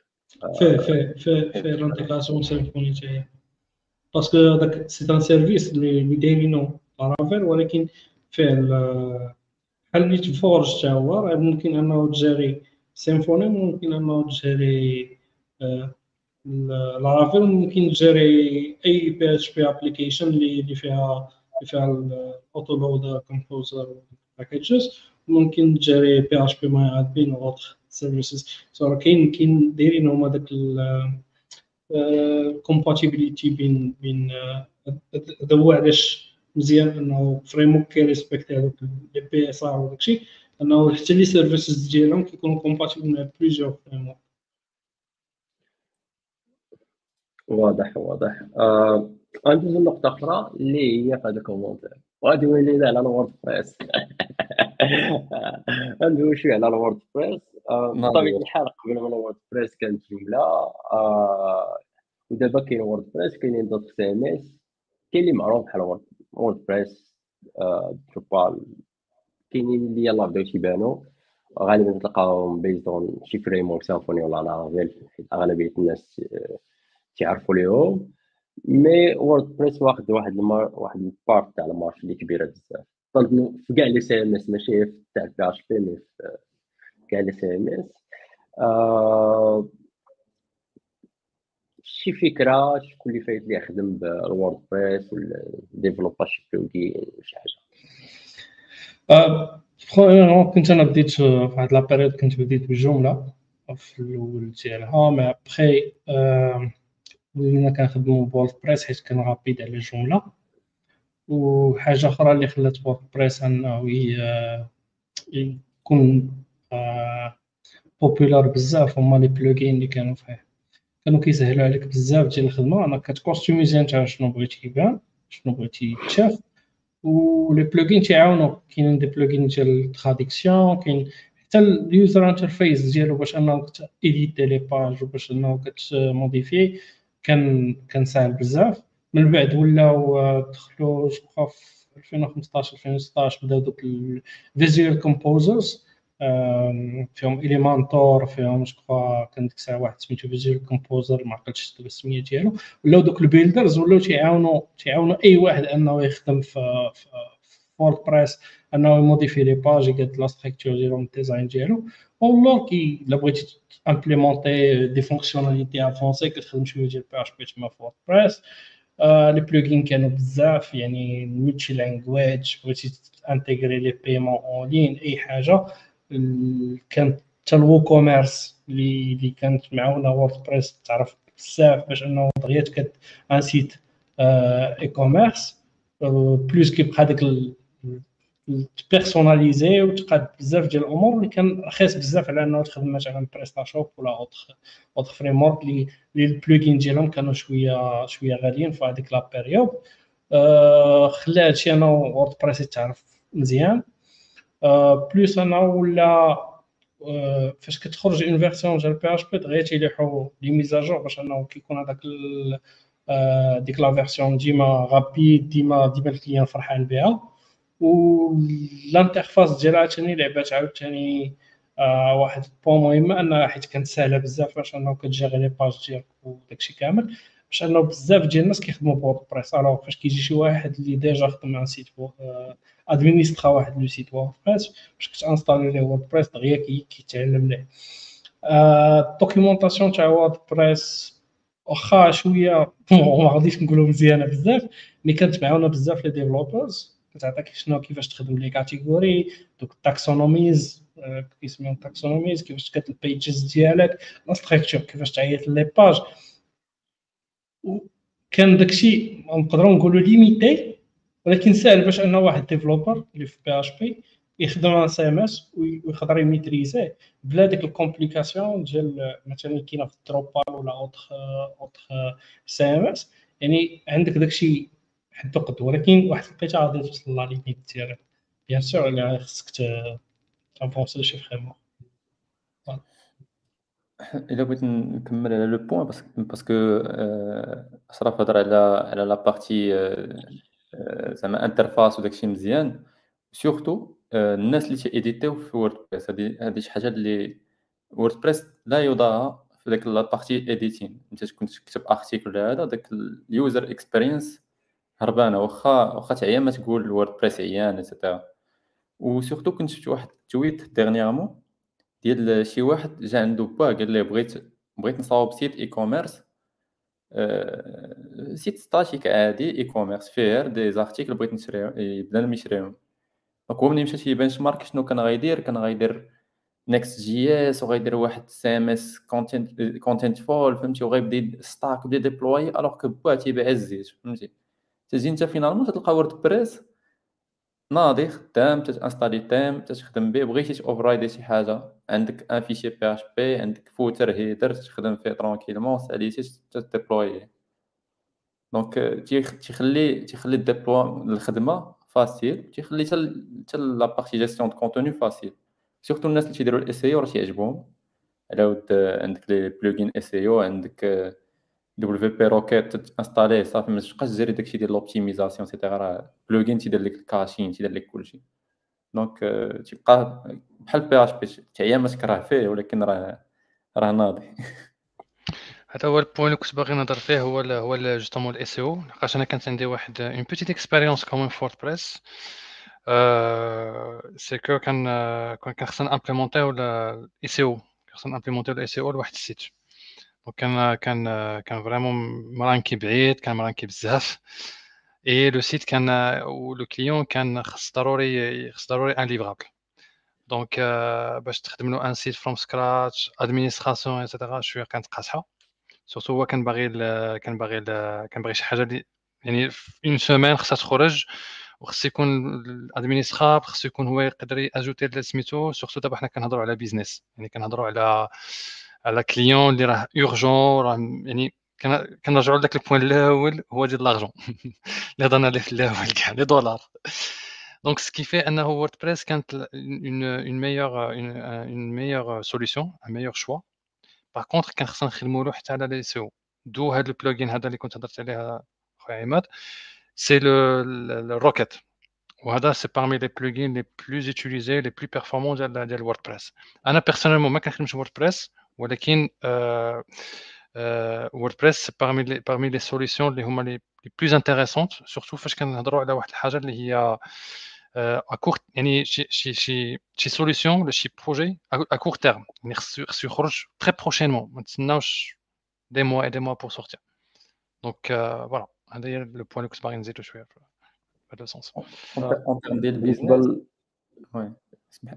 فيه فيه فيه فيه l'intégration Symfony تا هي parce que داك c'est un service اللي دايرينو Laravel ولكن فيه ال- بحال نيت Forge تا هو راه ممكن انه تجاري Symfony ممكن انه تجاري Laravel ممكن تجاري اي PHP application اللي فيها فيها ال autoload Composer packages ممكن تجاري بي اتش بي ماي ادمين و services so كاين كاين دايرين هما داك ال compatibilité بين بين آه، هذا هو علاش مزيان إنه framework كي respecter هذوك les PSR وداكشي إنه حتى les services ديالهم كيكونوا compatible مع plusieurs frameworks
واضح واضح. آه، غندوز لنقطة أخرى اللي هي في هذا ال commentaire وغادي نولي على ال WordPress. غندوي شوية على ال
WordPress؟
بطبيعة الحال قبل ما ال WordPress كانت Joomla آه، ودابا كاين WordPress كاينين d'autres CMS. كاين اللي معروف بحال Word WordPress آه، Drupal. كاينين اللي يلاه بداو تيبانو غالبا تلقاهم based on شي framework Symfony ولا Laravel حيت أغلبية الناس آه، تيعرفوا ليهم. mais WordPress واخد واحد المار واحد ال part تاع ال marché اللي كبيرة بزاف. في كاع les CMS ماشي في تاع البي اش بي مي في كاع CMS آه، شي فكرة شكون اللي فايت لي يخدم بال WordPress développa شي plugin شي حاجة.
آه، خويا كنت أنا بديت في واحد la période كنت بديت ب Joomla في الأول ديالها mais après ولينا كنخدمو ب WordPress حيت كان rapide على Joomla. وحاجة أخرى اللي خلات WordPress انه يكون populaire بزاف هما les plugins اللي كانوا فيه. كانوا كيسهلوا عليك بزاف ديال الخدمة. أنا كت customiser أنت شنو بغيتي يبان شنو بغيتي يتشاف. و les plugins تيعاونوا. كاينين des plugins ديال traduction كاين حتى ال user interface ديالو باش أنه éditer les pages وباش أنه كت modifier كان كان ساهل بزاف. من بعد ولاو آه، دخلوا je crois في 2015 2016 بداو دوك ال visual composers فيهم Elementor فيهم je crois كان ديك الساعة واحد سميتو visual composer ما عقلتش السميه ديالو. ولاو دوك ال builders ولاو تيعاونوا تيعاونوا أي واحد أنه يخدم في في WordPress أنه ي modifier les pages يقاد la structure ديالهم ال design ديالو. والله كي إلا بغيتي implémenter des fonctionnalités avancées كتخدم شوية ديال PHP تما في WordPress les plugins كانوا بزاف يعني multi language بغيتي intégrer les paiements en ligne أي حاجة. كانت حتى ال WooCommerce اللي اللي كانت معاونه WordPress تعرف بزاف باش انه دغيا كت un site e-commerce plus كيبقى داك personnalisé وتقاد بزاف ديال الأمور اللي كان رخيص بزاف على انه تخدم مثلا PrestaShop ولا autres autres framework اللي ال plugins ديالهم كانوا شوية شوية غاليين في هذيك la période آه خلى هادشي أنا WordPress يتعرف مزيان. آه plus أنا ولا آه فاش كتخرج une version ديال PHP دغيا تيليحوا les mises à jour باش أنه كيكون هذاك آه، ديك la version ديما rapide ديما ديما ال client فرحان بها. وال interface ديالها عاوتاني لعبات عاوتاني آه واحد ال point مهمه أنها حيت كانت ساهله بزاف باش أنه كت gérer les pages ديالك وداكشي كامل. باش انه بزاف ديال الناس كيخدموا ب WordPress alors فاش كيجي شي واحد اللي déjà خدم على site administrable واحد le site WordPress باش كت installer ليه WordPress دغيا كيتعلم ليه. ال documentation تاع WordPress واخا شوية ما غاديش نقولوا مزيانة بزاف mais كانت معاونا بزاف les developers كتعطيك شنو كيفاش تخدم les catégories دوك ال taxonomies كيسميو taxonomies كيفاش تكتب ال pages ديالك la structure كيفاش تعيط les pages كان داكشي نقدروا نقولوا limité ولكن سهل باش ان واحد developer اللي في PHP يخدم على CMS ويقدر يميتريزيه بلا ديك ال complication ديال مثلا كاينة في Drupal ولا autres autres CMS. يعني عندك داكشي حد قد ولكن واحد الوقيته غادي توصل la limite ديالك. bien sûr اللي خصك ت enfoncer شي vraiment
الا بغيت نكمل على le point parce que اشرف هضر على على la partie زعما interface وداكشي مزيان surtout الناس اللي تيديتيو في WordPress هادي هادي شي حاجة اللي WordPress لا يوضعها في داك la partie editing أنت تكون تكتب article ولا هذا داك ال user experience هربانة واخا واخا تعيا ما تقول WordPress عيان et cetera و surtout كنت شفت واحد ال tweet dernièrement ديال شي واحد جا عنده با قال ليه بغيت بغيت نصاوب site e-commerce site statique عادي e-commerce فيه des articles بغيت نشريهم بنادم يشريهم. donc هو ملي مشى تي benchmark شنو كان غيدير كان غيدير Next.js وغيدير واحد CMS Content Contentful فهمتي؟ وغيبدا stack وبدا déployer alors que با تيبيع الزيت فهمتي؟ تجي انت finalement تلقى WordPress ناضي خدام تت installer thème تخدم به. بغيتي override شي حاجة؟ عندك un fichier PHP عندك footer header تخدم فيه tranquillement ساليتي ت déployer. donc تيخلي تيخلي ال deploy الخدمة facile تيخلي حتى la partie gestion de contenu facile. surtout الناس اللي تيديروا ال SEO راه تيعجبهم. على ود عندك les plugins SEO عندك WP Rocket تانستاليه صافي ما تبقاش تجري داكشي ديال l'optimisation et cetera راه plugin تيدير لك ال caching تيدير لك كلشي. donc تيبقى بحال PHP تعيا ما تكره فيه ولكن راه راه ناضي.
هذا هو ال point اللي كنت باغي نهضر فيه هو ال هو justement ال SEO لحقاش أنا كانت عندي واحد une petite expérience comment WordPress c'est que كان كان خصنا امبليمونتيو ال SEO خصنا امبليمونتيو ال SEO لواحد ال site. كان كان كان vraiment مرانكي بعيد كان مرانكي بزاف. et le site كان le client كان خص ضروري خص ضروري un livrable donc باش تخدم له un site from scratch administration et cetera شوية كانت قاصحه surtout هو كان باغي كان باغي كان باغي شي حاجة اللي يعني une semaine خصها تخرج وخص يكون ال administrable خصو يكون هو يقدر ي ajouter سميتو surtout دابا حنا كنهضروا على business يعني كنهضروا على على client اللي راه argent راه يعني كنرجعوا لذاك ال point الأول هو ديال l'argent اللي هضرنا عليه في الأول كاع les dollars. donc ce qui fait انه WordPress كانت une une meilleure une meilleure solution un meilleur choix par contre كان خصنا نخدموا له حتى على ال SEO هذا ال plugin هذا اللي كنت هضرت عليه خويا عماد c'est le ال Rocket وهذا c'est parmi les plugins les plus utilisés les plus performants ديال ديال WordPress أنا بيرسونيلمون ما كنخدمش WordPress ولكن WordPress parmi les parmi les solutions اللي هما les plus intéressante surtout فاش كنهضروا على واحد الحاجة اللي هي à court يعني شي شي شي شي solution ولا شي projet à court terme يعني خصو خصو يخرج très prochainement ما نتسناوش des mois et des mois pour sortir donc voilà هذا هي le point اللي كنت باغي نزيدو شوية في هذا ال
sens en termes ديال البيزنس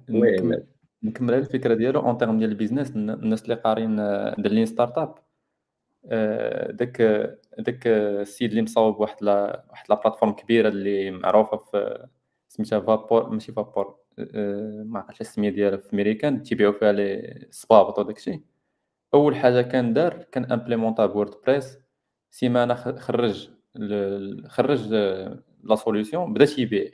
وي نكمل نكمل الفكرة ديالو. en termes ديال ال business الناس اللي قارين دالين startup داك داك السيد اللي مصاوب واحد لا واحد la plateforme كبيرة اللي معروفة في سميتها فابور ماشي فابور ما عرفتش السميه ديالها في امريكان تيبيعوا فيها لي سبابط وداكشي أول حاجة كان دار كان implémenta ب WordPress سيمانه خرج خرج la solution بدأ تيبيع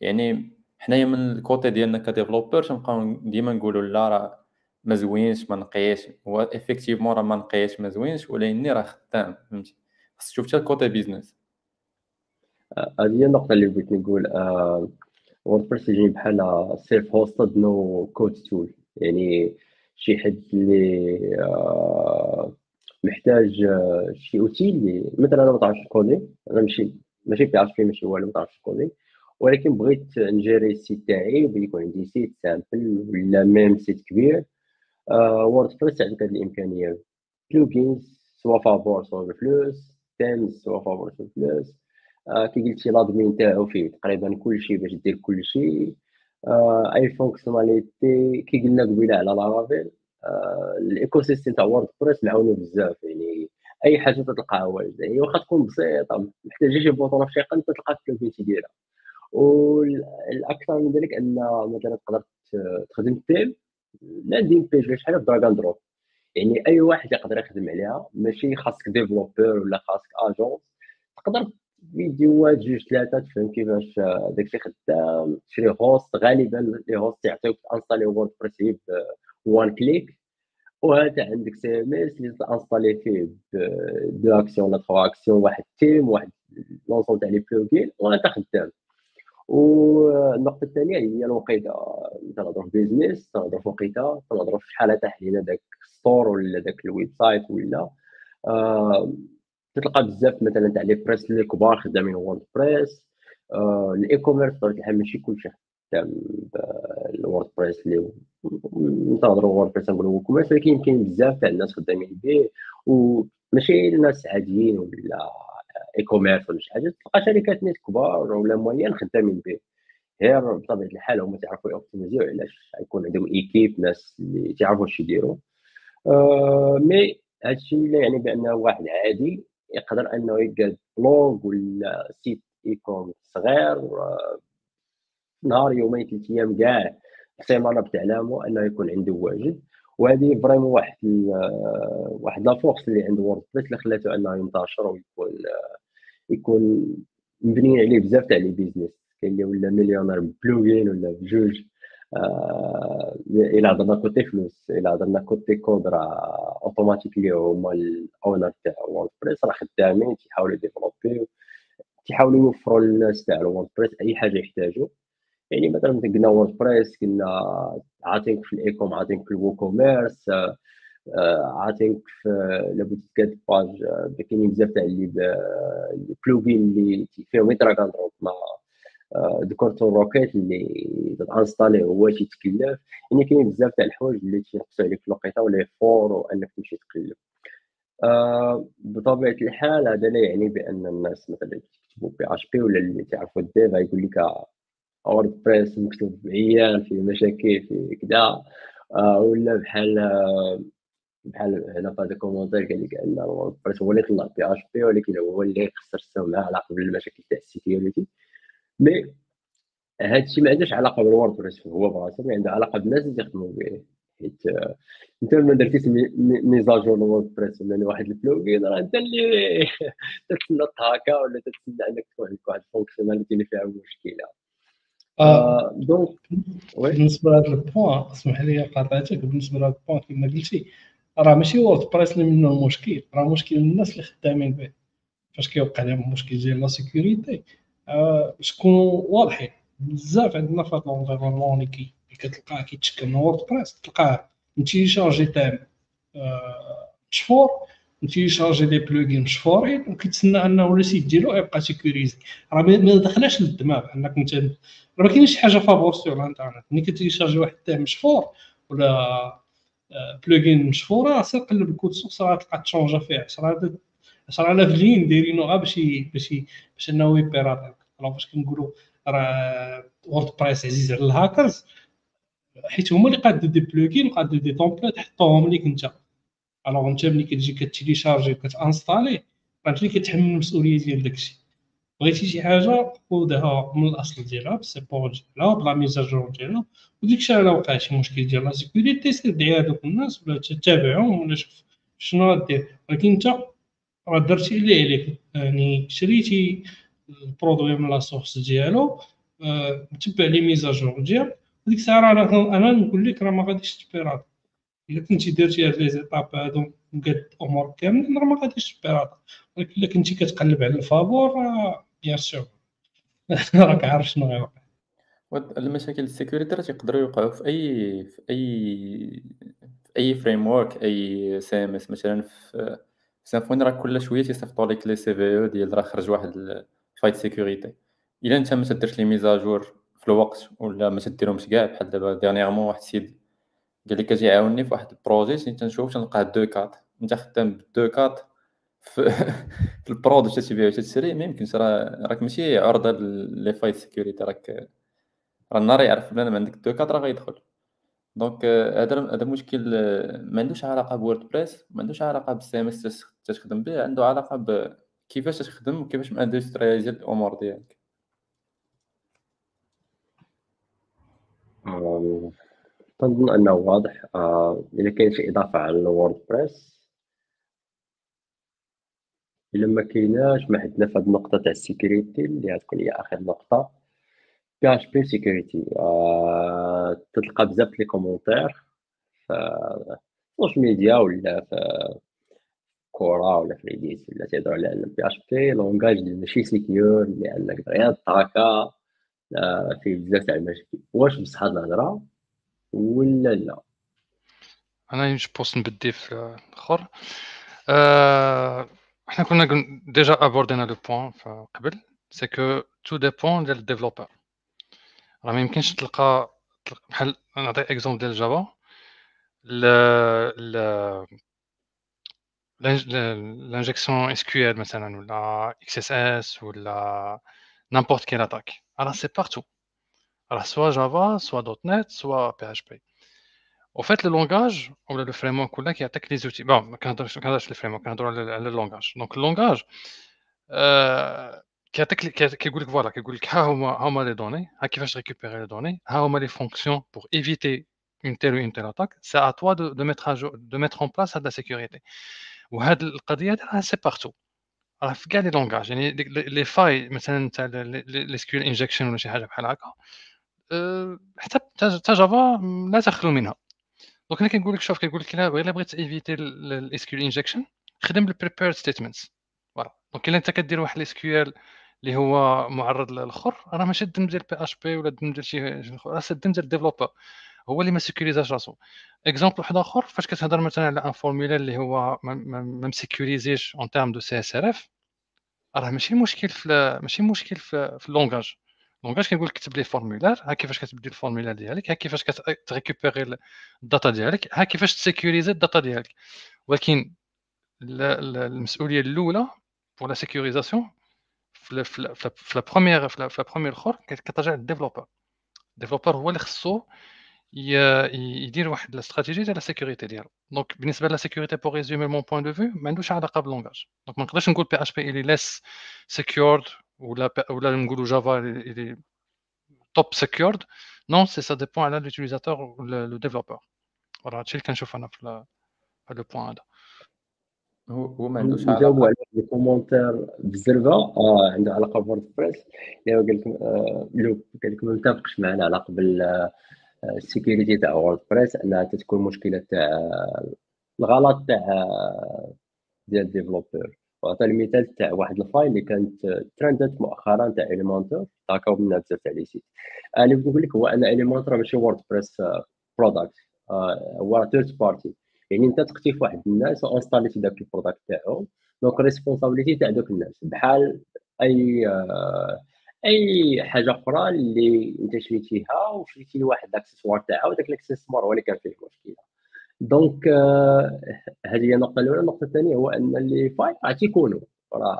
يعني حنايا من ال côté ديالنا ك développeur تنبقاو ديما نقولوا لا راه ما زوينش ما نقيش هو effectivement راه ما نقيش ما زوينش ولكن راه خدام فهمتي؟ خصك تشوف حتى ال côté business
هذه هي النقطة اللي بغيت نقول WordPress يجي بحال self-hosted no code tool يعني شي حد اللي آه، محتاج آه، شي outil اللي مثلا أنا ما تعرفش coder أنا ماشي ماشي bête في ماشي والو ما تعرفش coder ولكن بغيت نجيري ال site تاعي ويكون عندي site simple ولا même site كبير. WordPress عندك هذه الإمكانية. plugins soit فابور soit بفلوس themes soit فابور soit بفلوس آه، كي قلتي l'admin تاعو فيه تقريبا كلشي باش دير كلشي. آه، أي fonctionnalité كي قلنا قبيلة على Laravel آه، ال écosystème تاع WordPress معاونة بزاف يعني أي حاجة تلقاها واجده يعني واخا تكون بسيطة محتاجة شي boutonة في شي قنت تلقى ال plugin تيديرها والأكثر من ذلك أن مثلا تقدر تخدم theme landing page شحال drag and drop يعني أي واحد يقدر يخدم عليها ماشي خاصك développeur ولا خاصك agence تقدر فيديوهات جوج ثلاثة تفهم كيفاش داكشي خدام. تشري host غالبا les hosts يعطيوك انستالي WordPress ب one click وهذا عندك CMS اللي تانستالي فيه deux actions ولا trois actions واحد تيم واحد l'ensemble تاع les plugins وأنت خدام. والنقطة الثانية هي الوقيته تنهضروا في business تنهضروا في وقيتة تنهضروا في شحال تحليل داك store ولا داك ال website ولا آه تلقى بزاف مثلا تاع les business اللي كبار خدامين WordPress آه ال e-commerce بطبيعة الحال ماشي كلشي خدام ال WordPress اللي نتهضروا WordPress نقولوا WooCommerce ولكن كاين بزاف تاع الناس خدامين به وماشي الناس عاديين ولا e-commerce ولا شي حاجة تلقى شركات نيت كبار ولا moyens خدامين به غير بطبيعة الحال هما تعرفوا يوبتيميزيو علاش يكون عندهم équipe ناس اللي تعرفوا اش يديروا. آه mais هادشي لا يعني بانه واحد عادي يقدر أنه يلقى blog ولا site e-com صغير آه نهار يومين ثلاث أيام كاع سيمانه بتعلامه أنه يكون عنده واجد. وهذه vraiment واحد واحد la force اللي عند WordPress اللي خلاته انه ينتشر ويكون يكون مبنيين عليه بزاف تاع les business. كاين اللي ولا millionnaire ب plugin ولا بجوج آه إلى هضرنا côté فلوس إلى هضرنا côté code راه automatically هما ال owner تاع WordPress راه خدامين تيحاولوا يديفلوبيو تيحاولوا يوفروا للناس تاع ال WordPress أي حاجة يحتاجوا. يعني مثلا قلنا ووردبريس قلنا عاطينك في الإيكوم عاطينك في الووكوميرس آه، عاطينك في لابد تكاد باج كاينين بزاف تاع اللي بلوغين اللي فيهم يدراغ دروب مع ديكورتون روكيت اللي تانستالي هو تيتكلف يعني كاين بزاف تاع الحوايج اللي تينقصوا عليك في الوقيته ولا فور وأنك تمشي تقلب. آه بطبيعة الحال هذا لا يعني بأن الناس مثلا يكتبوا بي اش بي ولا اللي تعرفوا الديف يقول لك WordPress مكتوب عيان فيه مشاكل فيه كذا آه ولا بحال بحال هنا في هذا ال commentaire قال لك ان WordPress هو اللي طلع PHP ولكن هو اللي خسر السمعه على قبل المشاكل تاع ال security mais هذا الشيء ما عندوش علاقة بال WordPress هو براسو mais عنده علاقة بالناس اللي يخدموا به حيت انت ما درتيش mise à jour ل WordPress ولا واحد ال plugin راه انت اللي تتسنى هكا ولا تتسنى انك تكون عندك واحد ال fonctionnalité اللي فيها مشكلة.
آه donc بالنسبة لهذا ال point اسمح لي قاطعتك بالنسبة لهذا ال point كما قلتي راه ماشي WordPress اللي منه المشكل راه مشكل الناس اللي خدامين به. فاش كيوقع لهم مشكل ديال la sécurité آه شكونوا واضحين بزاف عندنا في هذا l'environnement اللي كي كتلقاه كيتشكل من WordPress تلقاه متيشارجي thème آه مشفور متيشارجي les plugins مشفورين وكيتسنى انه ال site ديالو يبقى sécurisé. راه ما دخلناش للدماغ أنك انت راه ما كاينش حاجة فابور sur الإنترنت. ملي كتيشارجي واحد thème مشفور ولا plugin مشفوره سير قلب ال code source راه تلقى تشونجا فيه 10 10000 lignes دايرينو غير باش باش باش أنه يبيراتيك الوغ فاش كنقولوا راه WordPress عزيز على الهاكرز حيت هما اللي قادوا des plugins وقادوا des templates حطوهم ليك انت الوغ انت ملي كتجي كتيليشارجي وكتانستالي انت اللي كتحمل المسؤولية ديال داكشي. بغيتي شي حاجة خذها من الأصل ديالها بالسيبور ديالها بلا ميزاجور ديالها وديك الشيء الا وقع شي مشكل ديال la sécurité سير دعي هذوك الناس ولا تتابعهم ولا شوف شنو غدير ولكن انت راه درتي اللي عليك؟ يعني شريتي ال produit من la source ديالو متبع les mises à jour ديال وديك الساعة راه أنا نقول لك راه ما غاديش ت pirater الا كنتي درتي هاد les étapes هادو مقاد الأمور كاملين راه ما غاديش ت pirater ولكن إلا كنتي كتقلب على الفابور راه bien sûr. راك عارف شنو غيوقع.
المشاكل ال sécurité راه تيقدروا يوقعوا في أي في أي في أي framework أي CMS مثلا في Symfony راه كل شوية تيصيفطوا لك les CVE ديال راه خرج واحد faille de sécurité إلا أنت ما تديرش les mises à jour في الوقت ولا ما تديرهمش كاع بحال دابا dernièrement واحد السيد قال لي كتجي يعاوني في واحد ال projet تنشوف تنلقاه deux quatre انت خدام ب deux quatre في, في ال prod واش تبيع واش تشري ما يمكنش راه راك ماشي عرضه les failles de sécurité راك راه النهار يعرف بلا ما عندك deux quatre راه غيدخل donc هذا هذا مشكل ما عندوش علاقه ب WordPress ما عندوش علاقه بال CMS تخدم به عنده علاقه بكيفاش تخدم وكيفاش industrialiser الأمور ديالك
تنظن أنه واضح آه، إذا كاين شي إضافة على ال WordPress إلا ما كايناش ما عندنا في هذه النقطة تاع ال sécurité اللي غتكون هي آخر نقطة. PHP sécurité تلقى بزاف les commentaires في ال social media ولا في Quora ولا في Reddit ولا تيهضروا على ان PHP langage اللي ماشي secure لأنك دغيا تاكا فيه بزاف تاع المشاكل. واش بصح هاد الهضرة؟ ولا لا؟
أنا جو بوست نبدي في الآخر. أه إحنا كنا déjà abord ينا le point قبل. c'est que tout dépend ديال ال développeur راه ما يمكنش تلقى بحال نعطي exemple ديال Java l'injection SQL مثلا ولا XSS ولا n'importe quelle attaque راه c'est partout راه soit Java soit .NET soit PHP en fait le langage ولا le framework ولا كيعطيك les outils bon ما كنهضرش ما كنهضرش ال framework كنهضر على ال langage donc ال langage كيعطيك كيقول لك voilà كيقول لك ها هما ها هما les données ها كيفاش récupérer les données ها هما les fonctions pour éviter une telle ou une telle attaque, c'est à toi de, de, mettre à jour, de mettre en place de la sécurité. وهاد القضية راه c'est partout راه في كاع les langages يعني les failles مثلا تاع les SQL injection هكا حتى حتى Java لا تخلو منها. donc أنا كنقول لك شوف كنقول لك الا بغيت éviter ال SQL injection خدم بال prepared statements voilà donc إلا أنت كدير واحد ال SQL اللي هو معرض للاخر راه ماشي الدم ديال PHP ولا الدم ديال شي راه الدم ديال ال développeur هو اللي ما sécuris اش راسو. exemple واحد آخر فاش كتهضر مثلا على un formulaire اللي هو ما م sécurisé ش en terme de CSRF راه ماشي مشكل في ماشي مشكل في, في ال langage ال langage كنقول لك كتب les formulaires ها كيفاش كتبدي ال formulaire ديالك ها كيفاش كت récupérer ال data ديالك ها كيفاش ت sécuriser ال data ديالك ولكن المسؤوليه الاولى pour la sécurisation في la première في la première اخر كترجع لل développeur ال développeur هو اللي خصو يدير واحد الاستراتيجي ديال ال sécurité ديالو donc بالنسبة la sécurité pour résumer mon point de vue ما عندوش علاقه بال langage donc ما نقدرش نقول PHP is less secured ولا ولا نقولوا Java top secured non c'est ça dépend على l'utilisateur le développeur voilà هادشي اللي كنشوف أنا في هذا ال point هذا
هو هو ما عندوش
نجاوبوا على ال commentaire بزربه آه عنده علاقه ب WordPress اللي هو قال لكم لو قال لكم ما متفقش معنا علاقه بال ال sécurité تاع WordPress انها تكون مشكله تاع الغلط تاع ديال ال développeur وعطى المثال تاع واحد ال faille اللي كانت ترندت مؤخرا تاع Elementor attaqu او منها بزاف تاع les sites اللي بغيت نقول لك هو أن Elementor ماشي WordPress product هو third party يعني أنت تختي في واحد الناس و install يتي داك ال product تاعهم. donc responsabilité تاع دوك الناس. بحال أي أي حاجة أخرى اللي أنت شريتيها وشريتي لواحد الأكسسوار تاعها وداك الأكسسوار هو اللي كان فيه المشكلة. donc آه، هذه هي النقطة الأولى. النقطة الثانية هو أن les failles راه تيكونوا راه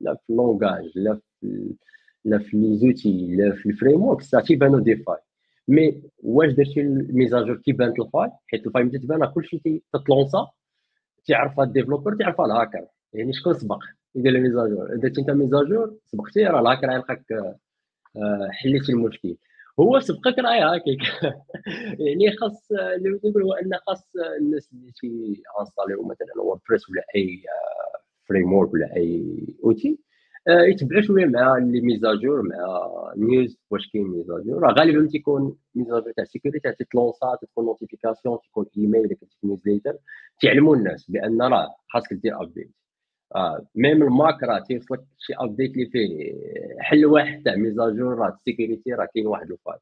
لا في ال langage لا في لا في les outils لا في ال framework ça تيبانو des failles. mais واش درتي ال mise à jour؟ كيبان ال faille؟ حيت ال faille ملي تبان كلشي تت lanc ا تعرفها ال développeur تعرفها الهاكر. يعني شكون سبق؟ يدير mise à jour. درتي انت mise à jour سبقتي راه الهاكر يلقاك آه، حليتي المشكل. هو سبقك راه هاكيك يعني خاص اللي نقول هو ان خاص الناس اللي تي install يو مثلا WordPress ولا أي framework ولا أي outil آه، يتبعوا شوية مع les mises à jour مع news واش كاين mise à jour. راه غالبا تيكون mise à jour تاع sécurité تيت lanc ا تكون notification تكون ايميل كتكون newsletter تعلموا الناس بأن راه خاصك دير update آه même ال Mac راه تيوصلك شي update اللي فيه. حل واحد تاع mise à jour راه ال sécurité راه كاين واحد ال faille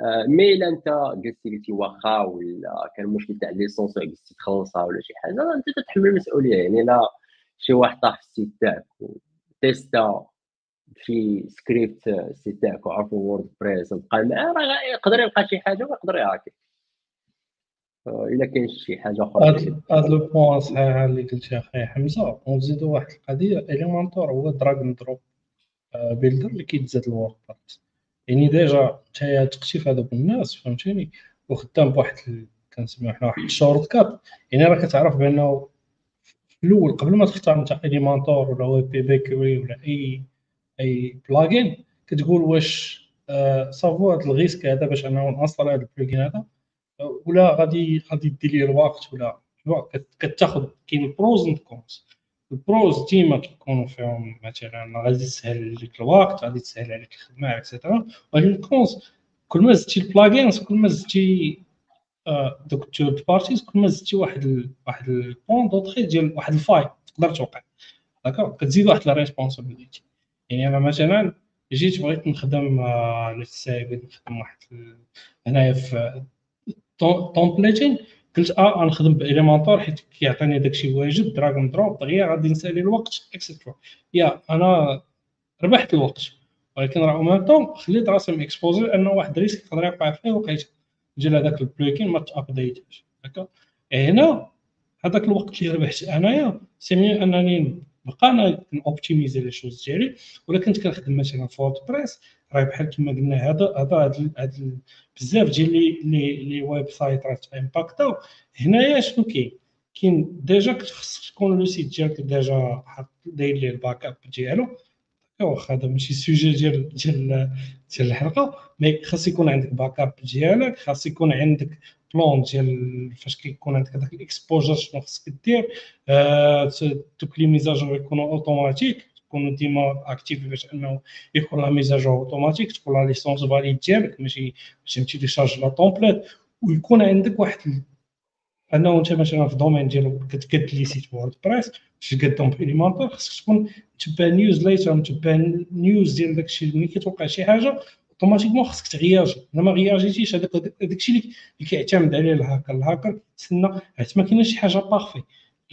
آه mais الا انت قلتي قلتي واخا ولا كان مشكل تاع licence وقلتي تخلصها ولا شي حاجة انت تتحمل المسؤولية. يعني لا شي واحد طاح في ال site تاعك و testa شي script ال site تاعك وعرفوا WordPress وبقى معاه راه يقدر يلقى شي حاجة ويقدر يهاكي. آه، إلا كاين شي حاجة أخرى.
هاد هاد le point صحيح اللي قلت يا أخي حمزة ونزيدو واحد القضية Elementor هو drag and drop builder اللي كيتزاد الورك بارت يعني déjà نتايا تقتي هذوك الناس فهمتيني؟ وخدام بواحد كنسميو حنا واحد ال shortcut يعني راك كتعرف بأنه في الأول قبل ما تختار انت Elementor ولا WP Bakery ولا اي أي plugin كتقول واش آه صافو هذا le risque هذا باش أنه نوصل هذا ال plugin هذا. ولا غادي غادي دير لي الوقت ولا كتاخذ كاين ال pros and cons ال pros ديما كيكونوا فيهم مثلا غادي تسهل عليك الوقت غادي تسهل عليك الخدمة et cetera ولكن ال cons كل ما زدتي ال plugins كل ما زدتي آه، دوك ال third parties كل ما زدتي واحد ال واحد ال point d'entrée ديال واحد ال faille تقدر توقع. d'accord كتزيد واحد la responsabilité يعني أنا مثلا جيت بغيت نخدم آه، ال site بغيت نخدم واحد هنايا في template قلت آه غنخدم ب Elementor حيت كيعطيني داكشي واجد drag and drop دغيا غادي نسالي الوقت et cetera يا أنا ربحت الوقت ولكن راه même temps خليت راسي م exposé لأنه واحد ال risque يقدر يوقع فيه وقيته ديال هذاك ال plugin ما t-updatâtch هكا هنا هذاك الوقت اللي ربحت انايا سي انني نبقى أنا optimisé les choses ديالي ولا كنت كنخدم مثلا في WordPress راه بحال كما قلنا هذا هذا هاد بزاف ديال لي les websites راه impactaw هنايا شنو كاين؟ كاين déjà خصك تكون le site ديالك déjà حاط داير ليه ال backup ديالو. واخا هذا ماشي sujet ديال ديال ديال الحلقة mais خاص يكون عندك backup ديالك خاص يكون عندك plan ديال فاش كيكون عندك هذاك ال exposure شنو خصك دير. آه، دوك les mises à jour يكونوا automatiques. تكونوا ديما actives باش انه يكون la mise à jour automatique تكون la licence valide ديالك ماشي ماشي télécharge la template ويكون عندك واحد انه انت مثلا في ال domaine ديال site WordPress باش تقدهم ب Elementor خصك تكون تبع newsletter متبع news ديال داكشي ملي كتوقع شي حاجة automatiquement خصك تغياجي الا ما réagitich هذاك داكشي اللي كيعتمد عليه ال hacker ال hacker تسنى حيت ما كاينش شي حاجة parfait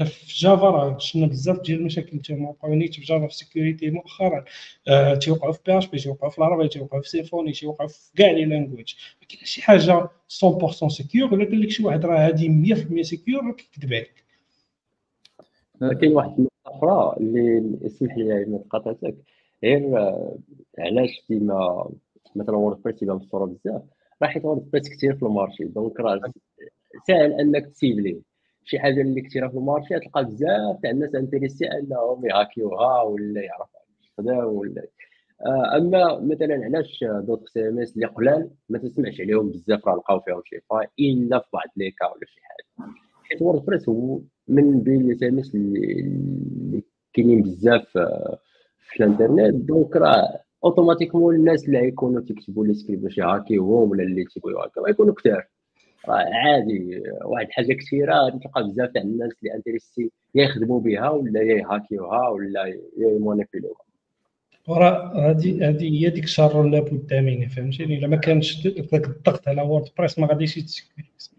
في Java راه شفنا بزاف ديال المشاكل تيوقعوا نيت في Java في sécurité مؤخرا. آه، تيوقعوا في PHP تيوقعوا في Laravel تيوقعوا في Symfony تيوقعوا في كاع les languages ما شي حاجة 100% secure ولا قال لك شي واحد راه هذه 100% secure راه كيكذب عليك.
كاين واحد النقطة أخرى اللي اسمح لي ما قاطعتك غير آه، علاش ديما مثلا WordPress يبان في بزاف؟ راه حيت WordPress كثير في ال marché. donc راه ساهل أنك ت cibler شي حاجة اللي كثيره في ال marché تلقى بزاف تاع الناس intéressés أنهم ي hackiwha ولا يعرفوا تستخدم ولا. آه، أما مثلا علاش d'autres CMS اللي قلال ما تسمعش عليهم بزاف راه لقاو فيهم شي فاي الا في بعض les cas ولا شي حاجة. حيت WordPress هو من بين les CMS اللي كاينين بزاف آه، في الانترنت donc راه automatiquement الناس اللي غيكونوا تيكتبوا les scripts باش ي hackiwhom ولا اللي تيبغيو ي hackiw غيكونوا كثار عادي واحد الحاجة كثيرة تلقى بزاف تاع الناس اللي intéressés يا يخدموا بها ولا يا ي hackiwha ولا يا يمونيبيليوها
وراه هذه هذه هي ديك الشر لابد منه فهمتيني؟ إلا ما كانش ذاك الضغط على وورد بريس ما غاديش يتسكريبت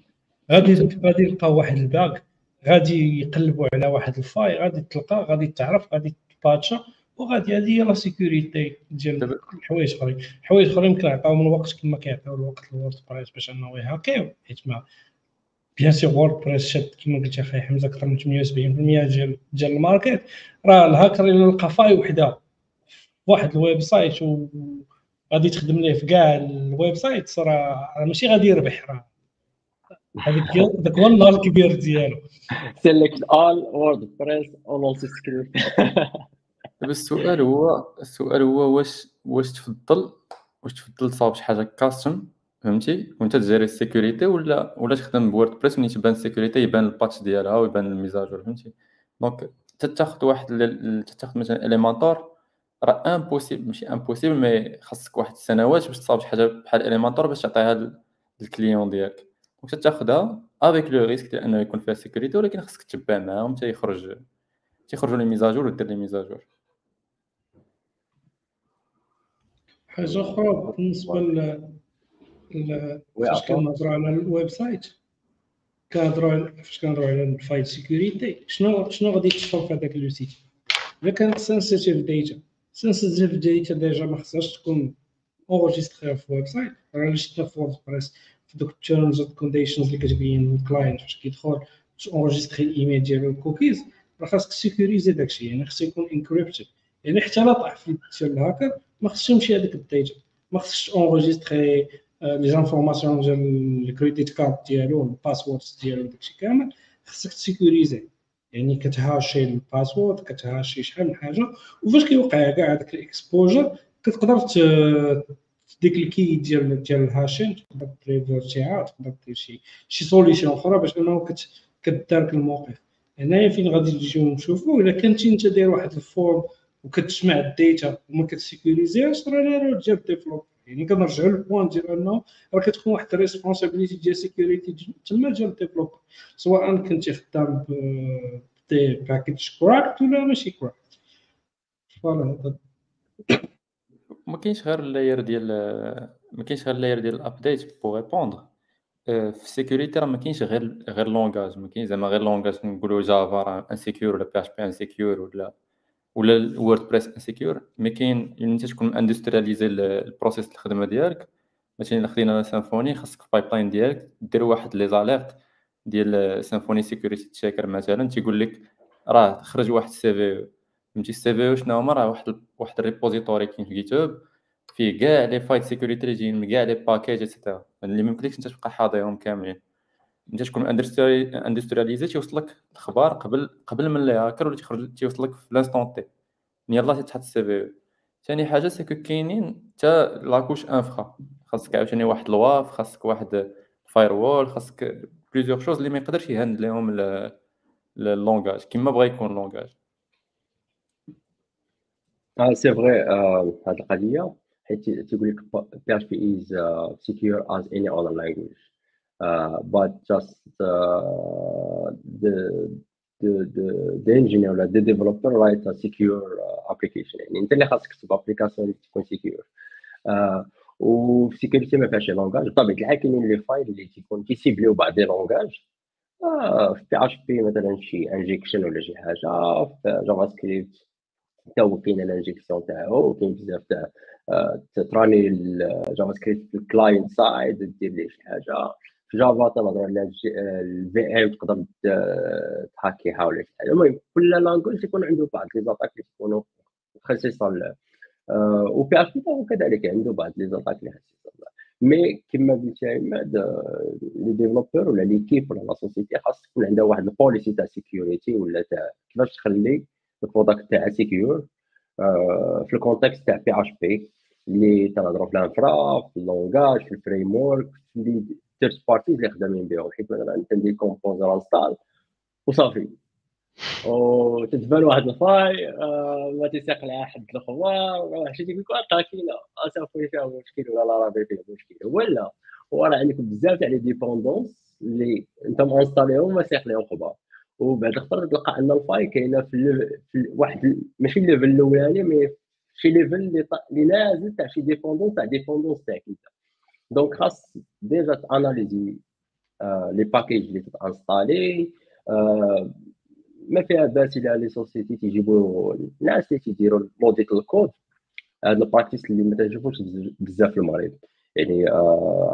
غادي غادي يلقاو واحد الباك غادي يقلبوا على واحد الفاي غادي تلقى غادي تعرف غادي تباتشا وغادي هذه هي لا سيكوريتي ديال الحوايج اخرين. حوايج اخرين يمكن يعطيو من الوقت كما كيعطيو الوقت للورد بريس باش انه يهاكيو. حيت ما بيان سور وورد بريس شاد كما قلت أخي حمزة أكثر من 78% ديال ديال الماركت. راه الهاكر الا لقى faille وحده. واحد ال website وغادي تخدم ليه في كاع ال website راه ماشي غادي يربح راه. هذاك هو النهار الكبير ديالو.
سيلكت اول WordPress اول سكريبت
دابا السؤال هو السؤال هو واش واش تفضل واش تفضل تصاوب شي حاجة custom فهمتي؟ وانت ت gérer ال sécurité ولا ولا تخدم ب WordPress ملي تبان ال sécurité يبان ال patch ديالها ويبان ال mise à jour فهمتي؟ donc تتاخد واحد تتاخد مثلا Elementor راه impossible ماشي impossible mais خاصك واحد السنوات باش تصاوب شي حاجة بحال Elementor باش تعطيها لل- لل client ديالك. donc تاخدها avec le risque ديال انه يكون فيها sécurité ولكن خاصك تتبع معاهم حتى يخرج تيخرجوا les mises à jour ودير les mises
à jour. حاجة أخرى بالنسبة ل فاش كنهضروا على ال website كنهضروا فاش كنهضروا على ال faille sécurité شنو شنو غادي تشوف في هذاك le site؟ الا كانت sensitive data sensitive data déjà ما خصهاش تكون enregistrée في ال website راه شفنا في WordPress في دوك ال terms and conditions اللي كتبين ال client فاش كيدخل باش enregistrer الايميل ديالو الكوكيز راه خاصك sécuriser داكشي يعني خصو يكون encrypted يعني حتى لا طاح في ديال الهاكر ما خصش يمشي هذاك ال data ما خصش enregistrer les informations ديال ال credit card ديالو ال password ديالو داكشي كامل. خصك ت sécuriser. يعني كتهاشي ال password كتهاشي شحال من حاجة. وفاش كيوقع كاع هذاك ال exposure كتقدر ديك ال key ديال ديال ال hashing تقدر تريفيرتيها تقدر دير شي شي solution أخرى باش أنه كت كتدارك الموقف. هنايا فين غادي نجيو نشوفوا إلا كنتي أنت داير واحد ال form وكتجمع ال data وما كتسيكوريزيهاش راه لا ديال ال développeur يعني كنرجعوا لل point ديال انه راه كتكون واحد ال responsabilité ديال sécurité تما ديال ال développeur سواء كنتي خدام ب package cracked ولا ماشي cracked voilà
ما كاينش غير ال layer ديال ما كاينش غير ال layer ديال ال update pour répondre في ال sécurité راه ما كاينش غير غير langage ما كاينش زعما غير langage نقولوا Java راه insecure ولا PHP insecure ولا ولا ال WordPress insecure mais كاين انت تكون industrialiser ال process الخدمة ديالك. مثلا خدينا Symfony خاصك في ال pipeline ديالك دير واحد les alertes ديال Symfony security checker مثلا تيقول لك راه خرج واحد ال CVE فهمتي؟ ال CVE شنو هما؟ راه واحد واحد ال repository كاين في Git فيه كاع les failles sécurité اللي جايين من كاع les packages etc. اللي ما يمكنلكش انت تبقى حاضرهم كاملين. انت تكون industrialiser تيوصلك الاخبار قبل قبل من les hackers ولا تيخرج تيوصلك في l'instant تي يلاه تتحط ال CVE ثاني حاجة c'est que كاينين حتى la couche infra خاصك عاوتاني واحد ال WAF خاصك واحد firewall خاصك plusieurs choses اللي ما يقدرش يهندلهم ال langage كيما بغا يكون langage
آه c'est vrai هاد القضية. حيت تيقول لك PHP is as any other language. uh, but just uh, the the the the engineer ولا the developer write a secure uh, application. يعني أنت اللي خاصك تكتب application تكون secure. وفي sécurité ما فيهاش langage بطبيعه الحال كاينين les failles اللي تيكون كي cibler و بعض les langages آه في PHP مثلا شي injection ولا شي حاجة في JavaScript حتى هو كاين ال injection تاعو وكاين بزاف تاع آه، تراني ال JavaScript في ال client side دير ليه شي حاجة. في Java تنهضروا على ال VM تقدر ت- تهاكيها ولا شي حاجة المهم كل language يكون عنده بعض les attaques اللي تكونوا خصيصه ل- آه، و PHP كذلك عنده بعض les attaques اللي خصيصه ل- mais كما قلت عماد آه، les développeurs ولا l'équipe ولا la société خاص تكون عندها واحد ال policy تاع security ولا تاع كيفاش تخلي ال product تاعها secure في ال context تاع PHP اللي تنهضروا في ال infra في ال langage في ال framework les third parties اللي خدامين بهم حيت مثلا أنت composer install وصافي. وتتبان واحد ال faille آه، ما تيسيق لها حد الاخبار شي تيقول لك attaquer نا صافي فيها مشكل ولا لا راه فيها مشكل ولا وراه عندك بزاف تاع les dépendances اللي انت م installer هم ما سيق لهم خبار وبعد تقدر تلقى أن ال faille كاينة في, في واحد ماشي ال level الأولاني mais شي level اللي نازل تاع شي dépendances تاع dépendances تاعك أنت. donc خاص déjà ت analyser les packages اللي تت installer آه، ما فيها باس إلى les sociétés تيجيبوا الناس اللي تيديروا موديل الكود هاد ال practice اللي ما تنشوفوش بز- بزاف في المغرب يعني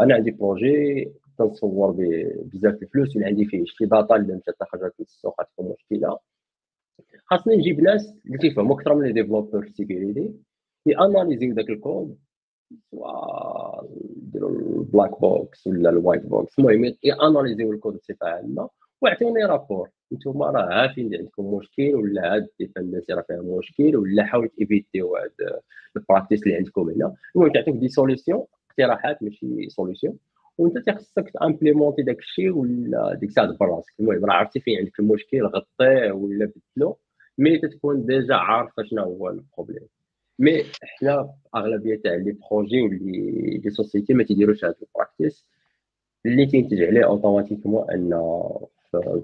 أنا عندي projet تنصور ب- بزاف الفلوس اللي عندي فيه شي data اللي مشات خرجت من السوق تكون مشكله خاصني نجيب ناس اللي تيفهموا أكثر من les développeurs في sécurité ي analyser و داك الكود سواء يديروا ال black box ولا ال white box المهم ي analyser و ال code بصفه عامه ويعطيوني rapport أنتم راه عارفين اللي عندكم مشكل ولا هاد ال dependency راه فيها مشكل ولا حاولوا ت éviter و هاد ال practice اللي عندكم هنا. المهم تعطيك des solutions اقتراحات ماشي solution وانت تخصك ت implémenter داك الشيء ولا ديك الساعة براسك المهم راه عرفتي فين عندك المشكل غطيه ولا بدلو. mais تتكون déjà عارفة شنو هو ال problème mais حنا في اغلبيه تاع les projets واللي les sociétés ما تيديروش هاد ال practice اللي تينتج عليه automatiquement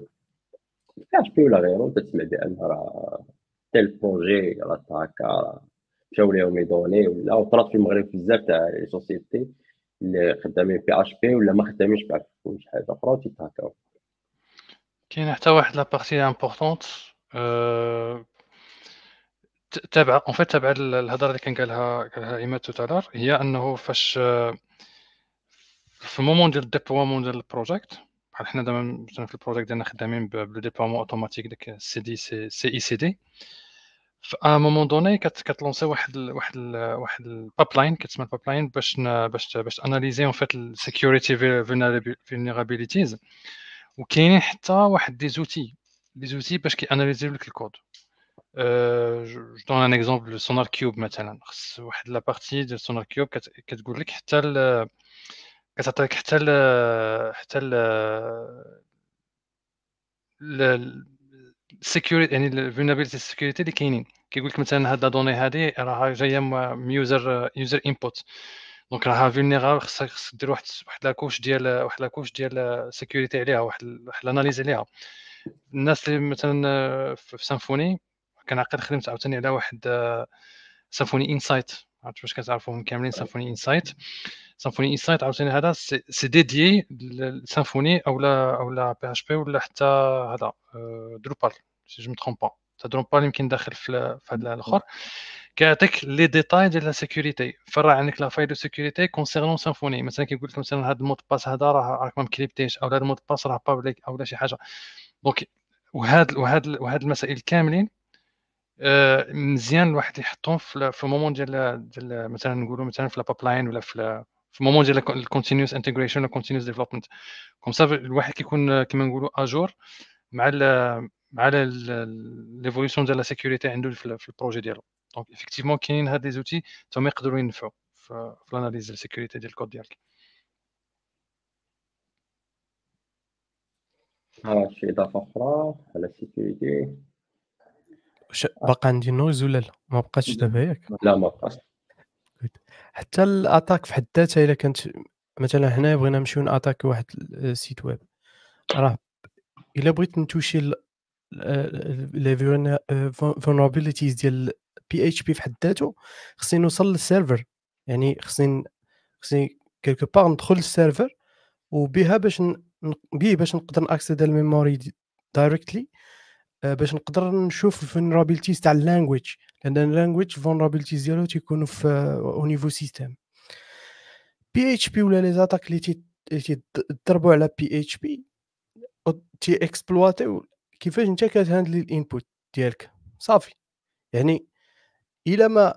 أن PHP ولا غيره تسمع بان راه tel projet راه هكا مشاو ليهم les données ولا وطرات في المغرب بزاف تاع les sociétés اللي خدامين PHP ولا ما خدامينش بحال شي حاجة أخرى تيتهكاو
كاين حتى واحد la partie importante تابع en fait تابع الهضرة اللي كان قالها قالها عماد tout à l'heure هي أنه فاش في ال moment ديال ال déploiement ديال ال project بحال حنا دابا مثلا في ال project ديالنا خدامين ب le déploiement automatique داك CD CI CD في un moment donné كت lancer واحد ال واحد ال واحد ال pipeline كتسمى ال pipeline باش باش باش analyser en fait ال sécurité vulnerabilities وكاينين حتى واحد des outils des outils باش كي analyser و لك ال code. je donne un exemple SonarQube مثلا خص واحد la partie ديال SonarQube كتقول لك حتى كتعطيك حتى ال حتى ال ال sécurité يعني ال vulnérabilités sécurité اللي كاينين كيقول لك مثلا هاد donnée هادي راها جاية من user user input donc راها vulnérable خصك خصك دير واحد واحد la couche ديال واحد la couche ديال sécurité عليها واحد واحد ال analyse عليها الناس اللي مثلا في Symfony كنعقل خدمت عاوتاني على واحد Symfony Insight. عرفت واش كتعرفوهم كاملين Symfony Insight. Symfony Insight عاوتاني هذا c'est dédié لا أو لا PHP ولا حتى هذا Drupal si je me trompe pas Drupal يمكن داخل في هذا الآخر. كيعطيك les détails ديال la sécurité فرع عندك la faille de sécurité concernant Symfony مثلا كيقول لك مثلا هذا ال mot de passe هذا راه راك ما مكريبتيش أو هذا ال mot de passe راه public أو لا شي حاجة. donc وهاد وهاد وهاد المسائل كاملين آه، مزيان الواحد يحطهم في ال moment ديال ديال مثلا نقولوا مثلا في la pipeline ولا في في ال moment ديال ال continuous integration ولا continuous development comme ça الواحد كيكون كما نقولوا à jour مع ال مع l'évolution ديال la sécurité عنده في ال projet ديالو. donc effectivement كاينين هاد les outils تما يقدروا ينفعوا في ال analyse ديال ال sécurité ديال الكود ديالك.
شي اضافه أخرى على ال sécurité
باقا عندي noise ولا لا؟ ما بقاتش دابا ياك؟
لا ما بقاش.
حتى ال attaque في حد ذاتها إلا كانت مثلا هنا بغينا نمشيو ن attaque واحد ال site web. راه إلا بغيت ن toucher les vulnerabilities ديال PHP في حد ذاته خصني نوصل لل server. يعني خصني خصني quelque part ندخل لل server وبها باش به باش نقدر ن access ال memory directly باش نقدر نشوف ال vulnerabilities تاع ال language لأن ال language ال vulnerabilities ديالو تيكونوا في au niveau système PHP ولا les attaques اللي تيضربوا على PHP تي exploit يو كيفاش أنت كت handle ال input ديالك؟ صافي. يعني إلا ما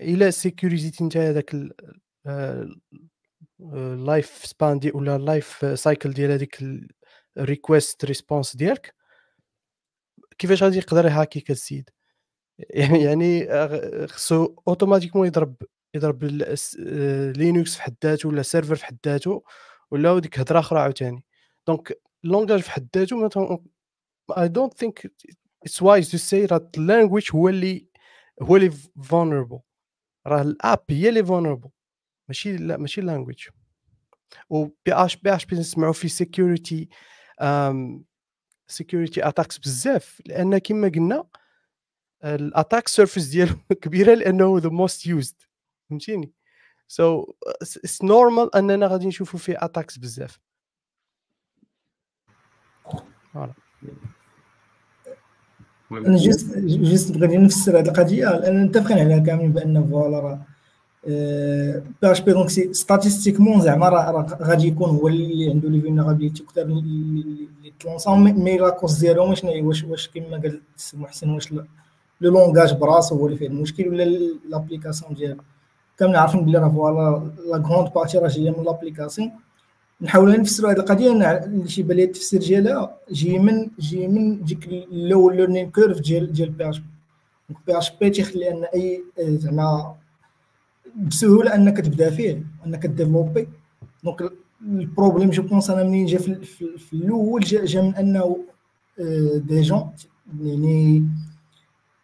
إلا sécurisé تي انت هذاك ال life span دي ولا ال life cycle ديال هذيك ال request response ديالك كيفاش غادي يقدر ي hack يك السيد يعني يعني خصو automatiquement يضرب يضرب Linux في حد ذاته ولا server في حد ذاته ولا ديك هضره أخرى عاوتاني. donc ال langage في حد ذاته I don't think it's wise to say راه ال language هو اللي هو اللي vulnerable راه ال app هي اللي vulnerable ماشي لا ماشي ال language و بي اش بي اش بي نسمعوا في security security attacks بزاف لأن كما قلنا ال attack surface ديالو كبيرة لأنه the most used فهمتيني؟ so it's normal أننا غادي نشوفوا فيه attacks بزاف.
voilà أنا just just بغيت نفسر هذه القضية لأن متفقين عليها كاملين بأن voilà PHP donc statistiquement زعما راه غادي يكون هو اللي عنده les vulnérabilités أكثر اللي تلونسون mais la cause ديالهم شنو واش واش كما قال محسن واش le langage براسو هو اللي فيه المشكل ولا l'application ديالو. كامل عارفين بلي راه voilà la grande partie راه جاية من l'application نحاول نفسروا هذه القضية اللي شي بالي التفسير ديالها جاي من جاي من ديك ال low learning curve ديال ديال بي اش بي بي اش بي تيخلي أن أي زعما بسهولة أنك تبدأ فيه أنك développer دونك البروبليم جو بونس أنا منين جا في, الأول جا, من انه دي جون يعني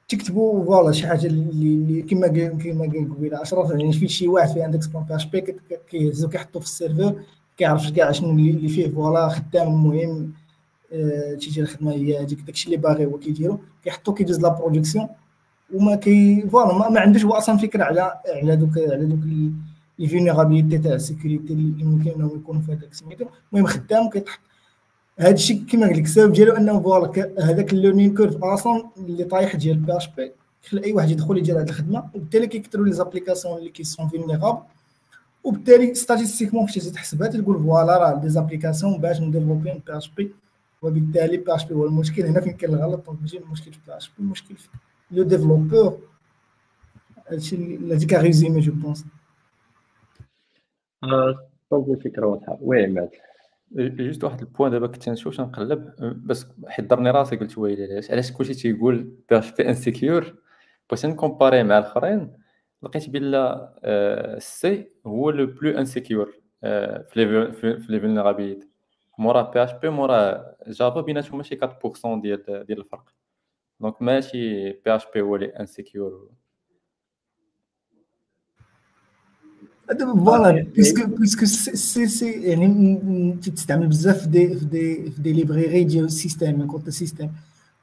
تكتبوا فوالا شي حاجة اللي كما كما قال قبيلة اشرف يعني في شي واحد في عندك سبون اش بي كيهزو كيحطو في السيرفر كيعرف كاع شنو اللي فيه. فوالا خدام مهم تيجي الخدمة هي هذيك داكشي اللي باغي هو كيديرو. كيحطو كيدوز لا برودكسيون. وما كي فوالا ما, عندوش هو أصلا فكرة على على دوك على دوك les vulnérabilités تاع ال sécurité اللي ممكن انهم يكونوا في هذاك سميتو المهم خدام كيطحط هذا الشيء كما قلت لك السبب ديالو أنه voilà هذاك ال learning curve أصلا اللي طايح ديال PHP خلي أي واحد يدخل يدير هذه الخدمة وبالتالي كيكثروا les applications اللي qui sont vulnérables وبالتالي statistiquement فاش تحسبها تقول voilà راه des applications باش ن développer PHP وبالتالي PHP هو المشكل. هنا فين كاين الغلط؟ ماشي المشكل في PHP المشكل في le développeur هادشي اللي هذيك résumé je pense
donc الفكرة واضحة. oui عماد
juste واحد ال point دابا كنت نشوف نقلب. بس حضرني راسي قلت ويلي علاش علاش كلشي تيقول PHP insecure بغيت ن comparer مع الآخرين. لقيت بلا ال C هو le plus insecure في les في les vulnérabilités مورا PHP مورا Java بيناتهم ماشي 4% ديال ديال الفرق. دونك ماشي بي اش بي هو اللي انسيكيور
فوالا بيسكو بيسكو سي سي يعني تستعمل بزاف في دي في دي في دي ليبريري ديال السيستيم كونت السيستيم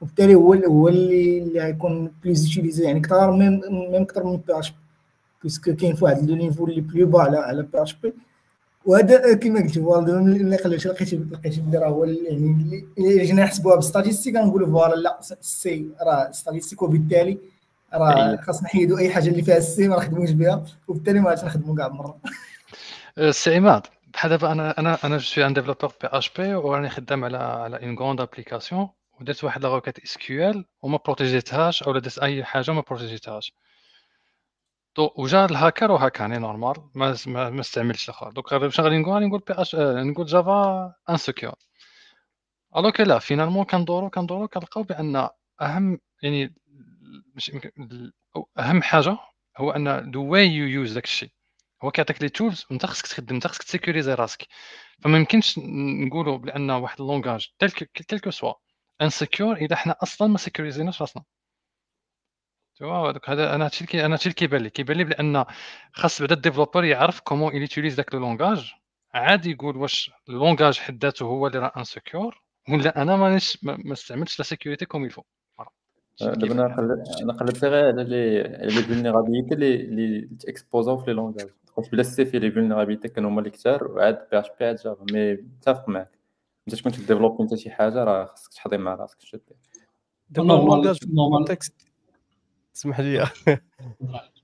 وبالتالي هو هو اللي اللي غيكون بليز يوتيليزي يعني كثر ميم ميم أكثر من بي اش بي بيسكو كاين في واحد لو نيفو اللي بلو با على على بي اش بي وهذا كما قلت فوالا اللي قلت لقيت لقيت بلي راه هو يعني اللي جينا نحسبوها بالستاتيستيك غنقولوا فوالا لا سي راه ستاتيستيك وبالتالي راه خاص نحيدوا أي حاجة اللي فيها السي C ما نخدموش بها وبالتالي ما غاديش نخدموا كاع مرة.
سي عماد بحال دابا أنا أنا أنا je suis un développeur PHP وراني خدام على على une grande application ودرت واحد la requête SQL وما protégé تهاش أو درت أي حاجة ما protégé تهاش donc وجا الهاكر وهاكاني normal ما ما, استعملتش الآخر. donc واش غادي نقول غادي نقول PHP نقول Java insecure alors là finalement كندورو كندورو كنلقاو بأن أهم يعني أهم حاجة هو أن the way you use داك الشيء. هو كيعطيك les tools وأنت خصك تخدم أنت خصك ت sécuriser راسك. فما يمكنش نقولوا بأن واحد ال langage tel qu'il soit insecure إذا حنا أصلا ما sécurisé ناش راسنا. donc هذا أنا هادشي اللي أنا هادشي اللي كيبان لي. كيبان لي بأن خاص بعدا ال développeur يعرف comment il utilise داك le langage. عادي يقول واش ال langage حد ذاته هو اللي راه insecure ولا أنا مانيش ما استعملتش la sécurité comme il faut
دابا أنا أنا قلبت غير على les على les vulnérabilités اللي اللي ت exposé او في les langages. قلت بلا C في les vulnérabilités كانوا هما اللي كثار وعاد PHP عاد جافا. mais متفق معاك. انت تكون ت développer انت شي حاجة راه خصك تحضي مع راسك شو
دابا ال langage context اسمح لي.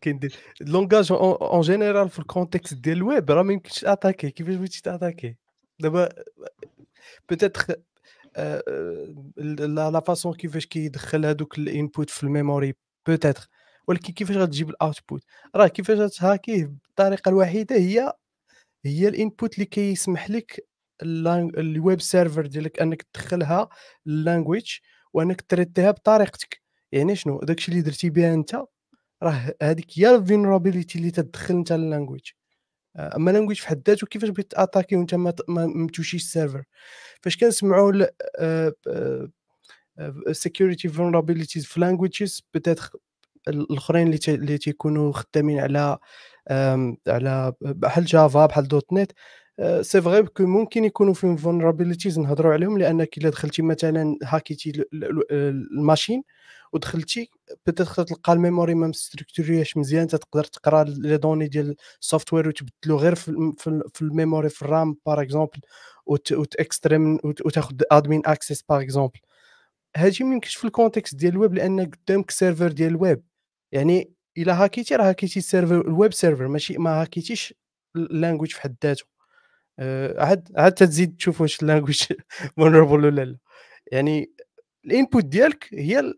كاين ال langage en général في ال context ديال الويب راه ما يمكنش attaquer كيفاش بغيتي ت attaquer دابا peut-être la façon كيفاش كيدخل هذوك ال input في ال memory peut-être ولكن كيفاش غتجيب ال output راه كيفاش ت hack يه بالطريقة الوحيده هي هي ال input اللي كيسمح لك ال web server ديالك انك تدخلها ال language وانك traité يها بطريقتك يعني شنو؟ داكشي اللي درتي بها انت راه هذيك هي ال vulnérabilité اللي تدخل انت ال language أما language في حد ذاته كيفاش بغيت ت attaquer وانت ما, تمشيش ال server؟ فاش كنسمعوا security vulnerabilities في languages peut-être الأخرين اللي اللي تيكونوا خدامين على على بحال Java بحال .NET c'est vrai que ممكن يكونوا فيهم vulnerabilities نهضروا عليهم لأنك إلا دخلتي مثلا hack يتي ال machine ودخلتي peut-être تلقى ال memory ما م structuré ياش مزيان تقدر تقرا les données ديال ال software وتبدلو غير في, ال memory في ال RAM par exemple وتاكستريم وتاخذ admin access par exemple هادشي ما يمكنش في ال context ديال الويب لأن قدامك server ديال الويب. يعني إلا hack يتي راه hack يتي ال server ال web server ماشي ما hack يتيش ال language في حد ذاته. آه، عاد عاد تزيد تشوف واش ال language vulnerable ولا لا. يعني ال input ديالك هي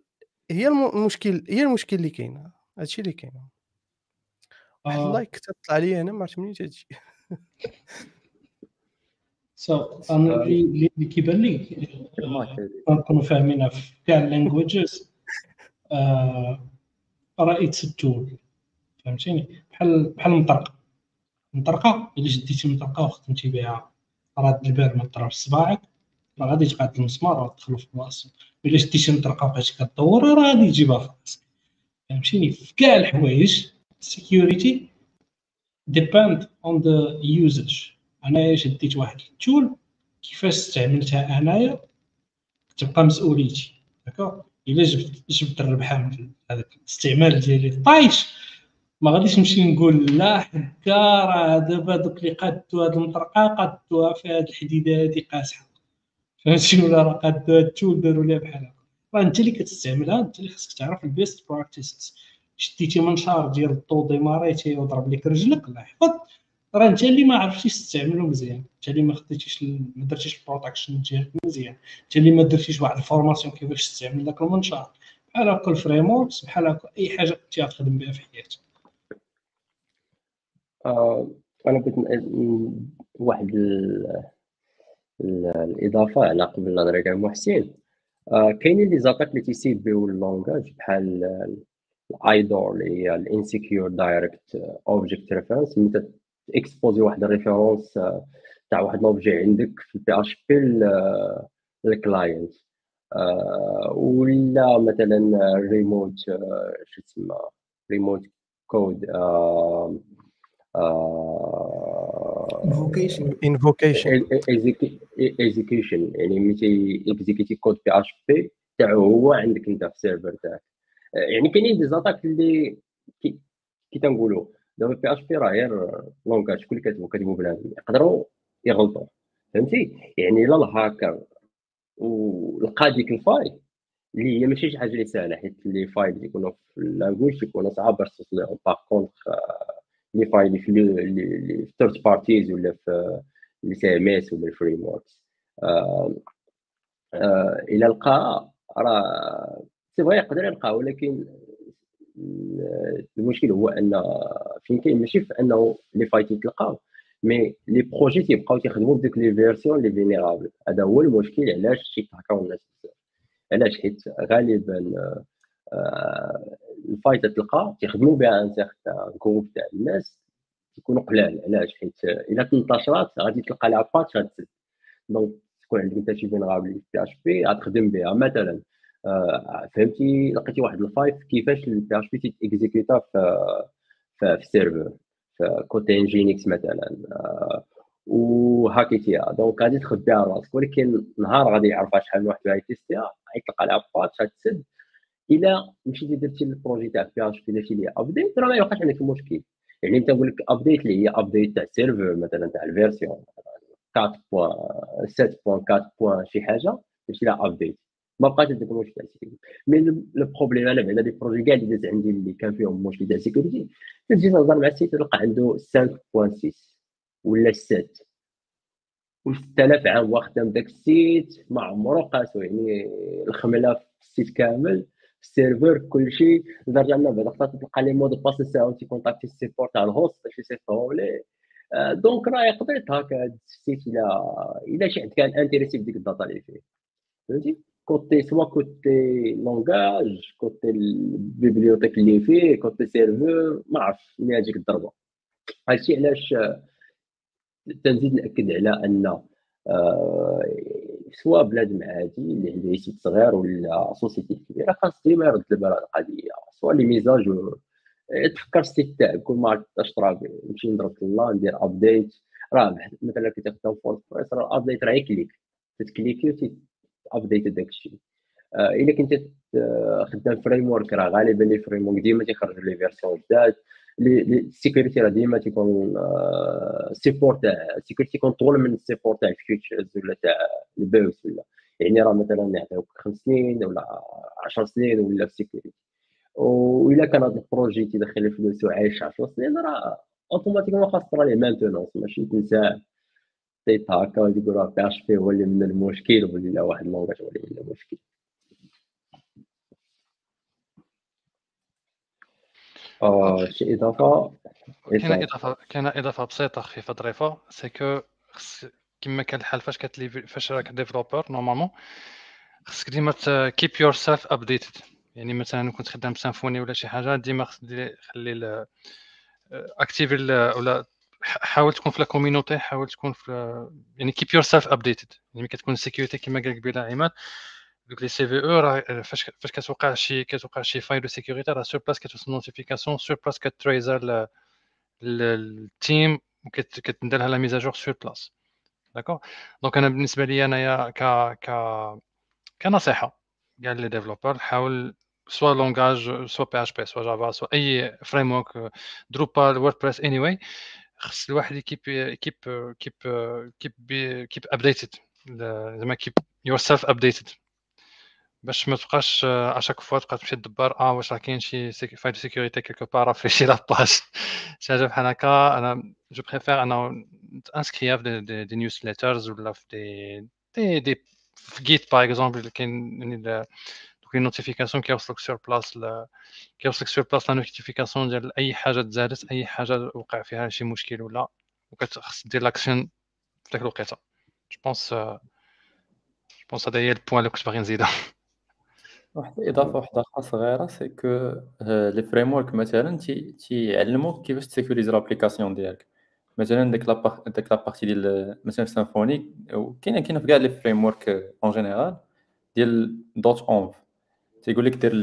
هي المشكل هي المشكل اللي كاين هادشي اللي كاين واحد
آه.
ال like تطلع لي أنا ما عرفت منين هادشي
so أنا اللي كيبان لي كنكونوا فاهمينها في كاع ال languages راه it's tool فهمتيني؟ بحال بحال المطرقة. المطرقه إلا شديتي مطرقة وخدمتي بها راد البال ما طرا في صباعك راه غادي تقعد المسمار وتدخلو في بلاصتو إلا شديتي مطرقة وبقيتي كدور راه غادي تجيبها في راسك. فهمتيني؟ في كاع الحوايج ال security depend on the usage انايا شديت واحد ال tool كيفاش استعملتها أنايا تبقى مسؤوليتي. d'accord إلا جبت جبت الربحة من هذاك الاستعمال ديالي طايش ما غاديش نمشي نقول لا حكا راه دابا دوك اللي قادوا هاد المطرقة قادوها في هاد الحديدة هادي قاصحه فهمتي ولا راه قادوا هاد ال tool داروا ليها بحال هكا. راه انت اللي كتستعملها انت اللي خصك تعرف ال best practices شديتي منشار ديال ال tôle démarré يتي وضرب لك رجلك الله يحفظ راه انت اللي ما عرفتيش تستعملو مزيان. انت اللي ما خديتيش ما درتيش ال protection ديالك مزيان. انت اللي ما درتيش واحد ال formation كيفاش تستعمل داك المنشار بحال هكا ال frameworks بحال هكا أي حاجة انت غتخدم بها في حياتك.
آه، أنا بغيت واحد ال- ال- الإضافة على قبل نهضر كاع محسن آه، كاينين les attaques اللي تي ciblé يو ال langage بحال ال IDOR اللي هي ال insecure direct object reference ملي ت exposer واحد ال référence تاع واحد l'objet عندك في ال PHP لل client ولا مثلا ريموت شو تسمى remote code
invocation
invocation
execution يعني ملي exécuté code PHP تاعو هو عندك انت في ال server تاعك. يعني كاينين des attaques اللي كي, كي تنقولوا دابا PHP راه غير langage كل كاتبو كاتبو بنادم. يقدروا يغلطوا فهمتي؟ يعني لا الهاكر ولقى ديك ال faille اللي هي ماشي شي حاجة اللي سهله حيت les failles يكونوا في ال language يكونوا صعاب باش توصل لهم par contre les failles في les third parties ولا في CMS ولا ال frameworks إلى لقى راه c'est vrai يقدر يلقى ولكن المشكل هو أن فين كاين ماشي في أنه les failles يتلقاو mais les projets تيبقاو تيخدموا بديك les versions les vulnérables هذا هو المشكل علاش تيتهكاو الناس بزاف. علاش؟ حيت غالبا آه، ال faille تلقى تيخدموا بها un certain groupe تاع الناس تيكونوا قلال علاش؟ حيت إلا انتشرات غادي تلقى لها patch غتسد donc تكون عندك انت شي vulnérable PHP غتخدم بها. مثلا آه، فهمتي؟ لقيتي واحد la faille كيفاش ال PHP تيكزيكيوتا في في ال serveur في côté Nginx مثلا آه، وهاكيتيها donc غادي تخبيها راسك. ولكن نهار غادي يعرفها شحال من واحد غيتيستيها غيطلق عليها patch غتسد. الا مشيتي درتي ال projet تاع PHP درتي ليه update راه ما يبقاش عندك المشكل يعني أنت نقول لك update اللي هي update تاع ال serveur مثلا تاع la version 4.7.4. شي حاجة درتي لها update ما بقاش عندك مشكل تاع sécurité mais le problème أنا بعدا les projets كاع اللي داز عندي اللي كان فيهم مشكل تاع sécurité تجي تهضر مع ال site تلقى عنده 5.6 ولا 7 و6000 عام واخدم داك ال site ما عمرو قاسو يعني الخملة في ال site كامل. ال serveur كلشي لدرجه ان بعد خطات تلقى les mots de passe ساعه تي كونتاكتي ال support تاع ال host باش يصيفطوه ليه donc راه يقدر يتهاكا هاد ال site إلى إلى شي حد كان intéressé بديك ال data اللي فيه فهمتي côté soit côté langage côté les bibliothèques اللي فيه côté serveur ما عرفتش اللي هاجيك الضربه هادشي علاش تنزيد ناكد على ان سواء بلاد عادي اللي عنده site صغير ولا société كبيرة خاص ديما يرد البال على القضية. سواء les mises à jour تفكر ال site تاعك. كل ما ترى نمشي نضرب الله ندير update راه مثلا كي تخدم WordPress راه ال update راه un clic. تتكليكي update داك الشيء. آه، إلا كنت خدام framework راه غالبا les frameworks ديما تيخرج les versions جداد. la sécurité راه ديما تيكون support تاع la sécurité يكون طول من ال support تاع ال features ولا تاع ال bugs ولا يعني راه مثلا يعطيوك خمس سنين ولا 10 سنين ولا في sécurité والا كان هذا ال projet تيدخل فلوس وعايش 10 سنين راه automatiquement خاص دير ليه maintenance ماشي تنساه تيتهكا ويقول راه PHP هو اللي من المشكل ولا واحد ال langage هو اللي من المشكل آه شي إضافة.
كاينة إضافة كاينة إضافة بسيطة خفيفه ظريفه c'est que كما كان الحال فاش كتلي فاش راك développeur normalement خصك ديما keep yourself updated يعني مثلا كنت خدام Symfony ولا شي حاجة ديما خلي actif ولا حاول تكون في ال community حاول تكون في يعني keep yourself updated يعني كتكون ال security كما قال قبيله عماد. donc les CVE راه فاش فاش كتوقع شي كتوقع شي faille de sécurité راه sur place كتوصل notification sur place كتريزر ال team وكتندير لها la mise à jour sur place d'accord donc أنا بالنسبة لي انايا ك ك كنصيحه كاع les développeurs حاول سوا لونغاج سوا بي اش بي سوا جافا سوا اي فريم ورك دروبال ووردبريس اني واي خص الواحد يكيب keep keep keep keep updated زعما keep yourself updated باش ما تبقاش à chaque fois تبقى تمشي تدبر آه واش راه كاين شي faille sécurité كيلكو بار في شي la page شي حاجة بحال هكا. أنا je préfère أنا inscrit في des, des newsletters ولا في دي دي, دي في Git par exemple كاين les notifications كيوصلك sur place كيوصلك sur place la notification ديال أي حاجة تزادت أي حاجة وقع فيها شي مشكل ولا وكتخص دير l'action في ديك الوقيتة. je pense je pense هذا هي ال point اللي كنت باغي نزيدها.
واحد الاضافه واحدة آخرى صغيرة c'est que les frameworks مثلا تيعلموك كيفاش تسيكوريزي l'application ديالك. مثلا ديك la part ديك la partie ديال مثلا في كاينة كاينة في كاع les frameworks en général ديال dot env. تيقول لك دير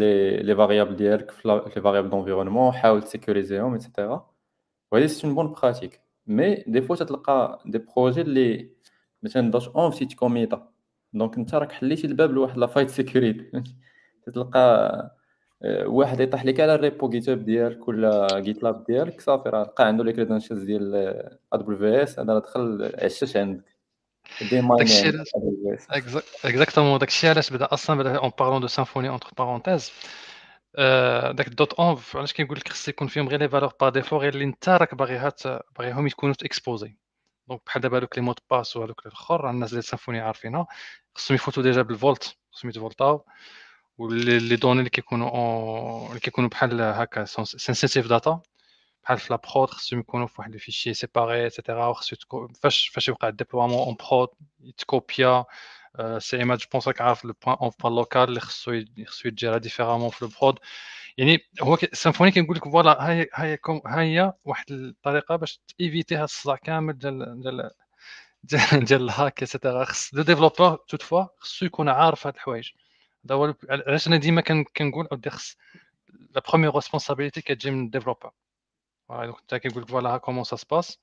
les variables ديالك في les variables d'environnement حاول تسيكوريزيهم et cetera وهذه c'est une bonne pratique mais des fois تلقى des projets اللي مثلا dot env c'est تكوميتا donc أنت راك حليتي الباب لواحد la faille sécurité تلقى آه، واحد يطيح لك على ال repo GitHub ديالك ولا GitLab ديالك صافي راه لقى عنده les credentials ديال AWS هذا دخل عشش عندك.
داكشي exactement داكشي علاش بدأ أصلا بدأ en parlant de Symfony entre parenthèses داك dot env علاش كنقول لك خص يكون فيهم غير les valeurs par défaut غير اللي انت راك باغيها باغيهم يكونوا exposés donc بحال دابا هذوك les mots de passe وهذوك الأخر الناس ديال Symfony عارفينها. خصهم يفوتوا déjà بال vault خصهم يتفولتاو. و les données اللي كيكونوا اللي كيكونوا بحال هكا sensitive data بحال في la prod خصهم يكونوا في واحد ال fichier séparé et cetera وخصو فاش فاش يوقع ال déploiement en prod يتكوبيا schéma je pense راك عارف le point env point local اللي خصو خصو يتجرى différemment في la prod يعني هو Symfony كنقول لك voilà هاي هاي ها هي واحد الطريقة باش تي éviter هاد الصداع كامل ديال ديال ديال ال hack et cetera خص le développeur toutefois خصو يكون عارف هاد الحوايج. علاش أنا ديما كنقول اودي خص la première responsabilité كتجي من ال développeur donc انت كيقول لك voilà ها comment ça se passe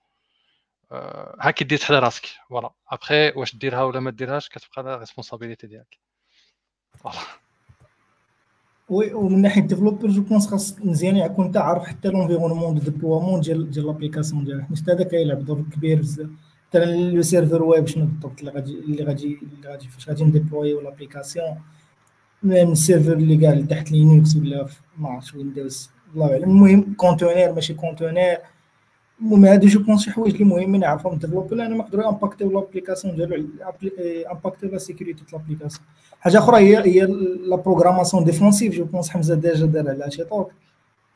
ها كي تحل راسك voilà après واش ديرها ولا ما ديرهاش كتبقى la responsabilité ديالك voilà
oui ومن ناحيه développeur je pense خاص مزيان يكون انت عارف حتى l'environnement de déploiement ديال ديال l'application ديالك حيت هذا كيلعب دور كبير بزاف مثلا لو serveur web شنو بالضبط اللي غادي اللي غادي اللي غادي فاش غادي نديبلويو l'application من ال serveur اللي قال تحت Linux ولا ما عرفتش Windows الله أعلم. المهم conteneur ماشي conteneur المهم هادو je pense شي حوايج اللي مهمين يعرفهم ال développeur لأن ما يقدروا امباكتيو l'application ديالو امباكتيو la sécurité ديال l'application حاجة أخرى هي هي la programmation défensive je pense حمزة déjà دار على شي talk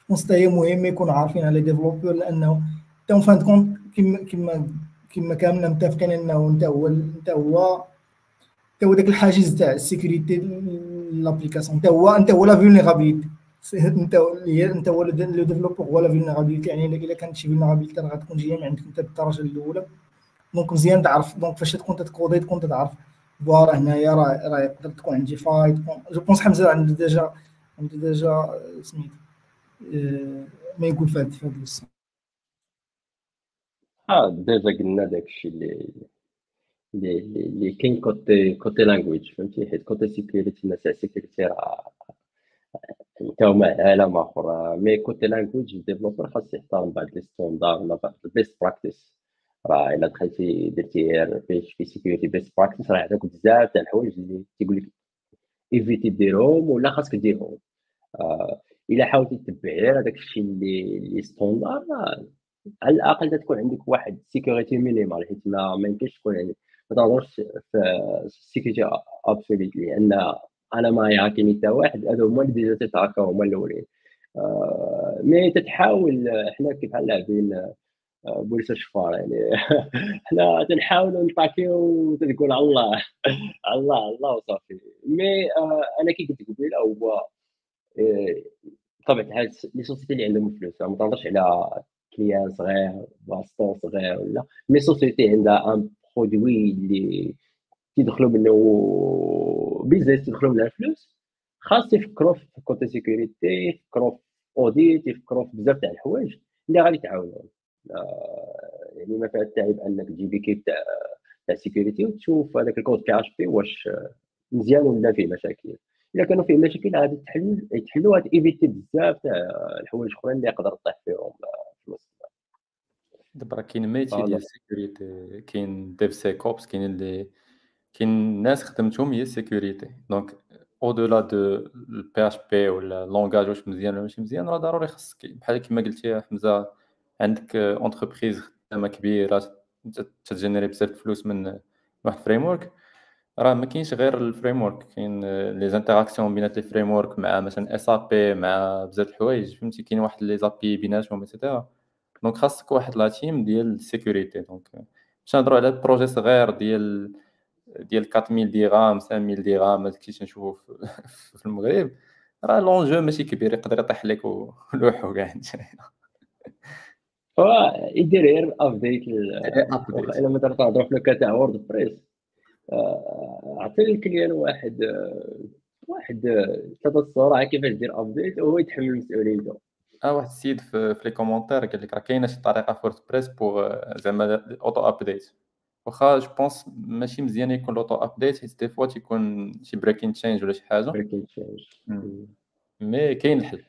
pense هي مهم يكونوا عارفين على les لأنه انت fin de compte كيما كيما كيما كاملنا متفقين إنه أنت هو أنت هو أنت هو داك الحاجز تاع ال sécurité l'application انت هو انت هو la vulnérabilité انت انت هو le développeur هو la vulnérabilité يعني الا كانت شي vulnérabilité راه غتكون جاية من عندك. أنت بالدرجه الأولى. donc مزيان تعرف. donc فاش تكون تكودي تكون تعرف voilà هنايا راه راه يقدر تكون عندي فايت je pense حمزة عنده déjà عنده déjà سميتو آه، ما يقول في هذا
آه déjà قلنا داكشي اللي اللي كاين côté côté language فهمتي حيت côté sécurité الناس تاع sécurité راه تا هما عالم اخر mais côté language ال développeur خاص يحترم بعض les standards ولا بعض ال best practices راه الا دخلتي درتي في في sécurité best practices راه عندك بزاف تاع الحوايج اللي تيقول لك éviter ديرهم ولا خاصك ديرهم آه الا حاولتي تتبع غير هذاك الشيء اللي اللي standard على الاقل تكون عندك واحد sécurité minimale حيت ما يمكنش تكون عندك ما في sécurité absolute لأن أنا ما يهاكيني حتى واحد هذا هما اللي déjà تيتهاكاو هما الأولين. آه mais تتحاول حنا كيف لاعبين آه، بوليس الشفار يعني حنا تنحاولوا نطاكيو وتقول الله الله الله وصافي. مي آه أنا كي قلت قبيلة هو الحال لي سوسيتي اللي عندهم فلوس ما تهضرش على كليان صغير باستون صغير ولا مي سوسيتي عندها ان برودوي اللي تيدخلوا منه بيزنس تيدخلوا منها الفلوس خاص يفكروا في كوتي سيكوريتي يفكروا في اوديت يفكروا في بزاف تاع الحوايج اللي غادي تعاونهم آه يعني ما فيها التعب أنك تجيب كيف تاع تاع sécurité وتشوف هذاك ال code PHP واش مزيان ولا فيه مشاكل. إلا كانوا فيه مشاكل غادي تحل يتحلوا غادي éviter بزاف تاع الحوايج أخرين اللي يقدر طيح فيهم في المستقبل
دابا راه كاين
métier.
ديال ال sécurité كاين DevSecOps كاين اللي كاين ناس خدمتهم هي ال sécurité donc au-delà de ال PHP ولا ال langage واش مزيان ولا ماشي مزيان راه ضروري خصك بحال كيما قلتي حمزة عندك entreprise خدامة كبيرة تجينيري بزاف الفلوس من واحد framework راه ما كاينش غير ال framework كاين les interactions بينات les frameworks مع مثلا SAP مع بزاف الحوايج. فهمتي؟ كاين واحد les API بيناتهم et cetera donc خاصك واحد la team ديال ال sécurité donc باش نهضروا على projet صغير ديال ديال 4000 درهم 5000 درهم هذاك الشيء تنشوفو في, المغرب راه لونجو ماشي كبير يقدر يطيح لك ولوحو كاع
هو يدير غير
update.
إلا مثلا تهضروا في لوكا تاع WordPress عطي ال client واحد آه، واحد ثلاثة صوره كيفاش دير update وهو يتحمل مسؤوليته
آه واحد السيد في, في les commentaires قال لك راه كاينة شي طريقة في presse pour زعما auto update واخا je pense ماشي مزيان يكون l'auto update حيت des fois تيكون شي breaking change ولا شي حاجة.
breaking change
مي كاين الحل.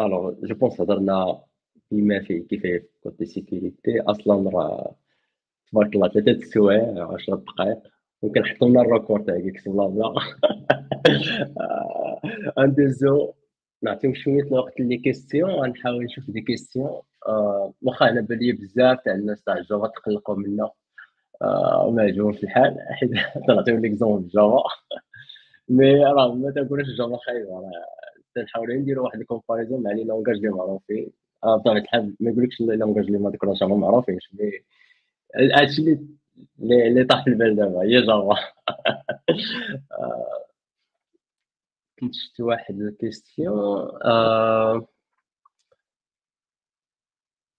الوغ جو بونس هضرنا بما فيه كفايه كوتي سيكوريتي أصلا راه تبارك الله ثلاثة السوايع 10 دقائق. نحطوا لنا الريكور تاع كيكس بلا بلا غندوزو نعطيهم شوية الوقت لي كيستيون غنحاول نشوف دي كيستيون آه، واخا أنا بالي بزاف تاع الناس تاع الجافا تقلقوا منا آه، وما عجبهمش الحال. حيت تنعطيهم l'exemple Java mais راه ما تنقولش ال Java خايبه راه تنحاولوا نديروا واحد ال comparaison مع les langages اللي معروفين. آه، بطبيعة الحال ما يقولكش les langages اللي ما ذكرناش معروفينش. mais هادشي اللي اللي طاح في البال دابا هي Java. آه، كنت شفت واحد ال question. آه،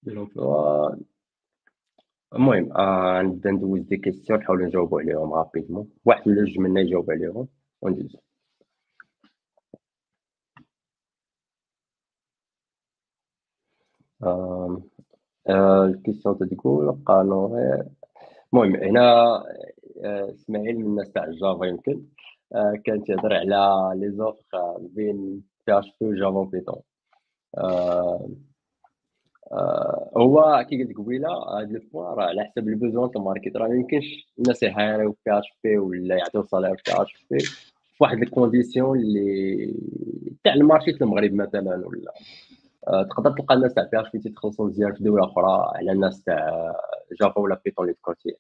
لومبلوا المهم آه نبدا ندوز des questions نحاول نجاوبو عليهم rapidement واحد ولا جوج منا يجاوب عليهم. وندوز آه آه ال question تتقول غير المهم هنا آه، إسماعيل من الناس تاع ال Java يمكن. آه كان تيهضر على les offres بين PHP و Java و Python آه آه، هو كي قلت قبيلة هاد le point راه على حسب ال besoin تاع ال market. راه ميمكنش الناس يهايريو PHP ولا يعطيو salaire PHP في واحد ال condition اللي تاع ال marché في المغرب مثلا ولا. آه، تقدر تلقى الناس تاع PHP تيتخلصوا مزيان في دولة أخرى على الناس تاع Java ولا Python اللي ذكرتي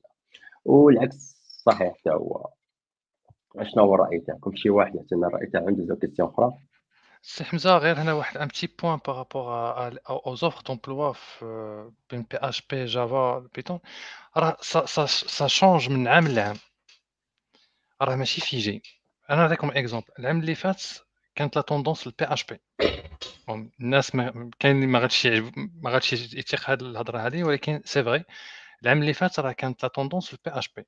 والعكس صحيح حتى هو. شنو هو الرأي تاعكم؟ شي واحد يعطينا الرأي تاعو ندوزو question أخرى؟
سي حمزة غير هنا واحد un petit point par rapport aux offres d'emploi في بين PHP Java Python راه ça change من عام لعام. راه ماشي figé أنا نعطيكم exemple العام اللي فات كانت la tendance ال PHP الناس ما كاين اللي ما غاديش ما غاديش يتيق هاد الهضرة هذه ولكن c'est vrai العام اللي فات راه كانت la tendance ال PHP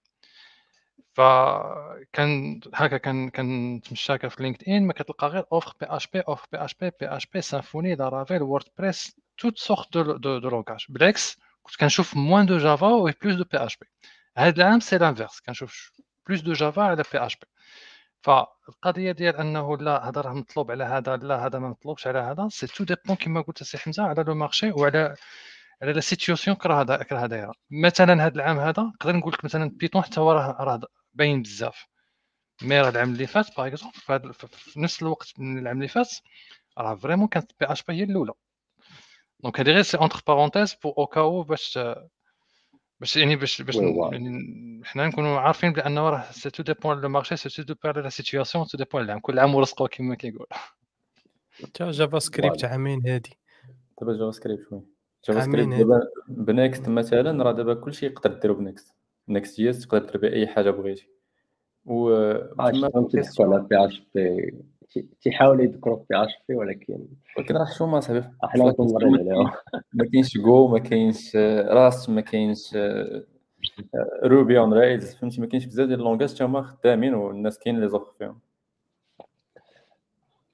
فكان هكا كان كنتمشى هكا في LinkedIn ما كتلقى غير offre PHP offre PHP PHP Symfony Laravel WordPress toute sorte de de de langage بالعكس كنت كنشوف moins de Java و plus de PHP هاد العام c'est l'inverse كنشوف plus de Java على PHP فالقضية ديال أنه لا هذا راه مطلوب على هذا لا هذا ما مطلوبش على هذا. ça tout dépend كما قلت سي حمزة على le marché وعلى على la situation كراه كراه دايره مثلا هذا العام هذا نقدر نقول لك مثلا Python حتى هو راه راه باين بزاف. mais راه العام اللي فات par exemple في نفس الوقت من العام اللي فات راه vraiment كانت PHP هي الأولى. donc هذه غير c'est entre parenthèses بو أو كاو باش باش يعني باش باش يعني حنا نكونوا عارفين بأنه راه ça tout dépend le marché ça tout dépend la situation tout dépend العام كل عام ورزقه كما كيقول.
تا JavaScript عامين هادي.
دابا JavaScript شوي JavaScript دابا ب Next مثلا راه دابا كلشي يقدر ديرو ب Next. Next JS تقدر دير به أي حاجة بغيتي. و
تما بي اش بي تيحاولوا يذكروا PHP ولكن
ولكن راه حشومه صاحبي
إحنا كنمرين عليهم
ما كاينش جو ما كاينش Rust ما كاينش Ruby on Rails فهمتي؟ ما كاينش بزاف ديال ال langages تا هما خدامين والناس كاين les offres فيهم.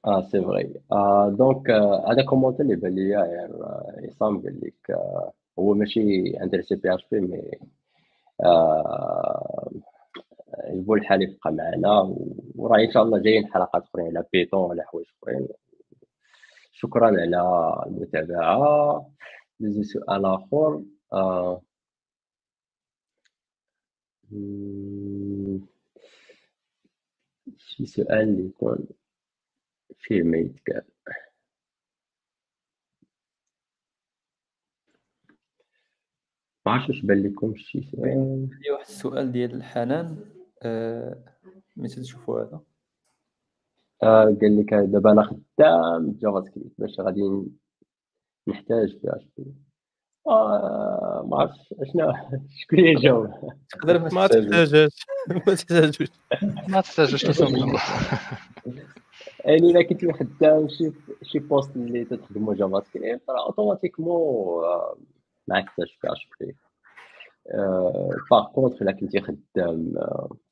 آه c'est vrai آه donc هذا commentaire اللي بان ليا يعني عصام قال لك هو ماشي intéressé PHP mais عجبو الحال يبقى معنا وراه إن شاء الله جايين حلقات أخرين على بيتون وعلى حوايج أخرين. شكرا على المتابعة. ندوزو سؤال آخر. آه. شي سؤال اللي يكون فيه ما يتقال ما عرفتش واش بان لكم شي سؤال.
واحد السؤال ديال حنان آه، ملي تشوفوا هذا؟
آه قال لك دابا أنا خدام JavaScript باش غادي نحتاج PHP. آه ما عرفتش اشنا شكون اللي يجاوب
تقدر
ما
ما تحتاجش
ما تحتاجوش.
ما تحتاجوش تصمم
يعني إلا كنت خدام شي شي poste اللي تخدمو JavaScript راه automatiquement آه، ما عكساش PHP. par contre الا كنتي خدام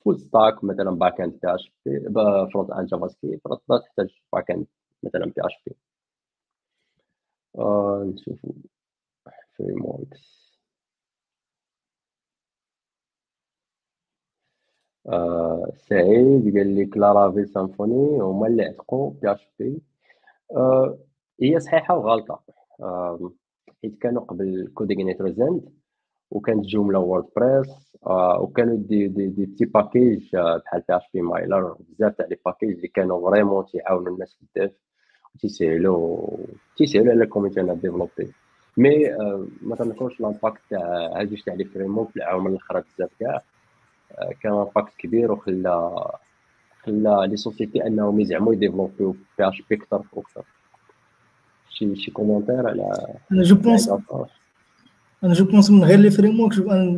full stack مثلا back end PHP front end JavaScript راه تحتاج back end مثلا PHP. نشوفو. frameworks آه، سعيد قال لك Laravel Symfony هما اللي عتقوا PHP. هي صحيحة وغلطه آه، حيت كانوا قبل كوديغينيتور زند وكانت جملة ووردبريس آه، وكانوا دي دي دي بتي باكيج آه، بحال بي اش بي مايلر بزاف تاع لي باكيج اللي كانوا فريمون تيعاونوا الناس في الديف وتيسهلوا تيسهلوا على الكوميتي انها ديفلوبي. مي آه، ما تنكرش لامباكت تاع هاد جوج تاع لي فريمون في العوامل الأخرى بزاف كاع آه، كان امباكت كبير وخلى خلى les sociétés أنهم يزعموا يديفلوبيو PHP أكثر وأكثر. شي شي commentaire على
je
pense
أنا je pense من غير les frameworks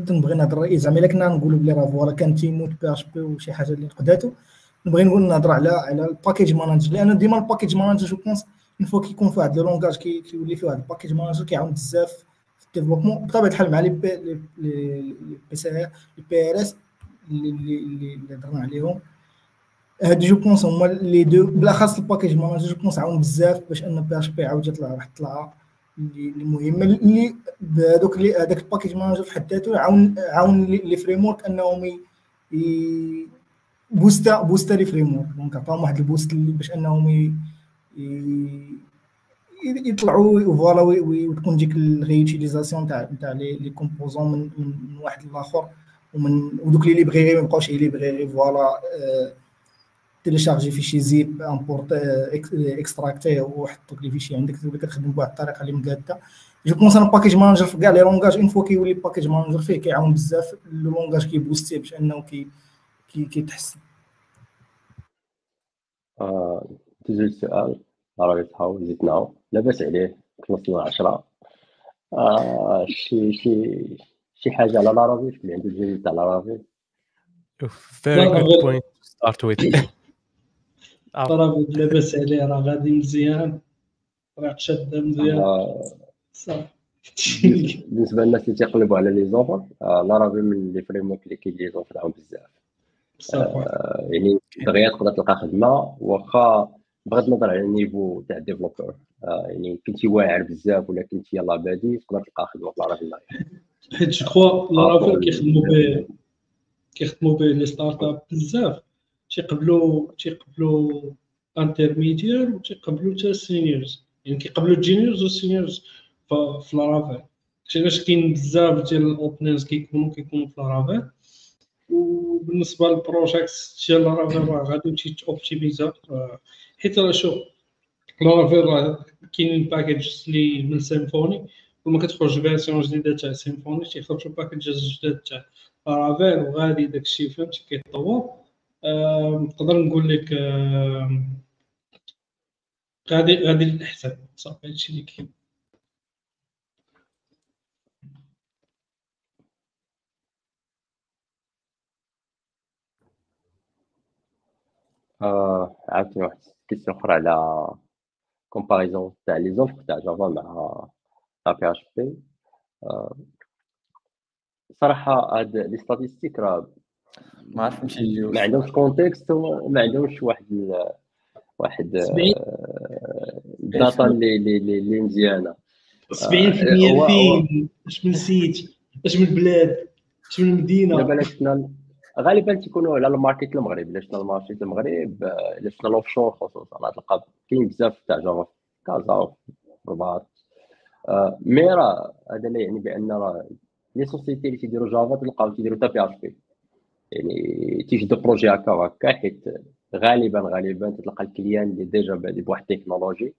تنبغي نهضر رأيي زعما إلا كنا نقولوا بلي راه voilà كان تيموت PHP وشي حاجة اللي قداتو نبغي نقول نهضر على على ال package manager لأن ديما ال package manager je pense une fois كيكون فيه واحد le langage كي- كيولي فيه واحد ال package manager كيعاون بزاف في ال développement بطبيعة الحال مع les PC les PSR اللي اللي اللي هضرنا عليهم. هادو je pense هما les deux بالأخص ال package manager je pense عاون بزاف باش أن PHP عاود يطلع واحد الطلعة. اللي اللي بهذوك هذاك ال package manager في حد ذاته عاون عاون les les frameworks انهم بوستا بوستا les frameworks donc عطاهم واحد ال boost باش أنهم يطلعوا voilà وتكون ديك ال réutilisation تاع تاع les les composants من من واحد لآخر. ومن ودوك اللي بغي غير ما يبقاوش لي بغي غير voilà آه، télécharger fichier zip امبورت اكستراكتيه وحط les fichiers عندك تولي كتخدم بواحد الطريقة اللي مقادة. je pense أنا package manager في كاع les langages une fois كيولي package manager فيه كيعاون بزاف le langage كيبوستيه باش أنه كي كي كيتحسن
آه، تجي السؤال. راه هاو زيد ناو. لاباس عليه وصلنا 10 آه شي شي شي حاجة على Laravel اللي عنده الجديد تاع Laravel
very good point to start with. آه.
راه لاباس عليه راه غادي مزيان راه شادة مزيان.
آه،
صافي
بالنسبة للناس اللي تيقلبوا على les offres آه، Laravel من les frameworks اللي كيديروا في العام بزاف. آه، يعني دغيا تقدر تلقى خدمة واخا بغض النظر على ال niveau تاع ال développeur. آه، يعني كنتي واعر بزاف ولا كنتي يلاه بادي تقدر تلقى خدمة في Laravel
حيت je crois Laravel كيخدموا به كيخدموا به les startups بزاف. تيقبلوا تيقبلوا intermédiaire وتيقبلوا حتى ال seniors يعني كيقبلوا ال juniors وال seniors ف- في Laravel شي علاش كاين بزاف ديال ال openers كيكونوا كيكونوا في Laravel وبالنسبه لل projet ديال Laravel راه غادي تيتوبتيميزا حيت راه شوف Laravel راه كاينين package اللي من Symfony وما كتخرج version جديدة تاع Symfony تيخرجوا packages جداد تاع Laravel وغادي داكشي فهمتي؟ كيتطور. نقدر نقول لك غادي غادي للاحسن صافي هادشي اللي كاين.
آه، عاوتاني واحد question أخرى على comparaison تاع les offres تاع Java مع مع PHP صراحة هاد les statistiques راه
ما عرف نمشي نجيو
ما عندهمش contexte وما عندهمش واحد ال... واحد. آه، ال data اللي اللي اللي اللي مزيانة.
70%
هو- هو-
فين؟ اش من site؟ اش من بلاد؟ اش من مدينة؟
دابا شفنا غالبا تيكونوا على ال market المغرب الا شفنا ال market المغرب آه، الا شفنا l'offshore خصوصا. غتلقى كاين بزاف تاع Java في كازا وفي الرباط آه، mais راه هذا لا يعني بأن راه les sociétés اللي تيديروا Java تلقاو تيديروا حتى PHP يعني تيجدوا projet هكا وهكا حيت غالبا غالبا تلقى ال client اللي déjà بادي بواحد التكنولوجي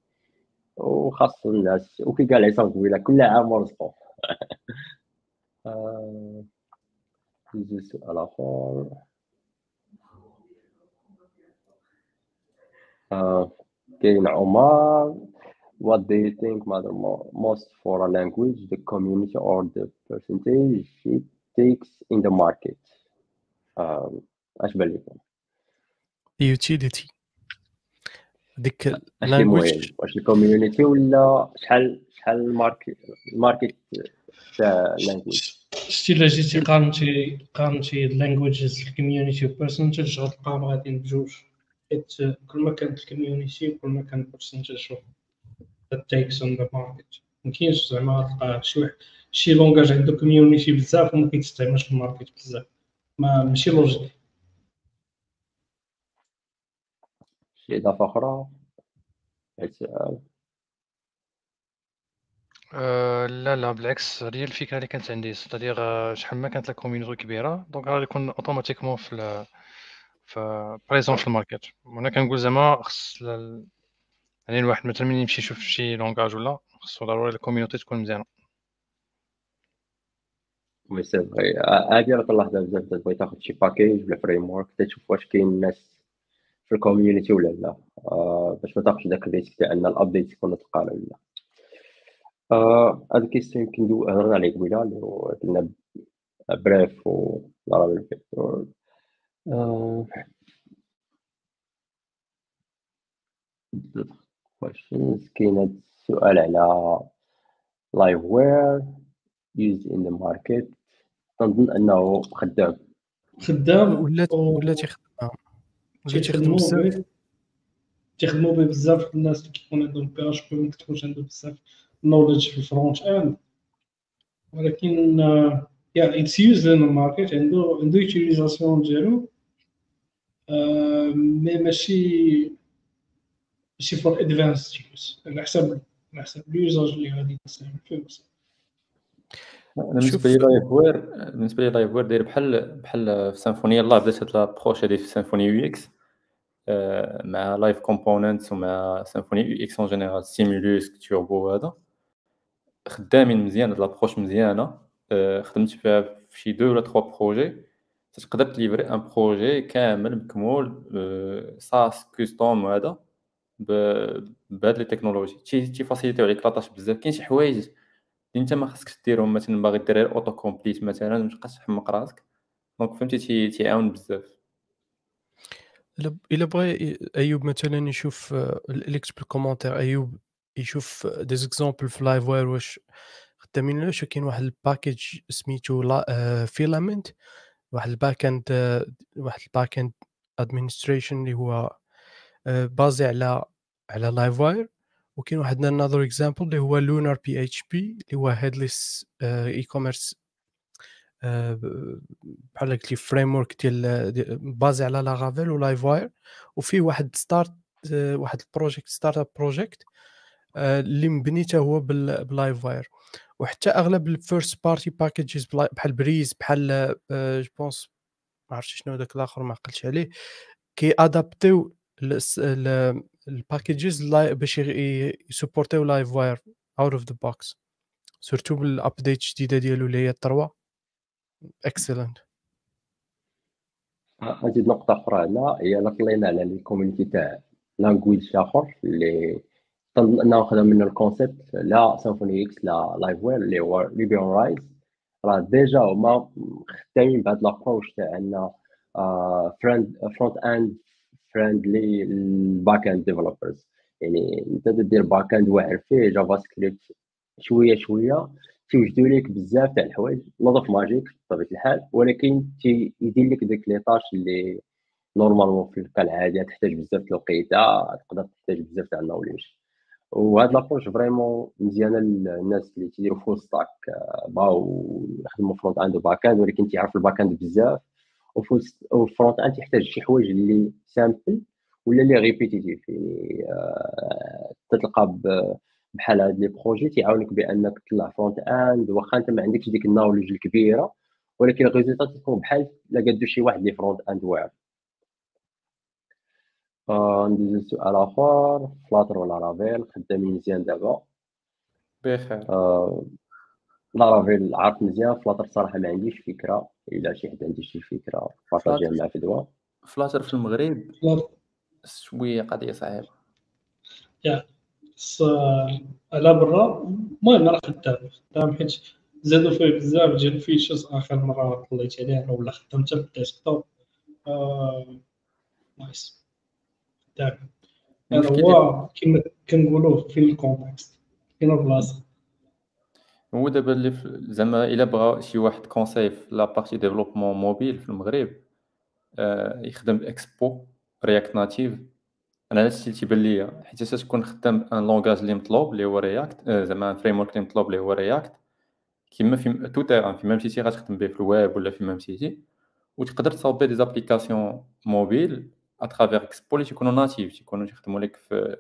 وخاص الناس وكي قال عصام قبيلة كل عام ورزقه آه، ندوزو السؤال آخر. آه، كاين عمر. What do you think matter mo- most for a language the community or the percentage it takes in the market? آه، اش بان لكم
اليوتيليتي ديك لانجويج
واش ال community ولا شحال شحال ال market ال market تاع ال language
شتي الا جيتي قارنتي قارنتي ال languages ال community و percentage غتلقاهم غاديين بجوج. حيت كل ما كانت ال community كل ما كان ال percentage that takes on the market. مكاينش زعما تلقى شي واحد شي langage عنده community بزاف وما كيتستعملش في ال market بزاف. ما ماشي logique.
شي إضافة أخرى؟
أه لا لا بالعكس هذه هي الفكرة اللي كانت عندي. c'est-à-dire شحال ما كانت la community كبيرة donc غادي يكون automatiquement في في présent في ال market. وأنا كنقول زعما خص يعني الواحد مثلا ملي يمشي يشوف شي langage ولا خصو ضروري ال community تكون مزيانة.
oui c'est vrai هادي راه كنلاحظها بزاف تبغي تاخد شي package ولا framework تشوف واش كاين ناس في ال community ولا لا باش ما تاخدش داك ال risque تاع ان ال update يكون ثقال ولا لا هاد ال question يمكن هضرنا عليه قبيله اللي هو قلنا bref و كاين هاد السؤال على Livewire used in the market. تنظن أنه خدام.
خدام
ولات
و-
ولات يخدم ولات يخدم
تيخدموا
بزاف.
تيخدموا به بزاف الناس اللي كيكون عندهم PHP ما كتكونش عندهم بزاف. knowledge في ال front-end. ولكن yeah it's used in ال market عنده عنده utilisation ديالو. آه، mais ماشي ماشي for advanced use على حسب على حسب ال usage اللي غادي تستعمل فيه.
أنا بالنسبة لي Livewire بالنسبة لي Livewire داير بحال بحال في Symfony يلاه بدات هاد l'approche هادي في Symfony UX مع live components ومع Symfony UX en général Stimulus Turbo هذا خدامين مزيان هاد l'approche مزيانة آه، خدمت فيها في شي deux ولا trois projets. تقدر تليفري un projet كامل مكمول آه، SaaS custom وهذا بهاد les technologies. تي تي فاسيليتيو عليك la tâche بزاف. كاين شي حوايج انت ما خاصكش ديرهم مثلا باغي دير غير auto-complete مثلا ما تبقاش تحمق راسك. donc فهمتي تي تيعاون بزاف.
إلا بغى أيوب مثلا يشوف آه، اللي كتب ال commentaire أيوب يشوف des exemples في Livewire واش خدامين واش كاين واحد ال package سميتو Filament واحد ال back-end واحد ال back-end administration اللي هو آه، basé على على Livewire وكاين واحد another example اللي هو Lunar PHP اللي هو headless e-commerce بحال قلت لي framework ديال basé على Laravel و Livewire وفيه واحد start واحد ال project startup project اللي مبني حتى هو ب Livewire وحتى أغلب ال first-party packages بحال Breeze بحال je pense ما عرفتش شنو داك الآخر ما عقلتش عليه كي ادابتيو ال packages باش يسبورتيو Livewire out of the box surtout بال update الجديدة ديالو اللي هي 3 excellent
نزيد نقطة أخرى هنا. هي إلا طلينا على les communities تاع language آخر اللي خدم منه ال concept لا Symfony UX لا Livewire اللي هو Ruby on Rails راه déjà هما خدامين بهاد l'approche تاع friend front-end friendly لل back-end developers يعني انت تدير back-end واعر فيه JavaScript شوية شوية تيوجدوا لك بزاف تاع الحوايج. lot of magic بطبيعة الحال ولكن تيدير لك ديك les tâches اللي normalement في كالعاده تحتاج بزاف الوقيته تقدر تحتاج بزاف تاع ال knowledge وهاد l'approche vraiment مزيانة للناس اللي تيديروا full stack بغاو يخدموا front-end و back-end ولكن تيعرفوا ال back-end بزاف. وال front-end تحتاج شي حوايج اللي simple ولا اللي répétitif. يعني آه، تلقى بحال هاد les projets تيعاونك بأنك تطلع front-end واخا أنت ما عندكش ديك ال knowledge الكبيرة ولكن ال result تكون بحال إلا قادو شي واحد ليه front-end واعر. ندوزو السؤال آخر. Flutter و Laravel خدامين مزيان دابا.
بخير.
آه، Laravel عارف مزيان Flutter صراحة ما عنديش فكرة. الا شي حد عنده شي فكرة. يبارطاجيها مع فدوى
Flutter في المغرب. شوية قضية صعيبة.
Yeah. بس آه، على برا. المهم راه خدام خدام حيت زادوا فيه بزاف ديال ال features آخر مرة طليت عليها ولا خدمتها بال desktop آه، nice. خدام هو كما كنقولوا في ال contexte. فين البلاصه
هو دابا اللي زعما إلا بغى شي واحد conseil في la partie développement mobile في المغرب آه، يخدم Expo React Native أنا الشيء اللي تيبان ليا حيت أساس تكون خدام un langage اللي مطلوب اللي هو React آه، زعما framework اللي مطلوب اللي هو React كيما في tout terrain فيما مشيتي غتخدم به في الويب ولا فيما مشيتي وتقدر تصاوبي des applications mobiles à travers Expo اللي تيكونوا natives تيكونوا تيخدموا لك في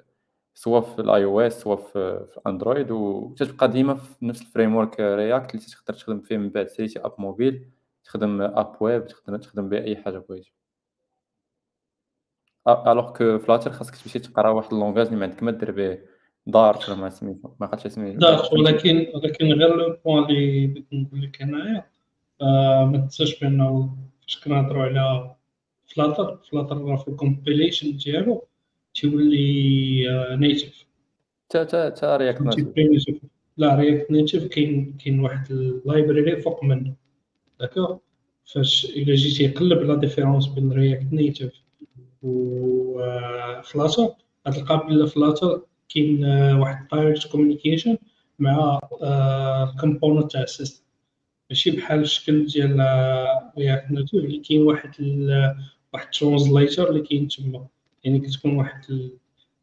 سوا في الاي أو اس سوا في, في Android وتتبقى ديما في نفس ال framework React اللي تقدر تخدم فيه من بعد. si t'es app mobile تخدم app web تقدر تخدم به أي حاجة بغيتي. alors que Flutter خاصك تمشي تقرا واحد ال langage اللي ما عندك ما دير به Dart ما سميتو ما عرفتش سميتو
Dart ولكن ولكن غير le point اللي بغيت نقول لك أنايا آه، ما تنساش بأنه فاش كنهضروا على Flutter Flutter راه في ال compilation ديالو. تيولي native
تا تا تا React Native
لا React Native كاين كاين واحد ال library فوق منه. D'accord؟ فاش إلا جيتي يقلب la différence بين React Native و Flutter غتلقى بلا Flutter كاين آه، واحد direct communication مع ال component تاع ال system ماشي بحال الشكل ديال React Native اللي كاين واحد ال- واحد translator اللي كاين تما. يعني كتكون واحد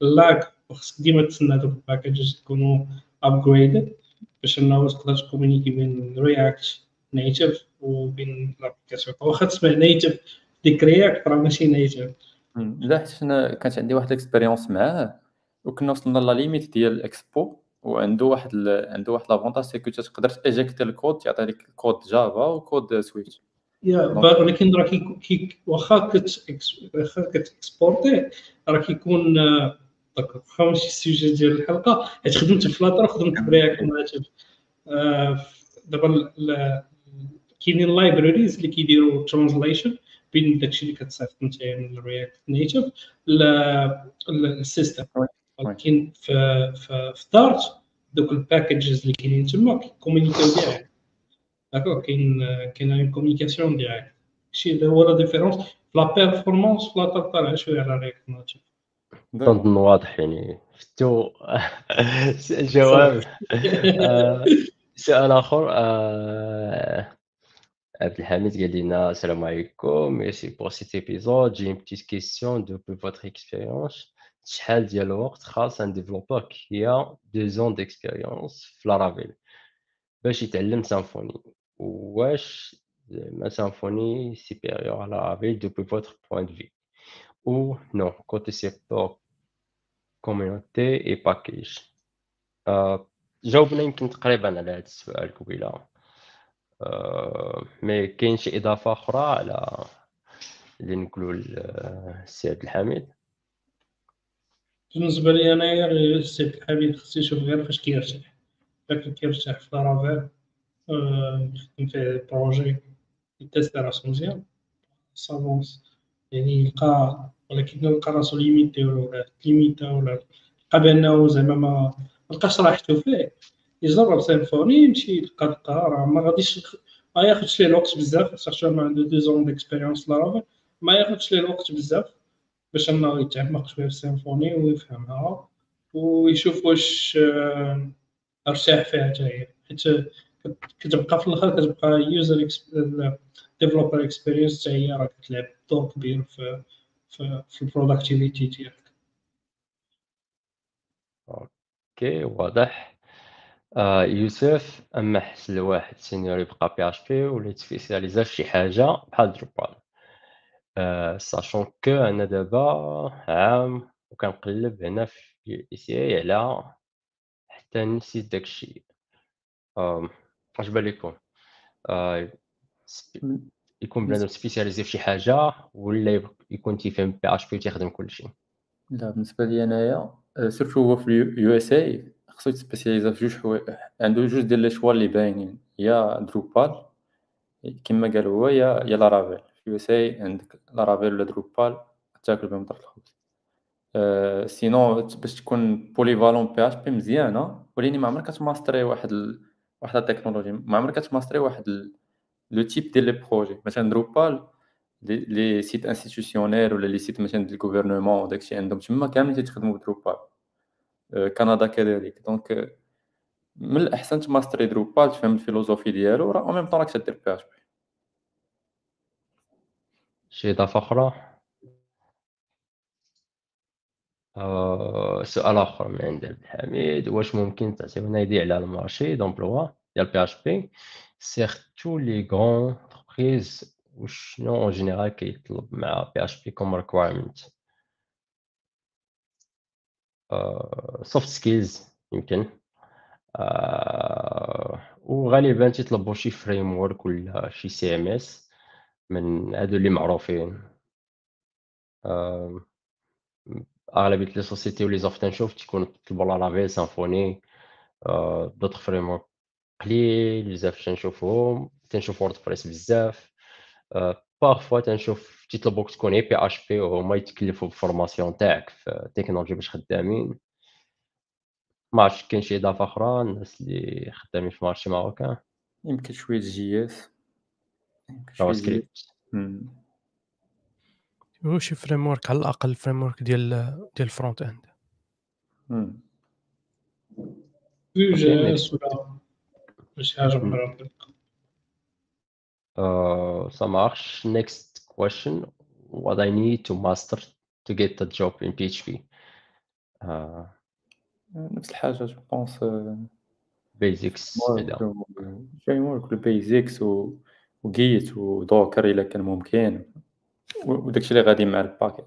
ال lag وخصك ديما تسنى دوك ال packages يكونوا upgraded باش انه تقدر تكومونيكي بين React Native وبين ال application. واخا تسمع native ديك React راه ماشي نيتيف
لا حيت أنا كانت عندي واحد ال expérience معاه وكنا وصلنا la limite ديال الاكسبو وعنده واحد. عنده واحد l'avantage c'est que تقدر تاجيكتي الكود تعطي لك code Java و code
Swift yeah ولكن راه كي واخا واخا كتكسبورتي راه كيكون داك واخا ماشي ال sujet ديال الحلقة حيت خدمت في Flutter وخدمت ب React Native آه، دابا كاينين libraries اللي كيديروا translation بين داكشي اللي كتصيفط انت من ال React Native لل system ولكن في في في Dart دوك ال packages اللي كاينين تما كيكومونيكيو direct d'accord كاين كاين une communication directe شي اللي هو la différence في la performance Flutter طالع شوية على React Native
تنظن واضح يعني فتو الجواب آه، سؤال اخر آه، عبد الحميد قال لنا السلام عليكم merci pour cet épisode j'ai une petite question depuis votre expérience. شحال ديال الوقت خاص un développeur qui a deux ans d'expérience في Laravel باش يتعلم Symfony واش زعما Symfony supérieur على Laravel depuis votre point de vue. Ou non côté secteur communauté et package آه، جاوبنا يمكن تقريبا على هذا السؤال قبيله آه، mais كاين شي اضافه أخرى على اللي نقولوا السي عبد الحميد
بالنسبة لي انايا غير السي الحبيب خصو يشوف غير فاش كيرتاح. فاش كيرتاح في Laravel يخدم في projet يتيستي راسو مزيان ça avance يعني يلقى ولكن يلقى راسو limité ولا limité ولا لقى بانه زعما ما لقاش راحتو فيه. يجرب Symfony يمشي يلقى لقى راه ما غاديش ما ياخدش ليه الوقت بزاف surtout ما عنده deux ans d'expérience Laravel ما ياخدش ليه الوقت بزاف باش أنه يتعمق شوية في ال Symfony ويفهمها ويشوف واش آه، أرتاح فيها حتى هي. حيت كتبقى في الآخر كتبقى user developer experience حتى هي راه كتلعب دور كبير في في, في ال productivity ديالك
Okay واضح. آه يوسف أما حس لواحد سينيور يبقى بي اش بي ولا يتسبيسياليزا في شي حاجة بحال دروبال ساشون كو أنا دابا عام وكنقلب هنا في اي سي اي على حتى نسيت داكشي. اش بان لكم آه، يكون بنادم سبيسياليزي في شي حاجة ولا يكون تيفهم بي اش بي وتيخدم كلشي.
لا بالنسبة لي أنايا surtout هو في ال USA خصو يتسبيسياليزا في جوج حوايج عنده جوج ديال les choix اللي باينين. يا Drupal كما قال هو يا يا Laravel في ال USA عندك Laravel ولا Drupal تاكل بهم طرف الخبز أه sinon باش تكون polyvalent PHP مزيانة ولكن ما عمرك تماستري واحد ال... واحد التكنولوجي ما عمرك تماستري واحد le type ديال les projets. مثلا Drupal les sites institutionnels ولا les sites مثلا ديال ال gouvernement وداكشي عندهم. تما كاملين تيخدموا ب Drupal. كندا كذلك donc من الأحسن تماستري Drupal تفهم ال philosophie ديالو راه au même temps راك تدير PHP
شي إضافة أخرى؟ آه سؤال آخر من عند عبد الحميد. واش ممكن تعطيونا idée على ال marché d'emploi ديال PHP surtout les grandes entreprises وشنو en général كيطلب مع PHP comme requirement soft skills يمكن. وغالبا تيطلبوا شي framework ولا شي CMS من هادو اللي معروفين. آه اغلبيه les sociétés و les offres تنشوف تيكونوا تطلبوا Laravel Symfony آه d'autres frameworks قليل بزاف تنشوفهم تنشوف WordPress بزاف آه parfois تنشوف تيطلبوك تكون اي PHP وهما يتكلفوا بال formation تاعك في التكنولوجي باش خدامين ما عرفتش كاين شي اضافه أخرى الناس اللي خدامين في marché marocain
يمكن
شوية JS
JavaScript شي framework على الأقل framework ديال ديال ال
front-end JS ولا شي حاجة أخرى
Uh, ça marche. Next question. What I need to master to get the job in PHP? Uh,
نفس الحاجة je
pense كذا.
framework ال basics و Git و Docker إلا كان ممكن وداكشي اللي غادي مع ال
package.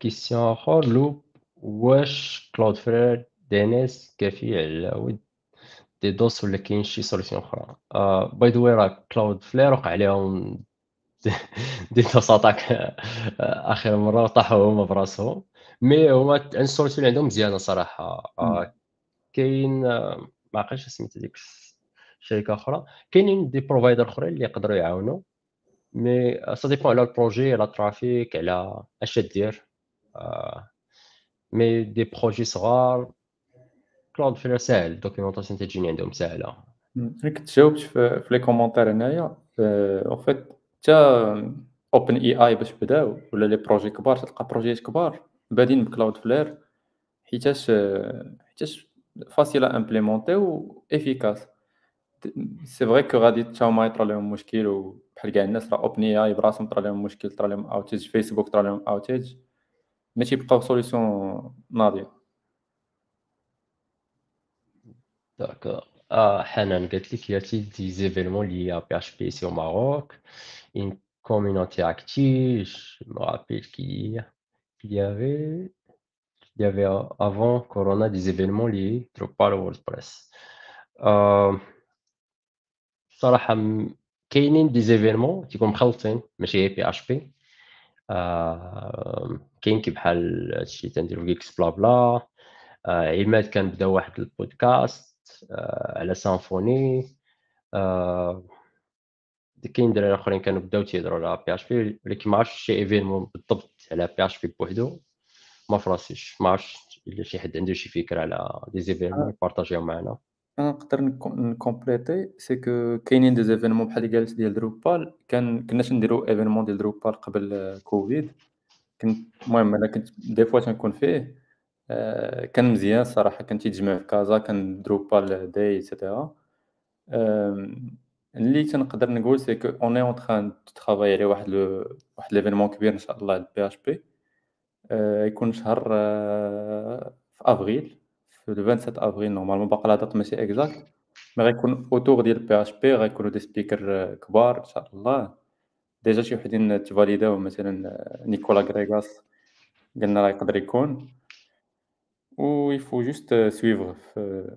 question آخر لوب واش Cloudflare DNS كافي على ود DDoS ولا كاين شي solution أخرى. by the way راه Cloudflare وقع عليهم DDoS attack آخر مرة طاحوا هما براسهم. mais هما عند ال solution عندهم مزيانة صراحة. كاين ما عقلتش سميت ديك الشركة أخرى. كاينين des providers أخرين اللي يقدروا يعاونوا. mais ça dépend على ال projet على ال trafic على اش دير mais des projets صغار Cloudflare ساهل ال documentation تجيني عندهم ساهله
أنا كنت جاوبت في, في les commentaires هنايا en fait حتى OpenAI باش بداو ولا les projets كبار تلقى بروجيات كبار بادين ب Cloudflare حيتاش حيتاش facile à implémenter و efficace سي فري كو غادي حتى هما يطرا لهم مشكل وبحال كاع الناس راه اوبن اي اي براسهم طرا لهم مشكل طرا لهم اوتيج فيسبوك طرا لهم اوتيج ما تيبقاو سوليسيون ناضيه
D'accord. Ah, Hanan Gatlik, y a-t-il des événements liés à PHP ici au Maroc? Une communauté active, je me rappelle qu'il y, qu'il y avait, il y avait a- avant Corona des événements liés Drupal ou WordPress. Euh, صراحة م- كاينين des événements تيكون مخلطين ماشي غير PHP كاين كي بحال هادشي تنديرو كيكس بلا بلا آه، عماد كان بدأ واحد البودكاست آه، على Symfony آه، كاين دراري أخرين كانوا بدأو تيهضروا على PHP ولكن ما عرفتش شي événement بالضبط على PHP بوحدو. ما فراسيش ما عرفتش إلا شي حد عنده شي فكرة على des événements يبارطاجيهم معنا.
أنا نقدر نكو- نكومبليتي c'est que كاينين des événements بحال قالت ديال Drupal. كان كناش نديرو événement ديال Drupal قبل كوفيد. كنت المهم أنا كنت des fois تنكون فيه. آه، كان مزيان الصراحه كان تيتجمع في كازا كان Drupal Day et cetera اللي تنقدر نقول c'est que on est en train travailler على واحد le واحد l'événement كبير إن شاء الله ال PHP يكون شهر آه، في أفريل. في le 27 افريل normalement باقا la date ماشي exacte mais غيكون autour ديال PHP غيكونوا des speakers كبار ان شاء الله déjà شي وحدين تفاليداو مثلا Nicolas Grekas قالنا راه يقدر يكون و il faut juste suivre في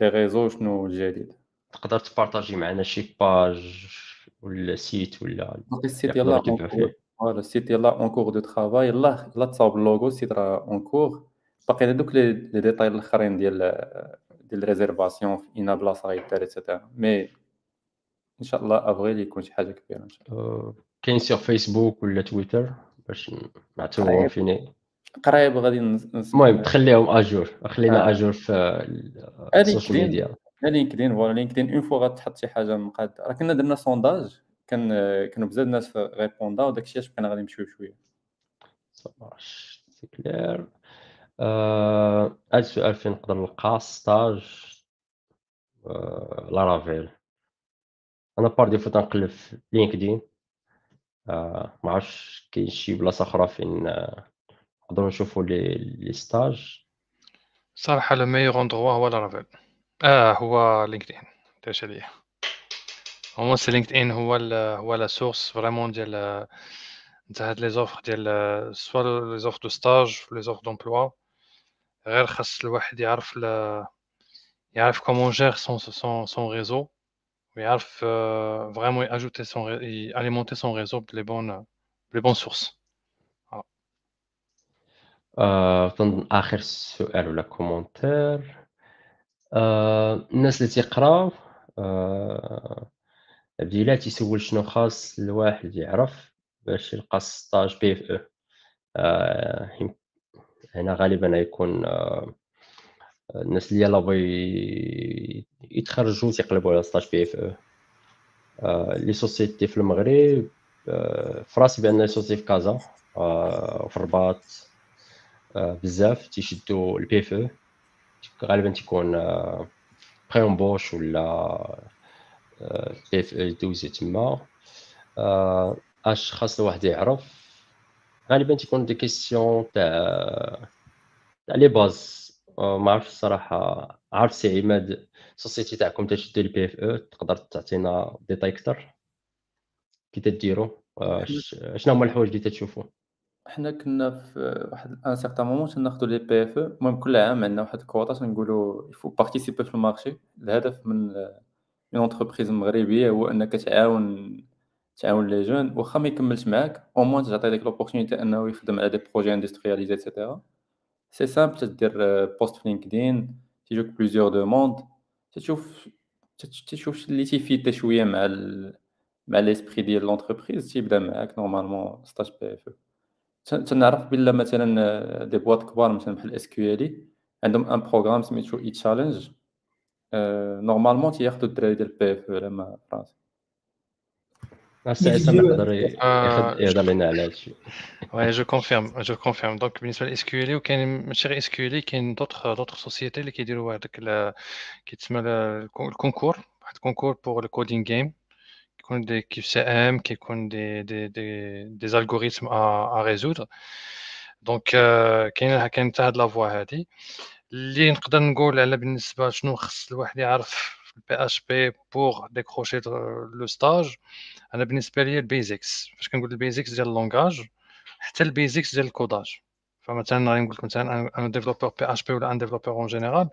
les réseaux شنو الجديد
تقدر تبارطاجي معنا شي page ولا site ولا
ال site يلاه voilà ال site يلاه en cours de travail يلاه يلاه تصاوب اللوغو ال site راه en cours باقي هذوك les détails الأخرين ديال ديال réservation في اينا بلاصه غيدار et cetera mais إن شاء الله افريل يكون شي حاجة كبيرة إن شاء الله.
كاين sur Facebook ولا تويتر باش نعتبرهم فيني؟
قريب غادي
المهم تخليهم à jour. خلينا à jour في ال social
media LinkedIn. voilà LinkedIn. une fois غتحط شي حاجة مقاد راه كنا درنا sondage كان كانوا بزاف الناس ريبوندا وداك الشيء اش بقينا غادي نمشيو شوية.
c'est clair هاد السؤال فين نقدر نلقى stage Laravel. أنا par défaut تنقلب في LinkedIn. آه ما عرفتش كاين شي بلاصة أخرى فين نقدروا نشوفوا les les stages.
صراحة le meilleur endroit هو Laravel. آه هو LinkedIn. Déjà ليا هو c'est LinkedIn هو هو la source vraiment ديال نتا هاد les offres ديال soit les offres de stage les offres d'emploi غير خاص الواحد يعرف ل... يعرف comment gérer son son son réseau ويعرف vraiment ي ajouter son ي alimenter son réseau ب les bonnes ب les bonnes sources
كنظن اخر سؤال ولا commentaire آه، الناس اللي تيقراو آه، بديلا تيسول شنو خاص الواحد يعرف باش يلقى stage PFE هنا غالبا يكون آه، الناس اللي يلا بغي يتخرجوا تيقلبوا على stage PFE. les sociétés في المغرب في راسي بأن les sociétés في كازا وفي الرباط بزاف تيشدوا ال PFE غالبا تيكون pré-embauche ولا PFE أو دوزي تما. اش خاص الواحد يعرف. غالبا تيكون des questions تاع تاع les bases. ما عرفتش الصراحه عارف سي عماد ال société تاعكم تشدوا ال PFE تقدر تعطينا ديتاي أكثر؟ كي تديروا شنو هما الحوايج اللي تشوفوا
حنا كنا في واحد un certain moment تناخدو les PFE المهم كل عام عندنا واحد الكوطا تنقولوا il faut participer في ال marché الهدف من une entreprise مغربية هو إنك تعاون تعاون les jeunes واخا ما يكملش معاك au moins تعطي ديك l'opportunité انه يخدم على des projets industrialisés et cetera c'est simple تدير post في LinkedIn تيجوك plusieurs demandes تشوف تشوف اللي تي fit شوية مع ال... مع l'esprit ديال l'entreprise تيبدا معاك normalement stage PFE تنعرف بلا مثلا des boîtes كبار مثلا بحال SQLI عندهم un programme سميتو e-challenge normalement تياخذوا الدراري ديال PFE على ما فرنسا
سي يقدر يهضر لنا على هادشي
oui je confirme je confirme donc بالنسبة ل SQLI وكاين ماشي غير SQLI كاين d'autres d'autres sociétés اللي كيديروا هذاك كيتسمى ال concours واحد ال concours pour ال coding game كيكون des QCM كيكون des des des des algorithmes à résoudre donc كاين كاين حتى هاد la voie هادي. اللي نقدر نقول على بالنسبة شنو خص الواحد يعرف في ال PHP pour décrocher le stage أنا بالنسبة لي ال basics فاش كنقول ال basics ديال ال langage حتى ال basics ديال ال codage فمثلا غادي نقول لك مثلا un développeur PHP ولا un développeur en général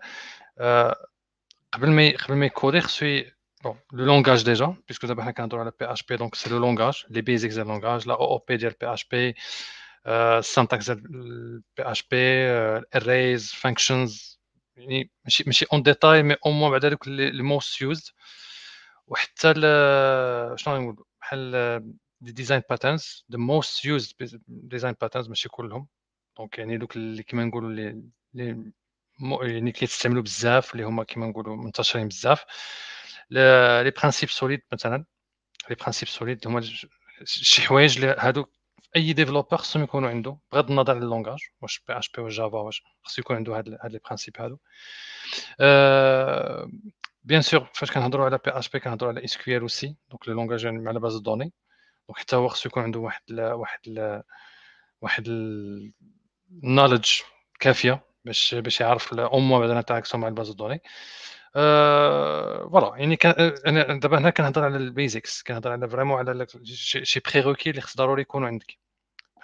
قبل ما قبل ما ي coder خصو Bon, le langage déjà, puisque d'abord on a le PHP, donc c'est le langage, les basics du langage, la OOP du PHP, euh, syntaxe du PHP, euh, arrays, functions, ماشي en détail mais au moins بعد les, les most used وحتى شنو نقول بحال les design patterns the most used design patterns ماشي كلهم. donc يعني دوك اللي كيما نقولوا اللي يعني كيتستعملوا بزاف اللي هما كيما نقولوا منتشرين بزاف. les principes SOLID مثلا. les principes SOLID هما شي حوايج اللي هادو أي développeur خصهم يكونوا عنده بغض النظر على ال langage واش PHP واش Java واش خصو يكون عنده هاد هاد les principes هادو. bien sûr فاش كنهضروا على PHP كنهضروا على SQL aussi donc le langage على base de données donc حتى هو خصو يكون عنده واحد ال واحد ال واحد ال knowledge كافية باش باش يعرف أو موا بعد مع ال base de données. voilà يعني أنا دابا هنا كنهضر على ال basics كنهضر على vraiment على شي prérequis اللي خص ضروري يكونوا عندك.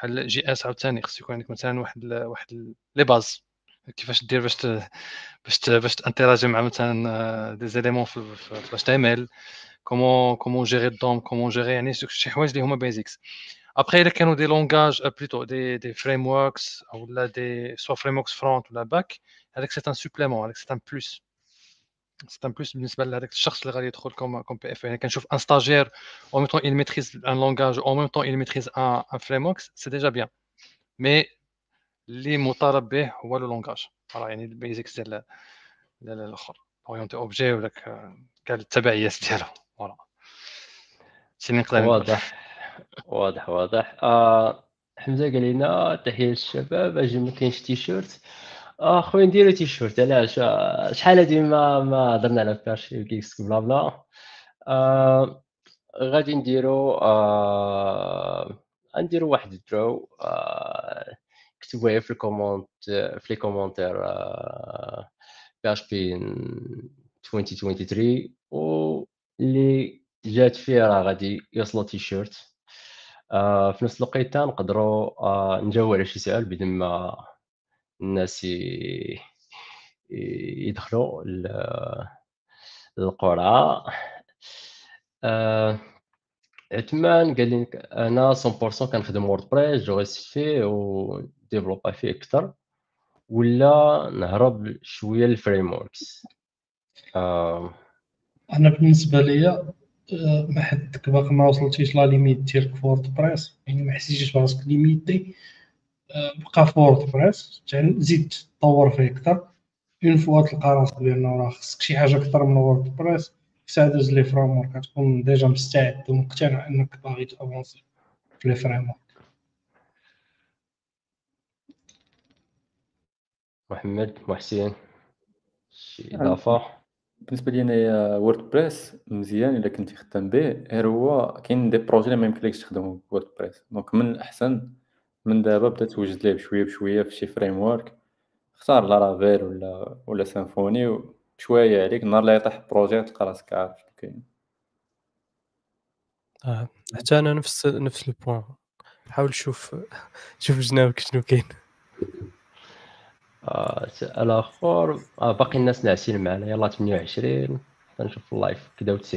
بحال JS عاوتاني خص يكون عندك مثلا واحد واحد les bases. كيفاش دير باش باش باش ت interagir مع مثلا des éléments في HTML comment comment gérer ال DOM comment gérer يعني شي حوايج اللي هما basics après الا كانوا des langages plutôt des des frameworks ولا des soit frameworks front ولا back هذاك c'est un supplément هذاك c'est un plus c'est un plus بالنسبة لهذاك الشخص اللي غادي يدخل comme comme PFE يعني كنشوف un stagiaire en même temps il maîtrise un langage en même temps il maîtrise un un frame c'est déjà bien mais اللي مطالب به هو le langage voilà يعني ال basics ديال الآخر orienté objet وداك كاع التبعيات ديالو voilà شنو نقدر
واضح. واضح واضح. آه حمزة قال لنا تحية للشباب أجي ما كاينش تيشيرت آه خويا نديرو تيشيرت علاش؟ آه، شحال هادي ما ما هضرنا على فاش كيكس بلا بلا. آه غادي نديرو آه نديرو واحد ال draw آه كتبوها في ال comment في les commentaires PHP 2023 و اللي جات فيه راه غادي يوصلو تيشيرت. آه، في نفس الوقت نقدروا آه، نجاوب على شي سؤال بدون ما الناس يدخلوا للقرعه آه، عثمان قال لي أنا 100% كنخدم WordPress نجوغيست فيه و développer فيه أكثر. ولا نهرب شوية لل frameworks
أنا بالنسبة ليا ما حدك باقي ما وصلتيش la limite ديالك في WordPress يعني ما حسيتيش براسك limité آه، بقى في WordPress زيد تطور فيه أكثر. une fois تلقى راسك بأنه راه خصك شي حاجة أكثر من WordPress ساعه دوز les frameworks كتكون déjà مستعد ومقتنع أنك باغي تافونسي في les frameworks
محمد محسن شي إضافة؟
بالنسبة لي أنايا WordPress مزيان إلا كنتي خدام به. غير هو كاين des projets اللي ما يمكنلكش تخدمهم ب WordPress donc من الأحسن من دابا بدا توجد ليه بشويه بشويه في شي framework اختار Laravel ولا ولا Symfony بشويه عليك نهار اللي يطيح projet تلقى راسك عارف شنو كاين
آه. حتى أنا نفس نفس ال point حاول شوف شوف جنابك شنو كاين
سؤال آخر آه باقي الناس ناعسين معنا يلا 28 نشوف ال live كدا و90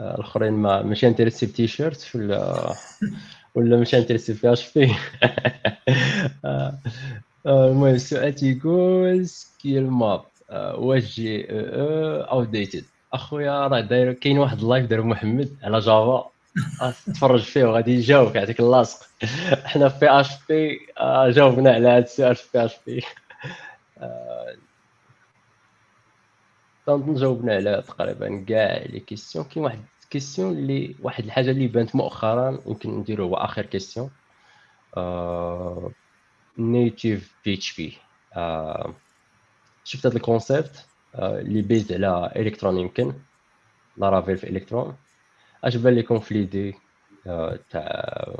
آه الآخرين ما ماشي انتريسي بتيشيرت ولا ولا ماشي انتريسي في اش بي؟ المهم السؤال تيقول سكي الماب واش جي؟ أو أو ديتد أخويا راه داير كاين واحد اللايف دار محمد على جافا. تفرج فيه وغادي يجاوبك يعطيك اللاصق. حنا في اش بي جاوبنا على هذا السؤال في اش بي. كنظن جاوبنا على تقريبا كاع les questions. كاين واحد question اللي واحد الحاجة اللي بانت مؤخرا يمكن نديرو هو آخر question Native PHP شفت هذا ال concept اللي base على الكترون يمكن. Laravel في الكترون اش بان لكم في l'idée آه، تاع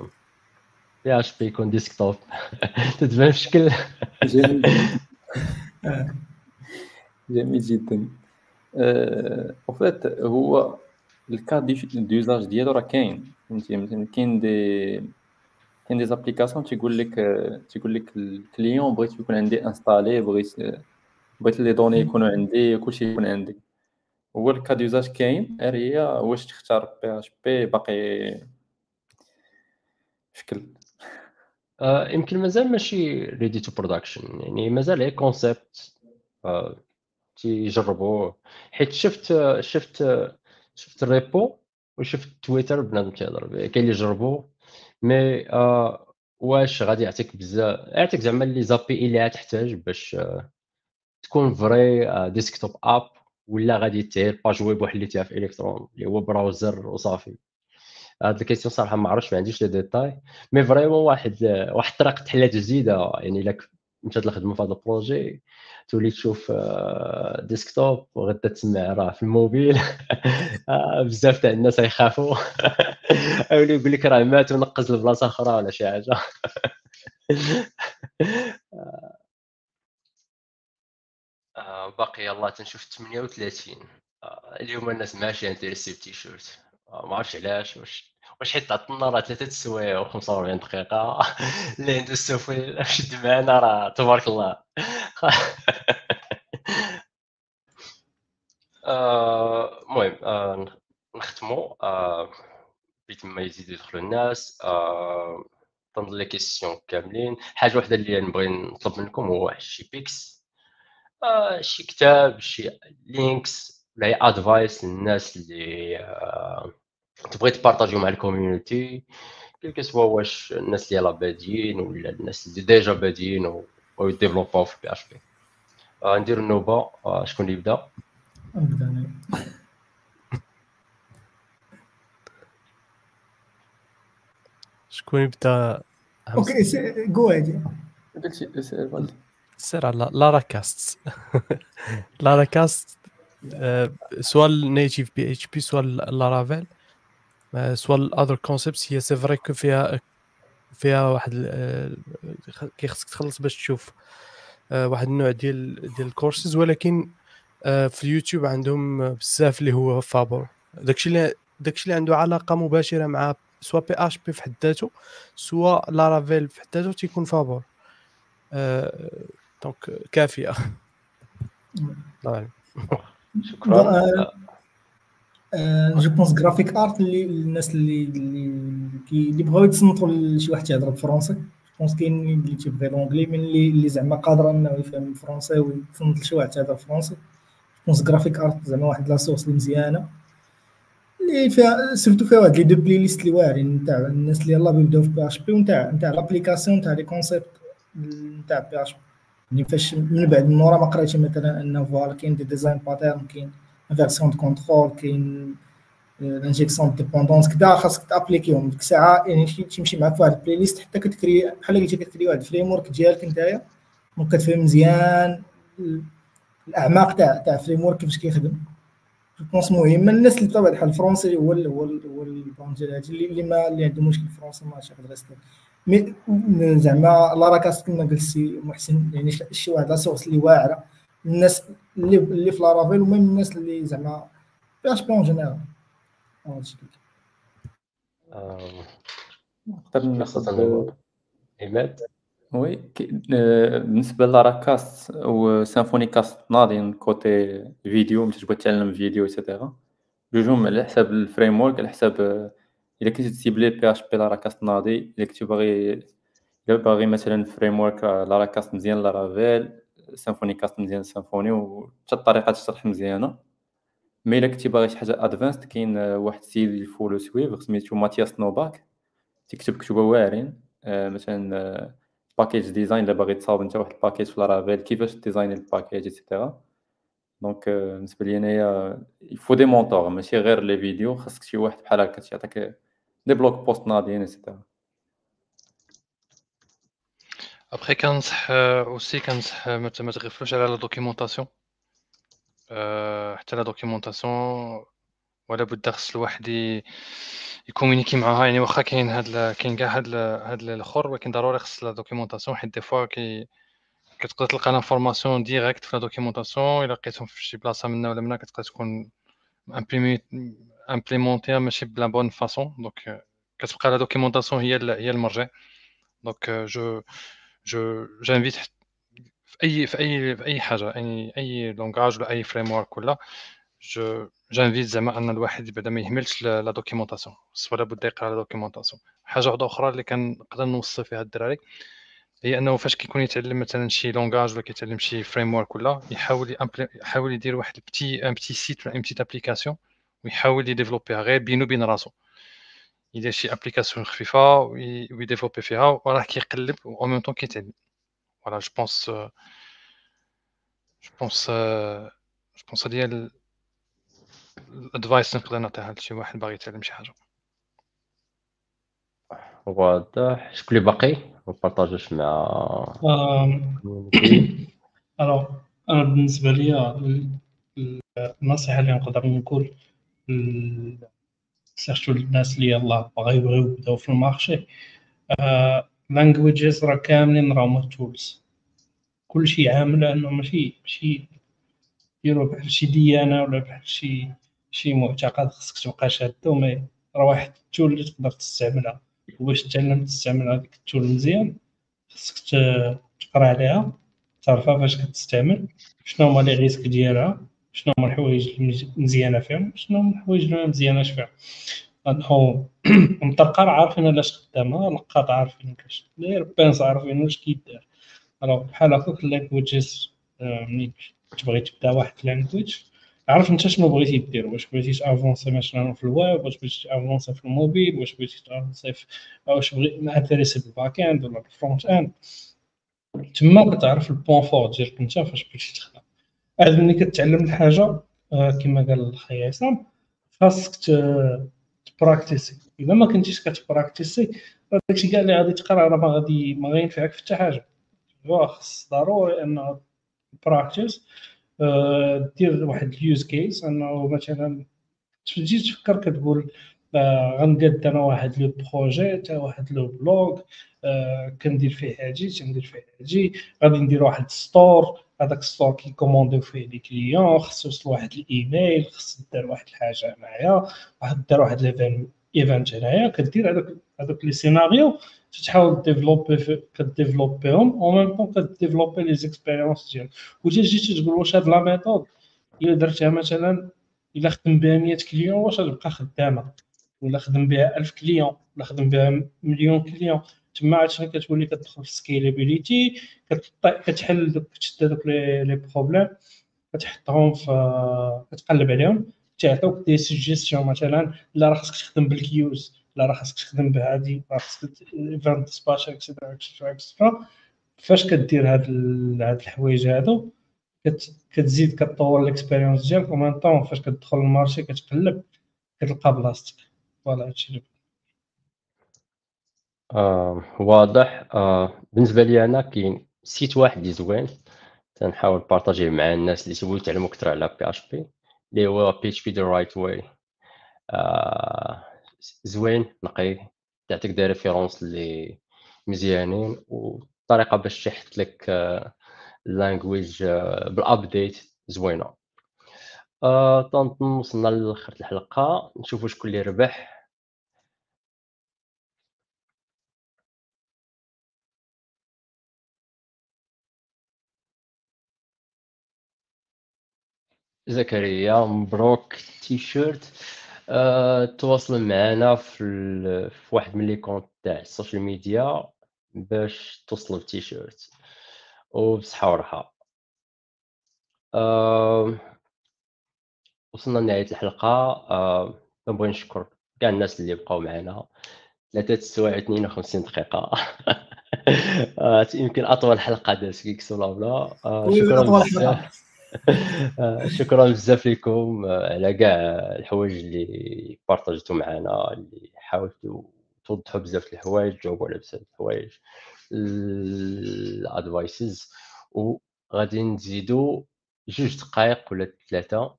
PHP يكون desktop تتبان في شكل
جميل جدا. au fait هو ال cas d'usage ديالو راه كاين فهمتي مثلا كاين دي كاين des applications تيقول لك تيقول لك ال client بغيت يكون عندي installé بغيت بغيت les données يكونوا عندي كلشي يكون عندي هو ال cas d'usage كاين غير هي واش تختار PHP باقي شكل
يمكن مازال ماشي ready to production يعني مازال هي concept آه تيجربوه حيت شفت شفت شفت ال repo وشفت تويتر بنادم تيهضر كاين اللي جربوه mais آه واش غادي يعطيك بزاف يعطيك زعما les API اللي تحتاج باش آه تكون vrai desktop app ولا غادي تير page web وحليتيها في إلكترون اللي هو browser وصافي. هاد ال question صراحة ما عرفتش ما عنديش les détails. mais vraiment واحد واحد الطريقة تحلات جديدة يعني إلا مشات الخدمه في هذا ال projet تولي تشوف desktop وغدا تسمع راه في الموبيل. آه، بزاف تاع الناس يخافوا يولي يقول لك راه مات ونقز لبلاصة أخرى ولا شي حاجة. باقي يلاه تنشوف 38 آه، اليوم الناس ماشي intéressé بال t-shirt آه، ما عرفتش علاش واش واش حيت عطلنا راه ثلاثة السوايع و45 دقيقة؟ اللي عنده السوفي شد معنا راه تبارك الله. آه، المهم آه، نختمو. آه، بيت ما يزيدو يدخلوا الناس. تنظن لي كيسيون كاملين. حاجة وحدة اللي نبغي نطلب منكم هو شي بيكس شي كتاب شي links ولا advice للناس اللي تبغي تبارطاجيو مع ال community quel que soit واش الناس اللي يلاه بادين ولا الناس اللي déjà بادين و ويديفلوباو في PHP؟ نديرو النوبة. آه، شكون اللي يبدأ؟
نبدا أنا.
شكون
يبدأ؟ أوكي جو عادي.
قلتي سير
على Laracasts. Laracasts آه، سواء ال native PHP سواء Laravel. سواء ال other concepts هي c'est vrai que فيها فيها واحد آه، خ- كي خصك تخلص باش تشوف آه، واحد النوع ديال ديال الكورسز ولكن آه، في اليوتيوب عندهم بزاف اللي هو فابور داكشي اللي داكشي اللي عنده علاقة مباشرة مع سواء PHP في حد ذاته سواء Laravel في حد ذاته تيكون فابور donc كافية.
شكرا.
je pense Grafikart اللي الناس اللي اللي بغاو يتصنتوا لشي واحد تيهضر بالفرنسي je pense كاين اللي تيبغي l'anglais من اللي اللي زعما قادر انه يفهم الفرنسي ويتصنت لشي واحد تيهضر بالفرنسي je pense Grafikart زعما واحد la source اللي مزيانه اللي فيها surtout فيها واحد les deux playlists اللي واعرين نتاع الناس اللي يلاه بيبداو في PHP ونتاع نتاع l'application نتاع les concepts نتاع PHP يعني فاش من بعد من ورا ما قريتي مثلا انه voilà كاين des design patterns كاين version de contrôle كاين l'injection dépendances كدا خاصك تابليكيهم ديك الساعة يعني شي- تمشي معاك في واحد ال playlist حتى كتكري بحال قلتي كتكري واحد ال framework ديالك نتايا donc كتفهم مزيان ال- الاعماق تاع تاع فريم ورك كيفاش كيخدم بونس مهم الناس اللي بطبيعه الحال الفرونسي هو هو هو البلان ديال هادشي اللي اللي ما اللي عنده مشكل الفرونسي ماشي يقدر يستافد مي زعما لا راكاس كما قلت سي محسن يعني شي واحد لا سورس اللي واعره الناس اللي اللي في لارافيل ومن الناس اللي زعما بي اش بي اون جينيرال
آه،
نقدر ناخذ
النوبة. عماد
oui آه، بالنسبة Laracasts و SymfonyCasts ناضين côté vidéo ملي تبغي تعلم vidéo et cetera بجوجهم على حساب الـ framework على حساب آه، إلا كنتي تـ cibler PHP Laracasts ناضي إلا كنتي باغي إلا باغي مثلا framework Laracasts مزيان Laravel SymfonyCasts مزيان Symfony وحتى الطريقة الشرح مزيانة. mais إلا كنتي باغي شي حاجة advanced كاين آه، واحد السيد اللي follow سويف سميتو Matthias Noback. تكتب كتبه واعرين. آه، مثلا package design إلا باغي تصاوب أنت واحد ال package في Laravel كيفاش design الـ package et cetera donc آه، بالنسبة لي أنايا il faut des mentors ماشي غير les vidéos خاصك شي واحد بحال هكا يعطيك des blog posts ناضيين et cetera
ابخي كنصح aussi كنصح ما تغفلوش على la documentation حتى la documentation ولا بد خص الواحد يـ communiquer معاها يعني واخا كاين هاد كاين كاع هاد هاد الآخر ولكن ضروري خص la documentation حيت des fois كي كتقدر تلقى l'information directe في la documentation الا لقيتهم في شي بلاصه منا ولا منا كتقدر تكون implémentيها ماشي بـ la bonne façon donc كتبقى la documentation هي هي المرجع donc je je j'invite في أي في أي في أي حاجة أي أي langage ولا أي framework ولا je j'invite زعما أن الواحد بعدا ما يهملش la documentation خص ولا بد يقرأ la documentation حاجة واحدة أخرى اللي كنقدر نوصي فيها الدراري هي أنه فاش كيكون يتعلم مثلا شي langage ولا كيتعلم شي framework ولا يحاول يحاول يدير واحد الـ petit un petit site ولا une petite application ويحاول يـ développer ها غير بينو وبين راسو. يدير شي application خفيفة وي- ويـ développer فيها وراه كيقلب و ميم طون كيتعلم voilà je pense je pense je pense هادي هي الـ advice نقدر نعطيها لشي واحد باغي يتعلم شي حاجة.
واضح شكون اللي باقي؟ ما partageوش مع
alors أنا بالنسبة لي ال- ال- النصيحة اللي نقدر نقول surtout الناس اللي يلاه باغي يبغيو يبداو في الـ marché. لانجويجز راه كاملين راهم تولز كلشي عامل انه ماشي ماشي ديرو بحال شي ديانة ولا بحال شي شي معتقد خصك تبقى شادو مي راه واحد التول اللي تقدر تستعملها. وباش تعلم تستعمل هذيك التول مزيان خصك تقرا عليها تعرفها فاش كتستعمل شنو هما لي ريسك ديالها. شنو هما الحوايج المزيانة فيهم شنو هما الحوايج اللي مزياناش فيهم مطرقه راه عارفين علاش خدامة لقاط عارفين كاش داير بانس عارفين واش كيدار. الوغ بحال هكاك اللانجويجز ملي تبغي تبدا واحد اللانجويج عرف انت شنو بغيتي دير واش بغيتي تأفونسي مثلا في الويب واش بغيتي تأفونسي في الموبيل واش بغيتي تأفونسي في واش بغيتي انتريسي بالباك اند ولا بالفرونت اند تما كتعرف البوان فور ديالك انت فاش بغيتي تخدم. عاد ملي كتعلم الحاجة آه، كما قال الخي عصام خاصك تـ practice ي. الا ما كنتيش كتـ practice ي داكشي كاع اللي غادي تقرا راه ما غادي ما غينفعك في حتى حاجة. خص ضروري انه practice آه، دير واحد الـ use case أنه مثلا تجي تفكر كتقول آه، غنقاد أنا واحد le projet تا واحد le blog كندير فيه هادي تندير فيه هادي غادي ندير واحد store هذاك الـ store كيـ commander يو فيه les clients خصو يوصل واحد الإيميل خص دار واحد الحاجة هنايا واحد دار واحد event هنايا كدير هذوك هذوك les scénarios تحاول développer كـ développer هم en même temps كـ développer les expériences ديالك. وجا جيتي تقول واش هاد la méthode؟ إلا درتها مثلا إلا خدم بها 100 clients واش غتبقى خدامة؟ ولا خدم بها 1000 clients ولا خدم بها مليون clients؟ تما عاد كتولي كتدخل في scalability كتحل دوك تشد دوك les les problèmes كتحطهم في كتقلب عليهم تعطوك des suggestions مثلا لا راه خصك تخدم بالـ queues لا راه خصك تخدم بهادي راه خصك event dispatch et cetera et cetera et cetera فاش كدير هاد هاد الحوايج هادو كت- كتزيد كطور الـ expérience ديالك ومن طون فاش كتدخل الـ marché كتقلب كتلقى بلاصتك. voilà هادشي اللي
آه واضح. آه بالنسبة لي أنا كاين site واحد اللي زوين تنحاول partager ه مع الناس اللي تيبغيو يتعلموا أكثر على PHP اللي هو PHP The Right Way زوين نقي تعطيك des références اللي مزيانين وطريقه باش تحط لك الـ language بالـ update زوينة. آه وصلنا لآخر الحلقة نشوفوا شكون اللي ربح. زكريا مبروك تيشيرت. أه تواصل معنا في, ال... في واحد من les comptes تاع ال social media باش توصلوا التيشيرت وبصحة ورحة أه وصلنا لنهاية الحلقة. أه نبغي نشكر كاع الناس اللي بقاو معنا. ثلاثة السوايع 52 دقيقة. آه، يمكن أطول حلقة دازت كيكس ولا بلا شكرا بزاف. شكرا بزاف لكم. آه، على كاع الحوايج اللي بارطاجتو معنا اللي حاولتوا توضحوا بزاف الحوايج تجاوبوا على بزاف الحوايج ال advices. وغادي نزيدو جوج دقائق ولا ثلاثة.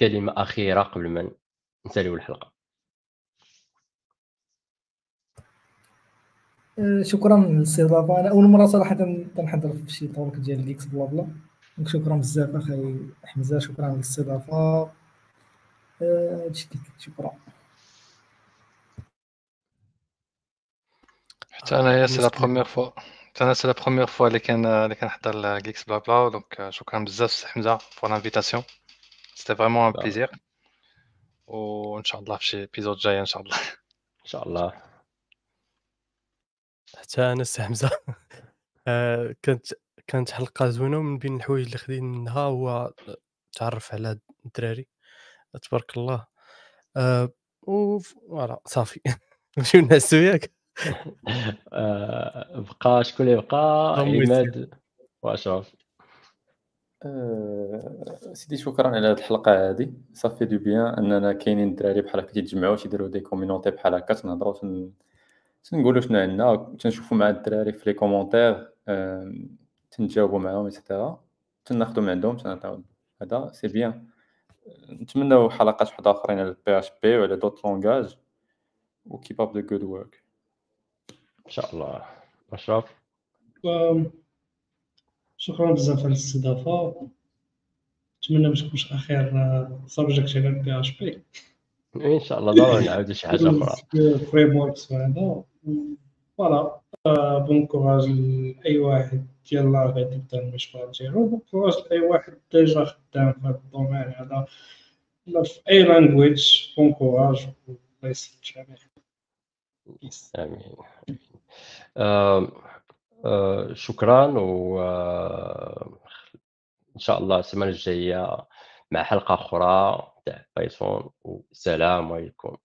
كلمة أخيرة قبل ما نساليو الحلقة.
آه، شكرا للاستضافة. أنا أول مرة صراحة تنحضر في شي talk ديال Geeks Blabla شكرا بزاف أخي حمزة شكرا للاستضافة. آه، هادشي كنت شكرا
حتى انايا c'est la première fois حتى أنا c'est la première fois اللي كان اللي كنحضر Geeks Blabla. donc شكرا بزاف سي حمزة pour l'invitation c'était vraiment un plaisir وان شاء الله في شي épisode جاي ان شاء الله
ان شاء الله
حتى أنا سي حمزة. آه، كانت حلقة زوينة ومن بين الحوايج اللي خدين منها هو تعرف على الدراري. تبارك الله. آه، و voilà صافي. نمشيو نعسو ياك
بقى شكون اللي بقى. عماد وأشرف.
آه، سيدي شكرا على هذه الحلقة هذه. ça fait du bien أننا كاينين الدراري بحال هكا تيتجمعوا تيديروا des community بحال هكا. تنهضروا تن... تنقولوا شنو عندنا تنشوفوا مع الدراري في les commentaires تنجاوبوا معاهم et cetera تناخذوا من عندهم تنعطيو هذا c'est bien نتمنوا حلقات واحدة آخرين على ال PHP وعلى d'autres langages و keep up the good work.
ان شاء الله
أشرف. شكرا. بزاف على الاستضافة. نتمنى ما تكونش اخر subject على PHP
ان شاء الله ضروري نعاودو شي حاجة
أخرى. frameworks وهذا. voilà bon courage لاي واحد يلا غادي يبدا المشوار ديالو bon courage لاي واحد déjà خدام في هذا ال domaine هذا ولا في اي language bon courage الله يسلم الجميع
امين شكرا و آه، ان شاء الله السمانة الجاية مع حلقة أخرى. تاع Python والسلام عليكم.